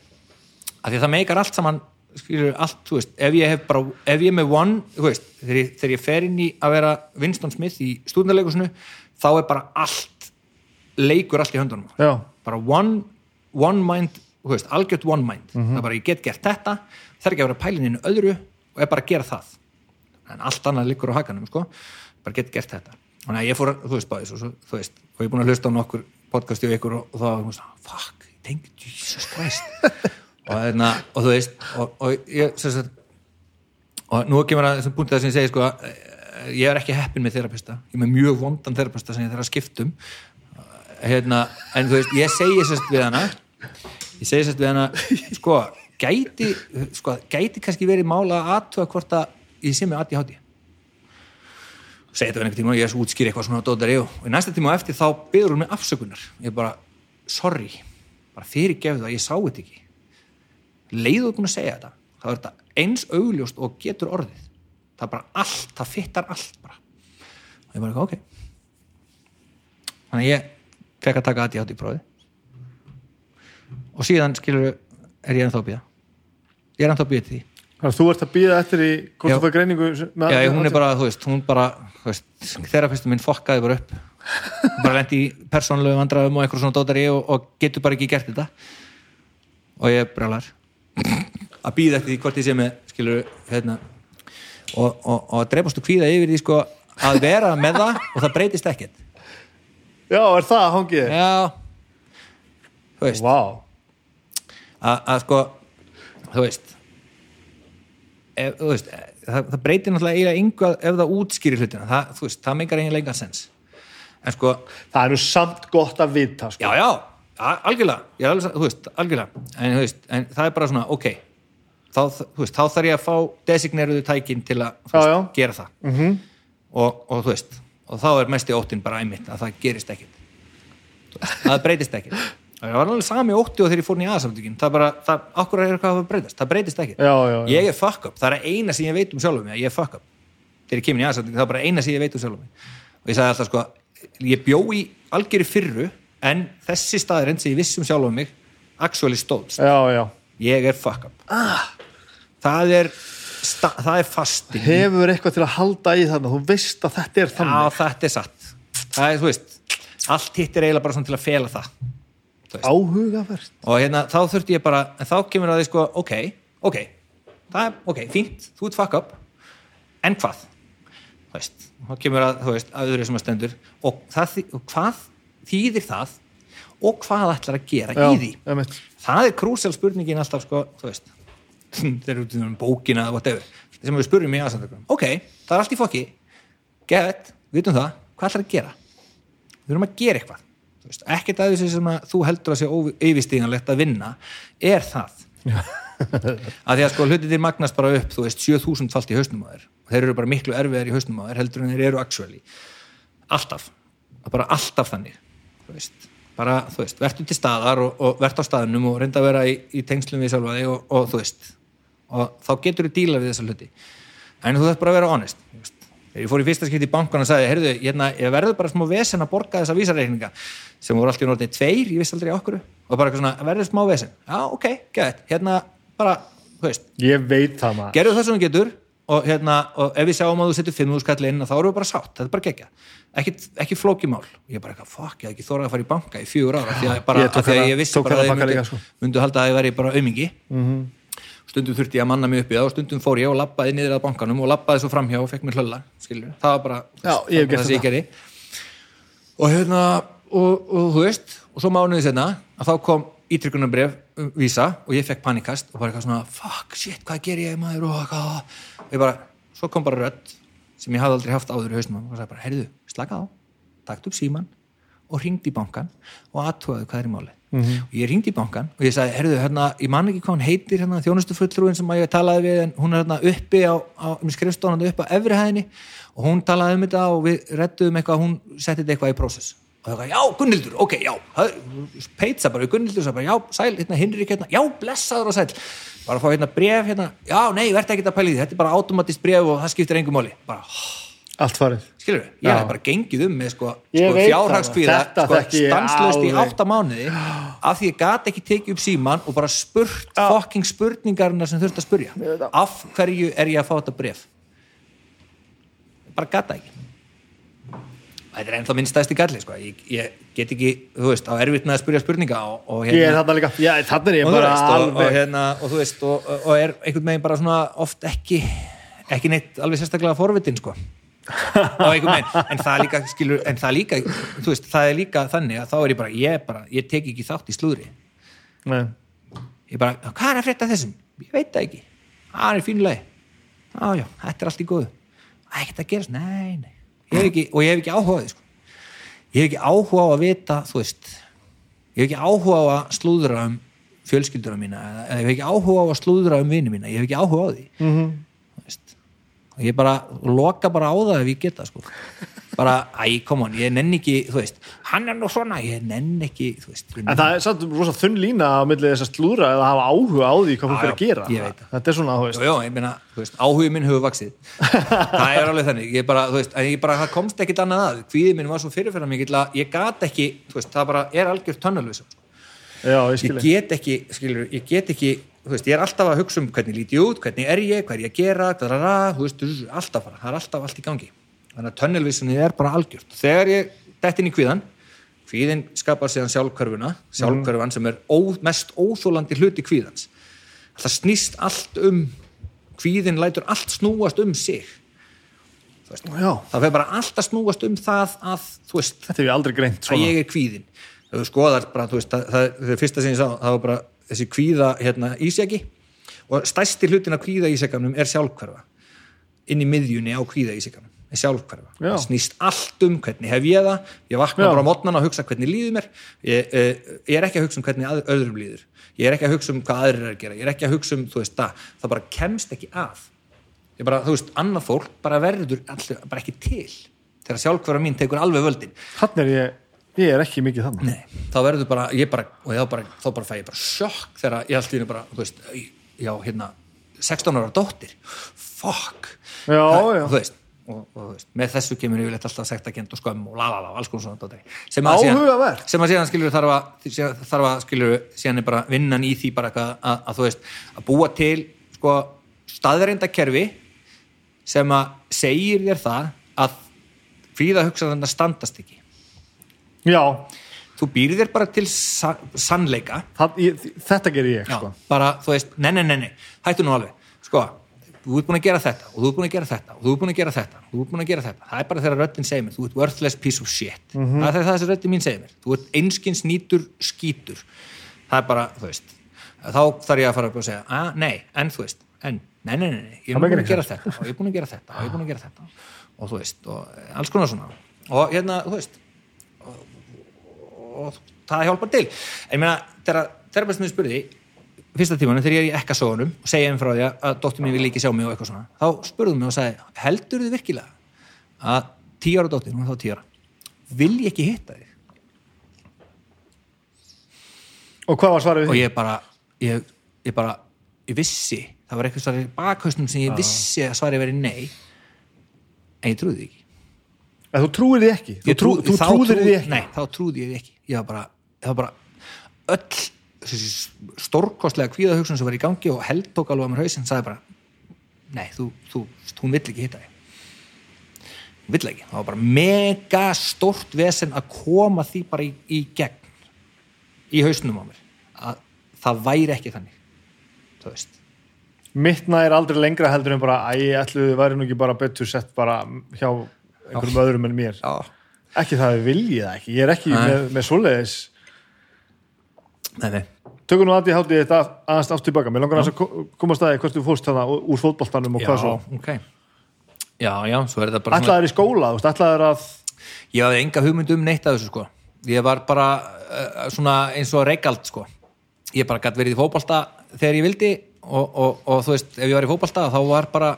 að því að það meikar allt saman skilur allt, þú veist, ef ég hef bara ef ég er með one, þú veist, þegar ég, þegar ég fer inn í að vera Winston Smith í stúdinarleikusinu, þá er bara allt leikur allt í höndunum. Já, bara one, one mind þú veist, algjört one mind. Það er bara ég get gert þetta, er ekki að vera pælininu öðru og er bara gera það. En allt annað liggur á hakanum sko. bara get gert þetta. Þannig að ég fór, þú veist, báðis og, þú veist, og ég er búin að hlusta á nokkur podcast í ykkur og, og þá ég svona, fuck, ég tengi Jesus Christ og, þeirna, og þú veist og, og ég sagt, og nú kemur að þessum punktið sem ég segi sko, að ég er ekki heppin með þerapista. Ég er með mjög vondan þerapista sem ég þarf að skiptum hérna, en þú veist, ég segi sérst við hana ég segi sérst við hana sko, gæti sko, gæti kannski verið mála að aðtöða hvort að ég sé með aðti hátti segi þetta við einhvern tíma og ég útskýri eitthvað svona á dótari og í næsta tíma á eftir þá byður hún mig afsökunar. Ég er bara, sorry bara fyrirgefðu það, ég sá þetta ekki leiðu þú búin að segja þetta þá er þetta eins augljóst og getur orðið. Það er bara allt, það fittar allt bara. Og ég bara, eitthvað, ok. Þannig að ég fekk að taka aðti átt í prófi og síðan skilur er ég ennþá að býða ég er ennþá að býða til því. Þannig að þú ert að býða eftir í hvort þú fær greiningu Já, ADHD? hún er bara, þú veist, hún bara veist, þerapistu minn fokkaði bara upp. Bara lendi í persónulegu vandræðum og eitthvað svona dótari og, og getur bara ekki gert þetta. Og ég brjálar að býða eftir því hvort ég sé með skilur, hérna og, og, og að drepastu kvíða yfir því sko að vera með það og það breytist ekkert. Já, er það hangið? Já. Þú veist, Vá, að, að sko þú veist. Ef, þú veist, það, það breytir náttúrulega eiginlega yngu ef það útskýrir hlutina. Það, þú veist, það meikar eiginlega engan sens. En sko, það er nú samt gott að vita sko. já, já algjörlega, alveg, veist, algjörlega. En, veist, en það er bara svona, ok. Þá, veist, þá þarf ég að fá designeruðu tækin til að Já, já. gera það. -hmm. og, og þú veist, og þá er mesti óttin bara æmitt að það gerist ekkit það breytist ekkit það var alveg sami ótti og þegar ég fór í aðsamtökin það bara, það, okkur er eitthvað að breytast? Það breytist ekkit, ég er fuck up. Það er eina sem ég veit um sjálfum mig, að ég er fuck up. Þegar ég kemur í aðsamtökin, það er bara eina sem ég veit um sjálfum mig. Og ég sagði alltaf sko ég bjó í fyrru en þessi staðurinn sem ég vissi um sjálfum mig actually stóðst, já, já. Ég er fuck up. Ah. það er sta, það er fasting. Hefur eitthvað til að halda í þarna? Þú veist að þetta er Já, þannig þetta er satt. Það er, þú veist, allt hitt er eiginlega bara svona til að fela það. Áhugavert. Og hérna, þá þurfti ég bara en þá kemur að því sko, ok, ok. Það er, ok, fínt, þú ert fuck up. En hvað? Þú veist, þá kemur að, þú veist, að öðru sem að stendur. Og, það, og hvað þýðir það og hvað ætlar að gera í því? einmitt. það er krúsjál spurningin alltaf sko, þú veist. Þeir eru út um bókina sem við spurðum í aðsandökum ok, það er allt í fokki get, vitum það, hvað ætlar að gera? Við erum að gera eitthvað. Ekkert að þessu sem að þú heldur að sé yfirstíðanlegt að vinna er það. Að því að sko hlutir magnast bara upp þú veist 7000 falt í hausnum á þér. Og þeir eru bara miklu erfiðar í hausnum á þér heldur en þeir eru actually. Alltaf, bara alltaf þannig veist, bara þú veist verður til staðar og, og verður á staðnum og reynda að vera í, í tengslum við sjálfa þig og, og þú veist, og þá getur þú díla við þessa hluti, en þú þarf bara að vera honest, þegar ég fór í fyrsta skipt í bankan og sagði, heyrðu, hérna, ég verður bara smá vesen að borga þessa vísareikninga sem voru alltaf í nortið tveir, ég vissi aldrei okkur og bara svona, verður smá vesen? Já, ok, gett, hérna bara, þú veist. Ég veit það maður. Gerðu það sem þú getur og, hérna, og ef við sjáum að þú setur 5.000 skall inn þá erum við bara sátt, þetta er bara gegja ekki, ekki flókimál, ég er bara eitthvað fuck, ég hef ekki þórað að fara í banka í fjögur ára því að, bara, Ég að að hana- ég vissi bara að ég myndi, sko. myndi halda að ég væri bara aumingi. Stundum þurfti ég að manna mig upp í það og stundum fór ég og labbaði niður að bankanum og labbaði svo framhjá og fekk mér hlölla skilur, það var bara Já, það sem ég gerði. Og hérna og, og þú veist, og svo mánuðið senna að þá kom ítrykkunarbref vísa og ég fekk panikast og bara eitthvað svona fuck, shit, hvað ger ég maður? og hvað og ég bara, svo kom bara rödd sem ég hafði aldrei haft áður í hausnum og sagði bara, heyrðu, slaka á, takt upp síman og ringdi í bankan og aðtúaði hvað er í máli og ég ringdi í bankan og ég sagði, heyrðu, hérna, ég man ekki hvað hann heitir hérna, þjónustufulltrúin sem að ég talaði við en hún er hérna uppi á, á mér skrifstofan upp á efri hæðinni. Og hún talaði um þetta og við rettuðum eitthvað hún setti þetta eitthvað í prósess og það var, já, Gunnildur, ok, já. Peitsa bara, Gunnildur sagði bara, já, sæl hérna, Hinrik hérna, já, blessaður og sæl bara að fá hérna bref hérna, já, nei, verði ekki að pæla í því, þetta er bara automatist bref og það skiptir engum máli, bara, allt farið. Skilur við, ég Já. hef bara gengið um með sko, sko það. Þetta sko, stanslöst í alveg. átta mánuði af því ég gat ekki tekið upp síman og bara spurt fokking spurningarna sem þurft að spurja það. af hverju er ég að fá þetta bref bara gata ekki þetta er ennþá minn stæsti galli sko. ég, ég get ekki, þú veist, á erfitt með að spurja spurninga og, og ég er þarna líka, já, þarna er ég og, bara veist, og, og, alveg hérna, og þú veist og, og er einhvern veginn bara svona oft ekki ekki neitt alveg sérstaklega forvitin sko. Og einhvern veginn, en það líka skilur, en það líka, þú veist, það er líka þannig að þá er ég bara, ég bara, ég tek ekki þátt í slúðri. Nei. ég bara, hvað er að frétta þessum? ég veit það ekki, það er fínulegi já, já, þetta er allt í góðu. Ekkert að gerast, nei, nei ég ekki, og ég hef ekki áhuga á því sko. ég hef ekki áhuga á að vita, þú veist ég hef ekki áhuga á að slúðra um fjölskyldura mína eða ég hef ekki áhuga á að slúðra um vini mína ég hef ekki áhuga á því mm. -hmm. og ég bara loka bara á það ef ég geta sko. Bara, æ, come on, ég nenn ekki þú veist, hann er nú svona ég nenn ekki, þú veist En það er samt rosa þunn lína á milli þess að slúðra eða hafa áhuga á því hvað Já, er að gera. ég veit það. Þetta er svona, þú veist. Jó, jó, ég meina, þú veist, áhugin minn hefur vaksið það er alveg þannig, ég bara, þú veist ég bara, það komst ekkit annað að, kvíðið minn var svo fyrirferðar mikill að ég gat ekki þú veist, það bara er algjör tönnalvis Já, ég ég skilji. get ekki, skilur, ég get ekki þú veist, ég er alltaf að hugsa um hvernig lít ég út hvernig er ég, hvað er ég að gera, hvað er að þú veist, alltaf bara, það er alltaf allt í gangi þannig að tönnelvisinni er bara algjört. Þegar ég dett inn í kvíðan kvíðin skapar síðan sjálfkörfuna sjálfkörfan sem er ó, mest óþólandi hluti kvíðans. Það snýst allt um kvíðin lætur allt snúast um sig. Já, það fer bara allt að snúast um það að, veist, þetta ég aldrei greint að ég er kvíðin þú skoðar bara, veist, það, það, það fyrsta sem ég sá, það var bara þessi kvíða hérna, ísjaki. Og stærsti hlutin af kvíða ísjakanum er sjálfhverfa. Inn í miðjunni á kvíða ísjakanum er sjálfhverfa, Já. það snýst allt um hvernig hef ég það, ég vakna Já. bara á mótnana og hugsa hvernig líður mér ég, eh, ég er ekki að hugsa um hvernig að, öðrum líður ég er ekki að hugsa um hvað aðrir er að gera ég er ekki að hugsa um, þú veist, það, það bara kemst ekki að ég bara, þú veist, annað fólk bara verður allir, bara ekki til þegar sjálfhverfa mín tekur alveg völdin Þannig er ég, ég er ekki mikið þannig. Nei, þá verður bara, ég bara, og þá bara, þá bara fæ ég bara sjokk þegar ég allt í henni bara, þú veist, já, hérna, 16 ára dóttir, fuck. Já, Það- já. Þú veist, og, og veist, með þessu kemur yfirleitt alltaf sektakent og skömm og lalala og alls konar svona dóttir. Sem að síðan-. Sem að síðan skilur þarf að, þarf að skilur, síðan er bara vinnan í því bara eitthvað að, að, þú veist, að búa til, sko, staðreindakerfi sem að segir þér það að fríða hugsaðan standast ekki Já, þú býrð þér bara til sa sannleika það, ég, þetta ger ég, já, sko. bara, þú veist, nei, nei, nei, nei hættu nú alveg, sko þú ert búin að gera þetta, og þú ert búin að gera þetta og þú ert búin að gera þetta, og þú ert búin að gera þetta. Það er bara þegar röddin segir mér, þú ert worthless piece of shit. Það er það sem röddin mín segir mér. Þú ert einskins nýtur skítur. Það er bara, þú veist þá þarf ég að fara upp og segja, að, nei, en þú veist en, nei, nei, nei, nei, ég er búin að gera þetta og ég er búin að gera þetta, og ég er búin að gera þetta og þú veist, og alls konar svona. Og hérna, þú veist og það hjálpar til. En ég meina, þegar spurði fyrsta tímanum þegar ég er í ekkasóðunum og segja þeim frá því að dóttir mín vil ekki sjá mig og eitthvað svona, þá spurðum mig og sagði heldur þið virkilega að tíu ára dóttir, hún er þá tíu ára vil ég ekki hitta þig? Og hvað var svarið og ég bara, ég, ég bara ég vissi, það var eitthvað svar í bakhausnum sem ég vissi að svarið veri nei en ég trúði ekki. Að Þú því ekki? Ég trú, trú- þú trúði- ekki? Nei, þá trúði ég ekki. Ég var bara, það var bara öll stórkostlega kvíðahugsun sem var í gangi og held tók alveg á mér hausinn sagði bara, nei, þú, þú, hún vill ekki hitta þig. Hún vill ekki, það var bara mega stórt vesen að koma því bara í, í gegn í hausnum á mér að það væri ekki þannig þú veist. Mittna er aldrei lengra heldur en bara æ, ætlu þið væri nú ekki bara betur sett bara hjá einhverjum öðrum en mér. Já, ekki það við viljið ekki, ég er ekki Nei. með, með svoleiðis nei, nei tökum nú aðið hátíð þetta aðeins aftur tilbaka. Mér langar að ko- koma að staði hvert þú fórst þarna úr fótboltanum og hvað svo. ok. Já, já, svo er þetta bara ætlaðir í skóla, veist, ætlaðir að ég hafði enga hugmynd um neitt af þessu sko. Ég var bara uh, svona eins og reykald sko. Ég bara gætt verið í fótbolta þegar ég vildi og, og, og þú veist, ef ég var í fótbolta þá var bara,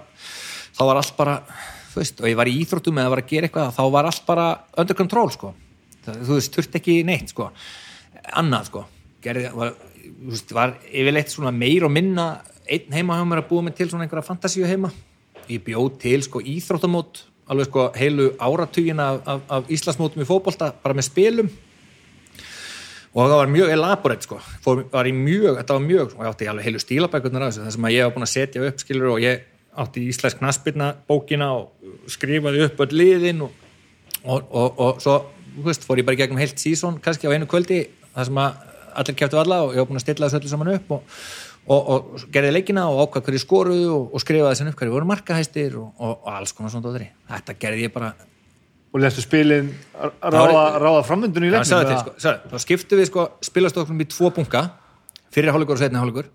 þá var allt bara þú veist, og ég var í íþróttum eða var að gera eitthvað þá var allt bara under control sko. Þú veist, þurft ekki neitt sko. Annað sko. Gerði, var, veist, var yfirleitt svona meir og minna einn heima hjá mér að búa mig til svona einhverja fantasíu heima. Ég bjóð til sko íþróttamót alveg sko heilu áratugin af, af, af Íslandsmótum í fótbolta bara með spilum. Og það var mjög elaborate sko. Fór, var í mjög, þetta var mjög og ég átti alveg heilu stílabækurnar af þessu þar sem að ég var búin að setja upp skilur og ég átti íslensk knaspirna bókina og skrifaði upp öll liðin og, og, og, og svo veist, fór ég bara í gegnum heilt sísón kannski á einu kvöldi þar sem að allir kæftu alla og ég var búin að stilla þessu öllu saman upp og, og, og gerði leikina og ákvað hverju skoruðu og, og skrifaði þessu upp hverju voru markahæstir og, og, og alls konar svona dóttir. Þetta gerði ég bara og lestu spilin ráða, ráða framvindunum í Já, leiknum sagði til, sko, sagði, þá skiptum við sko spilastoknum í tvo bunga fyrir hálfleikur og setni hálfleikur.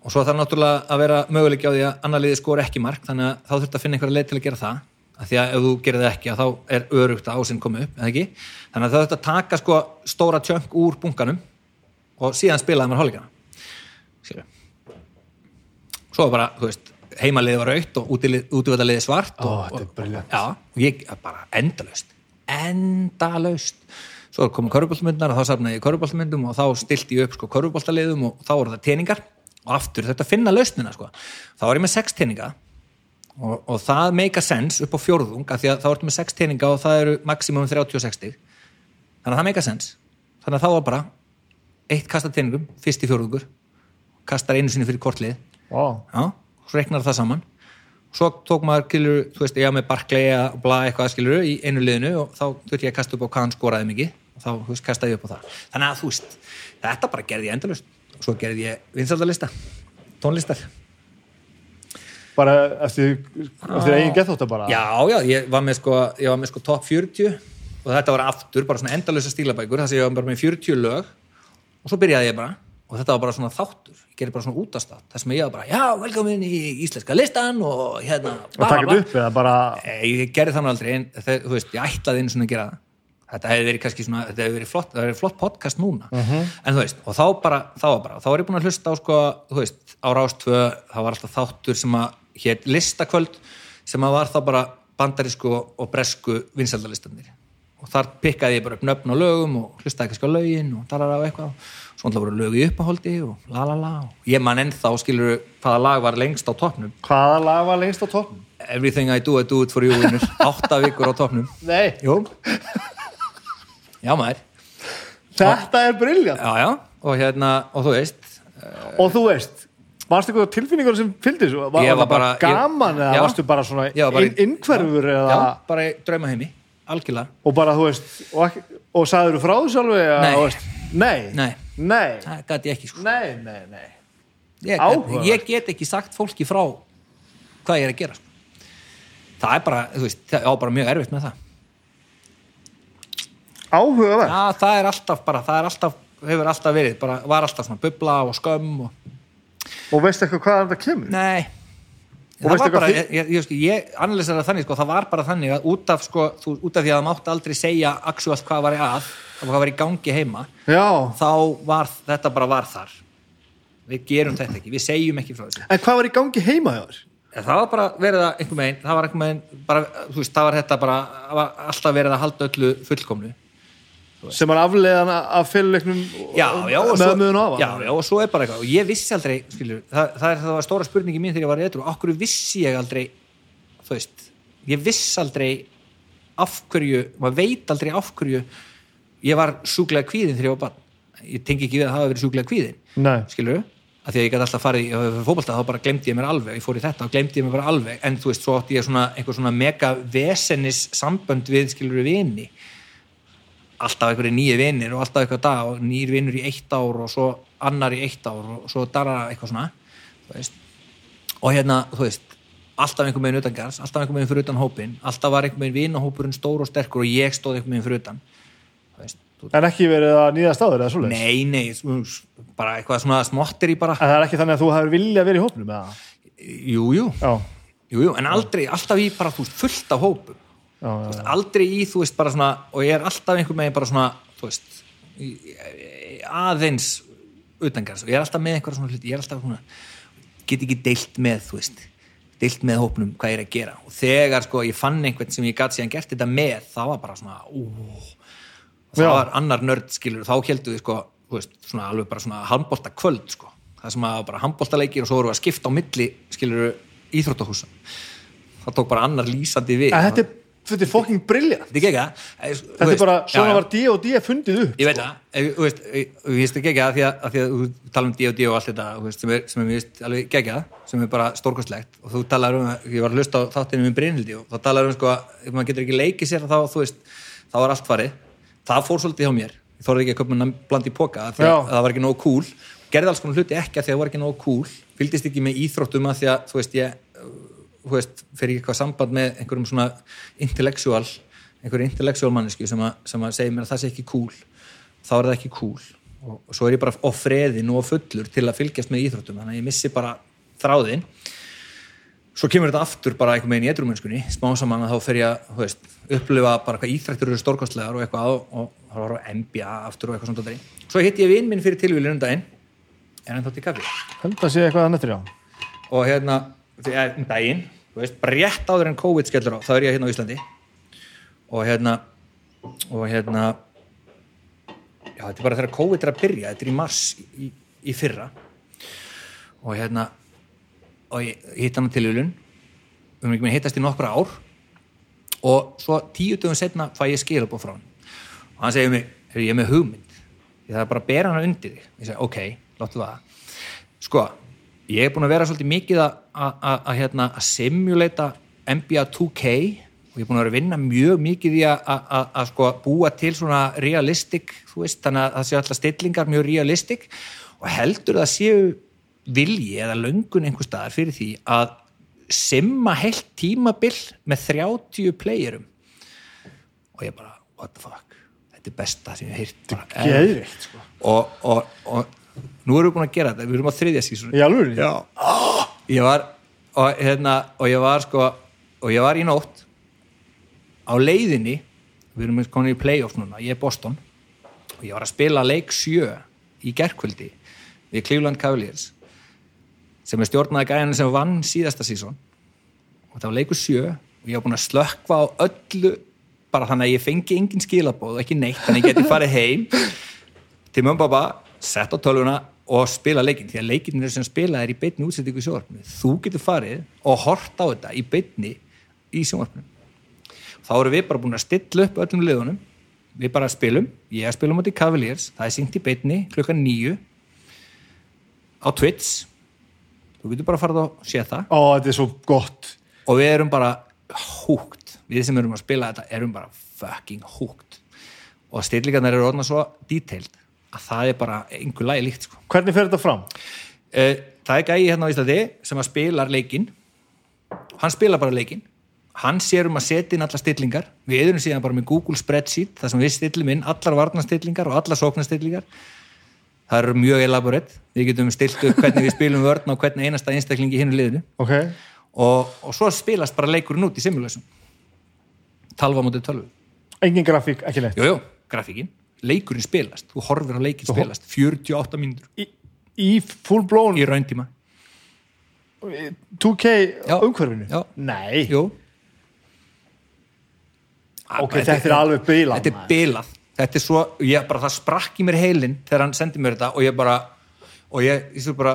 Og svo þarf náttúrulega að vera möguleiki á því að annar liði skor ekki mark þannig að þá þurft að finna einhverja leið til að gera það því að ef þú gerir það ekki þá er örugt að ásinn komi upp, þannig að það þurft að taka sko stóra tjönk úr bunkanum og síðan spilaði maður Skilju. svo bara, þú veist heimaliði var raukt og útvöldaliði svart Ó, og, brilliant. Já, og ég bara endalaust endalaust. Svo komu körfuboltamyndnar og þá safnaði ég körfuboltamyndum og þá stilti ég upp sko körfuboltaliðum og þá voru það teningar. Og aftur þetta finna lausnina sko. Þá var ég með sex teninga og, og það make a sense upp á fjórðung af því að þá ertu með sex teninga og það eru maximum 36 stig. Þannig að það make a sense. Þannig að þá var bara eitt kasta teningum, fyrst í fjórðungur kastar einu sinni fyrir kortlið Vá. já, svo reiknar það saman. Svo tók maður, skilur, þú veist, ég með Barclay að bla eitthvað, skilur, í einu liðinu og þá þurfti ég að kasta upp á hvað hann skoraði mikið. Og þá, þú veist, kastaði upp á það. Þannig að, þú veist, þetta bara gerði ég endalust og svo gerði ég vinsaldalista tónlistar bara eftir, eftir eigin gethóta bara. Já, já, ég var með sko, ég var með sko top 40 og þetta var aftur, bara svona endalusa stílabækur þar sem ég var bara með 40 lög og svo byrjaði ég bara og þetta var bara svona þáttur, ég gerði bara svona útastátt þar sem ég var bara, já, velkomin í íslenska listan og hérna og taka þetta upp eða bara ég gerði þannig aldrei en þú veist, ég ætlaði einu svona að gera það. Þetta hefði verið kannski svona, þetta hefði verið flott það hefði verið flott podcast núna, en þú veist og þá bara, þá var bara, þá var ég búin að hlusta á sko, þú veist, á Rástvö, það var alltaf þáttur sem að, hér listakvöld sem að var þá bara bandarísku og bresku vinsaldalistanir og þar pikkaði ég bara upp nöfn og lögum og hlustaði kannski á lögin og talar á eitthvað. Og svona voru lög í uppáholdi og la la la. Og ég man ennþá skilur hvaða lag var lengst á toppnum. Hvaða lag var lengst á toppnum? Everything I do, I do it for you vinnur. átta vikur á toppnum. Nei, Jú. Já maður, þetta er briljant já já. Og hérna, og þú veist og þú veist, varstu eitthvað tilfinningur sem fylgdi svo, var, var það bara gaman ég- eða já. varstu bara svona innkverfur eða, Já, bara í draumaheimi, algjörlega og bara þú veist og, og sagður þú frá þessu alveg Nei. veist, nei, Nei. nei, Það gæti ekki sko nei, nei, nei. ég, Áhugavert. ég get ekki sagt fólki frá hvað ég er að gera sko. Það er bara, þú veist, það er bara mjög erfitt með það áhugavert Já, það er alltaf bara, það er alltaf hefur alltaf verið, bara var alltaf svona bubla og skömm og og veist eitthvað hvað þetta kemur? Nei. Það ég, ég analysera það þannig, sko, það var bara þannig að út af, sko, þú, út af því að það mátti aldrei segja actualt hvað var í að, hvað var í gangi heima, já, þá var þetta bara var þar. Við gerum þetta ekki, við segjum ekki frá þessu. En hvað var í gangi heima þér? Það var bara verið að einhver megin, það var einhver megin bara, veist, það var þetta bara það var alltaf verið að halda öllu fullkomnu sem var afleiðan af fyrirleiknum með möðun á já, já, og svo er bara eitthvað. Og ég vissi aldrei, skilur, það, það er það var stóra spurningi mín þegar ég var eitthvað, okkur vissi ég aldrei þú veist, ég vissi aldrei af hverju, maður veit aldrei af hverju ég var sjúklega kvíðin þegar ég var barn. Ég tengi ekki við að það hafa verið sjúklega kvíðin Nei. skilur að því að ég gæti alltaf farið í fótbolta þá bara glemdi ég mér alveg, ég fór í þetta og glemdi ég mér bara alveg, en þú veist, svo átti ég svona einhver svona mega vesenis sambönd við skilur vini alltaf einhverju nýju vinir og alltaf eitthvað dag og nýjir vinur í eitt ár og svo annar í eitt ár og svo dara eitthvað svona og hérna, þú veist alltaf einhver meginn utangars, alltaf einhver meginn fyrir utan hópin alltaf var einhver meginn vinahópurinn stór og sterkur og ég stóð einhver meginn fyrir utan En ekki verið að nýja staður eða svoleiðis? Nei, nei, bara eitthvað svona smottir í bara. En það er ekki þannig að þú hefur vilja verið í hópnum eða? Jú, jú, Já, jú, jú en aldrei, alltaf í bara þú veist, fullt af hópum já, já. aldrei í, þú veist, bara svona og ég er alltaf einhver megin bara svona þú veist, aðeins utangars og ég er alltaf með einhver svona hluti, ég er alltaf svona get ekki deilt með, þú veist deilt með hópnum hvað ég er að gera. Og þegar sko ég fann einhvern sem ég gat síðan gert þetta með, það var bara svona ú, það Já. var annar nörd skilur, þá heldur við sko veist, svona alveg bara svona handbolta kvöld sko, það sem að bara handboltaleikir og svo voru við að skipta á milli skilur íþróttahúsa. Það tók bara annar lýsandi við. Þetta er, þetta er fucking brilliant Þetta er er bara, svona var D og D fundið upp Ég veit það, ef- þú veist, ég veist ekki ekki að því að, þú tala um D&D og allt þetta þú veist, sem er, sem er veist alveg gegja sem er bara stórkostlegt. Og þú talar um ég var að hlusta á þáttinu um Brynhildi og þá talar um sko að ef maður getur ekki leikið sér þá, þú veist, þá er allt farið. Það fór svolítið hjá mér, ég þorði ekki að köpa mér bland í Já. að það var ekki nógu cool. Gerði alls konar hluti ekki að því að það var ekki nógu cool. Fylgdist ekki með íþróttum að því að þú veist, ég þú veist, fer ég eitthvað samband með einhverjum svona intellektual einhverjum intellektual mannesku sem, sem að segja mér að það sé ekki cool þá er það ekki cool. Og, og svo er ég bara á freðin og fullur til að fylgjast með íþróttum þannig að ég missi bara þráðin svo kemur þetta aftur bara einhver meginn í edrumennskunni smá saman að þá fer ég að upplifa bara hvað íþrættur eru stórkostlegar og eitthvað og, það var á NBA aftur og eitthvað svona svo hitti ég vinn minn fyrir tilvílinu um daginn er hann þátt í kaffi? Held að sé eitthvað að nettur, já og hérna þegar- um daginn, þú veist, bara rétt áður en COVID skellur á, þá er ég hérna á Íslandi. Og hérna og hérna já, þetta er bara þegar COVID er að byrja þetta er í mars í, í fyrra. Og hérna og ég hitt hann til Ulun við erum ekki með hittast í nokkra ár. Og svo tíu dögum setna fæ ég skilabóð frá hann og hann segir mig, "Heyrðu, ég með hugmynd. Ég þarf bara að bera hana undir þig. Ég segi, ok, láttu það. Sko, ég er búin að vera svolítið mikið að, hérna, simulata NBA 2K og ég er búin að vera að vinna mjög mikið í að, sko, búa til svona realistic, þú veist, þannig að það séu alltaf stillingar mjög realistic. Og heldur það séu vilji eða löngun einhver staðar fyrir því að simma heilt tímabil með 30 playerum. Og ég bara, what the fuck? Þetta er besta sem ég hef. Geðvikt, sko. Og, og, og nú erum við búin að gera þetta, við erum á þriðja alvöru? Já. Ég var og, hérna, og ég var sko og ég var í nótt á leiðinni við erum komin í playoff núna, ég er Boston og ég var að spila leik sjö í gerkvöldi við Cleveland Cavaliers sem er stjórnaði gæðan sem vann síðasta sísón og það var leikur sjö og ég var búin að slökkva á öllu bara þannig að ég fengi engin skilabóð og ekki neitt, þannig að ég geti farið heim til pappa, sett á tölvuna og spila leikinn, því að leikinn er sem spila er í beinni útsettingu í sjónvarpinu. Þú getur farið og hort á þetta í beinni í sjónvarpinu. Þá erum við bara búin að stilla upp öllum liðunum. Við bara spilum, ég að spilum átti Cavaliers, það er syngt í beinni klukkan nýju á Twitch. Þú getur bara farið og sé það. Ó, þetta er svo gott. Og við erum bara húgt við sem erum að spila þetta erum bara fucking húgt og stillingarnar eru orðna svo detailed að það er bara einhver lagi líkt sko. Hvernig fer þetta fram? Eh, það er gæi hérna á Íslandi sem að spilar leikinn. Hann spilar bara leikinn. Hann sér um að setja inn alla stillingar. Við erum síðan bara með Google spreadsheet þar sem við stillum inn allar varnastillingar og allar sóknastillingar það eru mjög elaborate. Við getum stilt upp hvernig við spilum vörn og hvernig einasta einstaklingi í hinu liðinu. Ok. Og, og svo spilast bara leikurinn út í simulation talva mútið tölvu Engin grafík, ekki neitt? Jújú, grafíkin, leikurinn spilast þú horfir á leikinn spilast 48 mínútur. Í, í full blown? Í rauntíma 2K Já. umhverfinu? Já. Nei. Jú. Ok, þetta er alveg bilað, Þetta er bilað. Þetta er svo, ég bara, það sprakk í mér heilin þegar hann sendi mér þetta og ég bara og ég, ég, svo bara,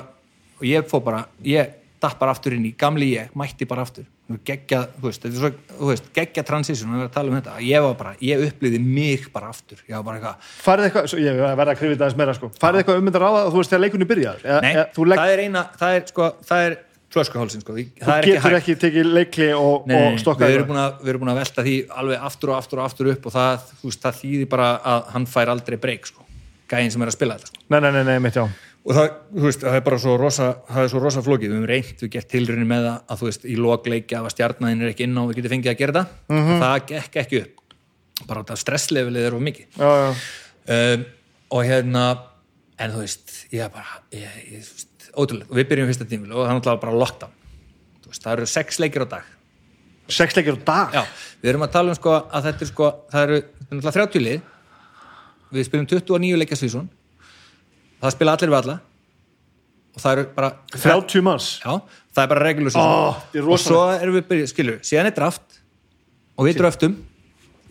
og ég fó bara ég datt bara aftur inn í gamli ég, mætti bara aftur. Geggja, þú veist, þetta er svo þú veist, geggja transition, við erum að tala um þetta. Ég var bara, ég upplýði mig bara aftur. Ég var bara eitthvað, farið eitthvað, svo ég verða að krifið það aðeins meira sko. farið eitthvað ummyndar á það, þú veist, þegar leikunni byrjaður? Eða, nei, þú, legg, það er eina það er, sko, það er flöskuhálsin, sko. Þú það er ekki getur hægt. ekki tekið leikli og, og nei, stokkað við erum, búin að, við erum búin að velta því alveg aftur og aftur og aftur upp og það, þú veist, það þýðir bara að hann fær aldrei breyk sko. gæðin sem er að spila þetta sko. nei, nei, nei, mitt og það, veist, það er bara svo rosa það er svo rosa flókið, við höfum reynt, við gert tilrunni með það að þú veist, í lokleikja að stjarnæðin er ekki inn á og við getum fengið að gera það. Mhm. það gekk ekki upp. Bara þetta stresslevelið er of mikið. Já, já. um, og hérna en þú veist, ég er bara ég, ég, veist, ótrúlega, við byrjum fyrsta tímil og það er náttúrulega bara lockdown veist, það eru sex leikir á dag. Sex leikir á dag? Já, við erum að tala um sko að þetta er sko, það eru er náttúrulega 30 lið. Við spilum 29 leikjasvísun það spila allir við alla. Og það eru bara 30 manns? Já, það er bara þetta er og svo erum við byrjuð, skilur, síðan er draft. Og við draftum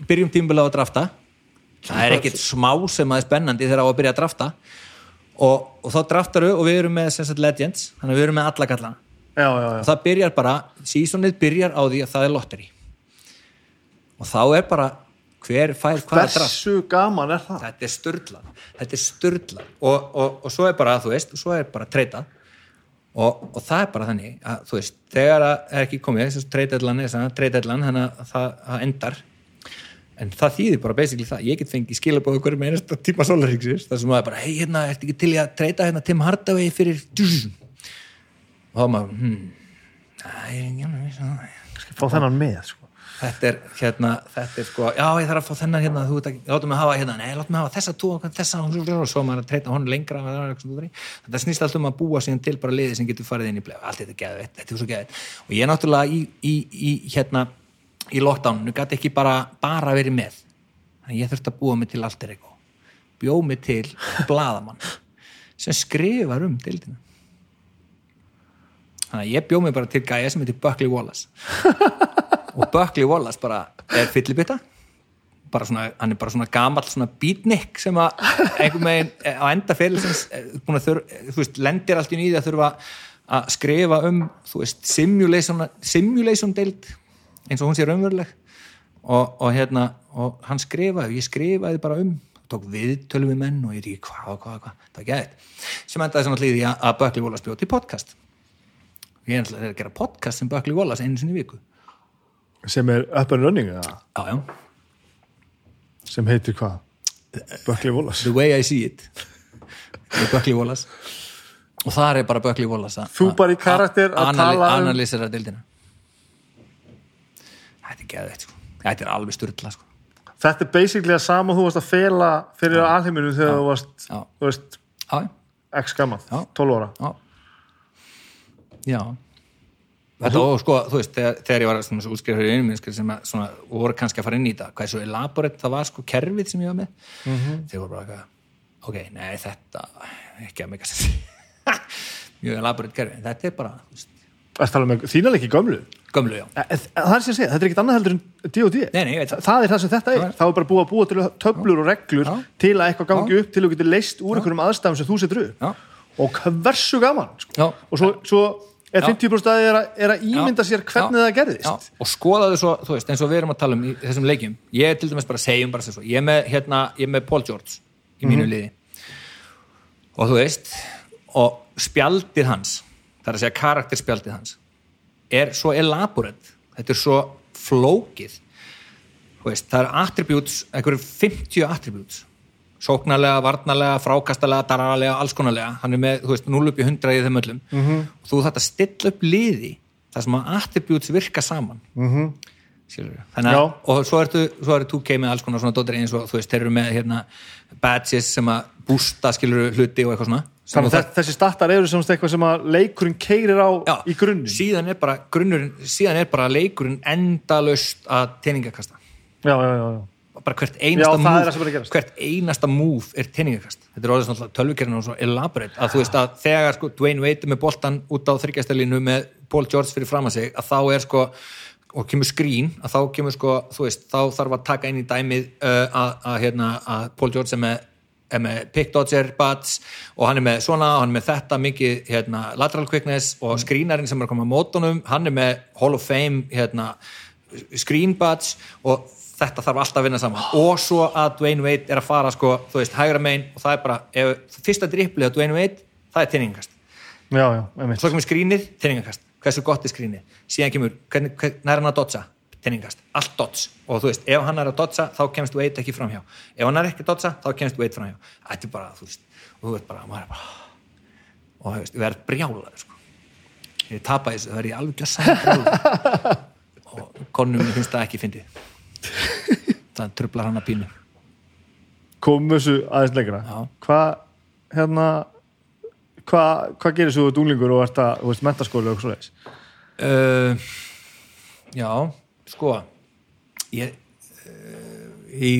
byrjum tímbil á að drafta. Það er ekkit smá sem að er spennandi þegar á að byrja að drafta. Og, og þá draftaru og við erum með sagt, legends, þannig að við erum með alla kallana já, já, já. og það byrjar bara, seasonið byrjar á því að það er lotteri. Og þá er bara hver fær hvaða draft hversu gaman er það? þetta er störla þetta er störla og, og, og svo er bara, þú veist, svo er bara treytað og, og það er bara þannig að þú veist, þegar það er ekki komið þess að treytætlan er svona, treytætlan þannig að það, það endar. En það þýðir bara basically það, ég get fengið skilabóð hverju með einasta tíma sólarriksins það sem að bara, hei, hérna, ertu ekki til í að treyta hérna Tim Hardaway fyrir og þá maður, hmm Æ, ég er ekki alveg viss um það. fá þennan með sko. Þetta er hérna, þetta er sko já ég þarf að fá þennan hérna, þú veit ekki látum mig hafa hérna, nei látum mig hafa þessa tvo þessa, og svo maður að treyta honum lengra þetta snýst allt um að búa síðan til bara liði sem getur farið inn í bleið, allt þetta er geðveitt þetta er svo geðveitt, og ég náttúrulega í, í, í hérna, í lockdowninu gæti ekki bara, bara verið með. Þannig ég þurfti að búa mig til allt er eitthvað. Bjóð mig til bladamann sem skrifar um deildina. Þannig ég bjóð mig bara til gæja sem heitir Buckley Wallace og Buckley Wallace bara er fyllibita bara svona, hann er bara svona gamall svona beatnik sem að einhvern veginn eh, á enda fyrirlisins þurr, þú veist, lendir allt í nýði að þurfa að skrifa um þú veist, simulation, simulation deild eins og hún sé raunveruleg. Og, og hérna og hann skrifaði, ég skrifaði bara um tók viðtölu við menn og ég veit ekki hvað, hvað, hvað, það var gæðið sem endaði svona hlýði að, Buckley Wallace bjóð til podcast. Ég er að gera podcast sem Buckley Wallace einu sinni viku sem er up and running eða? já, já, sem heitir hvað? Buckley Wallace. The Way I See It. Buckley Wallace. Og þar er bara Buckley Wallace Þú bara í karakter að tala um- analysera deildina. Þetta er geðveitt sko. þetta er alveg styrla sko. þetta er basically að sama þú varst að fela fyrir alheiminu þegar þú varst veist, já, x gammal, Já. 12 ára. Já. Já Þetta, og sko, þú veist, þegar, þegar ég var svona, svo útskrifur í einminnskri sem að, svona, voru kannski að fara inn í þetta, hvað er svo elaborate það var sko kerfið sem ég var með Mhm. þeir voru bara eitthvað, ok, nei þetta ekki að meika sér mjög elaborate kerfið, þetta er bara Það tala með þína leiki gömlu gömlu, já Eh, Það er sem að segja, þetta er ekkert annað heldur en D&D Nei, nei, ég veit Þa- Það er það sem þetta er, Já. þá er bara búið að búa til töflur og reglur Já. til að eitthvað gangi upp til að þú getur leist úr einhverjum aðstæðum sem þú setur upp Já. og hversu gaman sko. Já. og svo, svo er Já. 50% að er að, er að ímynda sér hvernig Já. það gerðist. Já, og skoðaðu svo, þú veist, eins og við erum að tala um í þessum leikjum, ég er til dæmis bara segjum bara sem svo, ég er með, hérna, ég er með Paul George í mínu liði. Og þú veist og spjaldið hans það er að segja karakterspjaldið hans er svo elaborate. Þetta er svo flókið. Þú veist, það eru attributes einhverjum 50 attributes sóknarlega, varnarlega, frákastalega daralega, alls konarlega, hann er með þú veist, 0 upp í 100 í þeim öllum. -hmm. og þú þetta stilla upp liði þar sem að attributes virka saman. Mm -hmm. þannig að og svo ertu, svo ertu 2K með alls konar svona dóttir eins og þú veist, þeir eru með hérna badges sem að bústa skilur hluti og eitthvað svona. Þannig að þessi startar eru sem sagt eitthvað sem að leikurinn keirir á Já, í grunninn. Síðan er bara grunnurinn, síðan er bara leikurinn endalaust að teningakasta Já, já, já, já. Bara hvert einasta Já, move hvert einasta move er teningakast þetta er orðið svona tölvukerinn og svo elaborate. Að þú veist að þegar sko Dwayne Wade með boltan út á þryggjastelinu með Paul George fyrir fram að sig að þá er sko og kemur skrín að þá kemur sko þú veist þá þarf að taka inn í dæmið uh, að, að hérna að Paul George er með er með pick dodger bats og hann er með svona, hann er með þetta mikið hérna, lateral quickness og skrínarinn sem er að koma á mótunum, hann er með Hall of Fame hérna, screen bats og þetta þarf alltaf að vinna saman. Og svo að Dwayne Wade er að fara sko, þú veist, hægra megin og það er bara, ef, fyrsta drippli á Dwayne Wade, það er einmitt. Svo kemur skrínið, tinningakast hversu gott er skrínið, síðan kemur hvernig, hvernig er hann að dodsa, tinningast allt dots, og þú veist, ef hann er að dodsa þá kemst Wade ekki framhjá, ef hann er ekki að dodsa þá kemst Wade framhjá, þetta er bara þú veist, og þú veist bara, maður er bara og þú veist, við erum brjálaður sko. ég tapa þessu, það er ég alveg og konum finnst það ekki fyndið það trublar hann að pínu. Komum þessu aðeins lengra. Hvað hérna hvað hva gerir svo dúlingur og ert að, þú veist, mentaskóli og svo leiðis uh, já, sko ég uh, í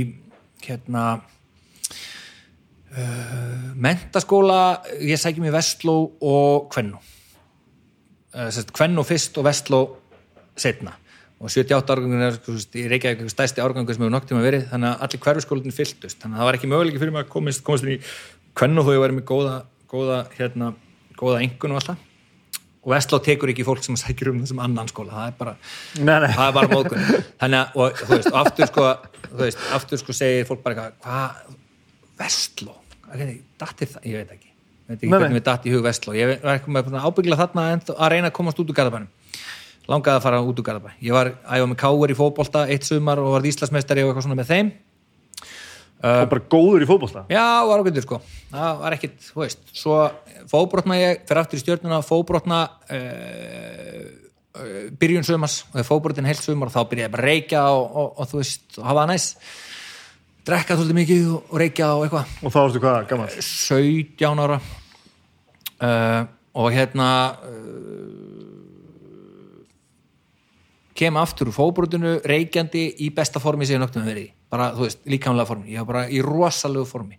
hérna uh, mentaskóla ég sækjum í Vestló og Kvennu uh, Kvennu fyrst og Vestló setna og 78 árgangun er sko, þú veist, í Reykjavík stæsti árgangur sem hefur nokk tíma verið þannig að allir hverfiskólutin fylltust. Þannig að það var ekki möguleiki fyrir mig að komast, komast inn í Kvennu þó ég væri með góða, góða hérna, góða engun og alltaf og Vestló tekur ekki fólk sem sækir um þessum annan skóla, það er bara nei, nei, það er bara móðgun. Þannig að, og veist, og aftur sko veist, aftur sko segir fólk bara hvað, Vestló? Dattir það, ég veit ekki. Ég veit ekki hvernig við datt í hug Vestló. Ég var ekki með ábyggla þarna að reyna að komast út úr Garðabænum langaði að fara út úr Garðabæn ég var æfa með káur í fótbolta eitt sumar og var Íslandsmeistari og eitthvað svona með þeim. Og bara góður í fótbolta? Já, var ágættur sko. Það var ekkit, þú veist, svo fóbrotna ég, fyrir aftur í stjórnuna fóbrotna uh, uh, byrjun sumars og þegar fóbrotin heilt sumar þá byrjaði ég bara að reykja og, og, og þú veist, og hafa næs. Drekka svolítið mikið og, reykja og eitthvað. Og þá ertu hvað, gaman 17 ára. Uh, og hérna uh, kem aftur úr fóbrotinu reykjandi í besta formi sem ég noktum að verið í. Bara, þú veist, líkamlega formi. Ég var bara í rosalegu formi.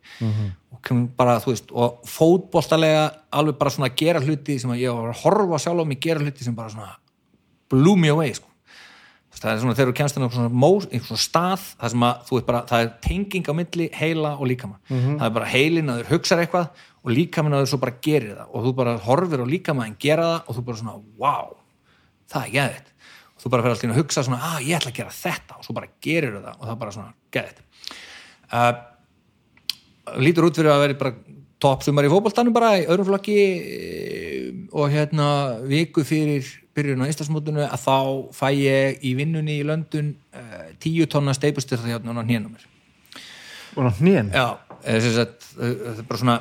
Og kem bara, þú veist, og fótboltalega alveg bara svona gera hluti sem að ég var að horfa sjálf á mig gera hluti sem bara svona blew me away, sko. Það er svona þegar þú kemst inn á einhvern svona stað það sem að þú veist bara, það er tenging á milli heila og líkama. Það er bara heilin að þau hugsar eitthvað og líkamin að þau svo bara gerir það. Og þú bara horfir á líkamaðin gera það og þú bara svona, wow það er geðið og þú bara fyrir alltaf að hugsa svona, ah, ég ætla að gera þetta. Og svo bara gerir það og það bara svona geðið uh, lítur út fyrir að vera bara toppsumar í fótboltanum bara í öðrum flokki eh, og hérna viku fyrir byrjun á Íslandsmótinu að þá fæ ég í vinnunni í Löndun uh, tíu tonna steipustyrða hérna á hnén á mér og ná hnén Já, uh, það er bara svona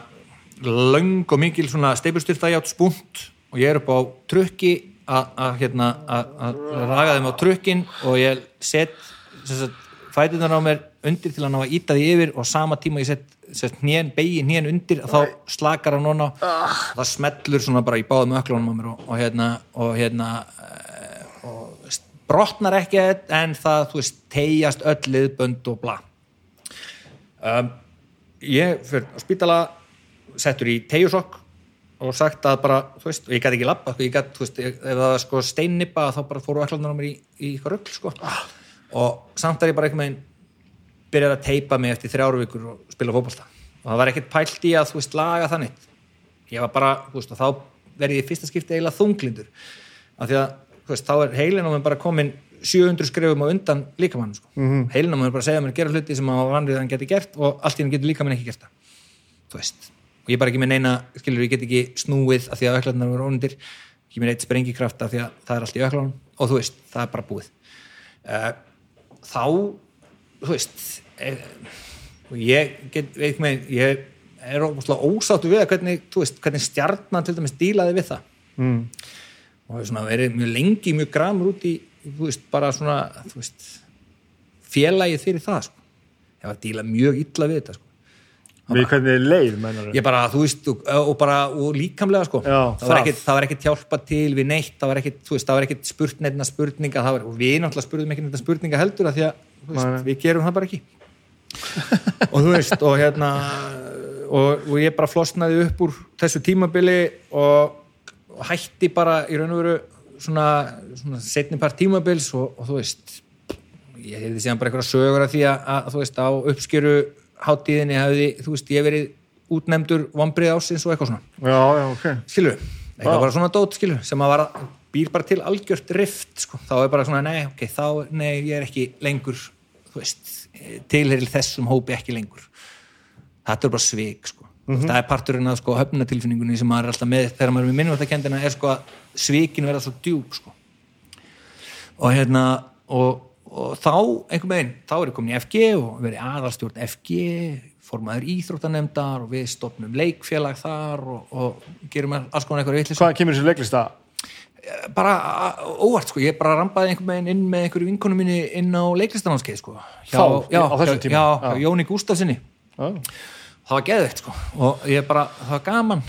löng og mikil svona steipustyrta hjátt spunt og ég er upp á trukki að hérna raga þeim á trukkin og ég set fætunar á mér undir til að ná að íta því yfir og sama tíma ég set, hnén, begi hnén undir að þá slakar hann núna það smellur svona bara í báðum öklunum á mér og, og hérna og hérna eh, og brotnar ekki en það, þú veist, tegjast öll liðbönd og bla. Um, ég fyrir á spítala settur í tegjusokk og sagt að bara, þú veist, og ég gæti ekki labba, ég gæti, þú veist, ef það var sko steinnippa þá bara fóru öklanar á mér í, í eitthvað rögl, sko. Og samt er ég bara einhvern veginn byrjar að teipa mig eftir þrjáru vikur og spila fótbolta. Og það var ekkert pælt í að, þú veist, laga þannig ég var bara, þú veist, og þá verði ég fyrsta skipti eiginlega þunglindur. Af því að, þú veist, þá er heilin á mér bara komin 700 skrefum á undan líkamannum, sko. Mm -hmm. heilin á mér bara að segja mér og ekki það ég er bara ekki með neina skilur, ég get ekki snúið af því að öklarnar voru ónundir, ekki með neitt sprengikraft af því að það er allt í öklarnum og þú veist, það er bara búið. Uh, þá, þú veist eh, ég get, veit með, ég er ósáttu við að hvernig, veist, hvernig stjarnan til dæmis dílaði við það. Mm. og hefur svona verið mjög lengi mjög gramur út í, þú veist, bara svona veist, félagið fyrir það, sko. Ég var að díla mjög illa við þetta, sko við hvernig leið, mennar ég bara, þú veist, og, og bara og líkamlega, sko, Já, það var það. ekkit það var ekkit hjálpa til við neitt, það var ekkit þú veist, það var ekkit spurt neittna spurninga það var, og við náttúrulega spurðum ekkit neittna spurninga heldur af því að, veist, við gerum það bara ekki. Og þú veist, og hérna og, og ég bara flosnaði upp úr þessu tímabili og, og hætti bara í raun og veru svona, svona setni part tímabils og, og þú veist ég heyrði síðan bara einhverja sögur af því að, að þú veist, á uppskjöru hátíðinni hefði, þú veist, ég verið útnefndur vombrið ásins og eitthvað svona. Já, já, ok. Skilur, eitthvað Vá. bara svona dót skilur, sem að vara, býr bara til algjört rift, sko, þá er bara svona nei, ok, þá, nei, ég er ekki lengur þú veist, tilheril þessum hópi ekki lengur. Þetta er bara svik, sko. Það er parturinn að sko höfnatilfinningunni sem maður er alltaf með þegar maður er með minnvættakendina er sko að svikin verða svo djúb, sko. Og hérna og, og þá, einhvern veginn, þá er ég komin í FG og verið aðalstjórn FG formaður íþróttanemdar og við stopnum leikfélag þar og, og gerum alls konar eitthvað vitlis Hvað kemur þessi leiklista? bara a- óvart sko, ég bara rampaði einhvern veginn inn með einhverju vinkonu minni inn á leiklistanámskeið sko hjá, Þá, já, á þessum tíma? já, Já. hjá Jóni Gústafsinni Já. það var geðveikt sko og ég bara, það var gaman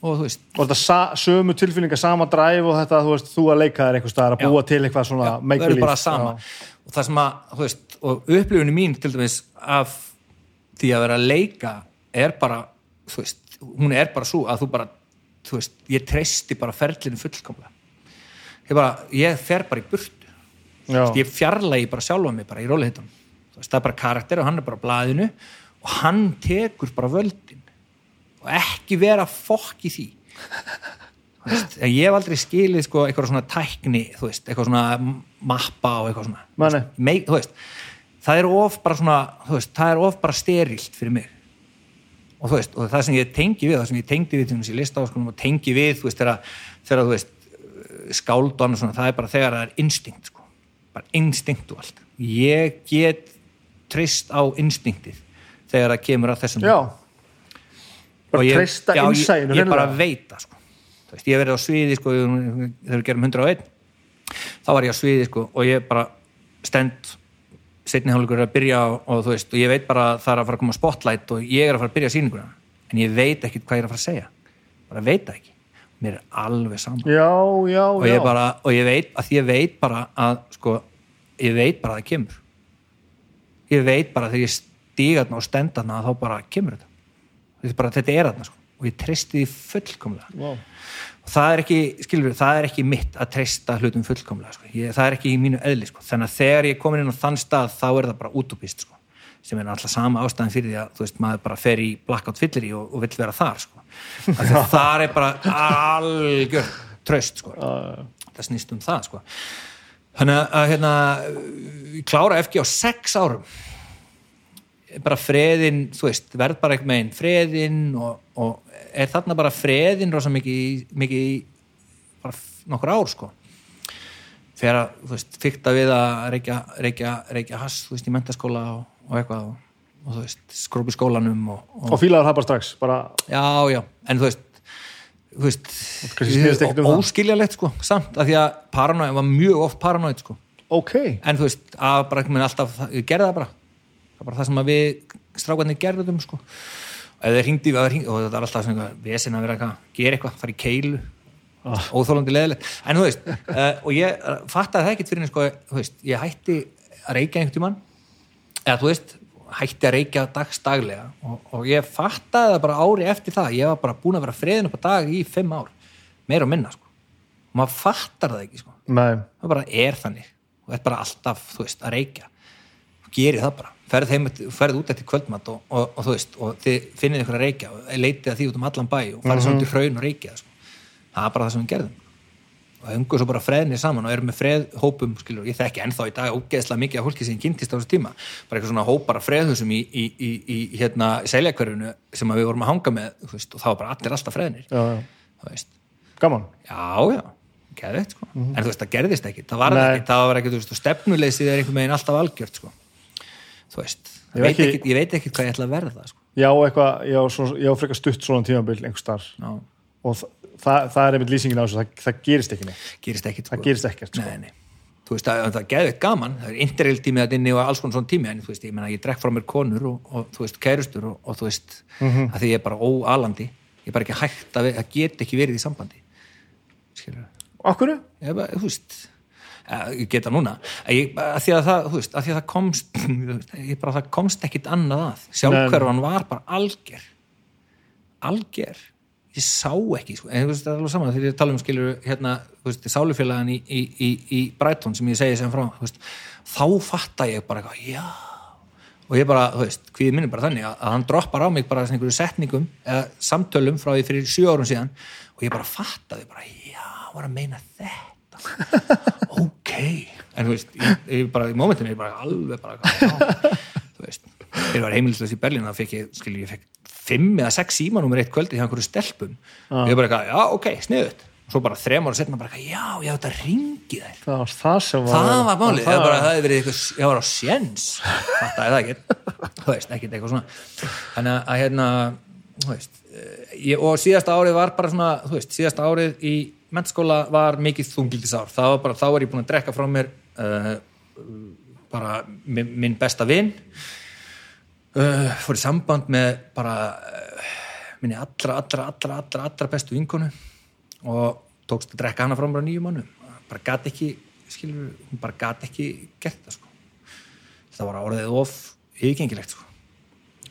og þú veist, Og þetta sömu tilfinninga, sama dræf og þetta, þú veist, þú að leika þér einhvers staðar að Já. búa til eitthvað svona make verður believe. Og það sem að, þú veist, og upplifunni mín til dæmis af því að vera að leika er bara þú veist, hún er bara svo að þú bara þú veist, ég treysti bara ferlinu fullkomlega. Ég bara, ég fer bara í burtu. Þú veist, ég fjarlægi bara sjálfa mig bara í rólihitunum það er bara karakter og hann er bara á blaðinu og hann tekur bara völdin. Og ekki vera fokk í því. Þú veist, en ég hef aldrei skilið sko, eitthvað svona tækni veist, eitthvað svona mappa og eitthvað svona Nei, nei. Mei, þú veist, það er of bara svona það er of bara sterilt fyrir mig og og það sem ég tengi við það sem ég tengdi við til þess að lista og tengi við, þegar, þú veist skáld og annað svona, það er bara þegar það er instinkt, sko, bara instinkt og allt, ég get treyst á instinktið þegar það kemur að þessum Já. Bara treysta já, ég, innsæðinu ég bara veit það sko. Veist, ég hef verið á sviði sko, þegar við gerum 101 þá var ég á sviði sko, og ég bara stend setni hálfleikur að byrja og, þú veist, og ég veit bara að það er að fara að koma spotlight og ég er að fara að byrja sýninguna en ég veit ekkit hvað ég er að fara að segja. Bara veit ekki, mér er alveg saman Já, já, og ég, bara, og ég veit að ég veit bara að sko, ég veit bara að það kemur. Ég veit bara að þegar ég stíga þarna og stend þarna þá bara kemur þetta. Bara, þetta er þarna sko. og ég treysti því fullkomlega. Vá. Það er ekki, skilur það er ekki mitt að treysta hlutum fullkomlega sko. ég, það er ekki í mínu eðli sko. þannig að þegar ég er komin inn á þann stað þá er það bara útopist sko. sem er alltaf sama ástæðan fyrir því að þú veist, maður bara fer í blackout fyllir í og, og vill vera þar sko. Þar er bara algjör tröst sko. það snýst um það sko. þannig að- hérna, klára FG á sex árum bara freðin, þú veist, verð bara eitthvað meginn freðin og, og er þarna bara freðin rosa mikið, mikið í bara nokkur ár sko. Þegar að, þú veist, fykta við að reykja, reykja, reykja hass, þú veist, í mentaskóla og, og eitthvað og, og þú veist, skrópi skólanum og, og, Og fílaður það bara strax, bara, já, já, en þú veist þú veist, ekkert um óskiljalegt sko, samt, af því að paranoid var mjög oft paranoid sko. Ok. en þú veist, að bara alltaf ég gerði það bara, það var bara það sem við strákarnir gerðum sko þeir hringdi, hringdi, og þetta er alltaf svona vesen að vera eitthvað, gera eitthvað, fara í keilu. Ah. óþólandi leðilegt en þú veist, uh, og ég uh, fattaði það ekkert fyrir henni sko, þú veist, ég hætti að reykja einhvern tímann. Eða þú veist, hætti að reykja dagstaglega og, og ég fattaði það bara ári eftir það, ég var bara búin að vera freðin upp á dag í fimm ár, meira og minna sko. og maður fattar það ekki sko. Nei, það bara er þannig. Og þetta er bara alltaf, þú veist, að reykja. Og gerir það bara, ferð, heim, ferð út eftir kvöldmatt og, og, og þú veist og þið finnið ykkur að reykja og leitið að því út um allan bæ og farið svona til hraun og reykja sko. það er bara það sem við gerðum. Og hengur svo bara freðnir saman og erum með freðhópum skilur, ég þekki ennþá í dag ógeðslega mikið af fólki sem kynntist á þessu tíma. Bara eitthvað svona hópar af freðhusum í, í, í, í hérna seljakverfinu sem við vorum að hanga með veist, og það var bara allir alltaf veist. Gaman. Já, já, geðveikt sko. En þú veist, það gerðist ekki, það var Nei. ekki það var ekki, þú veist, stefnuleysið er einhvern veginn alltaf algjört sko þú veist, Ég veit, ekki- ekki... ég veit ekki hvað ég ætla að verða sko. Já, eitthvað, já, svo, já, frekar stutt svona tímabil einhvers staðar Já, og þa það, það er einmitt lýsingin á þessu, það, það gerist ekki neitt. gerist sko. Það gerist ekkert, sko. Nei, nei, þú veist, það, það er geðveikt gaman það er interrail tími að inni og alls konar svona tími en þú veist, ég menna, ég drekk frá mér konur og, og þú veist, kærustur og, og þú veist Mhm. að því ég er bara óalandi ég er bara ekki hægt að, það get ekki verið í sambandi skilur Akkur? ég, bara, þú veist geta núna. Ég, að því að það, þú veist, að því að það komst ég bara, það komst ekkit annað að. Sjálfhverfan var bara alger. Alger. Ég sá ekki, sko, en þú veist, það er alveg saman þegar ég tala um skilur, hérna, þú veist, sálufélagan í, í, í, í Brighton sem ég segi sem frá, þú veist, þá fatta ég bara eitthvað, já. Og ég bara, þú veist, hví minni bara þannig að, að hann droppar á mig bara svona einhverju setningum eða samtölum frá því fyrir sjö árum síðan og ég bara fattaði bara, já, var að meina þetta ok. En þú veist, ég, ég bara í mómentum ég bara alveg bara, já, þú veist. Þegar ég var heimilislega í Berlín þá fekk ég, skilur, ég fekk fimm eða sex síma nummer eitt kvöldi hjá einhverju stelpum. Og ég bara já, ok, sniðut og svo bara þrem ára setna bara já, ég hef þetta ringið þær það var það sem var það var málið, það, það, bara, það hefði verið eitthvað, ég var á sjens þetta er það ekki. Þú veist, ekkert eitthvað svona. Þannig að- að hérna þú veist, eh, ég, og síðasta árið var bara svona, þú veist, síðasta árið í mennskóla var mikið þungildisár var bara, þá var ég búin að drekka frá mér uh, bara minn, minn besta vin. Uh, fór í samband með bara uh, minni allra, allra, allra, allra, allra bestu vinkonu og tókst að drekka hana frá mér á nýju mánu bara gat ekki, skilur hún bara gat ekki gert það sko. Það var orðið of yfirgengilegt sko.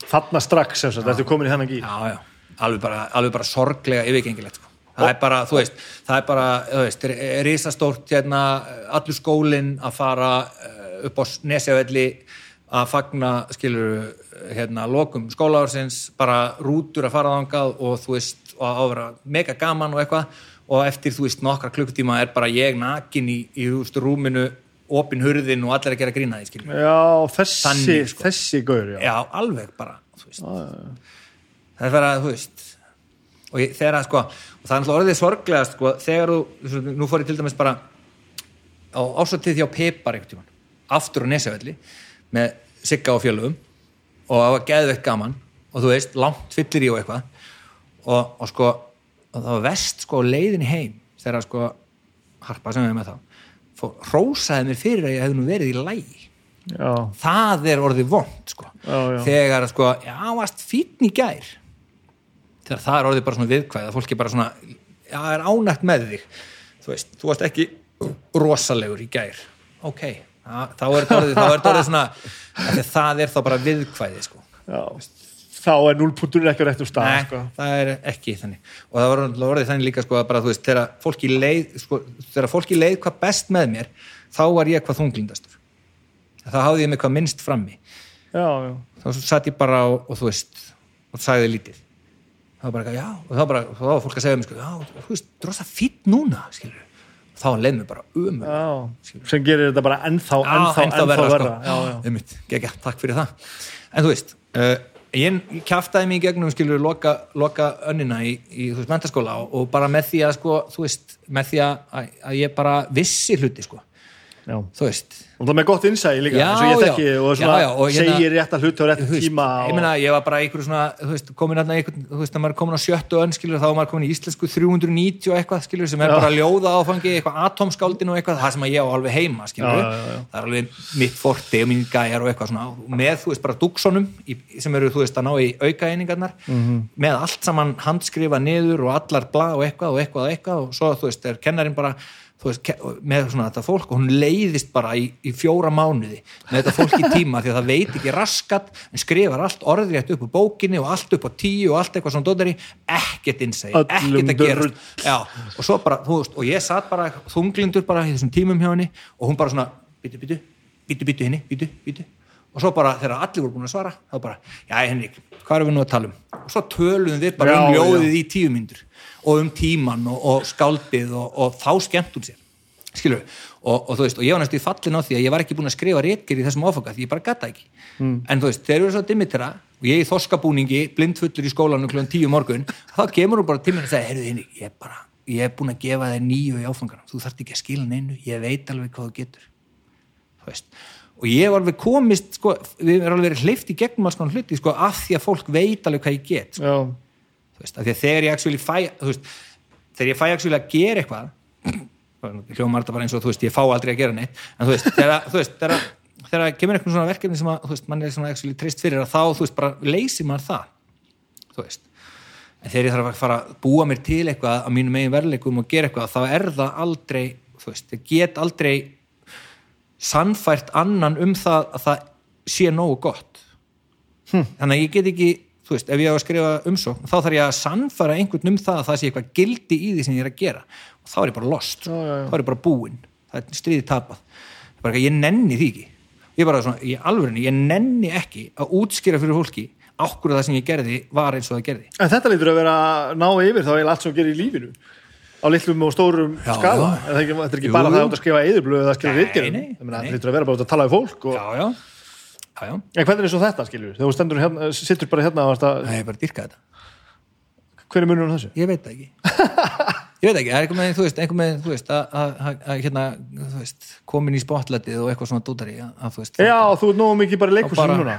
Þarna strax sagt, ertu komin í hennan gír? Já, já, alveg bara, alveg bara sorglega yfirgengilegt sko. Það er bara, þú veist það er bara, þú veist, risastórt hérna, allur skólinn að fara eh, upp á nesjavelli að fagna, skilur hérna, lokum skólaársins bara rútur að fara þangað og þú veist, og að vera mega gaman og eitthvað og eftir, þú veist, nokkra klukkutíma er bara ég nakin í, í þú veist, rúminu opin hurðin og allir að gera grína því, skilur já, þessi, Þannig, sko. þessi gaur já. já, alveg bara þú veist. það er bara, þú veist og ég, þegar að sko það er náttúrulega orðið sorglegast sko þegar þú, nú fór ég til dæmis bara á ásatið þjá Pepar einhvern tímann, aftur á Nesavelli með Sigga og fjölugum og það var geðveikt gaman og þú veist, langt fyllir í og eitthvað og, og sko, og það var vest sko á leiðinni heim þegar sko harpa sem við með þá fór, rósaði mér fyrir að ég hefði nú verið í lægi já, það er orðið vond sko. Já, já. þegar sko, já, varst fínn í gær þegar það er orðið bara svona viðkvæð að fólki bara svona, já, er ánægt með þig. Þú veist, þú varst ekki rosalegur í gær. Ok, þá er þetta orðið, svona það er þá bara viðkvæði sko. þá er núlpuntur ekki á réttum stað Nei, sko. það er ekki þannig. Og það var orðið þannig líka sko bara veist, þegar fólki leið sko, þegar fólki leið hvað best með mér þá var ég hvað þunglindastur þá hafði ég mig hvað minnst frammi. Já, já, þá satt ég bara og, og þú veist og sagði lítið þá var bara, eitthvað, já, og þá bara, þá var fólk að segja mér sko, já, þú veist, þú er rosa fýtt núna skilur, og þá leið mér bara um já. sem gerir þetta bara ennþá, ennþá, ennþá, verra, sko. já, já. Einmitt, gegja, takk fyrir það en þú veist, uh, ég, ég kjaftaði mig í gegnum skilur loka, loka önnina í, í þú veist, mentaskóla og, og bara með því að sko, þú veist, með því að, að ég bara vissi hluti sko, já. þú veist og það með gott innsæði líka Já, eins og ég þekki já. og Já, og hérna- segir rétt að hluta á rétt veist, tíma ég og... meina, ég var bara einhverju svona veist, komin að að maður er komin á sjöttu önn skilur, þá er maður komin í íslensku 390 og eitthvað skilur, sem er bara ljóða áfangi eitthvað atomskáldin og eitthvað, það sem ég á alveg heima skilur, það er alveg mitt forti og mín gæjar og eitthvað svona og með, þú veist, bara duksonum sem eru, þú veist, að ná í aukaeiningarnar Mhm. með allt saman handskrifa niður og allar bla og eitthvað og eitthvað og eitthvað og svo, þú veist, er kennarin bara veist, með svona þetta fólk og hún leiðist bara í, í fjóra mánuði með þetta fólk í tíma því að það veit ekki raskat en skrifar allt orðrétt upp á bókinni og allt upp á tíu og allt eitthvað svona dóttari ekkert Öllum ekkert að gerast. Já, og svo bara, þú veist, og ég satt bara þunglindur bara í þessum tímum hjá henni og hún bara svona, byttu, byttu, byttu, byttu henni, byttu, byttu og svo bara þegar allir voru búin að svara þá bara, já Henrik, hvað erum við nú að tala um? Og svo töluðum við bara Já, um já. ljóðið í tíu myndur og um tíman og, og skáldið og, og þá skemmt hún sér. Skilur og, og þú veist, og ég var næstu í fallin á því að ég var ekki búin að skrifa rétkir í þessum áfanga því ég bara gata ekki. Mm. en þú veist, þegar við erum svo dimmitera og ég í þoskabúningi, blindfullur í skólanum kljóðan tíu morgun, þá kemur hún bara til mér og segir, heyrðu henni, ég er bara ég er búin að gefa þér nýju í áfanganum. Þú þarft ekki að skila neinu, ég veit alveg hvað þú getur. Þú veist. Og ég var alveg komist, sko, við erum alveg hleyft í gegnum alls konar hluti, sko, veist, af því að þegar ég actually fæ veist, þegar ég fæ actually að gera eitthvað hljómar þetta bara eins og þú veist, ég fá aldrei að gera neitt en þú veist, þegar, þú veist, þegar, þegar kemur eitthvað svona verkefni sem að, veist, mann er svona actually trist fyrir að þá, þú veist, bara leysir maður það þú veist en þegar ég þarf að fara að búa mér til eitthvað á mínum megin verleikum og gera eitthvað þá er það aldrei, þú veist, ég get aldrei sannfært annan um það að það sé nógu gott hm. þannig að ég get ekki þú veist, ef ég á að skrifa umsókn þá þarf ég að sannfæra einhvern um það að það sé eitthvað gildi í því sem ég er að gera. Og þá er ég bara lost, Já, já, já. þá er ég bara búinn. Það er stríði tapað. Er bara, ég nenni því ekki. Ég svona, í alvörinni, ég nenni ekki að útskýra fyrir fólki ákvörðu það sem ég gerði var eins og það gerði. En þetta lítur að vera ná yfir þá er allt sem gerir í lífinu. Á litlum og stórum skala. já. Er ekki, þetta er ekki bara það að skrifa eðurblöð eða skrifa það nei. lítur að vera bara að tala við fólk og... já, já, en hvernig er svo þetta skilur þegar þú stendur hérna, sittur bara hérna og varst að, það er bara að dyrka þetta. Hver er munur á þessu? ég veit ekki. Ég veit ekki, það er einhver með, þú veist, einhver með þú veist, að, hérna þú veist, komin í spotletið og eitthvað svona dútari að, þú veist, Já, þú ert nógu mikið bara leikursin núna.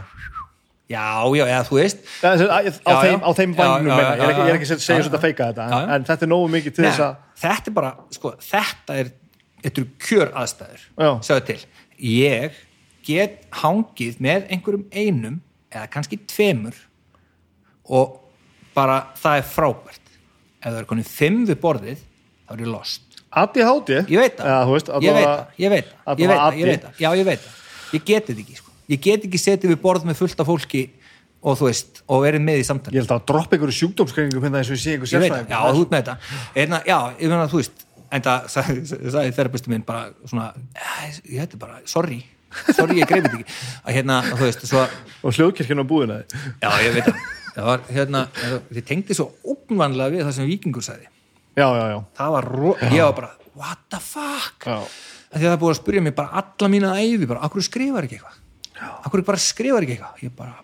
Já, já, eða þú veist. Á, þeim, á þeim vagnum meina, ég er ekki, ég er ekki já, að feika þetta en, þetta er nógu mikið til þess að þetta er bara, sko, þetta er þetta eru kjör aðstæður Já. sjáðu til, ég get hangið með einhverjum einum eða kannski tveimur og bara það er frábært. Ef það er konið fimm við borðið þá er ég lost. Veit þú veist, ég veit það, ég veit það, ég veit það, ég veit það, já ég veit það. Ég get þetta ekki, sko, ég get ekki setið við borð með fullt af fólki og þú veist, og verið með í samtali. Ég held að droppa einhverju sjúkdómskreiningum hérna eins og ég sé einhver ég veit það, sérfræðing já, þú ert með þetta. Eirna, já, ég meina, þú veist en það sagði, þerapistu minn bara svona, "Eh, ég hætti bara, sorry sorry, ég greið ekki. Að hérna, þú veist, svo, og hljóðkirkjana á búðina. Já, ég veit það. Það var, hérna, þið tengdi svo ógnvanlega við það sem vikingur sagði. Já, já, já, það var, ro- ég var bara, what the fuck? Já. að því að það búið að spyrja mig bara alla mína æfi, bara, akkur skrifar ekki eitthvað? Akkur bara skrifar ekki eitthvað? Ég bara,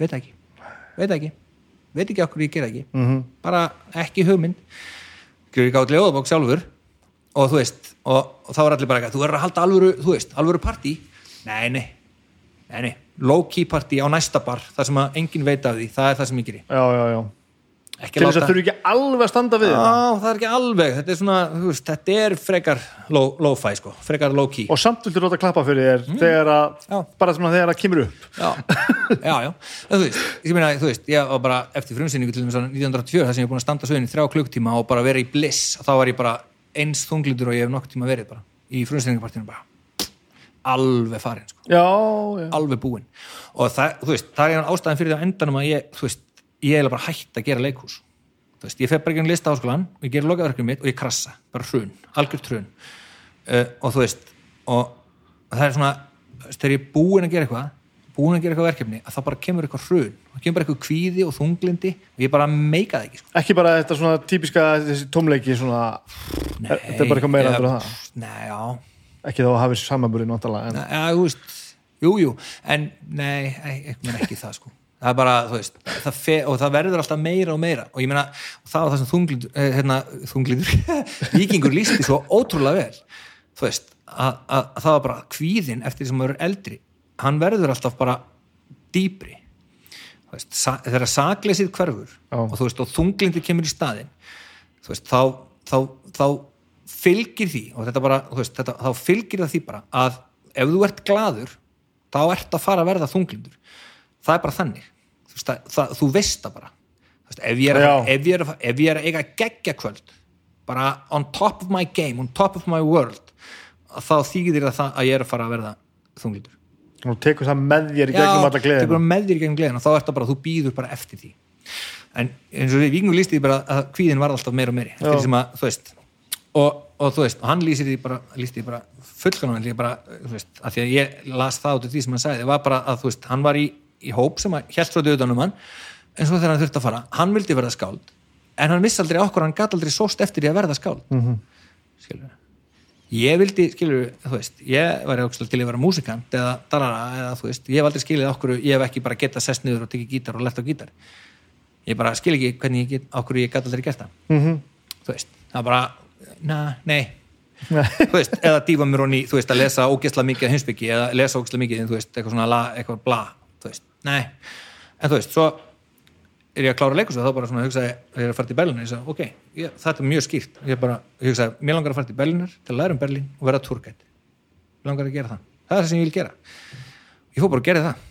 veit ekki. Veit ekki, veit ekki akkur ég gera ekki. -hmm. bara ekki hugmynd. Ekki át ljóðabók sjálfur og þú veist, og, og þá er allir bara eitthvað, þú verður að halda alvöru, þú veist, alvöru partí? Nei, nei, nei, nei. Low key partí á næsta bar, það sem að enginn veit af því, það er það sem ég geri. Já, já, já. Til þess að þurfi ekki alveg að standa við Já, það er ekki alveg, þetta er svona, þú veist, þetta er frekar low- low-fi, sko, frekar low-key. og samt viltu ráta að klappa fyrir þér þegar að, Mm. Bara svona þegar það kemur upp. Já, já, já, þú veist, ég meina, þú veist, ég var bara eftir frumsýningu til þess að 1924, þar sem ég er búin að standa sögðin í þrjá klukktíma og bara vera í bliss, þá var ég bara eins þunglindur og ég hef nokkuð tíma verið bara, í frumsýningapartinu bara, alveg farin, sko, Já, já, alveg búin. Og það, veist, það er ástæðan fyrir því á endanum að ég, veist, ég er bara hætt að gera leikhús. Veist, ég fer bara ekki um listaháskólan, ég ger lokaverkjum mitt og ég krassa, bara hrun, algjört hrun. Uh, og þú veist, og það er svona, þegar ég er búin að gera eitthvað, búin að gera eitthvað verkefni, að þá bara kemur eitthvað hrun, það kemur bara eitthvað kvíði og þunglindi og ég bara meika það ekki, sko. ekki bara þetta svona típiska tómleiki svona, þetta er bara eitthvað meira eða- það? Nei, ekki þá að hafa þessi samanburði náttúrulega en, Nei, ja, þú veist, jú, jú en nei, ekki, ekki það sko. Það er bara, þú veist, það fe, og það verður alltaf meira og meira. Og ég meina og það var það sem þunglindur, eh, hérna, þunglindur vikingur lísti svo ótrúlega vel. Þú veist, að, að, að það var bara kvíðin eftir því sem maður er eldri hann verður alltaf bara sa, þegar sakleysið hverfur Já. og þú veist, og þunglindur kemur í staðinn þú veist, þá, þá, þá fylgir því og þetta bara, veist, þetta, þá fylgir það því bara að ef þú ert glaður þá ert að fara að verða þunglindur það er bara þannig. Þú veist, það, það, þú veist það bara. Þú veist, ef, ég að- ef, ég að- ef ég er að eiga geggja kvöld bara on top of my game on top of my world þá þýðir það að ég er að fara að verða þunglindur og tekur það með þér í gegnum alla tekur gleðina með þér í gegnum gleðina og þá ert það bara, þú býður bara eftir því en eins og við vikingur lísti því bara að kvíðin var alltaf meira og meiri eftir Já. því sem að, þú veist og, og þú veist, og hann lýsir því bara því bara fullkanum því bara, þú veist, að því að ég las það út af því sem hann sagði, var bara að, þú veist, hann var í, í hóp sem að held frá döðunum hann en svo þegar hann þurfti að fara, hann vildi verða skáld en hann vissi aldrei okkur, hann gat aldrei sóst eftir því að verða skáld mm. -hmm. Ég vildi, skilur, þú veist ég væri ógslag til að vera músikant eða darara, eða þú veist, ég hef aldrei skilið okkur, ég hef ekki bara getað sest niður og tekið gítar og lert á gítar. Ég bara skil ekki hvernig ég get, okkur ég gat aldrei gert það. Mm -hmm. þú veist, það bara, na, nei. Þú veist, eða dýfa mér honni þú veist, að lesa ógeðslega mikið hinsbyggi eða lesa ógeðslega mikið, þú veist, eitthvað svona la, eitthvað bla, þú veist, nei. En þú veist, svo er ég að klára leikus og þá bara svona hugsaði, þegar ég er að fara til Berlín ég sagði, ok, ég, þetta er mjög skýrt. Ég bara, hugsaði, mér langar að fara til Berlínar til að læra um Berlín og vera turgætt mér langar að gera það, það er það sem ég vil gera. Ég fór bara að gera það.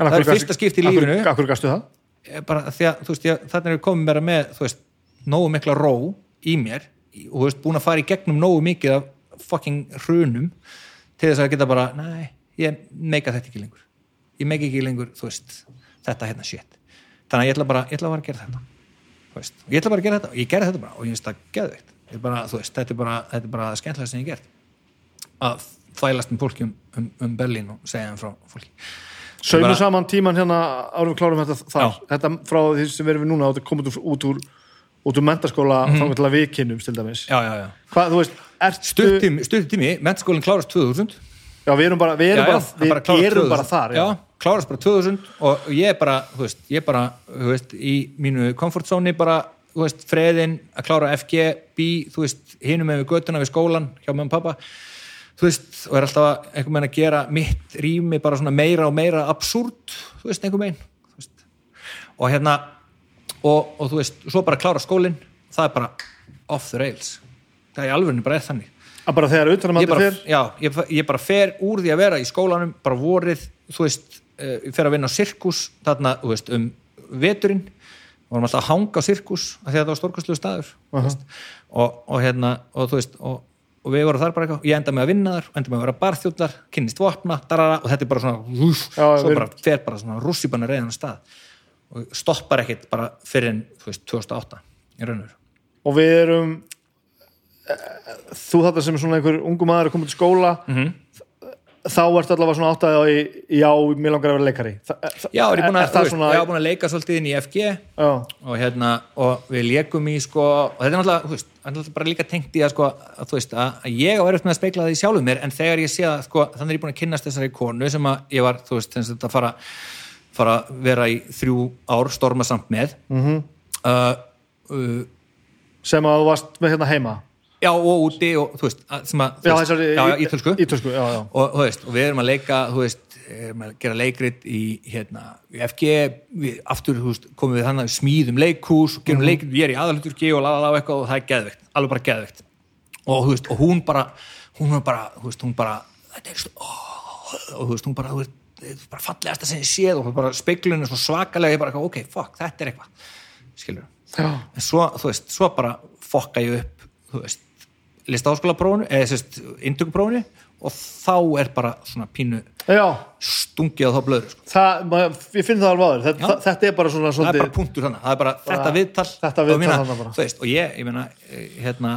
Það er fyrsta skipti í lífinu. Akkur gastu það? Ég bara því að, þú veist, þannig er ég komið mér með, þú veist, nógu mikla ró í mér og þú veist, búin að fara í gegnum nógu mikið af fucking hrunum til þess að geta bara, næ, ég meika þetta ekki lengur. Ég meika ekki lengur, þú veist þetta hérna shit þannig að ég ætla bara, ég ætla bara að gera þetta. Veist, ég ætla bara að gera þetta og ég gerði þetta bara og ég finnst það veist, þetta er bara, þetta er bara skemmtilega sem ég gert. Að þvælast um fólki um, um, um Berlín og segja þeim frá fólki. Saumum bara- saman tíman hérna árum við klárum þetta þar. Já. Þetta frá því sem við erum við núna komum út úr, út úr, út úr mentaskóla mm -hmm. til að við kynnum til dæmis. Já, já, já. Hvað, þú veist, ertu Stuttími, stuttími mentaskólinn klárast 2000 Já, við erum bara, við erum já, já, bara, hann við bara erum 2000. bara þar já, klárast bara 2000 og ég er bara, þú veist, ég er bara þú veist, í mínu komfortzóni bara, þú veist, freðin að klára FG, B, þú veist, hinum með við göttuna við skólan hjá og pappa þú veist, og er alltaf einhvern veginn að gera mitt rými bara svona meira og meira absúrt, þú veist, einhvern veginn þú veist. og hérna og, og þú veist, svo bara klára skólinn það er bara off the rails það er í alvegni bara er þannig Að bara þegar allir bara, fyrr já, ég, ég bara fer úr því að vera í skólanum bara vorið, þú veist uh, ég fer að vinna á sirkus þarna, veist, um veturinn. Vorum alltaf að hanga á sirkus af því að það var stórkastlegu staður uh veist, og, og hérna, og þú veist og, og við vorum þar bara eitthvað, ég enda með að vinna þar enda með að vera barþjóðlar, kynnist vopna darara, og þetta er bara svona, úf, Já, svo við- bara fer bara svona rússipanna reyðan stað. Og stoppar ekkit bara fyrir þú veist, 2008 í raun og og við erum eh, þú þetta sem svona einhver ungu maður að koma til skóla Mhm. þá ertu allavega svona áttæði á í, já, mér langar að vera leikari. Þa, er, Já, er ég að, er var búin að leika svolítið inn í FG og hérna, og við leikum í sko, og þetta er náttúrulega, veist, þetta er náttúrulega bara líka tengt í að sko, að veist, að að ég á verið með að speikla það í sjálfum mér, en þegar ég sé að sko, þannig er ég búin að kynnast þessari konu sem að ég var, þú veist, þess að fara fara að vera í þrjú ár storma samt með. Mm -hmm. uh, uh, sem að þú varst með hérna heima já, og úti og þú veist, að, sem að já, veist, já, já, ítölsku ítölsku, já, og, þú veist, og við erum að leika þú veist, erum að gera leikrit í hérna, í FG við, aftur þú veist, komum við þannig smíðum leikhús og gerum leikrit, ég er í aðalhuturki og lalala og eitthvað og það er geðveikt, alveg bara geðveikt og þú veist, og hún bara hún var bara, þú veist, hún bara þetta er svo, ó, og þú veist, hún bara þú veist, þetta er bara fallegasta sem ég séð og bara speiklun er svo svakalega, ég bara, eitthvað, ok, fuck, þetta er eitthvað skilur en svo, þú veist, svo bara fokka ég upp, þú veist listaháskóla prófunu, eða sérst inntökuprófunu og þá er bara svona pínu já, stungið á þá blöður sko. ég finn það alveg aður þetta, þetta er bara svona það er bara svolítið punktur þannig, það er bara, þetta viðtal. þetta og viðtal mína, bara. þú veist, og ég, ég meina eh, hérna,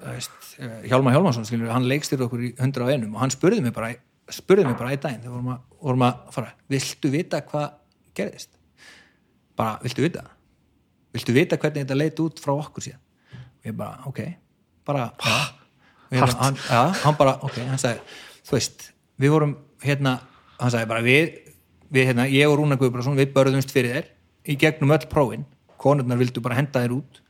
þú veist, eh, Hjálmar Hjálmarsson skilur, hann leikstýrði okkur í 100 á einum og hann spurði mig bara, spurði mig bara í daginn þegar vorum að, vorum að fara, viltu vita hvað gerðist? Bara, viltu vita? Viltu vita hvernig þetta leit út frá okkur síðan? Og ég bara, ok, bara bara, hann, ja, hann bara, ok, hann sagði þú veist, við vorum hérna hann sagði bara, við, við hérna, ég og Rúna Guðbrandsson, við börðumst fyrir þér í gegnum öll prófin, konurnar vildu bara henda þér út.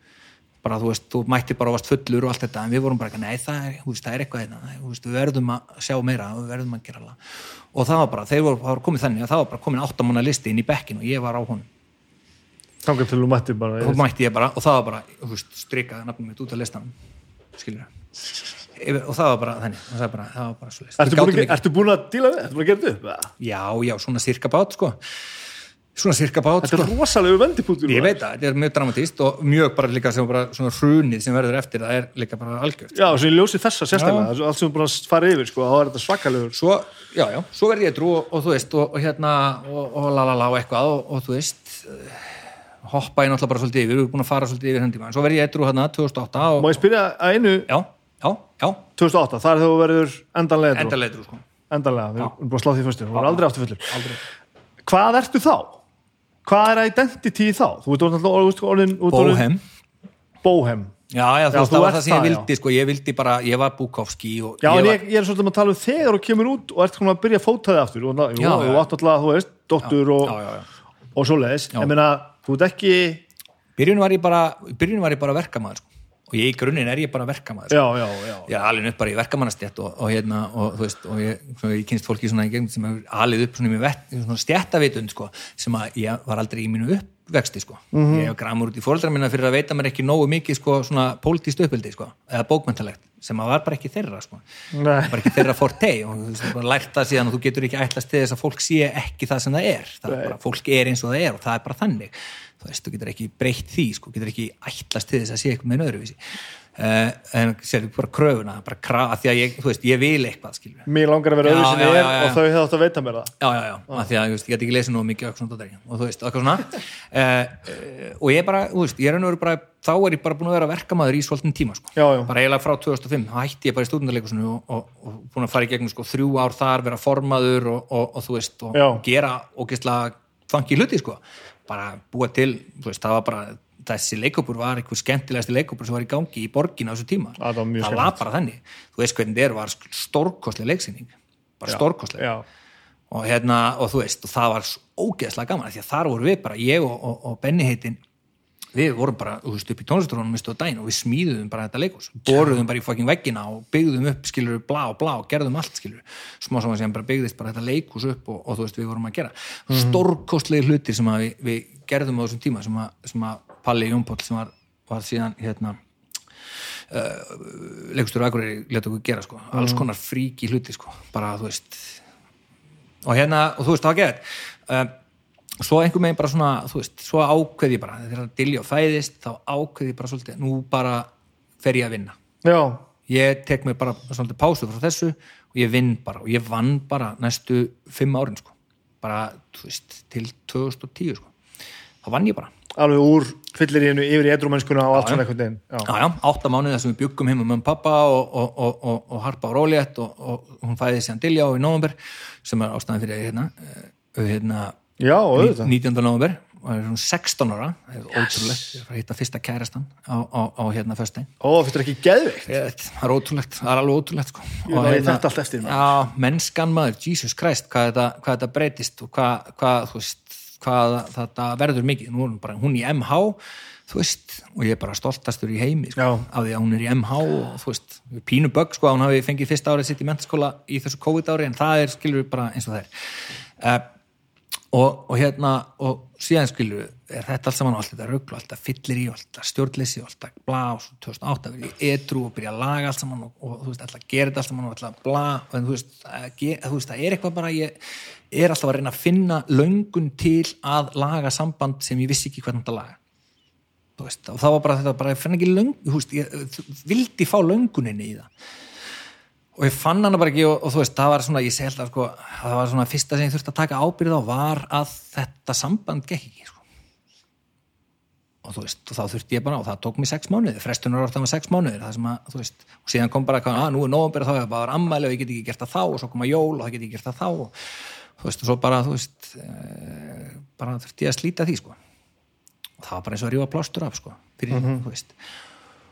Bara, þú veist, þú mætti bara og varst fullur og allt þetta, en við vorum bara, nei, það er, þú veist, það er eitthvað hérna, þú veist, við verðum að sjá meira við verðum að gera það. Og það var bara, þeir voru, var komið þannig að það var bara komin áttamanna listi inn í bekkin og ég var á honum. Þangar til þú mættir bara og mætti ég bara og það var bara, þú veist, strikaði nafnum mitt út af listanum skilur og það var bara þannig, það var bara, það var bara svo ertu búin, að, ertu búin að díla við, ertu búin að gera þetta upp? Já, já, svona cirka bát sko. Svona cirka bát þetta sko. er rosalegu vendipútur ég veit það, þetta er mjög dramatíst og mjög bara líka sem bara svona hrunið sem verður eftir það er líka bara algjört. Já, sem ég ljósi þessa sérstaklega allt sem að fara yfir, sko, þá er þetta svakalegur. Svo, já, já, svo verði ég trú og, og þú veist, og, og hérna og, og lalala og eitthvað og, og þú veist hoppa ég náttúrulega bara svolítið yfir. Við erum búin að fara svolítið yfir henni tíma. En svo verði ég trú hérna 2008 og, má ég spyrja að einu? Já, já, já, 2008, þar þegar þú verður endanlega trú endalega trú sko. Endanlega, við erum búin að slá því fyrstu, þú verður aldrei aftur fullur. Aldrei. Hvað ertu þá? hvað er identity þá? þú ert orðin, orðin, Bóhem. Bóhem. Já, já, þú Já, veist, það var það sem ég það, vildi, sko, ég vildi bara, ég var Bukowski og já, en var, ég, ég er svolítið að tala um þegar þú kemur út og ert komin að byrja að fóta þig aftur og jú, Já, þú já. átt alltaf, þú veist, dóttur og, og svoleiðis. Já. ég meina, þú ert ekki Byrjun var ég bara, var ég bara verkamaður, sko, og ég í grunninn er ég bara verkamaður, sko. já, já, já, Já, alveg upp bara í verkamannastjætt og, og hérna, og þú veist, og ég, ég kynst fólki svona í gegnum sem hefur alið upp svona í svona stjættavitund, sko, sem að ég var aldrei í mínu uppvexti, sko. Mhm. Ég hef gramur út í fóreldra minna fyrir að veita mér ekki nógu mikið, sko, svona pólitíst uppeldi, sko, eða bókmenntalegt, sem að var bara ekki þeirra, sko. Bara ekki þeirra forte og þú veist, bara lært það síðan og þú getur ekki ætlast til þess að fólk sé ekki það sem það er það er bara, fólk er eins og það er og það er bara þannig þú veist, þú getur ekki breytt því sko, getur ekki ætlast til þess að sé eitthvað með öðruvísi uh, en sér bara kröfuna bara kraf, að því að ég, þú veist, ég vil eitthvað skilur Mér langar að vera öðru sinni já, er já, já. og þau hefðu átt að veita mér það. Já, já, já, af því að veist, ég get ekki lesið nú mikið og og þú veist, eitthvað svona. Uh, og ég bara, þú veist, ég er og bara þá er ég bara búin að vera verkamaður í svolítinn tíma sko. Já, bara eiginlega frá 2005 þá hætti ég bara í stúdendarleikusinu og, og, og búin að fara í gegnum sko, þrjú ár þar vera formaður og, og, og þú veist og gera ógeðslega þessi leikopur var einhver skemmtilegasti leikopur sem var í gangi í borgin á þessu tíma. Það það var bara þannig, þú veist hvernig er var stórkostleg leiksýning. Bara stórkostleg. Já, og hérna, og þú veist, og það var ógeðslega gaman, því að þar vorum við bara ég og, og, og Benni heitin við vorum bara, þú veist, upp í tónlistarónum mistu á daginn og við smíðuðum bara þetta leikús boruðum bara í fucking veggina og byggðum upp skilur blá og blá og gerðum allt skilur smá saman sem bara byggðist bara þetta leikús upp og, og þú veist, við vorum að gera Mhm. stórkostlega hlutir sem að við, við gerðum á þessum tíma sem að, sem að Palli Jónpóll sem var, var síðan hérna leikustur Akureyri leta okkur gera sko, alls konar fríki hluti sko, bara þú veist og hérna, og þú veist, það var gett uh, svo einhver megin bara svona þú veist, svo ákveði ég bara, þegar Dilja fæðist, þá ákveði ég bara svolítið nú bara fer ég að vinna. Já, ég tek mig bara svolítið pásu frá þessu og ég vinn bara og ég vann bara næstu fimm árin sko. Bara, þú veist, til 2010 sko. Þá vann ég bara alveg úr fyllir í hennu yfir í edrumennskuna og allt svona einhvern veginn Já, Já, já, átta mánuðið þar sem við byggum heim um mömmu og pappa og, og, og, og, og harpa á rólétt og, og hún fæði síðan Dilja á í november sem er ástæðan fyrir hérna, eh, hérna já og auðvitað 19. november og það er svona 16 ára það er ótrúlegt, ég er að hitta fyrsta kærastan á, á, á hérna föstudaginn Ó, finnst þér ekki geðveikt? Ég- það er ótrúlegt, það er alveg ótrúlegt sko. Ég Og væri hérna- þetta allt eftir, já, mennskan maður, Jesus Christ hvað þetta, hvað þetta breytist og hvað, hvað, þú veist, hvað þetta verður mikið, nú er hún bara hún í MH þú veist, og ég er bara stoltastur í heimi sko, af því að hún er í MH og þú veist, pínu bögg sko, að hún hafi fengið fyrsta árið sitt í mentaskóla í þessu COVID ári en það er skilur bara eins og það er. Uh, og, og hérna og síðan skilur er þetta allt saman allt þetta ruglu, alltaf fyllir í og alltaf stjórnleysi og alltaf bla og svo 2008 verið í edru og byrja að laga allt saman og, og þú veist, alltaf gera þetta allt saman og alltaf bla og en, þú, veist, að, ge- þú veist, það er eitthvað bara ég er alltaf að reyna að finna löngun til að laga samband sem ég vissi ekki hvernig þetta laga veist, og það var bara þetta bara, ég fann ekki þú veist, ég vildi fá lönguninni í það og ég fann hana bara ekki og, og þú veist, það var svona, ég segi alltaf sko, það var svona fyrsta sem ég þurfti að taka ábyrð á var að þetta samband gekk ekki sko. og þú veist, og þá þurfti ég bara og það tók mér sex mánuði, frestunar orðan var sex mánuðir það sem að, þú veist, og síðan kom bara að nú er nóvambir þá, það var ammæli og ég get ekki gert það þá og svo koma jól og það get ekki gert það þá og þú veist, og svo bara, þú veist e, bara þurfti ég að slíta því sko. Og það var bara eins og að rífa plástur af sko, fyrir, þú veist.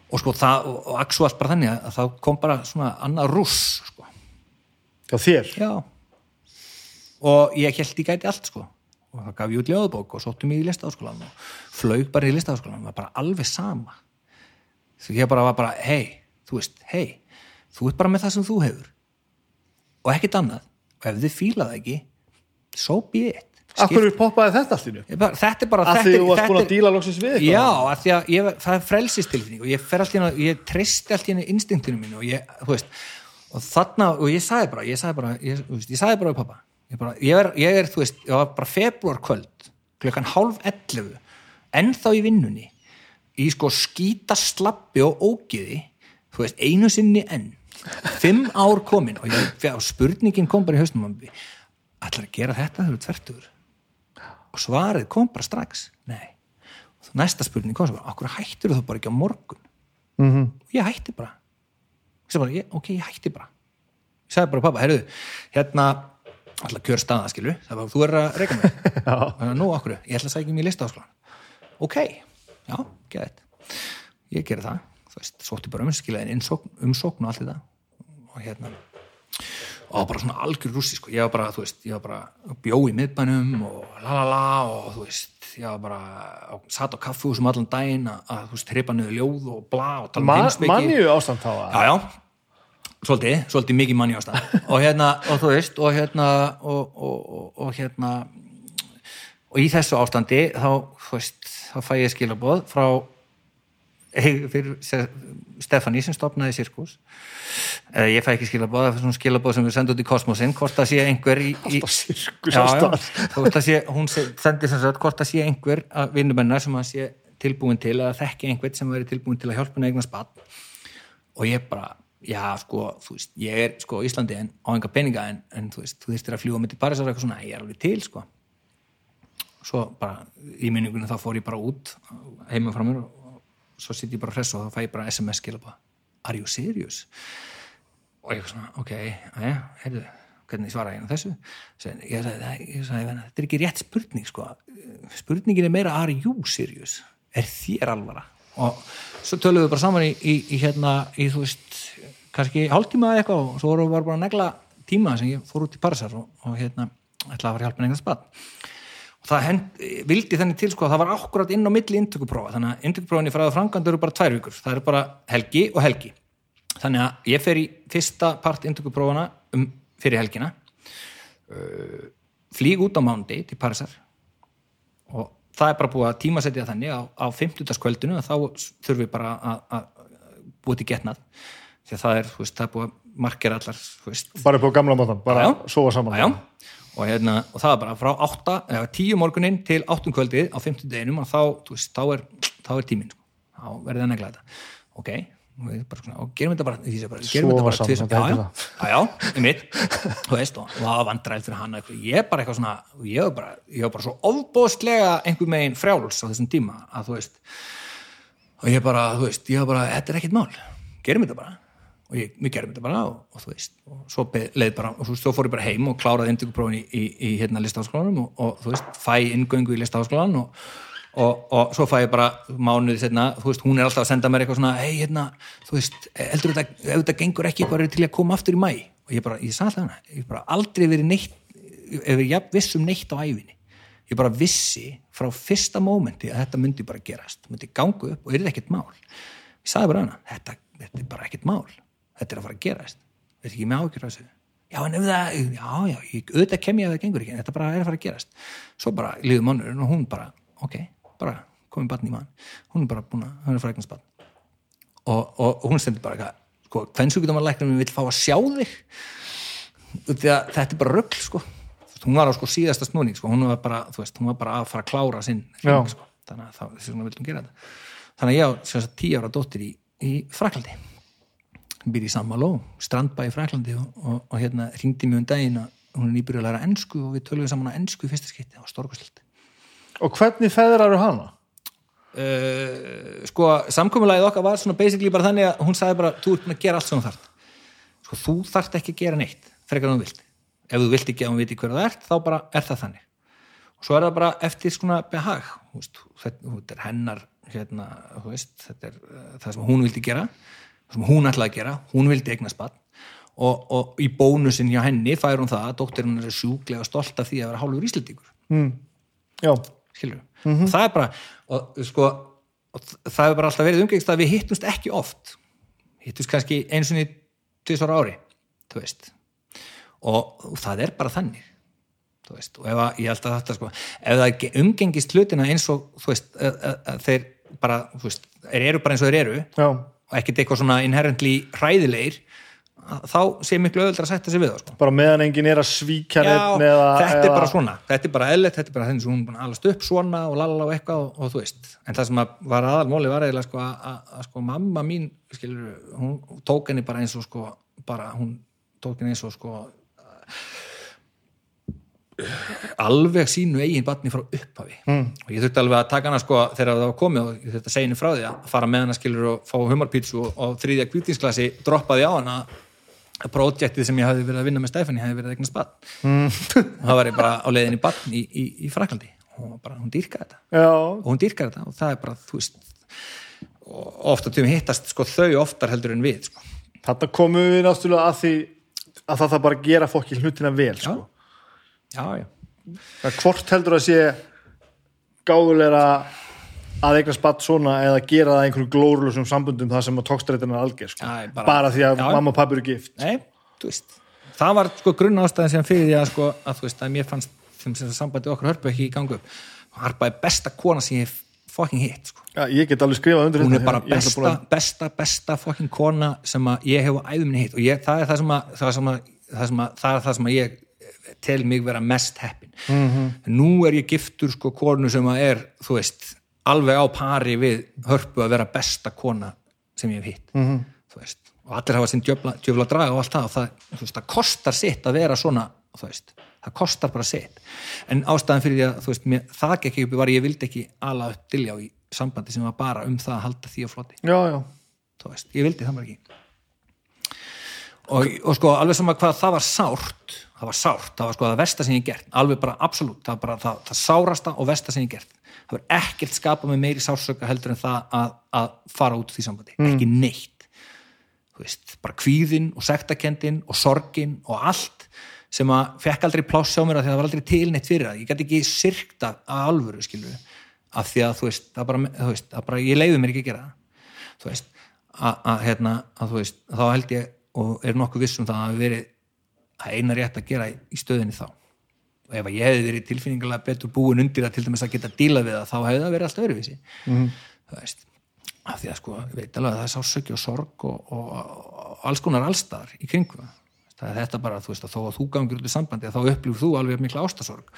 Og sko það, og, og aksu allt bara þannig að það kom bara svona annað rúss sko. Já, þér? já. Og ég held ég gæti allt sko. Og það gaf ég út ljóðbók og sóttum mig í listaháskólan og flög bara í listaháskólan var bara alveg sama. Því ég bara var bara, hei, þú veist hei, þú ert bara með það sem þú hefur. Og ekkert annað. Og ef þið fíla það ekki so be it. Akkur poppaði þetta bara, þetta er bara Af þetta því er- þú varst búin að díla loksins við eitthvað? Já, af því að ég, það er frelsistilfinning og ég fer allt í hennu, ég treysti allt í hennu instinktinu mínu og ég, þú veist og þarna, og ég sagði bara, ég sagði bara ég, veist, ég sagði bara við pappa ég, bara, ég, er, ég er, þú veist, ég var bara februar kvöld klukkan hálf 11 ennþá í vinnunni í sko skýta slappi og ógiði þú veist, einu sinni enn. Fimm ár komin og, ég, og spurningin kom bara í haustum ætlar að gera þetta? Þegar þú ert tvertugur og svarið kom bara strax. Nei, og næsta spurning kom svo bara okkur hættir þú bara ekki á morgun? Mm -hmm. og ég hætti bara, ég sagði bara ég, ok, ég hætti bara. Ég sagði bara pappa, heyrðu, hérna alltaf kjör staða, skilur, það var þú er að reyka mig. Og nú okkur, ég ætla að sækja mér í listaháskólan ok, já, geðið ég geri það, þú veist, sótti bara um skilaðin umsókn, umsókn og allt þetta. Og hérna og bara svona algjör rússi sko. ég var bara, þú veist, ég var bara bjó í miðbænum og lalala og þú veist, ég var bara satt á kaffúsum allan daginn að, að þú veist, hripa niður ljóð og bla og tala um Ma heimspeki. Manju ástand þá að já, já, svolítið, svolítið mikið manni ástæð og hérna, og þú veist og hérna, og, og, og, og hérna og í þessu ástandi þá, þú veist, þá fæ ég skilaboð frá Stefani sem stopnaði sirkus. Eh, ég fæ ekki skilaboð það er svona skilaboð sem við sendum út í kosmosin hvort það sé einhver í, í Já, já, sé, hún se- sendi sem sagt hvort það sé einhver að vinnumennar sem að sé tilbúin til að þekki einhvern sem veri tilbúin til að hjálpa henni eignar spatt og ég bara, já sko þú veist, ég er sko Íslandi en á enga peninga en, en þú veist, þú þyrstir að fljúa með til Parísar eitthvað svona, ég er alveg til sko. Svo bara í minningunum þá fór ég bara út heima frá mér og svo sitt ég bara hress og þá fæ ég bara SMS skilabá Are you serious? og ég svona, ok, aðja, heyrðu hvernig svara ég á þessu Sen, ég sagði, þetta er ekki rétt spurning sko, spurningin er meira Are you serious? Er þér alvara? og svo töluðum við bara saman í, í, í hérna, í þú veist kannski hálftíma eða eitthvað og svo vorum við bara að negla tíma sem ég fór út í Parísar og, og hérna, ætlaði að fara hjálpa nefnast bad og það hend, vildi þannig til sko að það var akkurat inn á milli inntökuprófa. Þannig að inntökuprófinni fræða frangandur eru bara tvær vikur. Það eru bara helgi og helgi. Þannig að ég fer í fyrsta part inntökuprófana um, fyrir helgina. Uh, flýg út á mándi til Parísar. Og það er bara búið að tímasetja þannig á, á 50. kvöldinu þá þurfum við bara að, að búið til getnað. Því að það er, veist, það er búið að markera allar veist, bara upp á gamla mátan, bara Já. sofa saman. Já, og, hérna, og það er bara frá 8, eða 10 morgunin til 8 kvöldið á 50 deginum og þá, veist, þá er, þá er tíminn sko. þá verður það negla þetta. Ok, svona, og gerum þetta bara, því sé bara gerum þetta bara tvisvar- þetta já, já, í mitt. Þú veist, og það var vandræð fyrir hann ég er bara eitthvað svona, ég var bara ég var bara svo ofbóðslega einhver megin frjáls á þessum tíma, að þú veist og ég bara, þú veist, ég var bara þetta er ekkert mál, gerum þetta bara og ég, við gerum þetta bara og, og þú veist og svo bara, og svo, fór ég bara heim og kláraði induguprófin í, í, í hérna listaháskólanum og, og þú veist, fæ inngöngu í listaháskólan og, og, svo fæ ég bara mánuði setna, þú veist, hún er alltaf að senda mér eitthvað svona, hei, hérna, þú veist heldur þetta, ef þetta gengur ekki, bara er til að koma aftur í mæ og ég bara, ég sagði hana ég bara aldrei verið neitt, ef ég jafn viss um neitt á æfinni ég bara vissi frá fyrsta mómenti að þetta myndi bara gerast, myndi gangu upp og er þetta ekkert mál. Ég sagði bara hana, þetta, þetta er bara ekkert mál þetta er að fara að gerast. Þetta er ekki með ágjör þessu? Já, en ef það, já, já, ég, auðvitað kem ég að það gengur ekki en þetta bara er að fara að gerast. Svo bara líður mannurinn og hún bara ok, bara komið barn í mann. Hún er bara búin að, hún er barn. Og, og, og hún stendur bara sko, hvern svo getur maður læknum við vil fá að sjá þig? Að þetta er bara rögl sko. Hún var á sko síðasta snúning sko, hún var bara, veist, hún var bara að fara að klára sinn sko. þannig að það, þess vegna vildum gera þetta. Þannig að ég á tíu ára dóttir í, í Fraklandi býr í San Malo, strandbæ í Fraklandi og, og, og hérna ringdi mjög um daginn að hún er nýbyrjuð að læra ensku og við tölum saman að ensku í fyrsta skipti, var stórkvæslilt og hvernig feðrar eru hana? uh, sko, samkomulegið okkar var svona basically bara þannig að hún sagði bara, þú ert búin að gera allt sem þú þarft. Sko, þú þarft ekki að gera neitt frekar en þú vilt. Ef þú vilt ekki að hún viti hver það ert þá bara er það þannig. Og svo er það bara eftir svona behag veist, þetta, þetta er hennar hérna, veist, þetta er uh, það sem hún vildi gera sem hún ætlaði að gera, hún vildi eignast barn og, og í bónusin hjá henni fær hún það að dóttir hún er sjúklega stolt af því að vera hálfur íslendingur. Mm. Já, skilur og það er bara og, sko, og það hefur bara alltaf verið umgengst að við hittumst ekki oft. Hittumst kannski eins og niður tvisar ári og, og það er bara þannig og ef að, ég held að þetta sko ef það ge- umgengist hlutina eins og þú veist, að, að, að þeir bara þú veist, eru bara eins og þeir eru já, og ekkert eitthvað svona inherently hræðilegir þá sé miklu öðuldra að setja sig við það sko. Bara meðan enginn er að svíkja neitt eða, þetta er eða, bara svona. Þetta er bara eðlert, þetta er bara þennig sem hún er búin að alast upp svona og lala og eitthvað og, og þú veist. En það sem að var aðalmóli var eiginlega sko að sko mamma mín skilur, hún tók henni bara eins og sko bara hún tók henni eins og sko alveg sínu eigin batni frá upphafi mm. og ég þurfti alveg að taka hana sko þegar það var komið og ég þurfti að segja henni frá því að fara með hana skilur og fá humarpítsu og, og þriðja kvítinsklasi droppaði á hana að projektið sem ég hafði verið að vinna með Stefani hefði verið eignast batn mm. og það var ég bara á leiðinni batn í, í, í Fraklandi og bara, hún dýrkaði þetta já, og hún dýrkaði þetta og það er bara, þú veist og ofta tíma hittast sko þau oftar heldur en við sko. þetta komum við náttúrulega að því að það þarf bara að gera fólki hlutina vel sko. Já, já, Það hvort heldur að sé gáðulegra að eignast batt svona eða gera það einhverjum glórulusum sambundum það sem að tókstrættina er algjör sko. Ég bara, bara- því að Já. mamma og pappi eru gift Nei, það var sko grunn ástæðin sem fyrir því að sko að veist að mér fannst þeim sem sambandi okkar hörpu ekki í gangu upp Harpa er besta kona sem ég hef fucking hitt sko. Já, ég get alveg skrifað undir hún er bara besta, búin besta, besta fucking kona sem að ég hef á æðuminni hitt og ég, það er það sem að það, sem að, það, sem að, það er það sem að ég tel mig vera mest heppin Mhm. -hmm. nú er ég giftur sko konu sem að er, þú veist alveg á pari við hörpu að vera besta kona sem ég hef hitt Mhm. -hmm. þú veist, og allir hafa sinn djöfla, djöfla draga og allt það og það, þú veist, það kostar sitt að vera svona, þú veist, það kostar bara sitt, en ástæðan fyrir því að þú veist, mér, það gekk ekki uppi var ég vildi ekki ala upp dilja í sambandi sem var bara um það að halda því á já, þú veist, ég vildi það bara ekki og, og sko alveg sama hvað það var sárt það var sárt, það var sko það versta sem ég gert alveg bara absolutt, það var bara það, það sárasta og versta sem ég gert. Það var ekkert skapað með meiri sársöka heldur en það að, að fara út því sambandi, ekki neitt. Þú veist, bara kvíðin og sektakendin og sorgin og allt sem að fekk aldrei pláss á mér að það var aldrei tilneitt fyrir það, ég gæti ekki sirkta að alvöru skilur af því að þú veist, það bara, þú veist, það bara ég leiði mér ekki að gera það. Þú veist, að, að hérna að þú veist, þá held ég og er nokkuð viss um það að hafi verið að eina rétt að gera í stöðinni þá. Og ef ég hefði verið tilfinningarlega betur búin undir að til dæmis að geta díla við það þá hefði það verið alltaf öruvísi mm. þú veist, af því að sko veit alveg að það er sásöki og sorg og, og, og alls konar allstaðar í kringu það er þetta bara, þú veist, að þó að þú gangir út í sambandi þá upplifur þú alveg mikla ástasorg.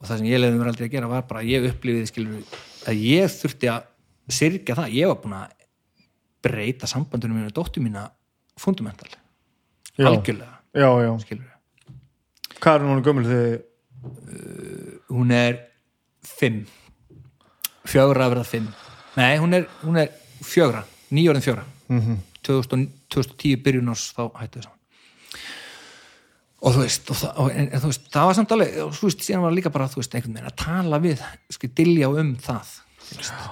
Og það sem ég leiði mér aldrei að gera var bara að ég upplifið, skilur, að ég þurfti að sirkja það, ég var búin að breyta sambandunum mínu dóttu mína fundamental. Algjörlega, já, já. skilur Hvað er núna gömul þið? hún er fimm. Fjögra að verða fimm. Nei, hún er, hún er fjögra. Nýjórðin fjögra. Mm -hmm. 2010 byrjun árs þá hættu við saman. Og þú veist, og það, og, en, en, þú veist það var samt alveg, og þú veist, síðan var líka bara þú veist, einhvern veginn að tala við sko, dilja um það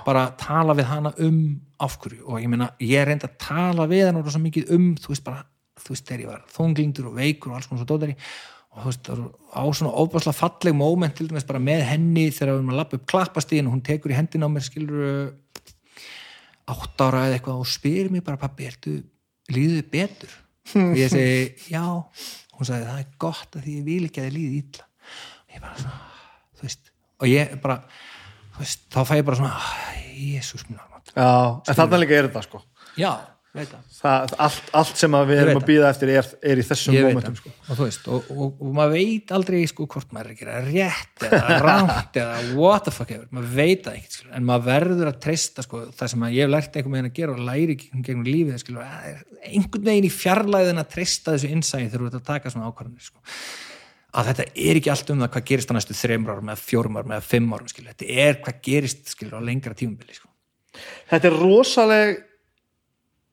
bara tala við hana um afhverju og ég meina, ég reyndi að tala við hana svo mikið um, þú veist, bara þú veist, þegar ég var þunglindur og veikur og alls konar svo dótari. Og þú veist, það eru á svona óbærslega falleg moment til dæmis bara með henni þegar við erum að lappa upp klappastíðin og hún tekur í hendina á mér skilur átt ára eða eitthvað og spyr mér bara pappi, ertu líðið betur? og ég segi, já. Hún sagði, það er gott að því ég vil ekki að þið líði illa. Og ég bara svona, þú veist og ég bara, þú veist, þá fæ ég bara svona jésús minn alveg Já, en þarna líka er þetta sko. Já, það. Allt, allt sem við erum að býða eftir er, er í þessum momentum sko. og þú veist og, og, og maður veit aldrei sko hvort maður er að gera rétt eða rámt eða what the fuck ever, maður veit það ekkert en maður verður að treysta sko það sem ég hef lært einhvern veginn að gera og læri gegnum, lífið skilur, er einhvern veginn í fjarlæðin að treysta þessu innsæði þegar þú ert að taka svona ákvarðanir sko. Að þetta er ekki allt um það hvað gerist á næstu þreymur árum eða fjórum árum eða fimm árum skilur. þetta er hvað gerist skilur, á lengra tímubili sko. Þetta er rosaleg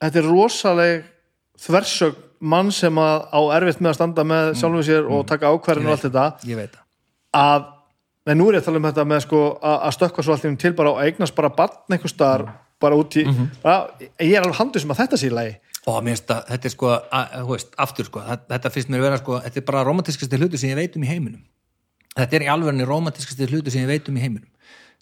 þetta er rosaleg þversög mann sem að á erfitt með að standa með sjálfum sér og taka ákvarðin og allt þetta. Að, en nú er ég að tala um þetta með sko að, að stökka svo í einu til bara og eignast bara barn einhvers staðar bara út í bara, ég er alveg handið sem að þetta sé í lagi. Og mér finnst að þetta er sko að, að, veist, aftur sko, þetta finnst mér vera sko þetta er bara romantískasti hlutu sem ég veit um í heiminum. Þetta er í alvegni romantískasti hlutu sem ég veit um í heiminum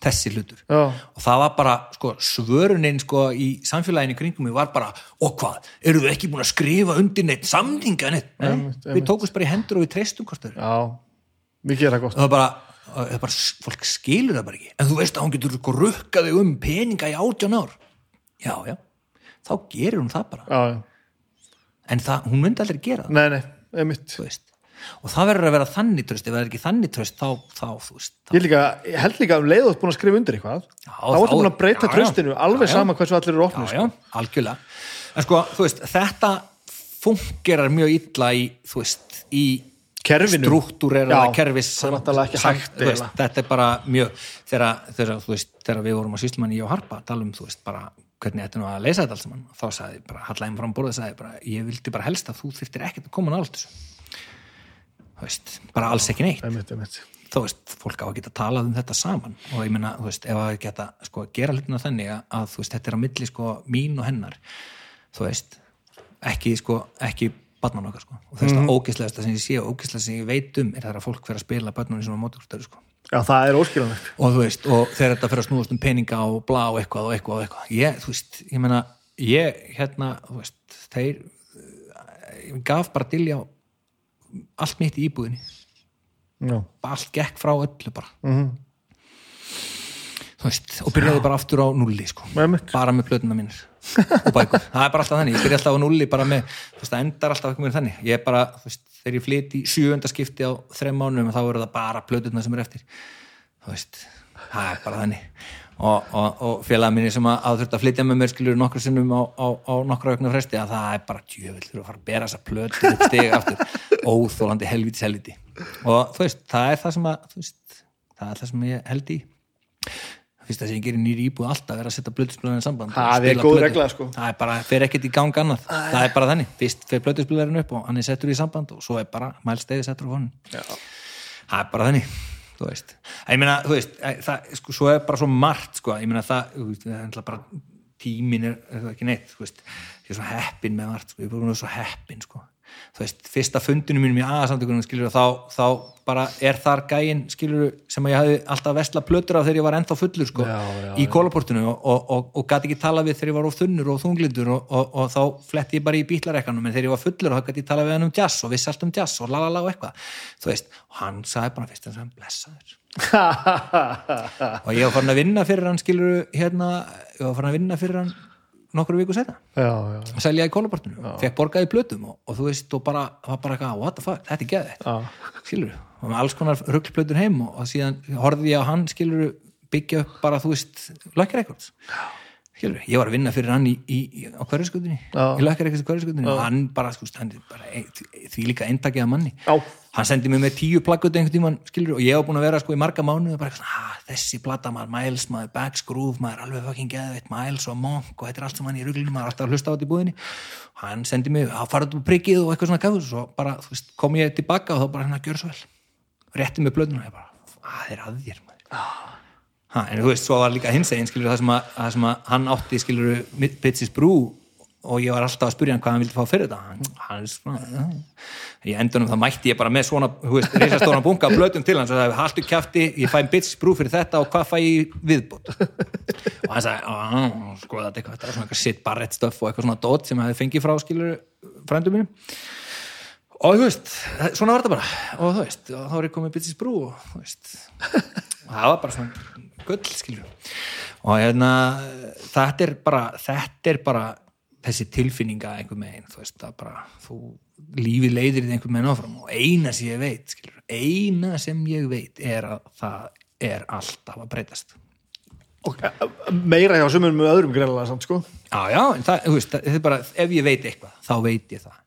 þessi hlutur. Já. og það var bara sko svörunin sko í samfélaginu kringum var bara og hvað, eru þau ekki búin að skrifa undir neitt samninga neitt, nei, við tókumst bara í hendur og við treystum hvort þau Já, við gera gott. Og það er bara, það er bara fólk skilur það bara ekki. En þú veist að hún getur rukkaði um peninga í átján ár. Já, já, þá gerir hún það bara. Já, já, en það, hún myndi aldrei gera það. Nei, nei, einmitt. Þú veist og það verður að vera þannig tröst ef það er ekki þannig tröst þá, þá þú veist þá, Ég, líka, ég held líka um leið og þú ert búin að skrifa undir eitthvað Já, þá ertu búin að breyta já, tröstinu alveg Já, já. sama hversu allir eru já, sko. algjörlega en sko, þú veist, þetta fungerar mjög illa í, þú veist, í Kerfinu. struktúrera er eiginlega. þetta er bara mjög þegar, við vorum á Sýslumann í og Harpa tala um, þú veist, bara hvernig þetta nú að leysa þetta saman, þá sagði bara hallægum fram borðið, sagði bara, ég vildi bara helst að þú þyrftir ekkert að koma nált þessu veist, bara alls ekki neitt. Einmitt, einmitt. þú veist, fólk á að geta talað um þetta saman. Og ég meina, þú veist, ef að geta sko, gera hlutina þannig að, veist, þetta er á milli sko, mín og hennar. Þú veist, ekki sko, ekki barnan okkar, sko, og þess að ógislegasta sem ég sé og ógislegasta sem ég veit um er það að fólk fyrir að spila barnan í svona mótugstöru, sko. Já, það er óskilanlegt og þú veist, og þegar þetta fyrir að snúast um peninga og blá og eitthvað og eitthvað og eitthvað. Ég, þú veist, ég meina, ég hérna, þú veist, þeir ég gaf bara dilja allt mitt í íbúðinni. Já, allt gekk frá öllu bara. Mhm. þú veist, og byrjaði bara aftur á nulli sko. bara með plötuna mínir og bækur, það er bara alltaf þannig, ég byrja alltaf á nulli bara með, þú veist, það endar alltaf ekki með þannig. Ég er bara, þú veist, þegar ég flyt í sjöunda skipti á þreim mánum, þá eru það bara plötuna sem er eftir. Þú veist, það er bara þannig og, og, og félaga minni sem að, að þurft að flytja með mér skilur nokkru sinnum á, á, á nokkra aukna fresti að það er bara djövill fyrir að fara að bera þessa plötu upp stegi aftur. Óþólandi helvítis helviti og þú veist, það er það sem að veist, það er það sem ég held í. Fyrst að sem ég gerir nýri íbúð alltaf er að setja blöðspilurinn samband Það er góð regla, sko. það er bara, fer ekkert í gang annað. Það er bara þannig, fyrst fer blöðspilurinn upp og hann er settur í samband og svo er bara mælstegi settur á honum. Það er bara þannig þú veist, ég meina, þú veist eh, það, sko, svo er bara svo margt, sko ég meina það, það er náttúrulega bara tímin er, er það ekki neitt, þú veist. Ég er svo heppin með margt, sko, ég er bara svo heppin, sko þú veist, fyrsta fundinu mínum í aðsamtökunum, skilur, þá, þá bara er þar gæinn, skilur, sem að ég hafði alltaf vesla plötur á þegar ég var ennþá fullur, sko, Já, já, í kólaportinu og, og, og, og gæti ekki tala við þegar ég var of þunnur og þunglindur og, og, og þá fletti ég bara í bítlarekkanum en þegar ég var fullur þá gæti ég tala við hann um jazz og vissi allt um jazz og lalala og eitthvað. Þú veist, og hann sagði bara fyrst en sem blessaður. Og ég var farin að vinna fyrir hann skilur hérna, ég var farin að vinna fyrir hann nokkru viku já, og selja í kólaportinu, fekk borgaði plötum og, og þú veist, og bara, það var bara eitthvað what the fuck, þetta er geðið, já. skilur og með alls konar ruglplötur heim og, og síðan horfði ég á hann, skilur byggja upp bara, þú veist, Records skilur, ég var að vinna fyrir hann í, í, í á hverjaskutinni, Já. í Lucky Records í hverjaskutinni og hann bara, sko, hann er bara ein, því líka eintakið að manni. Já. hann sendi mig með tíu plaggötu einhvern tímann skilur, og ég hef búin að vera sko í marga mánuð og bara ah, þessi plata maður, Miles maður, Bags Groove maður, alveg fucking geðveitt Miles og Monk og þetta er allt sem hann í ruglinu maður er alltaf að hlusta á þetta í búðinni. Hann sendi mig, að fara út á priggið og eitthvað svona kafur og svo bara, veist, kom ég tilbaka og þá bara hérna, gjör svo vel. Rétti mig blöðuna og ég bara, að ha, en þú veist, svo var líka hins eginn skilur það sem að, það sem að hann átti skilur Bitsis Brú og ég var alltaf að spyrja hann hvað hann vildi fá fyrir þetta. Hann, hann er svona í endunum það mætti ég bara með svona reisastóran bunga blötum til hans. Og það haltu kjafti, ég fæ Bitsis Brú fyrir þetta og hvað fæ ég í viðbót? Og hann sagði, "Ah, sko þetta eitthvað, er svona eitthvað sitt barrett stöff og eitthvað svona dót sem hann hefði fengið frá skilur frændum mínum. Og þú veist, svona var þetta bara. Og þú veist, og þá er ég komið Bitsis Brú og þú veist, og það var bara svona gull, skilur og hérna, þetta er bara þetta er bara þessi tilfinninga einhver megin, þú veist, það bara þú, lífið leiðir í einhver megin áfram og eina sem ég veit, skilur eina sem ég veit er að það er alltaf að breytast. Meira hjá sumum með öðrum greinlega samt, sko. Já, já, það, veist, það er bara ef ég veit eitthvað, þá veit ég það.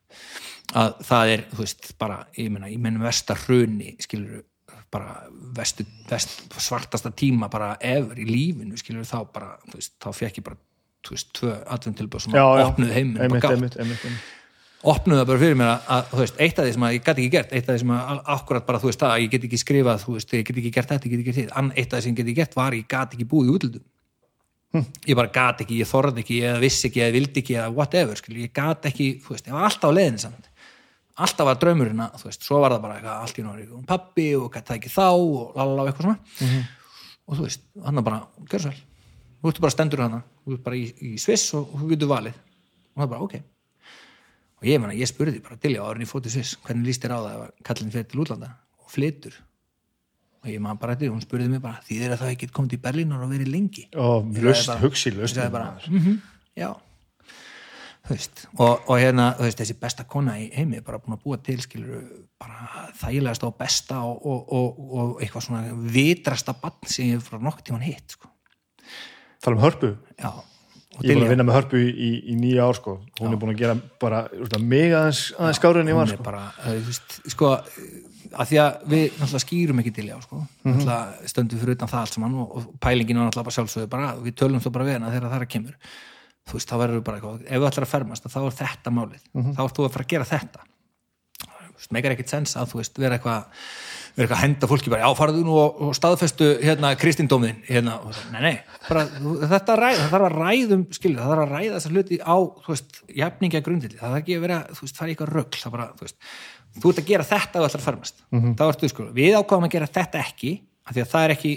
Að það er, þú veist, bara ég menna, ég menn vestar hruni skilur bara vestu, vest, svartasta tíma bara ever í lífinu, skilur þá bara þú veist, þá fekk ég bara, þú veist, tvö adventilböð sem Já, já. opnuð heiminn Einmitt, einmitt, einmitt, einmitt. opnuð það bara fyrir mér að, að, þú veist, eitt af því sem að ég gæti ekki gert eitt af því sem að akkurat bara, þú veist, að ég get ekki skrifað þú veist, ég get ekki gert þetta, ég get ekki gert þetta Ann- eitt af því sem ég get ekki gert var, ég gat ekki búið í útlöndum ég bara gat ekki, ég þorði ekki eða vissi ekki, eða vildi ekki, whatever skil, ég gat ekki, þú veist, ég var alltaf á leiðinni samt alltaf var draumurinn að, þú veist, svo var það bara eitthvað, allt í náður um pappi og gæti það ekki þá og lalala og eitthvað svona. Og þú veist, hann er bara, gjör svo vel. Þú ert bara stendur hana, þú ert bara í, í Sviss og þú getur valið. Og það er bara, ok. Og ég meina, ég spurði bara til ég árin í fótið Sviss, hvernig líst þér á það ef kallin fyrir til útlanda? Og flytur. Og ég maður bara eftir, hún spurði mig bara því þeir að það ekki komið til Berlín og verið lengi? Sagði löst, hugsi löst. sagði bara, mhm, já þú veist, og, og hérna veist, þessi besta kona í heimi bara búin að búa til skilur bara þægilegast og besta og, og, og, og eitthvað svona vitrasta bann sem ég frá nokk tíman hitt sko. Tala um hörpu. já, Ég er búin að vinna með hörpu í, í nýja ár, sko. Hún er búin að gera bara, mig aðeins, skári en ég var, sko. bara, þú veist, sko að því að við náttúrulega skýrum ekki til já, sko, náttúrulega stöndum fyrir utan það allt saman og, pælingin var náttúrulega bara sjálfsögðu bara, við tölum svo bara við hana þegar það er að kemur þú veist, þá verður við bara eitthvað, ef við ætlar að fermast þá er þetta málið, þá ert þú að fara að gera þetta. Þú meikar ekkert sens að þú veist, vera eitthvað vera eitthvað að henda fólki bara, já, farðu nú og, og staðfestu hérna kristindómin hérna, og, svo, nei, nei, bara, þú- þetta ræð, það þarf að ræðum, skilur, það þarf að ræða þessar hluti á, þú veist, jafningja grundildi það þarf ekki að vera, þú veist, fara í eitthvað rögl það bara, þú veist, þú ert að gera þetta og að fermast, þá ertu, sko, við ákváðum að gera þetta ekki, af því að það er ekki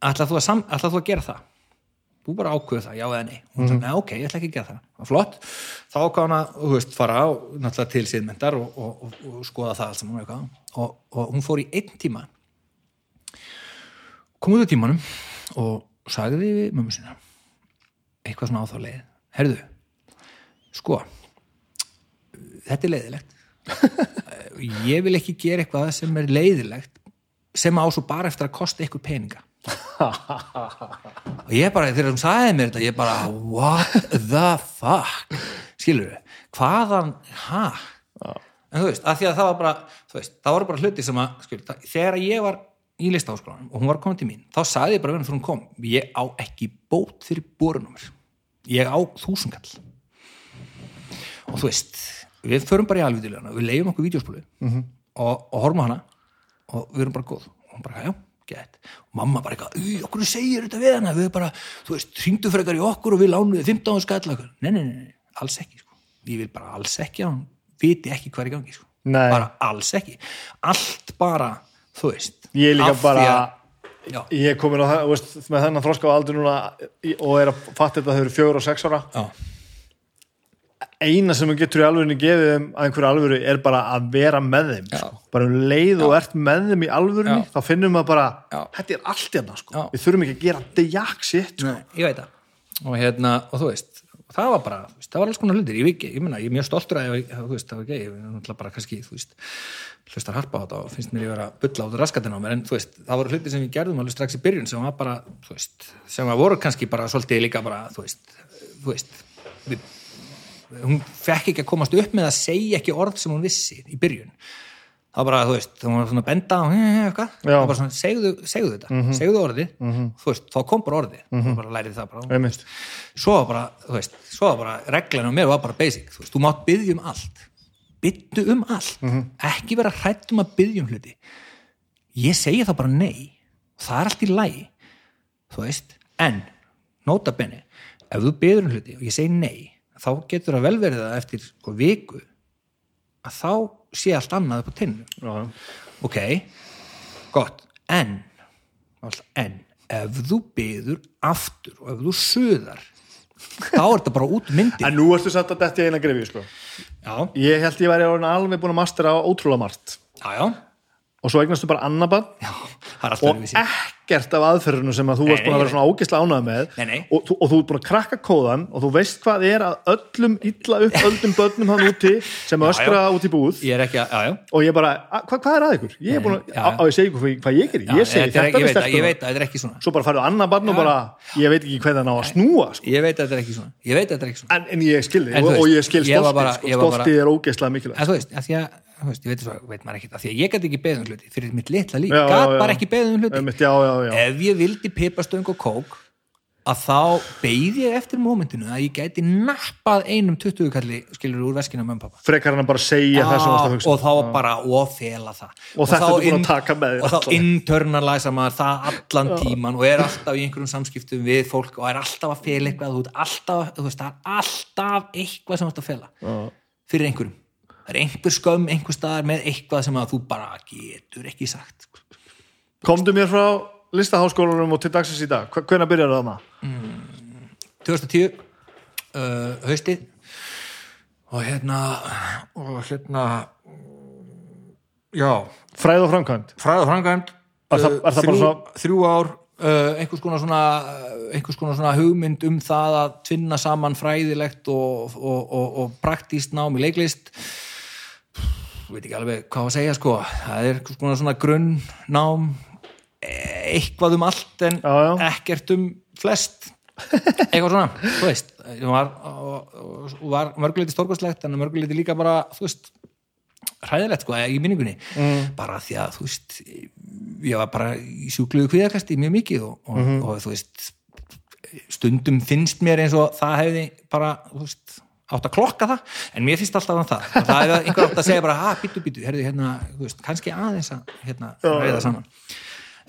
sakvæmt okkur, við erum ekki búin að ala þig upp í að vera þessi mannskja ætlar þú þú að gera það? Þú bara ákveðu það, já eða nei. Hún sagði, nei, ok, ég ætla ekki að gera það, það var flott. Þá ákvað hann að, þú veist, fara á náttúrulega til síðmyndar og, og, og, og skoða það allt saman og og, og hún fór í einn tíma. Kom út á tímanum og sagði við mömmu sinna eitthvað svona á þá leið. Herðu, sko þetta er leiðilegt. Ég vil ekki gera eitthvað sem er leiðilegt sem á svo bara eftir að kosta ykkur peninga og ég bara, þegar hún sagði mér þetta ég bara, what the fuck? Skilur við, hvaðan ha? En þú veist, að því að það var bara þú veist, það voru bara hluti sem að skilur, það, þegar ég var í listaháskólanum og hún var komin til mín, þá sagði ég bara þegar hún kom ég á ekki bót fyrir borunumur ég á þúsungall og þú veist við förum bara í alvitilegana, við leiðum okkur vídeospólu -hmm. og, og horfum hana og við erum bara góð. Og hún bara, já, gett. Og mamma bara eitthvað, "Ú, okkur segir þetta við hana? Við bara, þú veist, hringdu frekar í okkur og við lánum við 15 skall nei, nei, nei, nei, alls ekki sko. ég vil bara alls ekki að hún viti ekki hvað er í gangi sko. Bara alls ekki. Allt bara, þú veist Ég er líka bara- já, ég er komin á það, veist, með þennan þroska á aldur núna og er að fatta þetta þau eru fjögur og sex ára. Já, eina sem þú getur í alvörinu gefið þeim að einhverju alvöru er bara að vera með þeim Já. sko. bara um leið og ert með þeim í alvörinu Já. þá finnum við bara, Já. þetta er allt hérna sko. Já. við þurfum ekki að gera dejak sitt sko. Ég veit það og hérna, og þú veist það var bara, veist, það var alls konar hlutir ég, veit ekki, ég, ég er mjög stoltur að ég, þú veist, það var ekki ég er náttúrulega bara kannski, þú veist hlustar harpa á þetta og finnst mér ég vera að bulla út raskatina á mér, en þú veist, það voru hlutir sem við gerðum alveg strax í byrjun sem var bara, þú veist sem var voru kannski bara svolítið líka bara, þú veist, þú veist við, hún fekk ekki að komast upp með að segja ekki orð sem hún vissi í byrjun. Var bara, þú veist, það var svona að benda og eitthvað, var bara svona, segðu, segðu þetta segðu orðið, þú veist, þá kom bara orðið. Og bara lærið það bara. Svo bara, þú veist, svo bara reglan á mér var bara basic, þú veist, þú mátt byggja um allt. Byggdu um allt. Ekki vera hrætt um að byggja um hluti. Ég segi þá bara nei. Það er allt í lagi. Þú veist, en nota benni, ef þú byggður um hluti og ég segi nei, þá getur það vel verið að eftir sko, viku að þá sé allt annað upp á tinnu ok, gott. En, en ef þú byður aftur og ef þú suðar þá er þetta bara út myndi en nú ertu satt að detti eina grefi sko. ég held ég væri alveg búin að mastera á ótrúlega margt. Já, já, og svo eignastu bara já er alltaf og ekkert af aðferðinu sem að þú Nei, varst búin að vera svona ógislega ánægð með. Nei, nei. Og, og þú ert búin að krakka kóðan og þú veist hvað er að öllum illa upp öllum börnum hann úti sem Já, öskra út í búð. Ég er ekki já, já. Og ég bara, "A- hvað, hvað er að ykkur? ég er búin að, Já, á, já. á ég segi ykkur hvað ég gerir Já, ég segi þetta er með er svona. Svo bara farið annar barn og Já. bara ég veit ekki hvað það ná að snúa sko. ég veit að þetta er ekki svona. Er en, ég skilði og, ég skil stoltið sko. stoltið er ógeðslega mikilvægt veist, ég veit, svo, veit maður ekkert, að því að ég gæti ekki beðið um hluti fyrir mitt litla líf, já. bara ekki beðið um hluti. Já, já, já. ef ég vildi pipastöng og kók að þá beið ég eftir mómentinu að ég gæti nappað einum 20 kalli skilur úr veskinu með pappa frekar hann að bara segja það sem þú varst að hugsa. Og þá bara og fela það. Og þetta þá ertu búin að taka með þér og þá internalæsa maður það allan tíman og er alltaf í einhverjum samskiptum við fólk og er alltaf að fela eitthvað. Þú, ert alltaf, þú veist, það er alltaf eitthvað sem þú ert að fela Já. fyrir einhverjum það er einhver skömm einhver staðar með eitthvað sem að þú bara getur ekki sagt komdu mér frá listaháskólanum og til dagsins í dag. Hvenær byrjar það maður? 2010 uh, haustið. Og hérna og hérna já, fræð og framkvæmt fræð og framkvæmd Er það- er það þrjú, svona- þrjú ár uh, einhvers konar svona uh, einhvers konar svona hugmynd um það að tvinna saman fræðilegt og, og, og, og praktíst nám í leiklist veit ekki alveg hvað að segja sko það er konar svona grunnnám eh, eitthvað um allt en Já, já. ekkert um flest eitthvað svona, þú veist það var, var mörguleiti stórkostlegt en mörguleiti líka bara, þú veist hræðilegt sko, í minningunni mm. bara því að, þú veist ég var bara í sjúkluðu kvíðakasti mjög mikið og, og, Mhm. og þú veist stundum finnst mér eins og það hefði bara, þú veist átt að klokka það, en mér finnst alltaf um það. Og það hefði einhver átt að segja bara, ha, býtu, býtu herrðu, hérna, veist, kannski aðeins að hérna, reyða saman.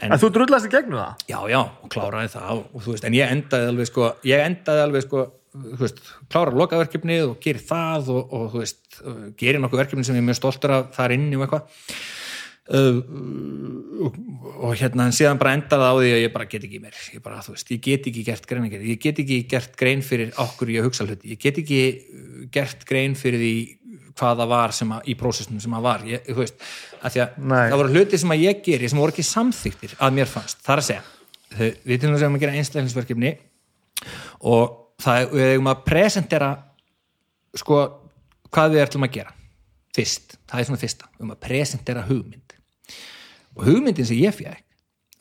En þú drullast í gegnum það? já, já, og kláraði það og, þú veist, en ég endaði alveg sko ég endaði alveg sko, veist klára lokaverkefnið og geri það og, og veist, uh, geri nokkuð verkefni sem ég er mjög stoltur af þar inni og eitthvað og, og hérna en síðan bara endaði á því að ég bara get ekki meir. Ég bara, veist, ég get ekki gert grein ég get ekki gert grein fyrir okkur ég hugsa hluti, ég get ekki uh, gert grein fyrir því hvað það var sem að, í prósessnum sem að var. Ég, veist, að að það voru hluti sem að ég geri sem voru ekki samþyktir að mér fannst, það er að segja við til þess að gera einstaklingsverkefni og það er, við eigum að presentera sko, hvað við ætlum að gera. Fyrst, það er svona fyrsta. Um að presentera hugmynd og hugmyndin sem ég fekk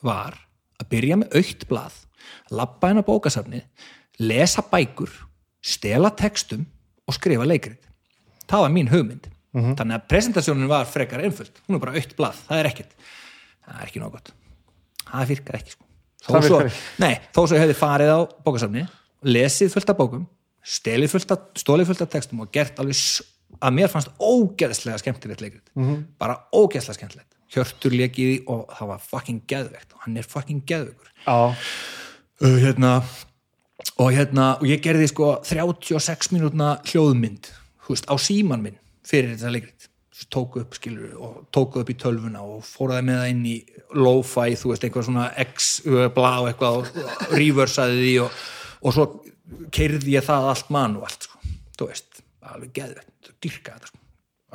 var að byrja með aukt blað labba hennar bókasafnið lesa bækur, stela textum og skrifa leikrit. Það var mín hugmynd. Þannig að presentasjónin var frekar einföld. Hún er bara aukt blað, það er ekkert. Það er ekki nóg gott. Það virkar ekki sko. þó, svo, nei, þó svo hefði farið á bókasafni lesið fullt af bókum stelið fullt stólið fullt af textum og gert alveg að mér fannst ógeðslega skemmtilegt leikrit. Mhm. bara ógeðslega skemmtilegt Hjörtur lekiði og það var fucking geðvegt og hann er fucking geðvegur Já, uh, hérna, og hérna og ég gerði sko 36 mínútna hljóðmynd veist, á síman minn fyrir þetta leikrit. Svo tóku upp skilur og tóku upp í tölvuna og fóraði með það inn í lo-fi, þú veist, einhver svona x, uh, blá eitthvað og reversaði því og, og svo keirði ég það allt manualt sko. þú veist, alveg geðvett dyrka þetta, sko.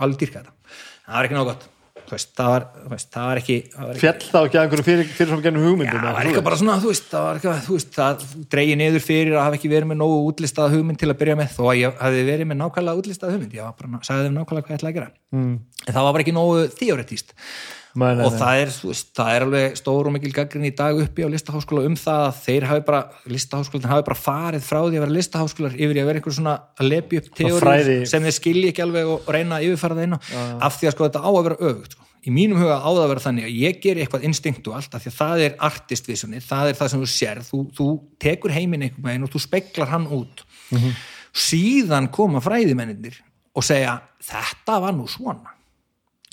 alveg dyrka þetta. Það var ekki nóg gott veist, það var, veist, það var ekki, ekki fjall þá ekki að einhverju fyrir, fyrir gennum Já, hugmyndum það var eitthvað bara svona, þú veist, það eitthvað, þú veist, það dreigi niður fyrir að hafa ekki verið með nógu útlistað hugmynd til að byrja með, þó að ég hefði verið með nákvæmlega útlistað hugmynd, ég bara, sagði þeim nákvæmlega hvað ég ætlaði að gera, mm. en það var bara ekki nógu theoretíst Nei, nei, og það er, veist, það er alveg stór og mikil gaggrin í dag uppi á listaháskóla um það að þeir hafi bara, listaháskólan hafi bara farið frá því að vera listaháskólar yfir í að vera einhver svona að lepi upp teóri sem þeir skilji ekki alveg og reyna að yfirfara það inn á. Af því að sko þetta á að vera öfugt sko. í mínum huga á það að vera þannig að ég geri eitthvað instinktualt af því að það er artist visionið, það er það sem þú sér þú, þú tekur heiminn einhvern veginn og þú speklar hann út. Síðan koma fræðimennir og segja þetta var nú svona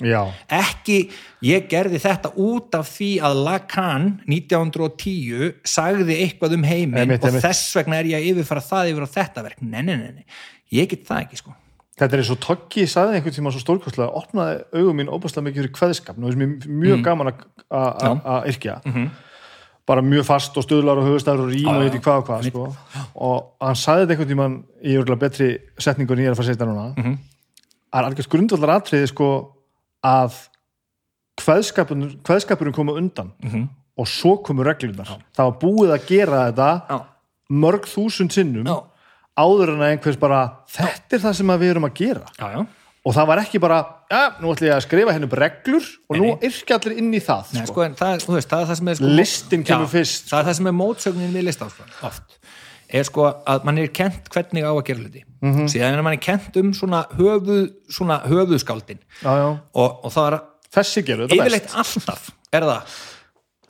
Já, ekki, ég gerði þetta út af því að Lacan 1910 sagði eitthvað um heiminn Einmitt, og einmitt. þess vegna er ég að yfirfara það yfir á þetta verk, nei, nei, nei, ég get það ekki sko þetta er eins og Toggi sagði einhvern tíma svo stórkostlega, opnaði augum mín óbærslega mikið fyrir kveðskap, nú er mér mjög Mm. gaman að- að að- að yrkja bara mjög fast og stöðlar og höfustæður og rím og Mhm. já. eitthvað hvað og hvað sko. og hann sagði þetta einhvern tíman í betri setningu en ég er að fara að setja núna Mhm. að er algjörst grundvallar atriði sko að kveðskapurinn koma undan Mhm. og svo komu reglunar það var búið að gera þetta já, mörg þúsund sinnum já, áður en að einhvers bara þetta er það sem við erum að gera. Já, já. og það var ekki bara, ja, nú ætlum ég að skrifa henni upp reglur og nú yrkja allir inn í það Nei, sko. sko, en það, veist, það er það sem er sko, Listin kemur já, fyrst, það er það sem er mótsögnin við listaháskólan oft er sko að mann er kent hvernig á að gera hluti. Mhm. síðan er mann er kent um svona, höfuð, svona höfuðskáldin. Já, já. og, og það er þessi gerur þetta best. alltaf er það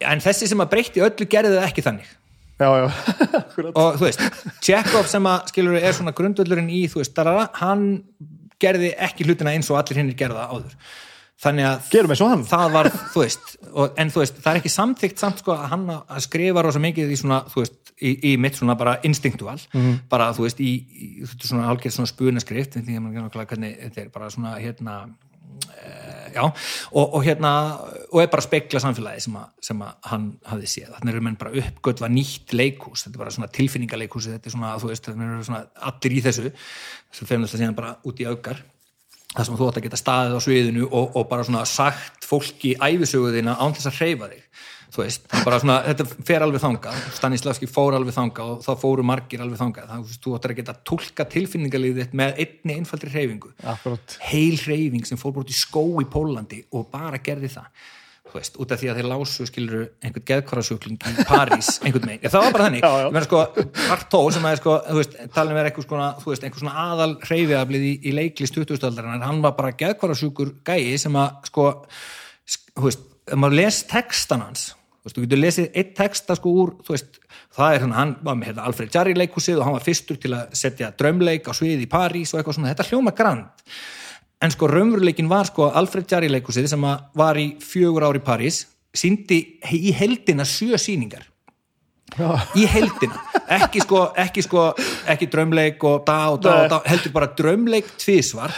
en þessi sem að breytti öllu gerði það ekki þannig. Já, og þú veist, Chekhov sem að skilur er svona grundvöldurinn í, þú veist, darara, hann gerði ekki hlutina eins og allir hinnir gerða áður þannig að hann. það var, þú veist og, en þú veist, það er ekki samþykkt samt sko að hann að skrifa rosa mikið í svona, þú veist í, í mitt svona bara instinktual. Bara, þú veist, í, í þetta er svona hálfgerð svona spunaskrift, hvernig þetta er bara svona, hérna e, já, og, og hérna og er bara að spekla samfélagi sem að, sem að hann hafði séð, þannig eru menn bara uppgötva nýtt leikhús, þetta er bara svona tilfinningaleikhús þetta er svona, þú veist, þannig eru svona allir í þessu, sem femnast að síðan bara út í augar það sem þú átt að geta staðið á sviðinu og, og bara svona sagt fólki æfisöguðina án þess að hreyfa þig þú veist, svona, þetta fer alveg þangað. Stanislavski fór alveg þangað og þá fóru margir alveg það, þú veist, þú áttir að geta tólka tilfinningalíðið þitt með einni einfaldri hreyfingu. Akkurat, heil hreyfing sem fór bara út í skó í Pólandi og bara gerði það þú veist, út af því að þeir lásu skilur einhvern geðkvarasjúkling í París einhvern megin, já það var bara þannig. Já, já. meina sko, Artó sem er sko þú veist, talin verið eitthvað svona, þú veist, einhver svona aðal hreyfiaflið í, í leiklist 2000-aldarinnar hann var bara geðkvarasjúkur gæi sem að sko, sk- þú veist maður les textan hans þú veist, þú getur lesið eitt texta sko úr þú veist, það er hérna, hann var með hérna, Alfred Jarry leikhúsið og hann var fyrstur til að setja drömleik á svið í París og eitthvað svona, þetta hljóma grand en sko raunveruleikin var sko Alfred Jarry leikhúsið sem að var í fjögur ár í París síndi í heldina sjö sýningar. Í heldina ekki sko, ekki sko ekki drömleik og da og da, Nei. og da heldur bara drömleik tvisvar.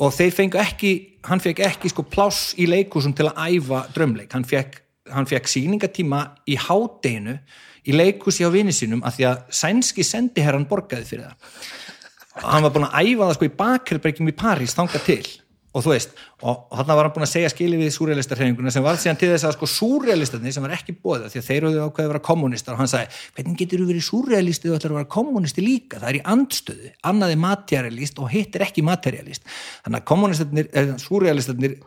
Og þeir fengu ekki hann fekk ekki sko pláss í leikhúsum til að æfa drömleik hann fekk, hann fekk sýningatíma í hádeginu í leikhúsi á vini sínum af því að sænski sendiherran borgaði fyrir það hann var búin að æfa það sko í bakherbergjum í París þangað til. Og þú veist, og þarna var hann búin að segja skili við súrealistarhefinguna sem var síðan til þess að sko súrealistarnir sem var ekki bóðið því að þeir eru ákveðið að vera kommunistar og hann sagði, hvernig getur þú verið súrealisti og ætlar að vera kommunisti líka, það er í andstöðu annað er materialist og hitt er ekki materialist þannig að eh, súrealistarnir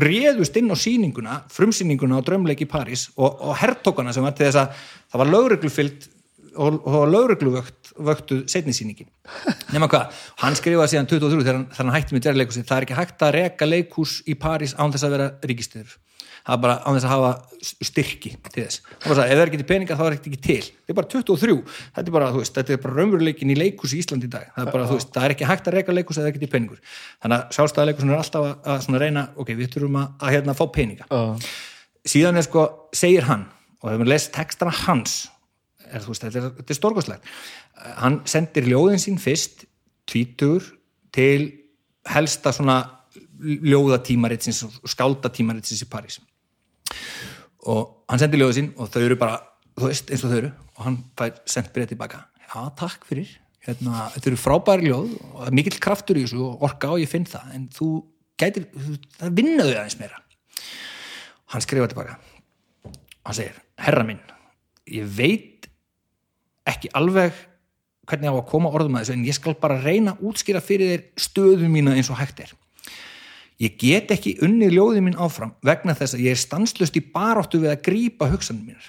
réðust inn á sýninguna frumsýninguna á drömleik í París og, og hertókana sem var til þess að það var lögreglufyllt og, og lögregluvökt vöktuð setnisýningin nema hvað, hann skrifaði síðan 23 þegar hann, þegar hann hætti með djærleikursi, það er ekki hægt að reka leikhús í París án þess að vera ríkistöður það er bara án þess að hafa styrki til þess, það var það, ef það er ekki til peninga þá er ekki til, þetta er bara 23 þetta er bara, þú veist, þetta er bara raunveruleikin í leikhús í Íslandi í dag, það er bara, þú veist, það er ekki hægt að reka leikhús eða ekki til peningur, þannig að sjálfstæðarleikursin er alltaf að, að svona reyna, ok, við þurfum að, að hérna fá peninga. Já. síðan er sko, segir hann og ef við lesum textana hans er, veist, þetta er, er stórkostlegt. Hann sendir ljóðin sín fyrst tvítur til helsta svona ljóðatímaritsins og skáldatímaritsins í París. Og hann sendir ljóðin sín og þau eru bara, þú veist, eins og þau eru og hann fær sendt byrja tilbaka. Já, takk fyrir, hérna, þetta eru frábæri ljóð og mikill kraftur í þessu og orka og ég finn það, en þú gætir, það vinnaðu aðeins meira. Hann skrifa tilbaka. Hann segir, herra minn ég veit ekki alveg hvernig á að koma orðum að þessu en ég skal bara reyna að útskýra fyrir þér stöðu mína eins og hægt er. Ég get ekki unnið ljóðið mín áfram vegna þess að ég er stanslust í baráttu við að grípa hugsanum mínar.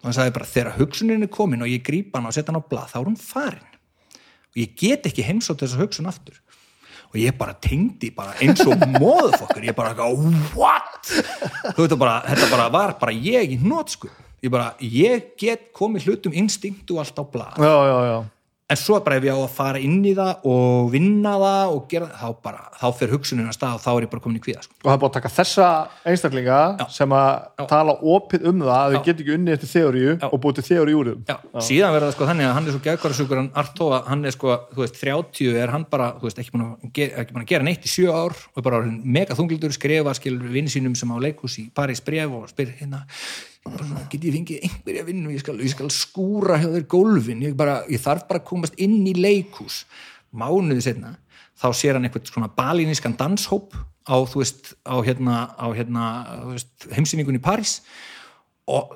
Og hann sagði bara þegar hugsunin er komin og ég grípa hann og setja hann á blað þá er hún farin. Og ég get ekki heimsótt þessa hugsun aftur. Og ég bara tengdi bara eins og móðfokkur, ég bara what? Bara, þetta bara var bara ég í nótsku, ég bara ég get komið hlutum instinkt og allt á blað. Já, já, já. En svo bara ef ég á að fara inn í það og vinna það og gera það, þá bara þá fer hugsunin að stað og þá er ég bara komin í kvíða sko. og það er búið að taka þessa einstaklinga sem að tala opið um það að þau get ekki unni eftir þeoríu og búið til þeoríu úr Já, síðan verða það sko þannig að hann er svo geðkvarasugur hann Arto að hann er sko, þú veist, 30 er hann bara, þú veist, ekki búin að gera, búin að gera neitt í sjö ár og bara mega þunglítur skrifa skilur og get ég fengið einhverja vinnu? Ég skal, ég skal skúra hjá þér gólfin. Ég, bara, ég þarf bara að komast inn í leikhús. Mánuði setna þá sér hann eitthvað svona balíniskan danshóp á, þú veist, á hérna, á hérna veist, heimsýningun í París. Og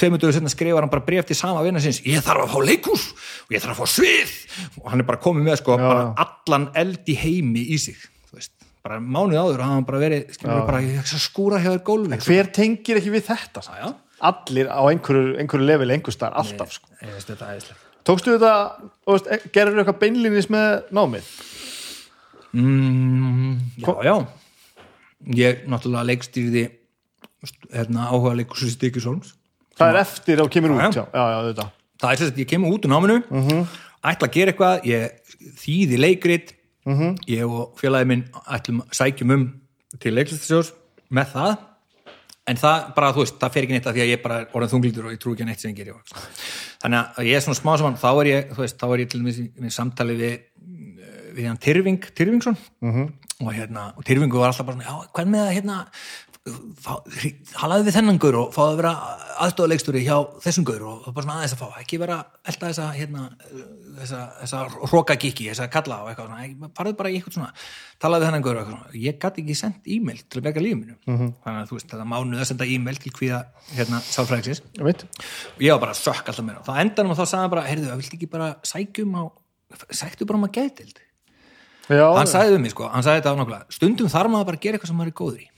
tveimur dögur setna skrifar hann bara bref til sama vinna sinns ég þarf að fá leikhús og ég þarf að fá svið. Og hann er bara komið með sko bara allan eld í heimi í sig þú veist, bara mánuð áður hafa hann bara verið, bara, skúra hjá þér gólfin. Hver tengir ekki við þetta já, já, allir á einhverju, einhverju level einhver starf, alltaf sko. ég veist þetta æðislega tókstu þetta, e- gerður eitthvað beinlínis með námið? Mm, já, já. Ég náttúrulega leikstýrði hérna, áhuga leikursus Stikisholms það er eftir að þú kemur út já, já, já, það er þess að ég kemur út úr náminu ætla að gera eitthvað, ég þýði leikrit ég og félagi minn ætlum að sækjum um til leiklistasjós með það en það bara, þú veist, það fer ekki neitt að því að ég bara orðin þunglítur og ég trú ekki að neitt sem ég gerir þannig að ég er svona smá saman þá er ég, þú veist, þá er ég til dæmis í samtali við, við hann Tyrfing Tyrfingsson. Og hérna, og Tyrfingu var alltaf bara svona, já, hvern með að hérna halaði við þennan gaur og fáði að vera aðstofaleikstúri hjá þessum gaur og bara svona aðeins að fá, ekki vera elda þessa, hérna, þessa, þessa hrókagikki, þessa kalla og eitthvað svona, farið bara í eitthvað svona, talaði við þennan gaur og eitthvað svona, ég gæti ekki sendt e-mail til að berga lífið mínu, þannig að þú veist, þetta mánuð að senda e-mail til hvíða, hérna, sálfræðiksins ég veit og ég var bara sökk alltaf mér og þá endanum og þá sagði bara, heyrðu, viltu ekki bara sækjum á, sæktu bara um að gætild já, hann sagði við mig sko, hann sagði þetta ánákulega stundum þarf maður bara að gera eitthvað sem maður er góður í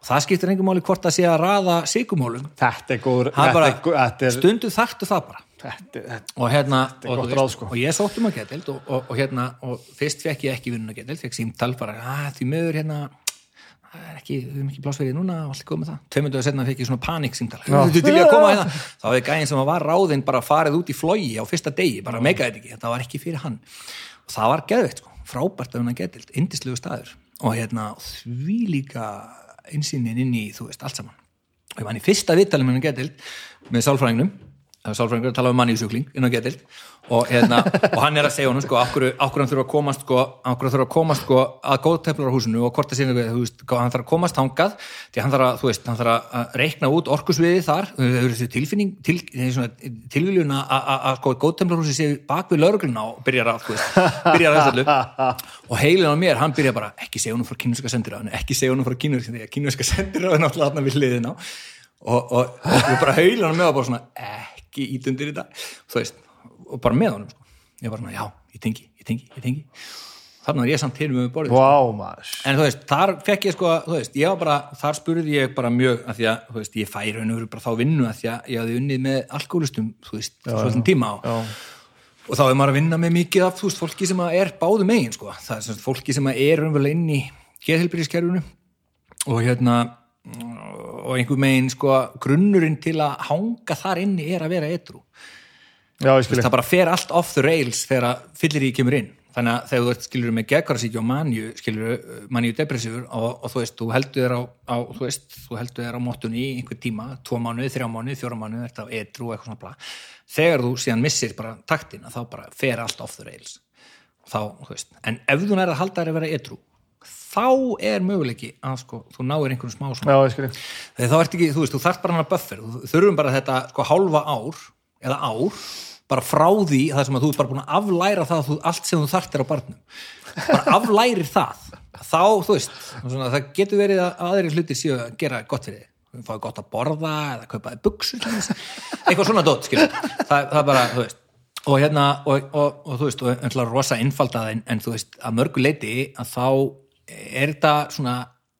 og það skiptir engum máli hvort það sé að raða sigumólum, þetta er góður það er er, er, stundum þarftu það bara. Þetta er, þetta og hérna, er og, ráð, sko. og ég sóttum að getild og, og, og hérna, og fyrst fekk ég ekki vinnun að getild, fekk símtal bara, að því miður hérna það er ekki, við erum ekki plásverið núna og allt góð með það, tveimundöðu setna fekk ég svona panik símtal, þú til ég að koma hérna. Þá var gæðin sem var ráðinn bara farið út í flogi á fyrsta degi, bara megaði ekki. Þetta var ekki fyrir hann. Og það var geðveikt sko, frábært af hann að getild, indislegu staður. Og hérna, því líka einsýnin inn í, þú veist, allt saman. Og ég man í fyrsta með hann getild með sálfræðingnum sálfræðingur tala um manni í sjúkling inn á getild og, hérna, og hann er að segja honum sko, akkur hann þurfa að komast sko, þurfa að komast sko, að góðteflarhúsinu og hvort það sinni þú veist, hann þarf að komast hangað því hann þarf að, þú veist, hann þarf að reikna út orkusviði þar, þau eru þessi tilfinning til, tilviljun að sko, góðteflarhúsi sé bak við laurugluna og byrjar að, þú veist, byrjar að þessu og heilin á mér, hann byrja bara ekki segja honum frá kínverska sendiráðinu, ekki segja honum frá kínverska sendiráðinu, þarna svona ekki ít undir þetta þú veist, og bara með honum sko. ég bara svona, já, ég tengi, ég tengi, ég tengi. Þannig er ég samt hinum með borðið Vá, maður. En þú veist, þar fekk ég sko þú veist, ég var bara, þar spurði ég bara mjög að því að, þú veist, ég færi veru bara þá vinnu að því að ég hafði unnið með alkoholistum þú veist, svolítið tíma á. Já, og þá er maður að vinna með mikið af þú veist, fólki sem er báðu megin sko. það er sagt fólki sem er raunverulega inn í geðhelbyrðiskerfinu og hérna og einhver megin sko grunnurinn til að hanga þar inni er að vera etru já það bara fer allt off the rails þegar fyllir í kemur inn. Þannig að þegar þú ert skilur með geggarsíkja og manju skilur manju depressífur og, og þú veist, þú heldur þér á, á þú veist, þú heldur þér á móttunni í einhver tíma tvo mánuði, þrjá mánuði, fjóra mánuði þetta á etru og eitthvað svona bla. Þegar þú síðan missir bara taktina þá bara fer allt off the rails. Þá, þú veist, en ef þú nærið að halda þér að vera etru þá er möguleiki að sko, þú náir einhverjum smá svona. Já, þá ert ekki, þú veist, þú þarft bara hana buffer. Þú þurfum bara þetta sko hálfa ár eða ár, bara frá því það sem að þú ert bara búin að aflæra það þú, allt sem þú þarft er á barnum. Bara aflærir það. Þá, þú veist, svona, það getur verið að aðri hluti séu að gera gott fyrir þig. Fáið gott að borða eða kaupa þig buksur eitthvað svona dótt, skilur. Það, það er bara, þú veist. Og hérna, og, og, og þú veist, og ætla rosa innfaldað en, en þú veist, að mörgu leiti að þá er þetta svona,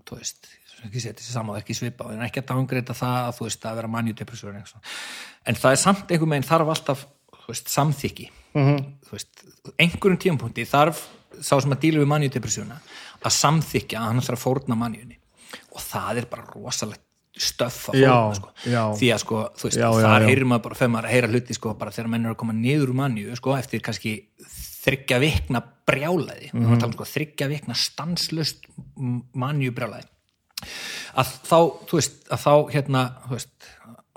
þú veist þessi saman ekki svipa og en ekki að dangreita það að þú veist að vera manjudepressur en það er samt einhver meginn þarf alltaf veist, samþykki -hmm. þú veist, einhverjum tímapunkti þarf sá sem að díla við manjudepressuna að samþykja að hann ætlar að fórna manjunni og það er bara rosalegt stöff að Já, fórna sko. já. því að sko, þú veist, Já, já, þar já. heyrir maður bara, þegar maður að heyra hluti sko, bara þegar menn eru að koma niður úr manju sko, eftir kannski þryggja vikna brjálæði, mm. -hmm. sko, þryggja vikna stanslust manju brjálæði að þá, þú veist, að þá hérna, þú veist,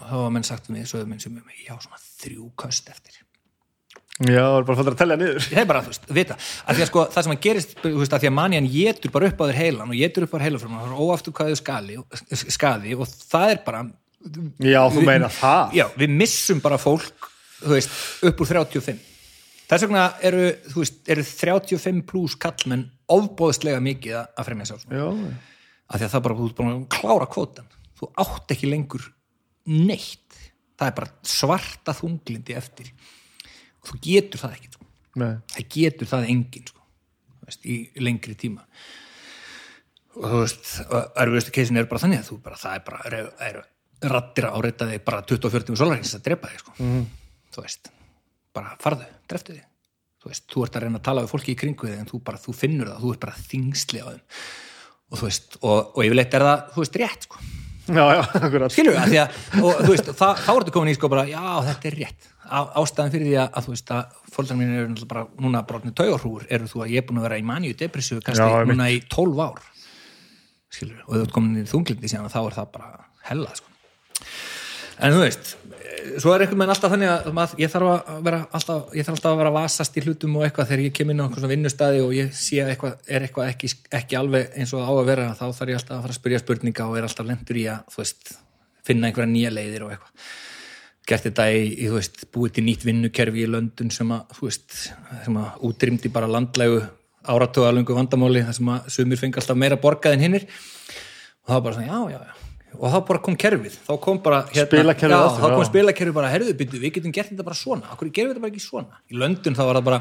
var menn sagt við mig, sögðu menn sem um, já, svona þrjú köst eftir. Já, það er bara fættur að tellja niður. Það er bara, þú veist, vita. Að því að sko, það sem að gerist, þú veist, að því að manjan getur bara upp á þér heilan og getur upp á þér heilafrum og það er óafturkvæðu skali, skadi og það er bara Já, þú meina það. Já, við missum bara fólk þú veist, upp úr 35 þess vegna eru, þú veist, eru 35 pluss kallmenn ofbóðslega mikið að- fremja sjálfsmynd Já, af því að það bara, þú ert búin að klára kvótan þú átt ekki lengur neitt. Það er bara svarta þunglindi eftir. Og þú getur það ekki sko. nei. Það getur það enginn sko, veist, í lengri tíma. Og þú veist erfiðustu keisin er bara þannig að þú bara, það er bara er, er rattir að áreita þig bara 24 sólarhengis að drepa þig sko. Mhm. þú veist, bara farðu dreftu þig, þú veist, þú ert að reyna að tala við fólki í kringu þig en þú bara, þú finnur það þú ert bara þingsli á þeim. Og þú veist, og, og yfirleitt er það, þú veist, rétt sko. Já, já, skilur við, að, og þú veist, þá ertu komin í sko bara, já, þetta er rétt. Á, ástæðan fyrir því að, að þú veist að fóldrar mín eru náttúrulega bara, núna brotni taugarhúr eru þú að ég er búin að vera í manju depressíu kannski núna í 12 ár. Skilur við, og þú ert komin í þunglindi síðan þá er það bara hella sko. en þú veist svo er einhvern veginn alltaf þannig að mað, ég þarf að vera alltaf, ég þarf alltaf að vera að vasast í hlutum og eitthvað. Þegar ég kem inn á einhvern svona vinnustæði og ég sé að eitthvað, er eitthvað ekki, ekki alveg eins og á að vera þá þarf ég alltaf að fara að spyrja spurninga og er alltaf lendur í að veist, finna einhverja nýja leiðir og eitthvað. Gert þetta í, í veist, búið til nýtt vinnukerfi í löndun sem að, veist, sem að útrýmdi bara landlægu áratugalöngu vandamáli þar sem að sumir fengi alltaf meira borgað en hinnir og það var bara svona, já, já, já og þá bara kom kerfið, þá kom bara hérna, Spilakerfið já, aftur, þá kom spilakerfið bara, herðu, byrju, við getum gert þetta bara svona. Okkur gerum við þetta bara ekki svona? Í löndun þá var það bara,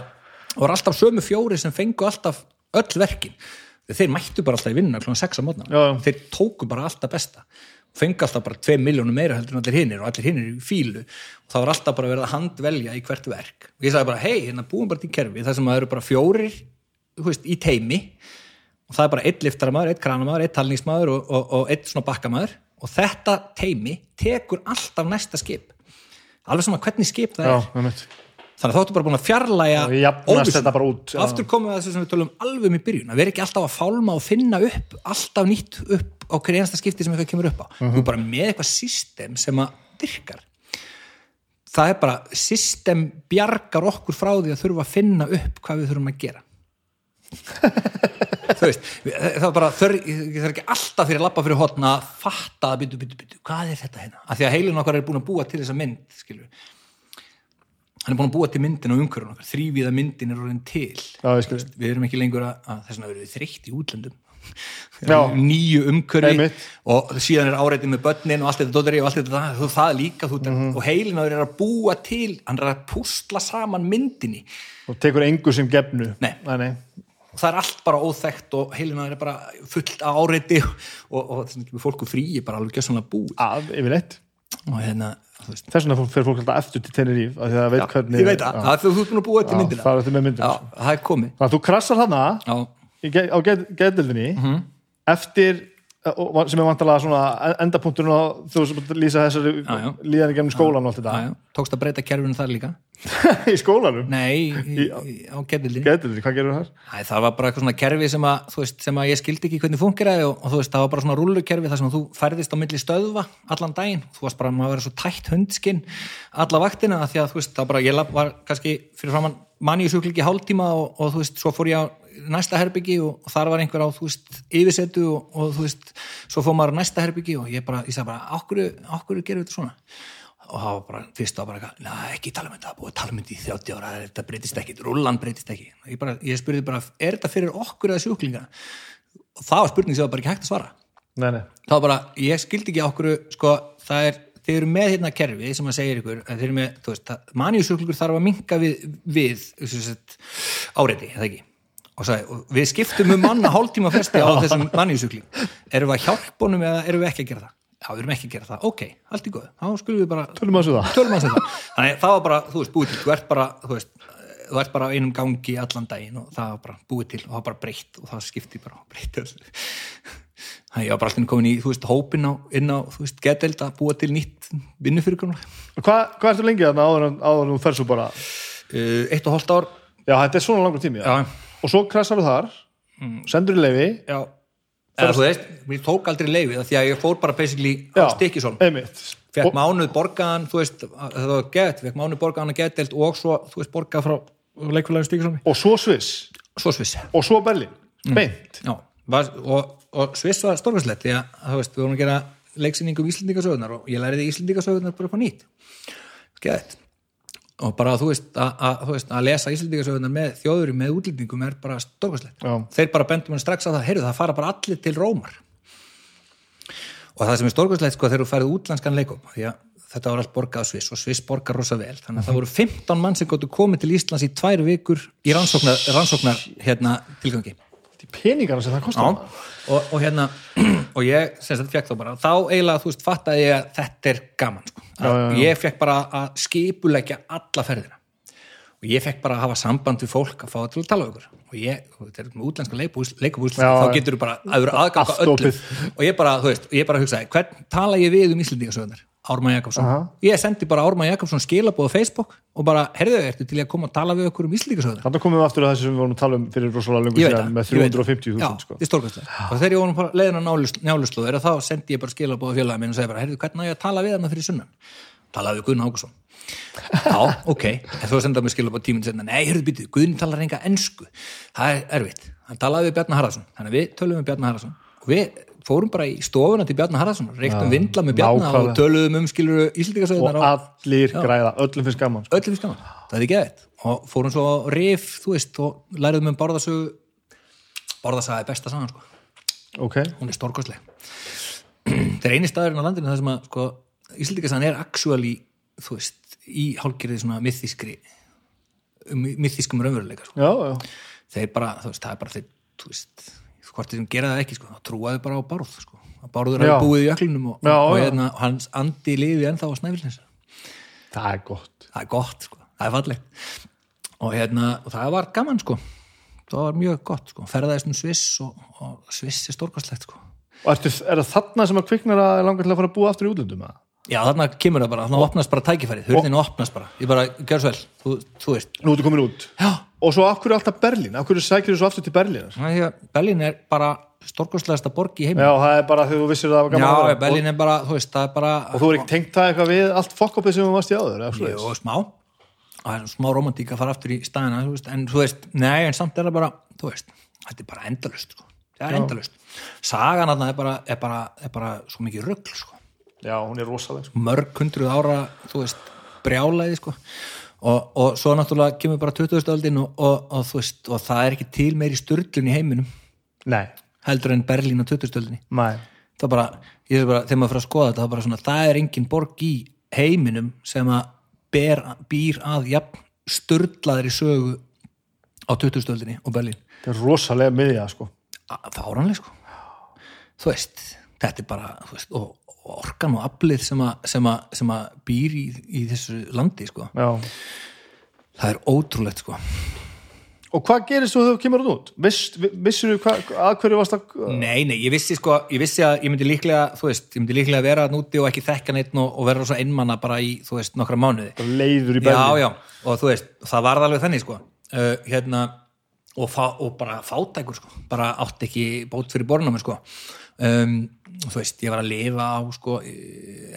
það var alltaf sömu fjóri sem fengu alltaf öll verkin. Þeir mættu bara alltaf í vinnuna klokkan 6 á mótna þeir tóku bara alltaf besta. Fengu alltaf bara 2 miljónum meira heldur en allir hinnir og allir hinnir í fílu og það var alltaf bara verið að handvelja í hvert verk. Og ég sagði bara, hei, hérna búum bara til kerfi þar sem það eru bara fjórir veist, í teimi og það er bara einn liftaramaður, einn kranamaður, einn talningsmaður og, og, og einn svona bakkamaður og þetta teimi tekur alltaf næsta skip. Alveg sama hvernig skip það Já, er. einmitt. Þannig að þá ertu bara búin að fjarlæga já. aftur komum við að þessu sem við tölum alveg um í byrjun. Að vera ekki alltaf að fálma og finna upp alltaf nýtt upp á hverju einasta skipti sem eitthvað kemur upp á. Mhm. þú er bara með eitthvað system sem að virkar. Það er bara system bjargar okkur frá því að þurfa að finna upp hvað við þurfum að gera þú veist það er bara þör, ég þarf ekki alltaf fyrir að lappa fyrir hotna að fatta byttu, byttu, byttu, hvað er þetta hérna? Af því að heilin okkar er búin að búa til þessa mynd skilur hann er búin að búa til myndin og umhverfun okkar, þrývíða myndin er orðin til. Já, skil. við erum ekki lengur að, að þess vegna verðum við þreytt í útlöndum. Nýju umhverfi og síðan er áreitið með börnin og allt þetta dótari og allt þetta það, það líka þú, Mhm. og heilin á þér er að búa til. Hann er að púsla saman myndinni. Og tekur engu sem gefnu. Nei, nei. Og það er allt bara óþekkt og heilina er bara fullt á áreiti og, og þess að fólku frí bara alveg gjössanlega búið. Af, yfirleitt. Hérna, Þess vegna fer fólk alltaf eftir til af því að það veit já, hvernig ég veit það. Er þú ert búin að búa þetta í myndina það er myndina já, það er komið. Þannig að þú krassar hana já, í ge- á geðdildinni Mhm. eftir og- sem er vantalega svona endapunkturinn á þú sem lýsa þessari Já, já. líðan í gemni skólan og allt já, þetta já, tókst að breyta kerfinu þar líka? Í skólanum, nei, í, í, á geðildin geðdildinni, hvað gerur þar? Æ, það var bara eitthvað svona kerfi sem að, veist, sem að ég skildi ekki hvernig fungeraði og, og veist, það var bara svona rullukerfi þar sem þú færðist á milli stöðva allan daginn, þú varst bara að vera svo tætt hundskinn alla vaktina að því að þú veist, það bara, ég var kannski fyrir framann manni í sjúklingi hálftíma og, og þú veist, svo fór ég á næsta herbyggi og, þar var einhver á, þú veist, yfirsetu og, og þú veist, svo fór maður á næsta herbyggi og ég bara, ég sagði bara, okkur, okkur gerir þetta svona? Og það var bara, fyrst var bara eitthvað, "Nei, ekki tala um það búið að tala um í 30 ára þetta breytist ekki, rullan breytist ekki. Ég, bara, ég spurði bara, er þetta fyrir okkur eða sjúklinga? Og það var spurning sem var bara ekki hægt að svara. Nei, nei, það var bara, ég skildi ekki okkur sko, það er, þeir eru með hérna kerfi sem að segja ykkur, þeir eru með, þú veist manjusjúklingur þarf að minka við, við áreiti, eða ekki og sagði, við skiptum um manna hálftíma festi á þessum manjusjúkling erum við að hjálpa honum eða erum við ekki að gera það? Já, við erum ekki að gera það, ok, allt í góð þá skulum við bara tölum að þessu það. Þannig það var bara, þú veist, búið til. Þú ert bara, þú veist, þú ert bara á einum gangi allan daginn og það var bara búið til og það var bara breytt og það skipti bara breytt þannig ég var bara alltaf komin í, þú veist, hópin á, inn á, þú veist, geteld að búa til nýtt vinnufyrirkomulag. Hvað, hvað ertu lengi þarna áður en þú fer svo bara? Uh, eitt og hálft ár. Já, þetta er svona langur tími já. já, og svo krassar þú þar sendur í leifi já. Eða þú veist, mér tók aldrei leifið af því að ég fór bara basically á stikkisólm einmitt. Fekk Og- mánuð borgaðan, þú veist það var gett, fekk mánuð borgaðan að geteld og svo, þú veist, borgað frá leikfélagin stikkisólmi og svo Sviss. Svo sviss og svo Berlín, Mm. beint. Já, var, og, og Sviss var stórkvæslegt því að þú veist, við vorum að gera leiksýningu um Íslendingasögunar og ég læriði Íslendingasögunar bara upp á nýtt. Geðið og bara þú veist að, að, að lesa Íslendingasögunar með þjóðurum með útlendingum er bara stórkvæslegt þeir bara bendum hann strax á það, heyrðu það fara bara allir til Rómar. Og það sem er stórkvæslegt sko þegar þú færið útlandskan leikum því að þetta var allt borgað Sviss og Sviss borgar rosa vel þannig að það voru 15 mann sem gáttu komið til Íslands í tvær vikur í rannsóknar, rannsóknar hérna tilgangi Þetta peningarna sem það kostar. Og, og hérna og ég sem sagt fekk þá bara þá eiginlega þú veist fattaði ég að þetta er gaman sko. Já, já, já. ég fekk bara að skipuleggja alla ferðina. Og ég fekk bara að hafa samband við fólk að fá til að tala ykkur og ég, þetta er með útlenska leikubús Já, þá getur þú bara að vera öllu. Opið. og ég bara, þú veist, og ég bara hugsaði hvern tala ég við um Íslendingasöðunar Ármann Jakobsson, Aha. ég sendi bara Ármann Jakobsson skilabóð á Facebook og bara, herðu, ertu til að koma að tala við okkur um Íslendingasöðunar Þannig komum við aftur að þessu sem við vorum að tala um fyrir rosalega lungu síðan með ég veit það. 350.000 Já, sko. og þegar ég vorum bara leiðin á njáluslóður þá sendi ég bara skilabóða félagið minn og segi bara, heyrðu, hvernig á ég að tala við hann fyrir sunnan? Talaði við Guðn Ágússon já, ok, en þú sendaði mér skilabóða tíminn senna, nei, heyrðu, býtu, Guðn það er og fórum bara í stofuna til Bjarnar Harðarsson, reyktum Já, vindla með Bjarnar og töluðum um skiluru og Íslandikasöðunar allir græða, öllum finnst gaman sko. öllum skaman, það er ekki eðitt og fórum svo rif, þú veist og læriðum um borðasögu borðasaga er besta sagan sko. Ok, hún er stórkostleg. Það er eini staðurinn á landinu það sem að sko, Íslandikasan er actually þú veist, í hálfgerði svona mythískri mythískum raunveruleika sko. já, já. Þeir bara, þú veist, það er bara þeir, þú veist, hvort þeir sem gera það ekki sko, þá trúaðu bara á bárð sko. bárður hafi búið í jöklinum og, Já, og já. hérna, hans andi lifi ennþá á snæfilins það er gott. Það er gott, sko, það er fallegt. Og hérna, og það var gaman sko. Það var mjög gott sko. Ferðaðist um Sviss og, og Sviss er stórkastlegt sko. Og ertu, er það þarna sem að kviknar að langar til að fara að búa aftur í útlöndum eða? Já, þarna kemur það bara, þarna opnast bara tækifærið hurðinu opnast bara, ég bara, gjör svo vel þú, þú veist, nú ertu komin út já, og svo af hverju alltaf Berlín, af hverju sækir þú svo aftur til Berlín það er því að Berlín er bara stórkastlegasta borg í heim já, það er bara þegar þú vissir að það var gaman að já, vera. Berlín er bara, þú veist, það er bara og, þú er ekki tengt það eitthvað við allt fokkopið sem þú varst í áður eða? Jú, smá það er smá romantík að fara aftur í staðina þú veist, en þú veist, nei, en samt er það bara þú veist, þetta er bara endalust sko. það er Já. endalust, sagan þarna er bara, er bara, er bara svo mikið rugl sko. Já, hún er rosaleg sko. mörg hundruð ára, þú veist brjálæði, sko og, og svo náttúrulega kemur bara 20. öldin og, og, og það er ekki til meiri styrlun í heiminum, nei, heldur en Berlín á 20. öldinni nei, það er bara, ég er bara, þegar maður fyrir að skoða þetta það er bara svona, það er engin borg í heiminum sem að ber, býr að jafn störlaðri sögu á 20-stöldinni og Berlín það er rosalega miðja sko fáranlega sko þú veist, þetta er bara þú veist, og orkan og aflið sem sem sem að býr í, í þessu landi sko, já. það er ótrúlegt sko. Og hvað gerist þú þegar þú kemur út? Viss, vissir þú að hverju varst að Nei, nei, ég vissi sko, ég vissi að ég myndi líklega, þú veist, ég myndi líklega vera núti og ekki þekka neitt og, og vera svo einmanna bara í, þú veist, nokkra mánuði. Leiður í Já, Berlín já, og þú veist, það varð alveg þenni sko, uh, hérna og, fá, og bara fátækur sko. Bara átti ekki bót fyrir bornámi sko um, þú veist, ég var að lifa á sko,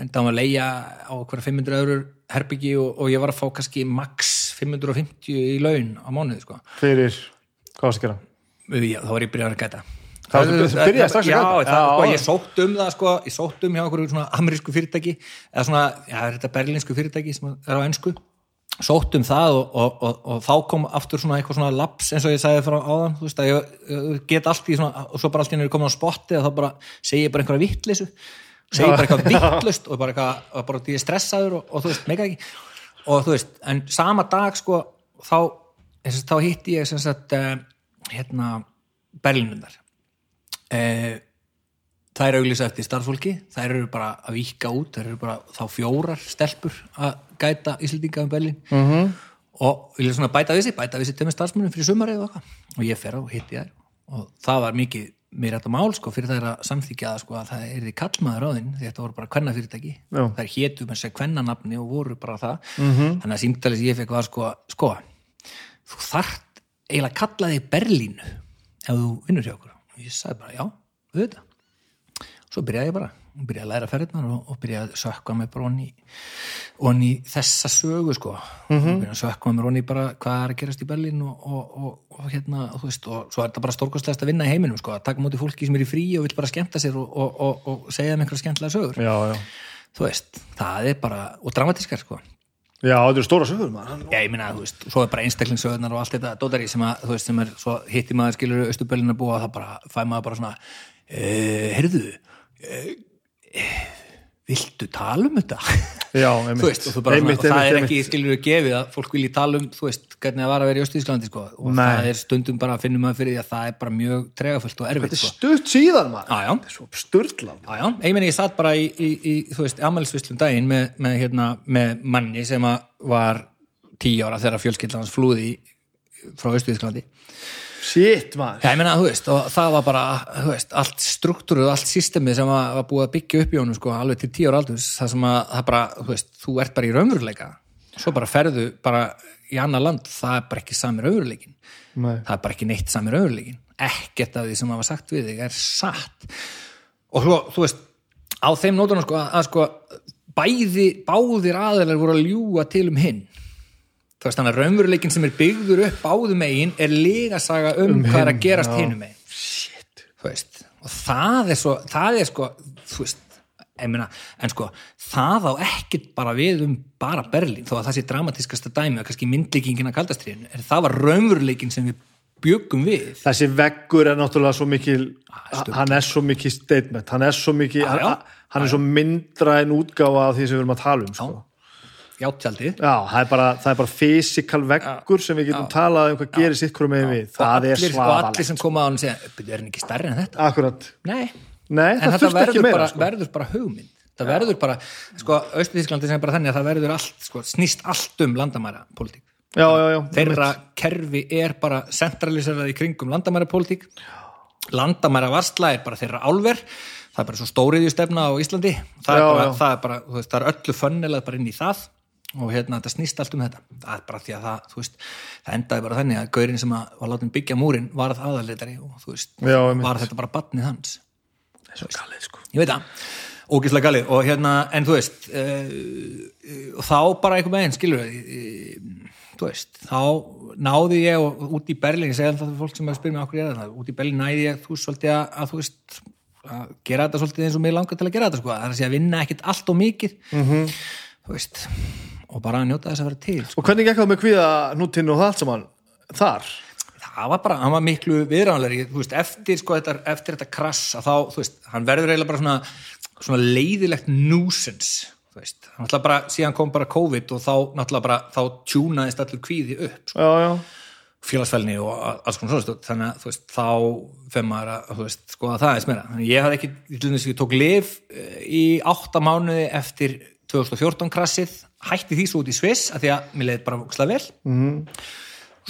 enda á að leia á hverja 500 eurur herbyggi og, og ég var að fá kannski max 550 í laun á mánuði sko fyrir, hvað varst að gera? Já, þá var ég byrjað að gæta Það byrjaði strax að gæta? það, Já. sko, ég sótt um það sko, ég sótt um hjá einhverju svona amerísku fyrirtæki eða svona, já, þetta berlinsku fyrirtæki sem er á ennsku sótt um það og, og, og, og þá kom aftur svona eitthvað svona laps eins og ég sagði frá áðan þú veist að ég, get allt í svona og svo bara allt í henni komin á spotti og þá bara segi ég bara einhverja vittleysu segi bara eitthvað vittlust og bara eitthvað bara því ég er stressaður og, og þú veist, mega ekki. Og þú veist, en sama dag sko þá, þess að þá hitti ég sem sagt uh, hérna Berlínundar uh, þær eru auglýsa eftir starfsfólki þær eru bara að víka út þær eru bara þá fjórar stelpur að gæta Íslendinga um Berlín Mhm. -hmm. og vilja svona bæta við sig bæta við sig tömur starfsmunum fyrir sumarið og, eitthvað. og ég fer á og hitti þær og það var mikið mér þetta mál sko fyrir þær að samþykja það sko að það er því kallmaður á þinn því þetta voru bara kvenna fyrirtæki Já. þær hétu með sér kvennanafni og voru bara það -hmm. þannig að símtalið sem ég fekk var sko sko, þú þart eiginlega að kalla þig Berlínu ef þú vinnur hjá okkur og ég sagði bara já, auðvitað svo byrjaði ég bara, byrjaði að læra ferðnar og, og byrjaði að sökka mig bara onni, onni þessa sögu sko. Mm -hmm. byrjaði að sökka mig onni bara hvað er að gerast í Berlín og, og, og, og hérna, þú veist, og svo er þetta bara stórkostlegast að vinna í heiminum sko, að taka móti fólki sem er í frí og vil bara skemmta sér og, og segja þeim einhverja skemmtilega sögur. Já, já, þú veist, það er bara, og dramatískar sko. Já, þetta eru stóra sögur maður. Já, ég minna, þú veist, svo er bara einstaklingsöðunar og allt þetta dótari sem að, þú veist, sem er svo hitti maður skilur Östubölin að búa, það bara fæ maður bara svona, uh, heyrðu viltu tala um þetta? já, veist, og, bara, einmitt, og það einmitt, er ekki skilur gefið að fólk vilji tala um, þú veist, hvernig það var að vera í Östíðsklandi, sko, og Nei. það er stundum bara að finna maður fyrir því að það er bara mjög tregafullt og erfitt, þetta er sko. stutt síðan maður þetta er Já, já, ég satt bara í, í, í þú veist, ammælisvislum daginn með, með, hérna, með manni sem að var tíu ára þegar fjölskyldan hans flúði frá Östuðisklandi. Shit maður. Já, ég meina, þú veist, og það var bara, þú veist, allt struktúruð og allt systemið sem var, var búið að byggja upp í honum, sko, alveg til tíu ára aldurs, það sem að, það bara, þú veist, þú ert bara í raunveruleika, svo bara ferðu bara í annað land, það er bara ekki sami raunveruleikin, Nei. það er bara ekki neitt sami raunveruleikin, ekkert af því sem hafa sagt við þig er satt. Og svo, þú veist, á þeim nótunum sko, að sko, bæði báðir aðeinar voru að ljúga til um hinn þú veist, þannig að raunveruleikin sem er byggður upp báðum megin er legasaga um, hvað er að gerast já. hinum megin og það er svo það er sko, þú veist meina, en sko, það á ekkert bara við um bara Berlín þó að það sé dramatískasta dæmi og kannski myndlíkingin að kaldastriðinu, er það var raunveruleikin sem við bjögum við þessi veggur er náttúrulega svo mikil sturlað. hann er svo mikil statement hann er svo mikil, Já, já. hann, hann er svo myndra en útgáfa af því sem við erum að tala um sko. Játjaldið. Já, það er bara, það er bara physical veggur sem við getum talað um hvað gerir sitt hverju megin við, það er allir, og allir sem koma á hann segja, "Bíddu, er hann ekki stærri en þetta? akkurat, Nei, nei, en það verður bara, sko. verður bara hugmynd. Það verður bara, sko, Östuþísklandi sem er bara þannig að það verður allt, sko, snýst allt um landamæra já, já, já, Þeirra kerfi er bara centraliserað í kringum landamæra pólitík landamæra varsla er bara þeirra álver. Það er bara svo stóriðju stefna á Íslandi. Það er, Já, bara, já. það er bara, þú veist, það er öllu fönnilað bara inn í það og hérna þetta snýst allt um þetta. Það er bara því að það, þú veist það endaði bara þannig að gaurinn sem að var látin byggja múrin varð aðalitari og þú veist Já, var þetta bara batnið hans. Það er svo galið sko. Ég veit það, ógislega galið. Og hérna, en þú veist uh, og þá bara einhver meginn skilur uh, þú veist þá náði ég og út í Berlín ég segja það fyrir fólk sem er að spyrja mig okkur ég er það út í Berlín næði ég þú svolítið að, að þú veist að gera þetta svolítið eins og mig langar til að gera þetta sko. Og bara að njóta þess að vera til sko. og hvernig gekk það með kvíða nútinn og það allt saman þar, það var bara, hann var miklu viðránlega þú veist, eftir, sko, þetta, eftir þetta krass þá, veist, hann verður eiginlega bara svona, svona leiðilegt veist, hann náttúrulega bara síðan kom bara COVID og þá náttúrulega bara, þá tjúnaðist allur kvíði upp, sko. já, já. Félagsfælni og alls konar svona þannig að þú veist, þá fyrir maður að veist, skoða það eins meira. Ég hafði ekki, ég tók lif eh, í átta mánuði eftir 2014 krassið, hætti því svo út í Sviss að því að mér leiði bara vöxla vel mm.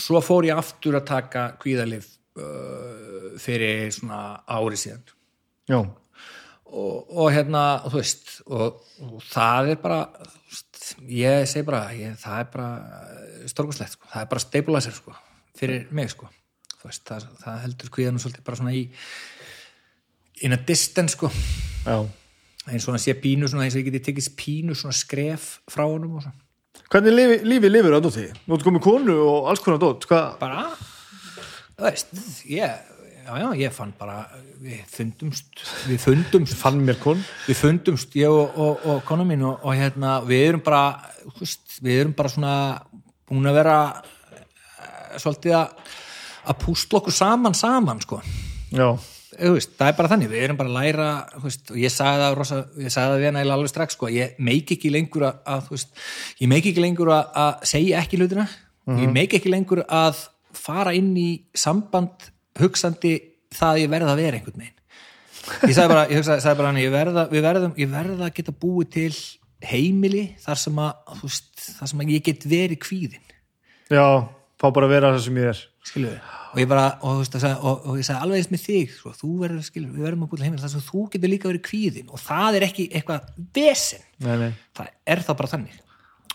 svo fór ég aftur að taka kvíðalif uh, fyrir svona ári síðan já, og, og hérna, þú veist og, og það er bara ég segi bara ég, það er bara stórkoslegt sko. það er bara stabilizer sko, fyrir mig sko. Veist, það, það heldur kvíðanum svolítið bara svona í in a distance sko já eins og hann sé pínu svona eins og ég geti tekist pínu svona skref frá honum og svona Hvernig lífi, lífi lifir það dótti? Nú ertu komið konu og alls konar dótt bara, þú veist ég, já já, ég fann bara við fundumst, við fundumst Fann mér kon? við fundumst, ég og, og, og konu mín og, og hérna, við erum bara veist, við erum bara svona búin að vera eh, svolítið að að púsla okkur saman saman sko Já, það er bara þannig, við erum bara að læra veist, og ég sagði það, rosa, ég sagði það við hann eiginlega alveg strax, sko, ég meik ekki lengur að, veist, ég meik ekki lengur að, segja ekki hlutina, ég meik ekki lengur að fara inn í samband hugsandi það að ég verða að vera einhvern veginn. Ég sagði bara, ég hugsaði, sagði bara hann, ég verða, verðum, ég verða að geta búið til heimili þar sem að, veist, þar sem að ég get verið kvíðin já, fá bara að vera það sem ég er. Skilu við og ég bara, og, veist, og, og ég sagði alveg eins með þig sko, þú verður, skilu, við verðum að búið til heimil þar sem þú getur líka verið kvíðin og það er ekki eitthvað vesen. Nei, nei. það er þá bara þannig.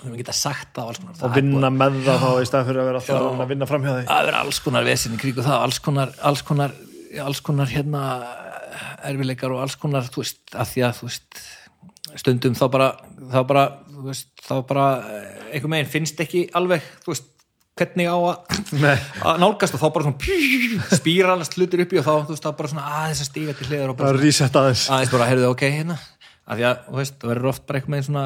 Við geta sagt það á alls konar. Og það er vinna með það þá í stað fyrir að vera alltaf að vinna fram hjá því. Að vera alls konar vesen í kríku það alls konar, alls konar, alls konar hérna erfileikar og alls konar þú veist, að því að veist stundum þá bara þá bara, þú veist, þá bara eh, einhver meginn finnst ekki alveg þú veist, hvernig á að að nálgast og þá bara svona spíralast hlutir uppi og þá, þú veist, þá bara svona aðeins að stíga til hliðar og bara Bara reset aðeins aðeins bara, heyrðu, ok, hérna af því að, þú veist, það verður oft bara eitthvað með svona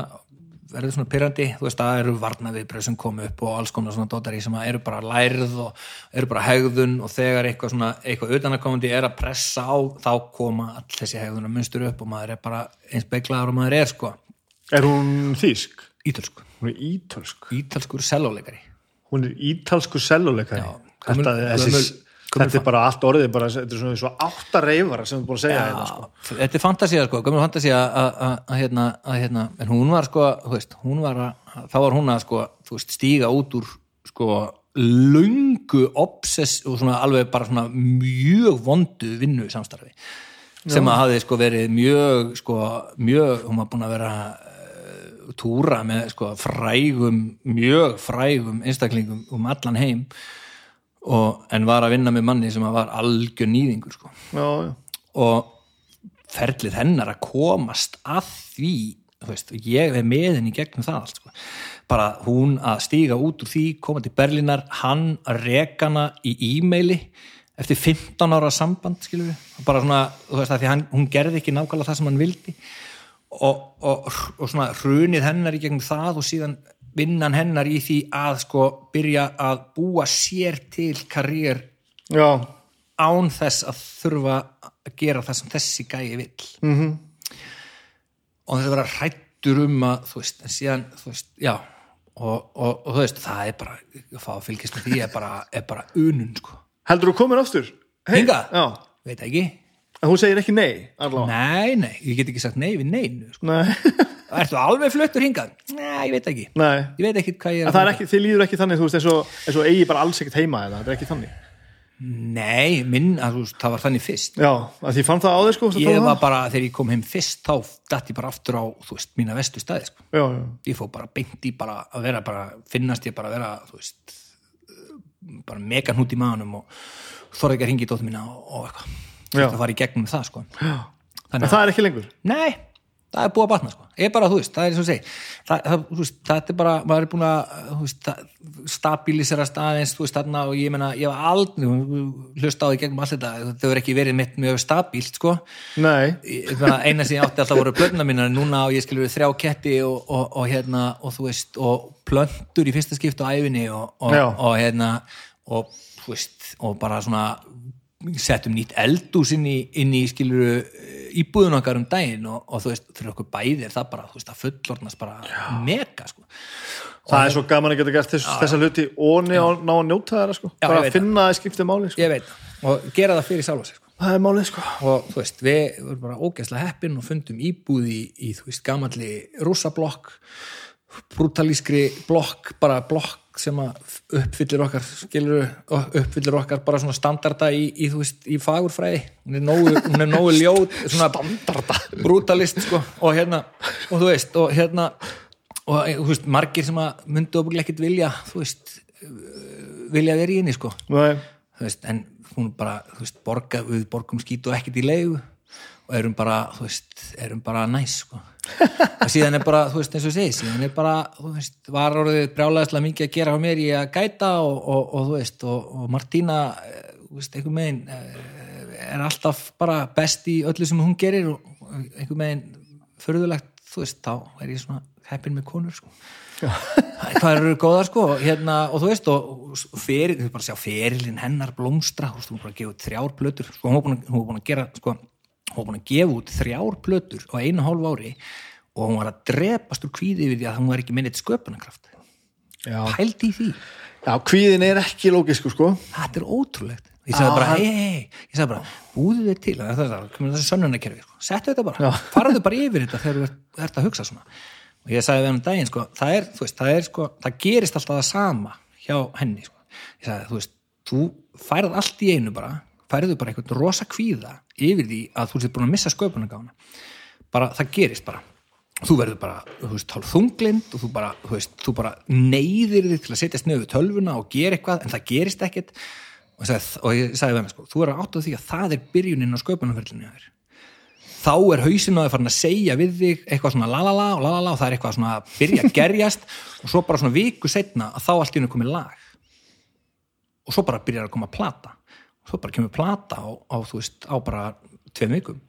verður svona pyrrandi, þú veist, það eru varnaviðbröð sem komu upp og alls konar svona dótari sem að eru bara lærð og eru bara hegðun og þegar eitthvað svona, eitthvað utanakomandi er að pressa á, þá koma all þessi hegðun að munstur upp og maður er bara eins beiglaður og maður er, sko Er hún þýsk? Ítölsku, Hún er ítölsk ítölskur selóleikari Hún er ítalsku selluleikari. Já, Þetta, þetta er bara allt orðið bara, þetta er svona svo átta reyfara sem þú búin að segja þetta sko. Já, þetta er fantasía sko, gömur fantasía að- hérna, hérna, en hún var sko, veist, hún var að, þá var hún að sko, veist, stíga út úr sko löngu obsess og svona alveg bara svona mjög vondu vinnu samstarfi sem að hafi sko verið mjög sko, mjög, hún var búin að vera túra með sko frægum, mjög frægum einstaklingum um allan heim og, en var að vinna með manni sem var algjör nýðingur sko. Já, já. Og ferlið hennar að komast að því veist, ég er með henni gegnum það allt sko. bara hún að stíga út úr því, koma til Berlínar hann að reka hana í e-maili eftir 15 ára samband bara svona þú veist, að því hann, hún gerði ekki nákvæmlega það sem hann vildi og, og, og svona hrunið hennar í gegnum það og síðan vinnan hennar í því að sko byrja að búa sér til karriér Já, án þess að þurfa að gera það sem þessi gæi vill mm -hmm. og þess að vera hrættur um að þú veist, en síðan þú veist, já og, og, þú veist, það er bara að fá að fylgjast með því er bara, er bara unun sko. heldur þú komin aftur? Hey, Hingað? Já, veit ekki, en hún segir ekki nei allavega nei, nei ég get ekki sagt nei við neinu, sko. Nei, ertu alveg fluttur hingað? Nei, ég veit ekki nei. ég veit ekki hvað ég er að það er ekki, þið líður ekki þannig, þú veist, eins og, eigi bara alls ekkert heima eða, þetta er ekki þannig nei, minn, að, veist, það var þannig fyrst Já, að því fann það á þér sko, ég var það? bara, þegar ég kom heim fyrst þá datt ég bara aftur á, þú veist, mína vestu staði sko. Já, já, ég fór bara beint í bara að vera bara, finnast ég bara að vera þú veist bara mega hnút í maðanum og þorði ekki að ringi dóttur mína og, og eitthvað Þetta var í gegnum það sko. Þannig að, það er ekki lengur? Nei það er búið að batna sko, ég er bara, þú veist, það er eins og segi það, það, veist, það er bara, maður er búin að þú veist, það, stabilisera staðins þú veist, þarna og ég meina, ég var aldrei hlusta á því gegnum allt þetta þetta hefur ekki verið mitt mjög stabílt sko. Eina sem ég átti alltaf voru plötna mínar en núna og ég skilur þrjá ketti og, og, og hérna og þú veist og plöntur í fyrsta skipt á æfinni og, og, Já. og hérna og veist og bara svona settum nýtt eldús inn í, inn í skilur íbúðun okkar um daginn og, og þú veist, fyrir okkur bæði er það bara, þú veist, að fullornast bara mega, sko. Það er svo gaman að geta gert þess, þessa hluti og ná, að njóta þeirra sko. Já, bara að finna að skipta máli sko. ég veit, og gera það fyrir sjálfa sig, sko. Það er málið sko. og þú veist, við vorum bara ógæslega heppin og fundum íbúð í, í þú veist, gamalli rússablokk brutalískri blokk, bara blokk sem uppfyllir okkar skilur, uppfyllir okkar bara svona standarda í, í veist, í fagurfræði. Hún er nógu, hún er nógu svona standarda, brutalist sko, og hérna, og þú veist, og hérna og þú veist, margir sem að myndu okkur ekkert vilja, þú veist vilja vera í henni sko. Nei. þú veist, en hún bara, þú veist, borga, við borgum skít og ekkert í leigu og erum bara, þú veist, erum bara næs, sko. Og síðan er bara, þú veist, eins og ég segi, síðan er bara, þú veist, var orðið brjálæðislega mikið að gera á mér í að gæta og, og, og þú veist, og, og Martína, eh, þú veist, einhver megin er alltaf bara best í öllu sem hún gerir og einhver megin förðulegt, þú veist, þá er ég svona heppin með konur, sko. hvað eru góðar sko hérna, og þú veist og, feril, þú veist bara sjá ferilinn hennar blómstra þú veist, hún var bara að gefa þrjár plötur sko, hún var búin að, hún var búin að gera sko, hún var búin að gefa út þrjár plötur á einu hálf ári og hún var að drepast úr kvíði við því að hún var ekki minnið sköpunarkraft. Pældi í því, Já, kvíðin er ekki lógisku sko. þetta er ótrúlegt. Ég sagði bara, hei, hei, hei ég sagði bara, búðu þið til það er það, þessi sönnunarkerfi, sko. settu þetta bara. Já. farðu bara yfir þetta þegar þú ert að hugsa svona. Og ég sagði við hann um daginn, sko, það er, þú veist, það er sko, það gerist alltaf það sama hjá henni, sko, ég sagði, þú veist þú færð allt í einu bara færðu bara einhvern rosa kvíða yfir því að þú sér búin að missa sköpunargána bara, það gerist bara. Þú verður bara, þú veist, hálf þunglind og þú bara, þú veist, þú bara neyðir þig til að setjast við tölvuna og gera eitthvað en það gerist ekkert. Og, sagði, og ég sagði við hann, sko, þú er að átta því að það er byrjunin á þér. Þá er hausinn á þér farin að segja við þig eitthvað svona lalala og lalala og það er eitthvað svona að byrja að gerjast. Og svo bara svona viku setna að þá allt í hennu komið lag. Og svo bara byrjar að koma plata. og svo bara kemur plata á, á þú veist, á bara tveim vikum.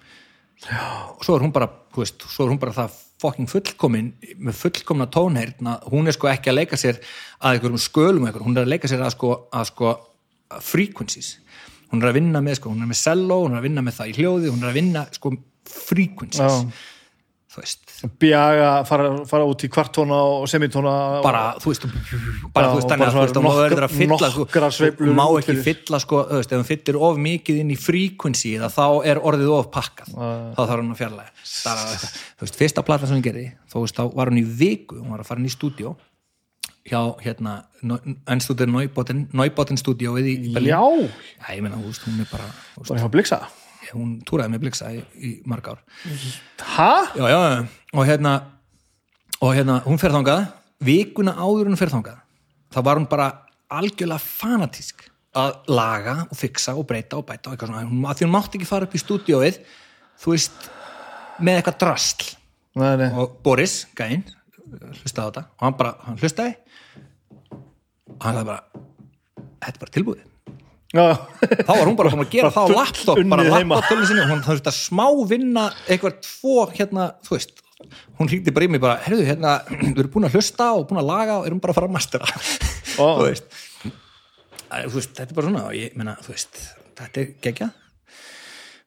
Og svo er hún bara, þú veist, svo er hún bara það fucking fullkomin, með fullkomna tónheyrna, hún er sko ekki að leika sér að einhverjum skölum eitthvað, hún er að leika sér að sko, að sko að frequencies, hún er að vinna með sko, hún er með cello, hún er að vinna með það í hljóði hún er að vinna sko frequencies. Já. Bjaga, fara, fara út í kvartóna og semitóna bara, þú veist, bara, þú veist, og þannig að þú veist, þú verður að fylla, þú má ekki fylla, sko, þú veist, ef hann fyllir of mikið inn í frequency, þá er orðið of pakkað, þá þarf hann að eitthvað, þú veist, fyrsta plata sem hann gerði þú veist, þá var hann í viku, hún var að fara inn í stúdíó hjá, hérna ennstúdíu Neubotten, Neubotten Berlín, já, já, ég meina, þú veist, hún er bara bara hjá Blixa hún túraði með bliksa í, í marg ár. Ha? já, já, og hérna og hérna, hún fer þangað. Vikuna áður hún fer þangað þá var hún bara algjörlega fanatísk að laga og fixa og breyta og bæta og eitthvað svona, hún, að því hún mátti ekki fara upp í stúdíóið þú veist, með eitthvað drastl Nei, nei. og Boris, gæinn hlustaði á þetta. Og hann bara, hann hlustaði. Og hann sagði bara þetta er bara tilbúið þá var hún bara búin að gera það á laptop bara unnið heima. laptop tölun sinni og hún þurfti að smá vinna eitthvað tvo hérna, þú veist. Hún hringdi bara í mig bara, herruðu hérna við erum búin að hlusta og búin að laga og erum bara að fara að mastera Ó. þú veist. Æ, þú veist, þetta er bara svona og ég meina, þú veist, þetta er geggjað.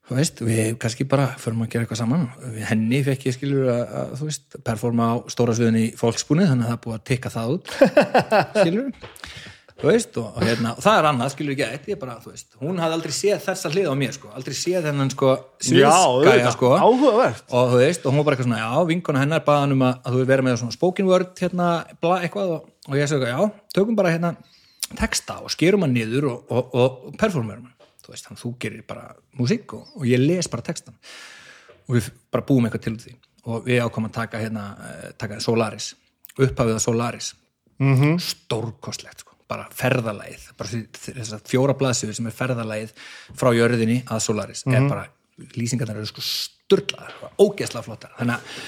Þú veist, við kannski bara förum að gera eitthvað saman. Við henni fekk ég skilur að, að þú veist, performa á stóra sviðin í fólkspunni þannig að það búið að tikka það út skilur veist, og, og, hérna, og það er annað, skilur ekki ég bara, veist, hún hafði aldrei séð þessa hlið á mér, sko, aldrei séð þennan sko, auðvitað, sko. Áhugavert. Og veist, og hún var bara eitthvað svona, já, vinkona hennar baðan um að, að þú vera með svona spoken word hérna, bla, eitthvað, og, og ég segi, já tökum bara hérna texta og skerum hann niður og, og, og, og performerum hann. Þú að þú gerir bara músík og, og ég les bara textan og við bara búum eitthvað til því. Og við ákomum að taka hérna, eh, taka Solaris upphafið að Solaris. Mm -hmm. stórkostlegt sko bara ferðalæð, bara þess að fjóra blaðsögur sem er ferðalæð frá jörðinni að Solaris, er bara lýsingarnar eru sko sturlaðar, ógeðslega flottar. Þannig að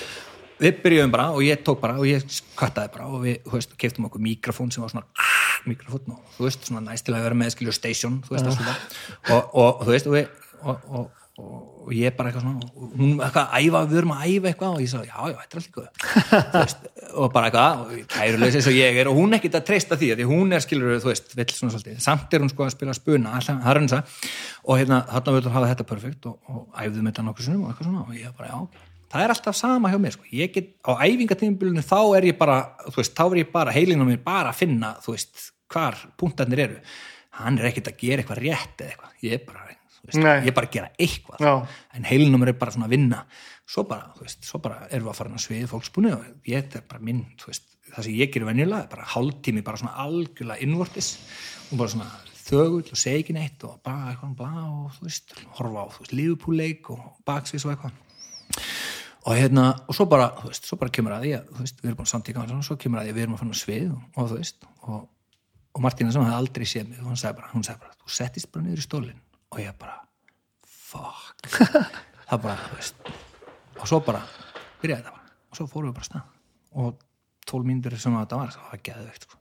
við byrjuðum bara og ég tók bara og ég kattaði bara og við, veist, keftum okkur mikrofón sem var svona ah, mikrofón og þú veist, svona næst til að vera með skilju station, þú veist, uh. og, og, og þú veist, og, við, og, og, og, ég bara eitthvað svona hún eitthvað að æfa, við erum að æfa eitthvað og ég sagði, já, já, þetta er allt eitthvað og bara eitthvað, kærulegs eins og ég er og hún er ekkit að treysta því, því hún er skilur þú veist, vill svona svolítið, samt er hún sko að spila spuna, alltaf, það er henni það og hérna, þarna vildur hafa þetta perfekt og, og æfðum þetta nokkuð sinnum og eitthvað svona og ég bara, já, það er alltaf sama hjá mér sko. ég get, á æfingatímbilinu þá er ég bara, veist, þá er ég bara heilin er ég er bara er að gera eitthvað. Já. en heilin á mér er bara svona að vinna. Svo bara, veist, svo bara erum við að fara inn á svið fólksbúni og ég þetta er bara minn veist, það sem ég gerir venjulega er bara hálftími bara svona algjörlega innvortis og bara svona þögull og segi ekki neitt og bara eitthvað blá og þú veist, horfa á þú veist, lífupúleik og baksvis og eitthvað. Og hérna, og svo bara, þú veist, svo bara kemur að því að, þú veist, við erum búin samtíka og svo kemur að því að við erum að fara á svið og, þú veist, og, og Martína sem hafði aldrei séð mig, hún sagði bara, hún sagði bara, þú settist bara niður í stólinn og ég bara, fuck. Það bara, þú veist. Og svo bara, byrjaði þetta. Bara og svo fórum við bara stað og 12 mínútur sem að þetta var, það var geðveikt sko.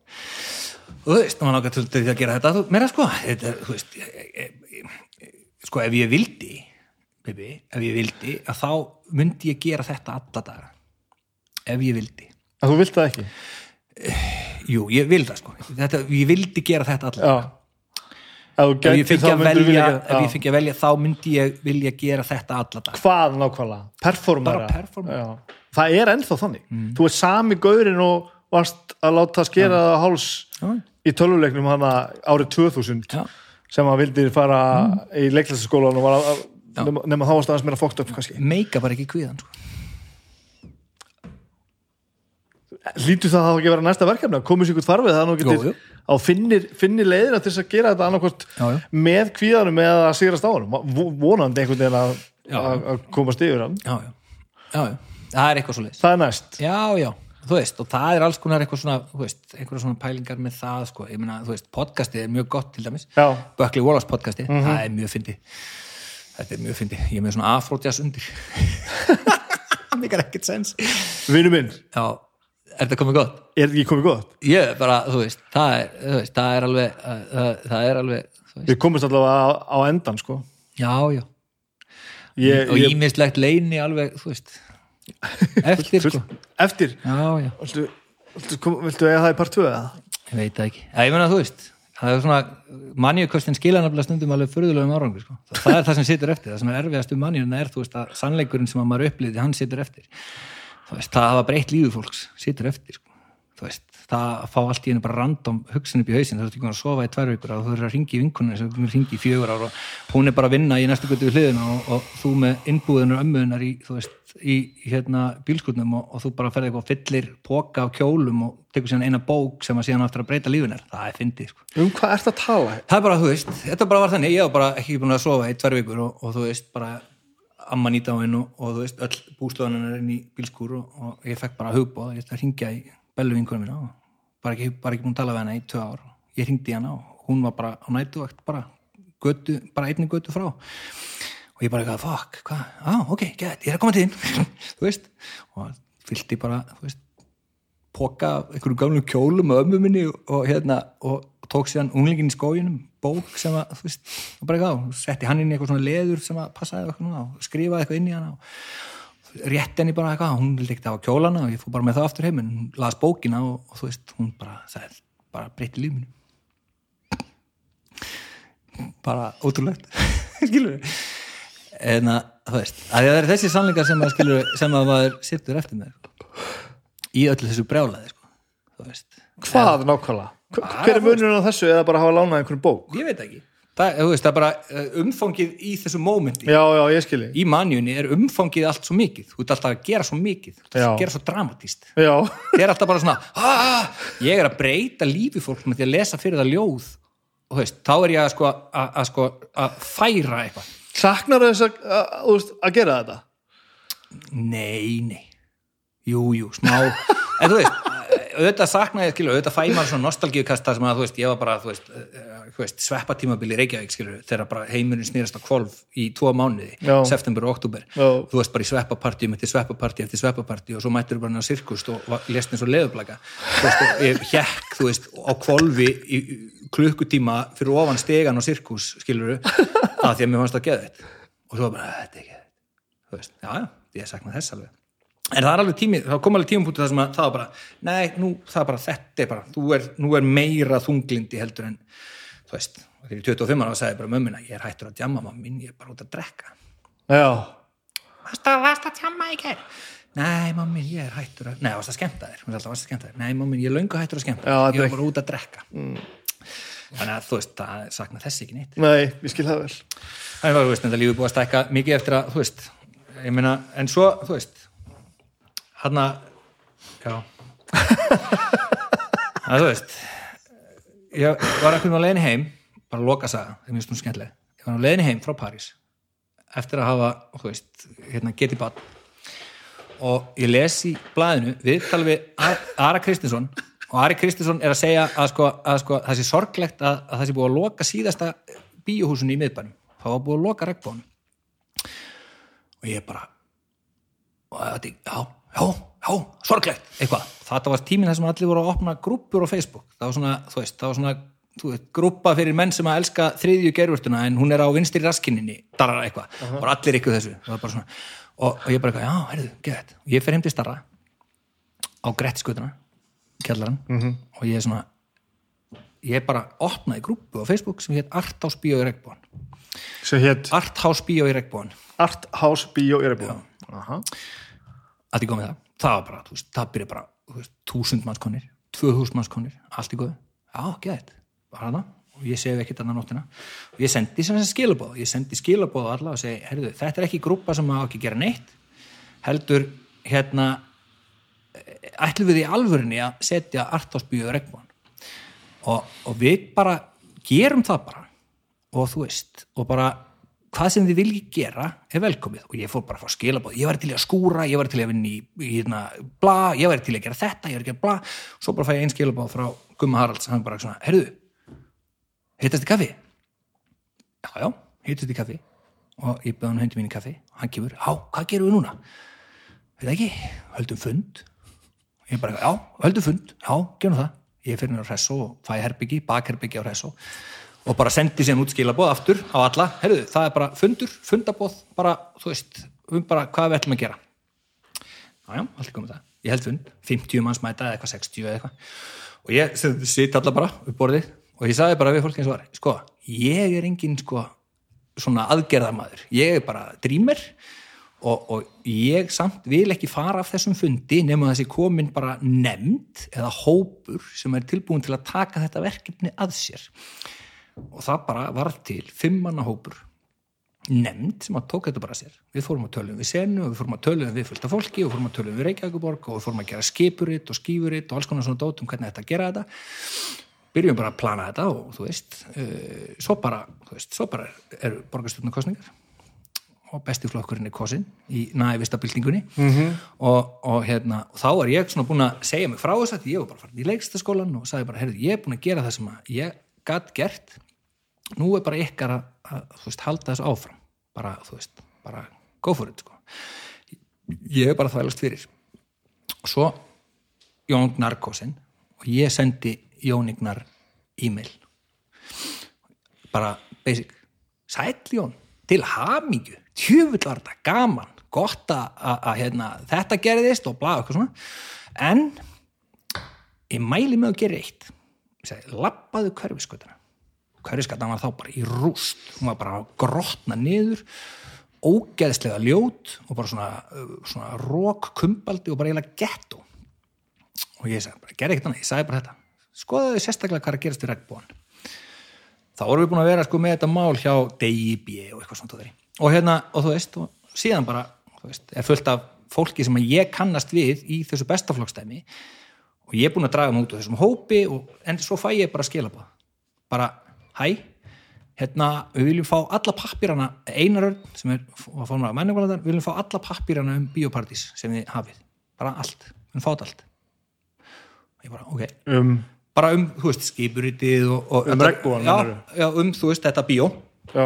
og þú veist, maður náttúrulega til því að gera þetta þú, meira sko, þetta þú veist ég, ég, ég, sko, ef ég vildi Bibi, ef ég vildi að þá myndi ég gera þetta alla daga. Ef ég vildi. Að þú vilt það ekki? Jú, ég vil það sko. Þetta, ég vildi gera þetta alla daga þú ef ég velja, ef ég fengi að velja þá myndi ég vilja gera þetta alla daga. Hvað nákvæmlega, performera? Bara performera. Það er ennþá þannig. Þú er sami gaurin og varst að láta skera á háls Já. í tölvuleiknum hana árið 2000 Já. sem að vildi fara í leiklæsaskólan og var að, nema þá varst aðeins meira fókt upp kannski. Meika bara ekki kvíðan sko. Lítur það þá ekki að vera næsta verkefni? Að komið sér ykkur farfið það nú Jú, getur jú. á finnir, finnir leiðina til þess að gera þetta annarkvort Já, já. með kvíðanum eða að sigrast á Vo- vonandi einhvern veginn að, að, komast yfir hann. Já, já. það er eitthvað svo leis það er næst. Já, já, þú veist, og það er alls konar eitthvað svona, veist, einhverja svona pælingar með það, sko, ég meina, þú veist, podcastið er mjög gott til dæmis. Buckley Wallace podcastið, það er mjög fyndi þetta er mjög fyndi, ég er með svona afrótjas undir. Það mikar ekkert sens. Vinnu minn, já, er þetta komið gott? er þetta ekki komið gott? ég bara, þú veist, það er, þú veist, það er alveg uh, uh, það er alveg, þú veist, við komumst allavega á, á endan sko já, já ég, og ímislegt leini alveg, þú veist eftir, sko eftir, já, já viltu, viltu, viltu eiga það í part 2 eða? Ég veit það ekki. Já, ég meina þú veist, það er svona, manjökostin skila nefnilega stundum alveg furðulegum árangur, sko. Það, það er það sem situr eftir, það sem er erfiðast um manjuna er, þú veist, að sannleikurinn sem að maður upplýði, hann situr eftir. Veist, það hafa breytt lífi fólks, situr eftir, sko. Veist, það að fá allt í henni bara random hugsun upp í hausin, þú veist, ekki að sofa í tvær vikur og þú eru að ringi í vinkunni sem þú ringi í fjögur ár og hún er bara að vinna í næstu götu við hliðina og, og þú með innbúðunar ömmuðunar í, veist, í hérna bílskutnum og, og þú bara ferði eitthvað fyllir póka á kjólum og tekur síðan eina bók sem að síðan aftur að breyta lífinar það er fyndið, sko. um hvað ert að tala? Það er bara, þú veist, þetta bara var þannig ég var bara ekki búin að sofa í tvær vikur og, og þú veist, bara amma nýta á hennu og, þú veist, öll bústöðunan er inn í bílskúr og, og ég fekk bara hugbóð, ég ætla að ringja í bellu vinkunum mína og bara ekki, bara ekki búin að tala við hana í tvö ár. Ég ringdi í hana og hún var bara á nætuvakt bara, götu, bara einni götu frá. Og ég bara eitthvað, fuck, hvað, á, ok, gett, ég er að koma til þín. Þú veist, og fylgdi bara, þú veist póka af einhverjum gamlum kjólum ömmu minni og, hérna og tók síðan unglingin í skóginum bók sem að, þú veist, bara eitthvað og setti hann inn í eitthvað svona leður sem að passaði eitthvað og skrifaði eitthvað inn í hana og rétt henni bara eitthvað, hún vildi ekkert hafa kjólana og ég fór bara með það aftur heim en hún las bókina og, og þú veist, hún bara sagði, bara breytti lífinu bara ótrúlegt. Skilur en að, þú veist, að það er þessi sannleikar sem að skilur sem að maður sittur eftir með í öllu þessu brjálaði sko. þú veist, hvað nákvæmlega? Hver, er munurinn á þessu eða bara hafa lánað einhvern bók? ég veit ekki. Það, veist, það er bara uh, umfangið í þessu mómenti. Já, já, ég skilji í manjunni er umfangið allt svo mikið. Þú ert alltaf að gera svo mikið. Þú ert Já. að gera svo dramatíst þið er alltaf bara svona ah, ég er að breyta lífi fólk með því að lesa fyrir það ljóð. Og veist, þá er ég að sko að, sko, að færa eitthvað. Saknar þess að, að, að, gera þetta? nei, nei. Jú, jú, smá. En þú veist, auðvitað sakna ég skilur, auðvitað fæ maður svona nostalgíukasta sem að þú veist, ég var bara, þú veist, uh, þú veist sveppatímabili Reykjavík, skilur, þegar bara heimurinn snýrast á kvolf í tvo mánuði Já. september og oktober, Já. þú veist bara í sveppapartíum eftir sveppapartí eftir sveppapartí og svo mættur bara inn á sirkust og lést eins og leðublaka þú veist, og ég hjekk, þú veist á kvolfi í klukkutíma fyrir ofan stegan og sirkus, skilur að því að mér fannst það geðveitt og svo bara, þetta er þetta þú veist, já, já, ég sakna þess alveg en það er alveg tími, það kom alveg tímapunktu þar sem að það var bara, nei, nú, það er bara þetta er bara, þú er, nú er meira þunglindi heldur en, þú veist þegar ég er 25 ára sagði bara mömmina ég er hættur að djamma mamma mín, ég er bara út að drekka. Já, varst að, varst að djamma í kær nei, mamma mín, ég er hættur að nei, varst að skemmta þér, varst að skemmta þér. Nei, mamma mín, ég er löngu hættur að skemmta Já, ég er bara út að drekka. Þannig að þú veist, það sakna þess ekki neitt. Nei, ég skil það vel. Það var, þú veist, þetta lífið búið að stækka mikið eftir að, þú veist, ég meina, en svo, þú veist, hann að, já, að þú veist, ég var ekkert á leiðinni heim, bara loka saga, það er mjög stund skemmtileg, ég var á leiðinni heim frá París, eftir að hafa, þú veist, hérna, getið bad, og ég les í blaðinu, viðtal við Ar- Ara Kristinsson, og Ari Kristinsson er að segja að, sko, að sko, það sé sorglegt að, að það sé búið að loka síðasta bíóhúsinu í miðbænum. Það var búið að loka regnbónu og ég bara og þetta, já, já, já, sorglegt. Eitthvað, þetta var tíminn þar sem allir voru að opna grúppur á Facebook. Það var svona, þú veist, það var svona þú veist, grúppa fyrir menn sem að elska þriðju gerurtuna en hún er á vinstri raskinninni darra eitthvað, uh -huh. og allir ykkur þessu. Bara svona, og, og ég bara eitthvað, já, heyrðu, geðið og ég fer heim til starra á Grettiskutuna, kjallaran og ég er svona ég bara opnaði grúppu á Facebook sem hétt Arthouse Bíó í Regnbóðan sem hétt Arthouse Bíó í Regnbóðan allt í góð með það, það var bara, þú veist, það byrja bara þú veist, túsund mannskonir, tvö þúsund mannskonir allt í góð, já, gett bara hana, og ég segi ekkert annan nóttina. Og ég sendi sem þess að skilabóð ég sendi skilabóð alla og segi, herðu, þetta er ekki grúpa sem má ekki gera neitt. Heldur, hérna ætlum við í alvörinni að setja artásbíu regnbóðan og, og við bara gerum það bara. Og þú veist, og bara hvað sem þið viljið gera er velkomið. Og ég fór bara að fá skilabóð, ég var til að skúra ég var til að vinna í, í hérna, bla ég var til að gera þetta, ég var ekki að bla. Svo bara fæ ég einn skilabóð frá Gumma Haralds. Hann bara svona, heyrðu hittast í kaffi? Já, já, hittast í kaffi. Og ég byrði hann hundi mín í kaffi. Og hann kemur, já, hvað gerum við núna? Veit ekki, höldum fund. Ég bara, já, höldum fund. Já, gerum það, ég fyrir mér á Hressó og fæ herbyggi, bakherbyggi á Hressó og bara sendi síðan út skilaboð aftur á alla, herruðu, það er bara fundur fundaboð, bara, þú veist um bara hvað við ætlum að gera. Já, já, allt er komið það, ég held fund 50 manns mæta eða eitthvað 60 eða eitthvað. Og ég sitt alla bara upp borðið og ég sagði bara við fólk eins og var sko, ég er engin sko svona aðgerðamaður, ég er bara drýmer og, og ég samt vil ekki fara af þessum fundi nema þessi komin bara nefnd eða hópur sem er tilbúin til að taka þetta verkefni að sér og það bara var til fimmanna hópur. Nefnd sem að tók þetta bara sér. Við fórum að tölum við senu og við fórum að tölum við fullta fólki og við fórum að tölum við Reykjavíkuborg og við fórum að gera skipuritt og skífuritt og alls konar svona dótum hvernig þetta gera þetta. Byrjum bara að plana þetta og þú veist uh, svo bara, þú veist, svo bara eru borgarstjórnarkostningar og bestiflokkurinn er kosin í nævista byltingunni -hmm. og, og hérna þá er ég svona búin að segja mig frá þess að ég var bara farin í leikstaskólan og sagði bara, heyrðu, ég er búin að gera það sem að ég gatt gert nú er bara ykkar að, að veist, halda þessu áfram. Bara, þú veist, bara go for it, sko. Ég er bara þvælast fyrir. Og svo Jón Narkosin og ég sendi Jón Ignar e-mail. Bara basic. Sæll Jón, til hamingju. Tjöfull var þetta gaman. Gott að, hérna, þetta gerðist og bla, eitthvað svona. En ég mæli mig að gera eitt. Ég segi, lappaðu hverfiskutuna hverfiskutuna var þá bara í rúst. Hún var bara grotna niður ógeðslega ljót og bara svona, uh, svona rók kumbaldi og bara eiginlega getto og ég sagði bara, gerði ekkert annað, ég sagði bara þetta. Skoðaðu sérstaklega hvað er að gerast í regnbúan þá vorum við búin að vera sko með þetta mál hjá DIB og eitthvað svona og hérna, og þú veist, og síðan bara þú veist, er fullt af fólki sem ég kannast við í þessu bestaflokkstæmi og ég er búin að draga mig út úr þessum hópi og, en svo fæ ég bara skilabóð bara, hæ? Hérna, við viljum fá alla pappirana einarörn sem er að fórna af menningvalandar, við viljum fá alla pappirana um biopartís sem þið hafið, bara allt. Við viljum fá allt. Og ég bara, ok. Um, bara um, þú veist, skipuritið og, og Um regnbogann, já, já, um, þú veist, þetta bíó. Já,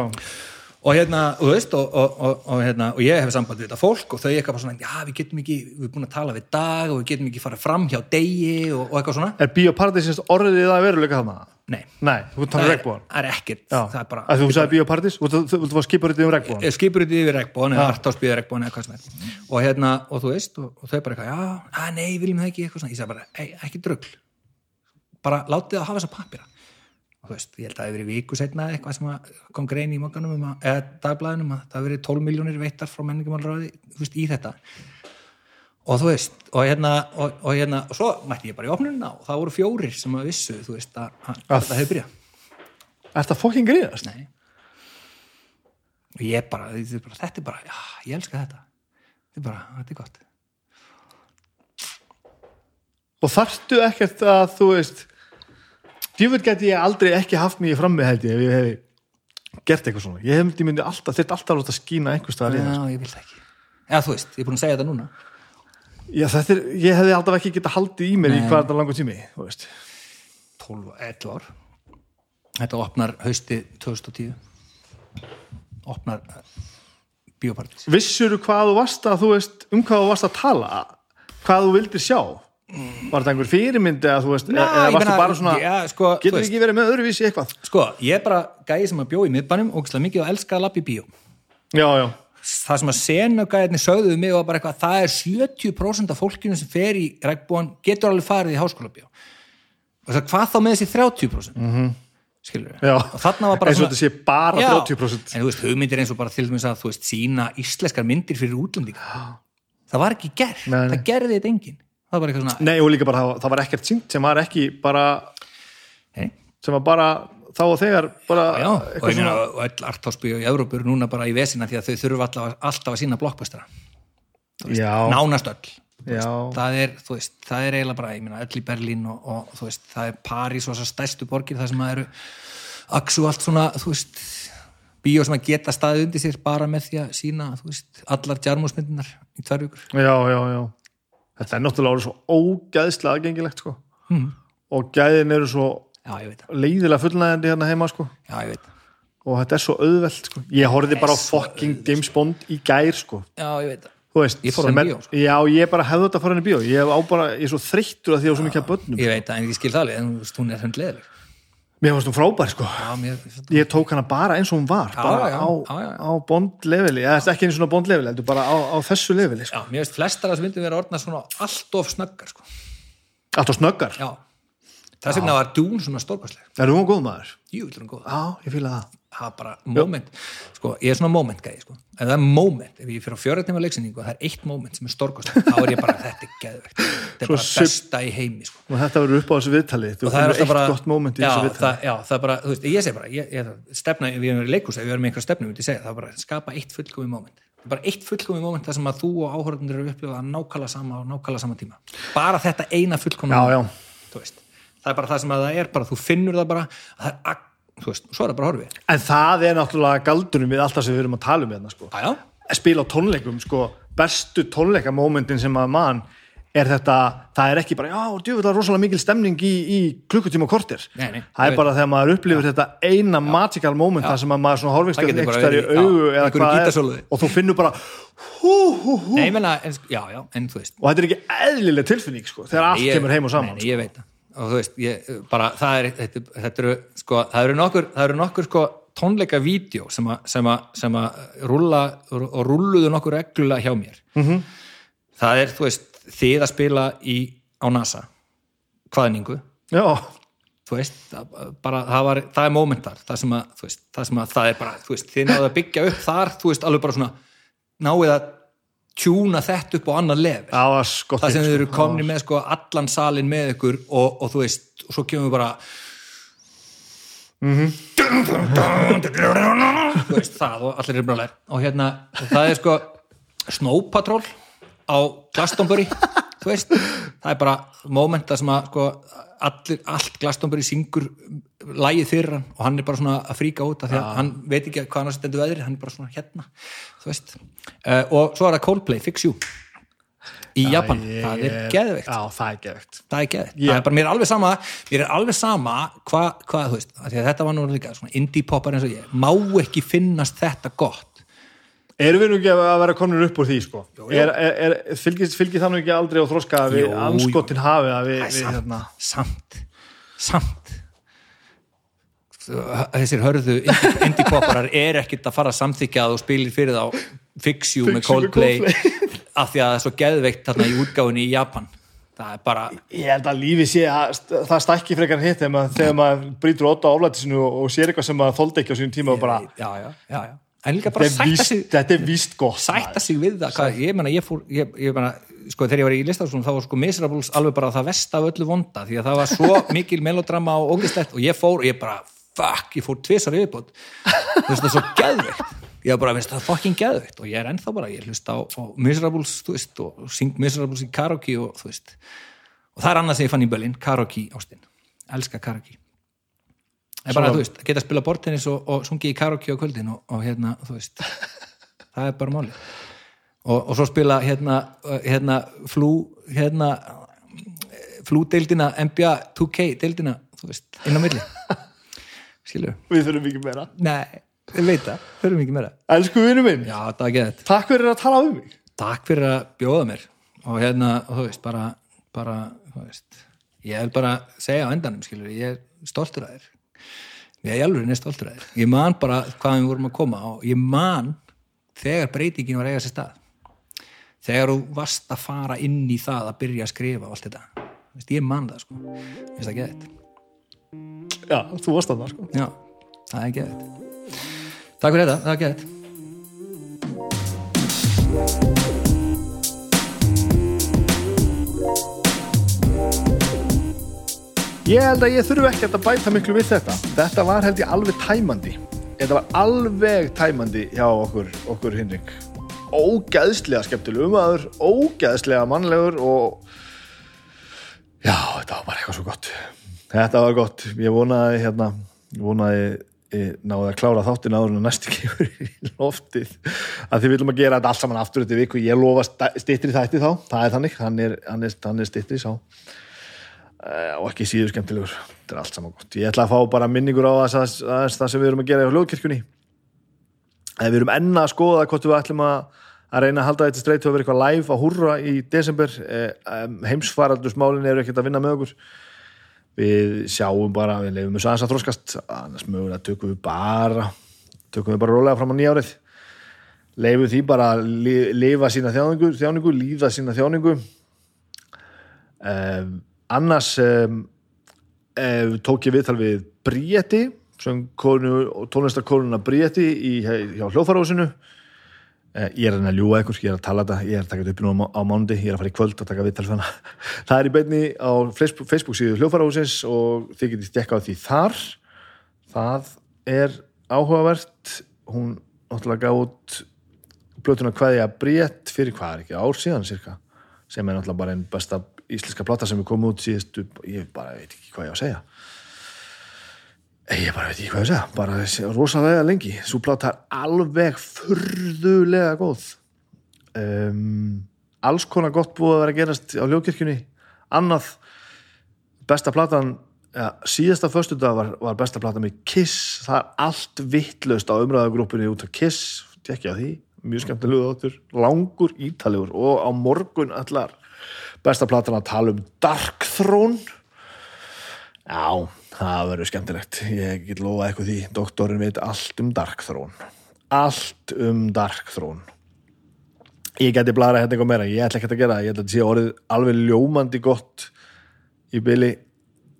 og hérna, þú veist og, og, og, og, hérna, og ég hef samband við þetta fólk og þau eitthvað svona, já við getum ekki við erum búin að tala við dag og við getum ekki fara fram hjá degi og, og eitthvað svona. Er Bíóparadís orðið það að veruleika þarna? nei, Nei, þú talar það er, er ekkert. Það er bara, þú sagði og þú þú- þú var skipur þetta um regnbúan ég skipur þetta yfir regnbóðan eða artásbyður regnbóðan eða hvað sem er og hérna, og þú veist, og, þau bara eitthvað já, nei, viljum það ekki, eitthvað svona veist, ég held að það hefur verið viku setna eitthvað sem kom grein í mokkanum um eða dagblæðinum að það hefur verið 12 miljónir veittar frá menningamálráði, þú veist, í þetta og þú veist, og hérna og, og hérna, og svo mætti ég bara í opnunina og það voru fjórir sem að vissu, þú veist, að, að, að þetta hefur byrjað Er þetta fokkin gríðast? Nei. Og ég bara, þetta er bara, þetta er bara, já, ég elska þetta. Þetta er bara, þetta er gott. Og þarftu ekkert að þú veist djúvel geti ég aldrei ekki haft mig í frammi held ég ef ég hef gert eitthvað svona ég hef myndi alltaf, þetta alltaf að láta skína einhvers staðar í það Já, ég vil það ekki. Já, þú veist, ég er búin að segja þetta núna. Já, þetta er, ég hefði alltaf ekki geta haldið í mér í Nei. hvað þetta langur tími þú veist. 12, 11 ár. Þetta opnar haustið 2010. Opnar uh, biopartís. Vissuru hvað þú varst að þú veist um hvað þú varst að tala hvað þú vildir sjá var þetta einhver fyrirmyndi að þú veist Ná, eða varstu meina, bara svona já, sko, getur veist. ekki verið með öðruvísi eitthvað? Sko, ég er bara gæði sem að bjó í miðbænum og ógeðslega mikið og elska að lappa í bíó. já, já, það sem að senugæðinni sögðu við mig var bara eitthvað, það er 70% af fólkinu sem fer í regnbúan getur alveg farið í háskóla bíó og það hvað þá með þessi 30% mm -hmm. skilur við og þarna var bara eins og þetta sé bara Já, 30% en þú veist, hugmyndir eins og bara til dæmis að þú veist, sína íslenskar myndir fyrir útlendinga. Það var ekki nei. það gerði þetta enginn það var eitthvað svona Nei, og líka bara það, það var ekkert sínt sem var ekki bara Nei. sem var bara þá og þegar bara já, og, eitthvað svona... og öll artásbíó í Evrópu eru núna bara í vesina því að þau þurfa alltaf, alltaf að sína blokkbæstra já, nánast öll. Já, það er, veist, það er eiginlega bara, ég meina, öll í Berlín og, og veist, það er París og þessar stærstu borgir það sem það eru aksu allt svona, veist bíó sem að geta staðið undir sér bara með því að sína, allar djarmúsmyndinar í tvær vikur. já, já, já þetta er náttúrulega svo ógæðslega aðgengilegt sko Mhm. og gæðin eru svo Já, það. leiðilega fullnæðandi hérna heima sko Já, það. og þetta er svo auðvelt sko ég horfði bara á fucking James Bond í gær sko Já, ég veit það. Veist, Ég fór hann í er- bíó, sko. já, ég bara hefði þetta að fara hann í bíó ég, bara, ég er svo þreyttur að því á svo mikið að börnum Ég veit það, en ég skil það alveg, en hún er hundleðileg. Mér fannst hún frábær sko Já, mér, ég tók hana bara eins og hún var Já, bara já, á, á bond-leveli eða ekki eins og bond-leveli, heldur bara á, á þessu leveli sko. já, mér veist flestar að það myndi vera orðna svona allt of snöggar, sko. allt á snöggar, Já. Þess vegna var dún svona stórkostleg. er hún góð maður? Jú, vil hún góða. já, ég fýla það það er bara moment sko, ég er svona moment gæði sko. ef það er moment, ef ég fyrir á fjöra tíma leiksendingu og það er eitt moment sem er stórkostlega þá er ég bara, þetta er geðvegt þetta er bara besta í heimi sko. og þetta verður upp á þessu viðtali þú og það er alltaf eitt bara gott moment í já, þessu viðtali það, já, það er bara, þú veist, ég segi bara ég, ég, stefna, ef við erum í leikus, ef við erum með einhver stefnu það er bara að skapa eitt fullkomi moment það er bara eitt fullkomi moment þar sem að þú og áhörðunir eru upplifað að nákvæmlega sama á nákvæmlega sama tíma bara þetta eina fullkomi Já, já. þú veist, það er bara það sem að það er bara, þú finnur það bara það er, veist, svo er það bara horfið. En það er náttúrulega galdunum við allt það sem við erum að tala um hérna sko. spila á tónleikum sko, bestu tónleikamómentin sem að mann er þetta, það er ekki bara já, djúvill, það er rosalega mikil stemning í, í klukkutíma og kortir, Nei, nei, það er bara þegar maður upplifir þetta eina magical moment þar sem að maður svona horfist eða eitthvað verið í- augu já, eða hvað er og þú finnur bara hú, hú, hú. Nei, menna, en, já, já, en og þetta er ekki eðlileg tilfinning sko, þegar allt kemur heim og saman ég veit það og þú veist, ég, bara, það er þetta, þetta eru, sko, það eru nokkur það eru nokkur, sko, tónleika vídeo sem að, sem að, sem að rúlla og rúlluðu nokkur reglulega hjá mér -hmm. Mhm. það er, þú veist, þið að spila í, á NASA hvaðningu, já, þú veist bara, það, var, það er momentar það sem að, veist, það sem að það er bara, þú veist, þið náðu að byggja upp þar, þú veist, alveg bara svona náið að tjúna þetta upp á annar það var skott það sem sko. þau eru komni með sko allan salin með ykkur og, og þú veist, og svo kemur við bara þú veist það og allir eru brálega og hérna, og það er sko Snow Patrol á Glastonbury, þú veist. Það er bara momenta sem að sko allir, allt Glastonbury syngur lægið fyrir hann og hann er bara svona að fríka út af því að hann veit ekki hvað hann stendur veðri, hann er bara svona hérna þú veist, uh, og svo er það Coldplay, Fix You í Japan, Ég það er geðveikt. Já, það er geðveikt. Það er geðveikt, Ég- það er bara, mér er alveg sama mér er alveg sama hvað, hva, þú veist þetta var nú líka, svona indie poppar eins og ég. Má ekki finnast þetta gott Erum við nú ekki að vera konur upp úr því sko? Er, er, er, fylgir, fylgir það nú ekki aldrei á þroska að við anskotin hafi að við, Æ, við samt, hérna? samt samt. Þessir hörðu indie- indie popparar er ekkit að fara að samþykja að þú spilir fyrir þá Fix You með Coldplay af því að það er svo geðveikt þarna í útgáfunni í Japan. Það er bara, Ég held að lífi sé að það stækki frekar hitt þegar maður, brýtur óta á oflætisinu og, sér eitthvað sem maður þóldi ekki á sínum tíma og bara, já, já, já, já þetta er víst, gott sætta sig við það. Hvað, ég meina, ég fór ég, ég meina, sko, þegar ég var í listafarskunum þá var sko Miserables alveg bara það vest af öllu vonda því að það var svo mikil melodrama og ógislegt og ég fór, og ég bara, fuck, ég fór tvisar yfirbót, þú veist það er svo geðveikt. Ég var bara, veist það er fucking geðveikt. Og ég er ennþá bara, ég hlusta á, á Miserables þú veist, og syng Miserables í karaoke og þú veist, og það er annað sem ég fann í Berlin, karaoke ástin. Elska karaoke Er bara, Svo- þú veist, geta að spila bortennis og, og sungi í karaoke á kvöldin og, og hérna, þú veist það er bara máli og, og svo spila hérna, hérna flú, hérna flúdeildina, NBA 2K deildina, þú veist, inn á milli. Skilur. Við þurfum ekki meira. Nei, ég veit það, þurfum ekki meira. Elsku vinnu minn, Já, takk fyrir að tala um mig. Takk fyrir að bjóða mér. Og hérna, þú veist, bara, bara þú veist, ég vil bara segja á endanum, skilur, ég er stoltur að þér ég er alveg stoltur að þér. Ég man bara hvað við vorum að koma og ég man þegar breytingin var að eiga sér stað. Þegar þú varst að fara inn í það að byrja að skrifa og allt þetta. Veist, ég man það sko, finnst það geðið Já, þú varst þarna sko. Já, það er geðið Takk fyrir þetta, það er geðið Ég held að ég þurfi ekki að bæta miklu við þetta. Þetta var held ég alveg tæmandi. Þetta var alveg tæmandi hjá okkur, okkur Hinrik. Ógæðslega skemmtileg umæður Ógæðslega mannlegur og Já, þetta var bara eitthvað svo gott. Þetta var gott. Ég vonaði hérna Ég vonaði ég náði að klára þáttin áður en næsti kemur í loftið. Að því viljum að gera þetta allt saman aftur þetta viku. Ég lofa stittri þætti þá. Það er þannig, hann er, er, er stittri sá og ekki síður skemmtilegur. Þetta er allt saman gott, ég ætla að fá bara minningur á þess, þess, það sem við erum að gera í hljóðkirkjunni eða við erum enna að skoða hvort við ætlum að, að reyna að halda þetta streyt og vera eitthvað live á húrra í desember. Eh, heimsfaraldusmálin eru ekkert að vinna með okkur. Við sjáum bara, við leifum þessu aðeins að þroskast. Annars mögulega tökum við bara tökum við bara rólega fram á nýjárið. Leifum því bara að li, lifa sína þjáningu, þjáningu líða sína þjáningu. Um, annars um, um, tók ég viðtal við Bríeti tónlistarkonuna Bríeti í, hjá hljóðfarhúsinu Eh, ég er að reyna að ljúga ykkur, ég er að tala þetta ég er að taka þetta upp nú á, mánundi, ég er að fara í kvöld að taka viðtal þannig það er í beinni á Facebook, síðu hljóðfarhúsins og þið getið stekka á því þar. Það er áhugavert. Hún náttúrulega gaf út blötuna kveðja Bríett fyrir hvað er ekki, ár síðan cirka sem er náttúrulega bara einn besta íslenska plata sem er komið út síðustu, ég bara veit ekki hvað ég á að segja. Ég bara veit ekki hvað ég á að segja bara rosalega lengi. Svo plata er alveg furðulega góð. Um, alls konar gott búið að vera að gerast á ljókirkjunni annað besta platan ja, síðasta föstudag var, var besta platan með Kiss. Það er allt vittlaust á umræðagrúpunni út af Kiss, tekja því. Mjög skemmtilegu þáttur, langur ítalegur og á morgun allar besta platan að tala um Dark Throne. Já, það verður skemmtilegt. Ég get lofa eitthvað því, doktorinn veit allt um Dark Throne. Allt um Dark Throne. Ég geti blara hérna eitthvað meira, ég ætla ekki að gera það, ég ætla að sé orðið alveg ljómandi gott í byli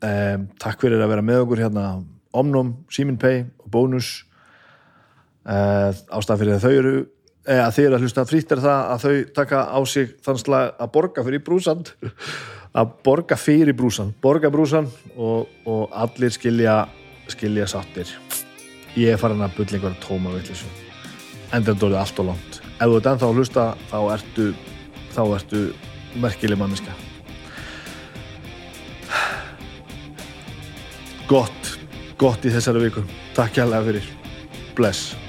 um, takk fyrir að vera með okkur hérna. Omnum, Simin Pay og Bónus. Uh, ástæð fyrir þau eru eða þið eru að hlusta frýtt er það að þau taka á sig þann slag að borga fyrir brúsan að borga fyrir brúsan borga brúsan og, og allir skilja skilja sáttir. Ég er farin að bulla einhverja tóma vitlisum endur þetta orðið allt og langt. Ef þú ert ennþá að hlusta þá ertu þá ertu merkileg manneska gott gott í þessari viku. Takk hérlega fyrir. Bless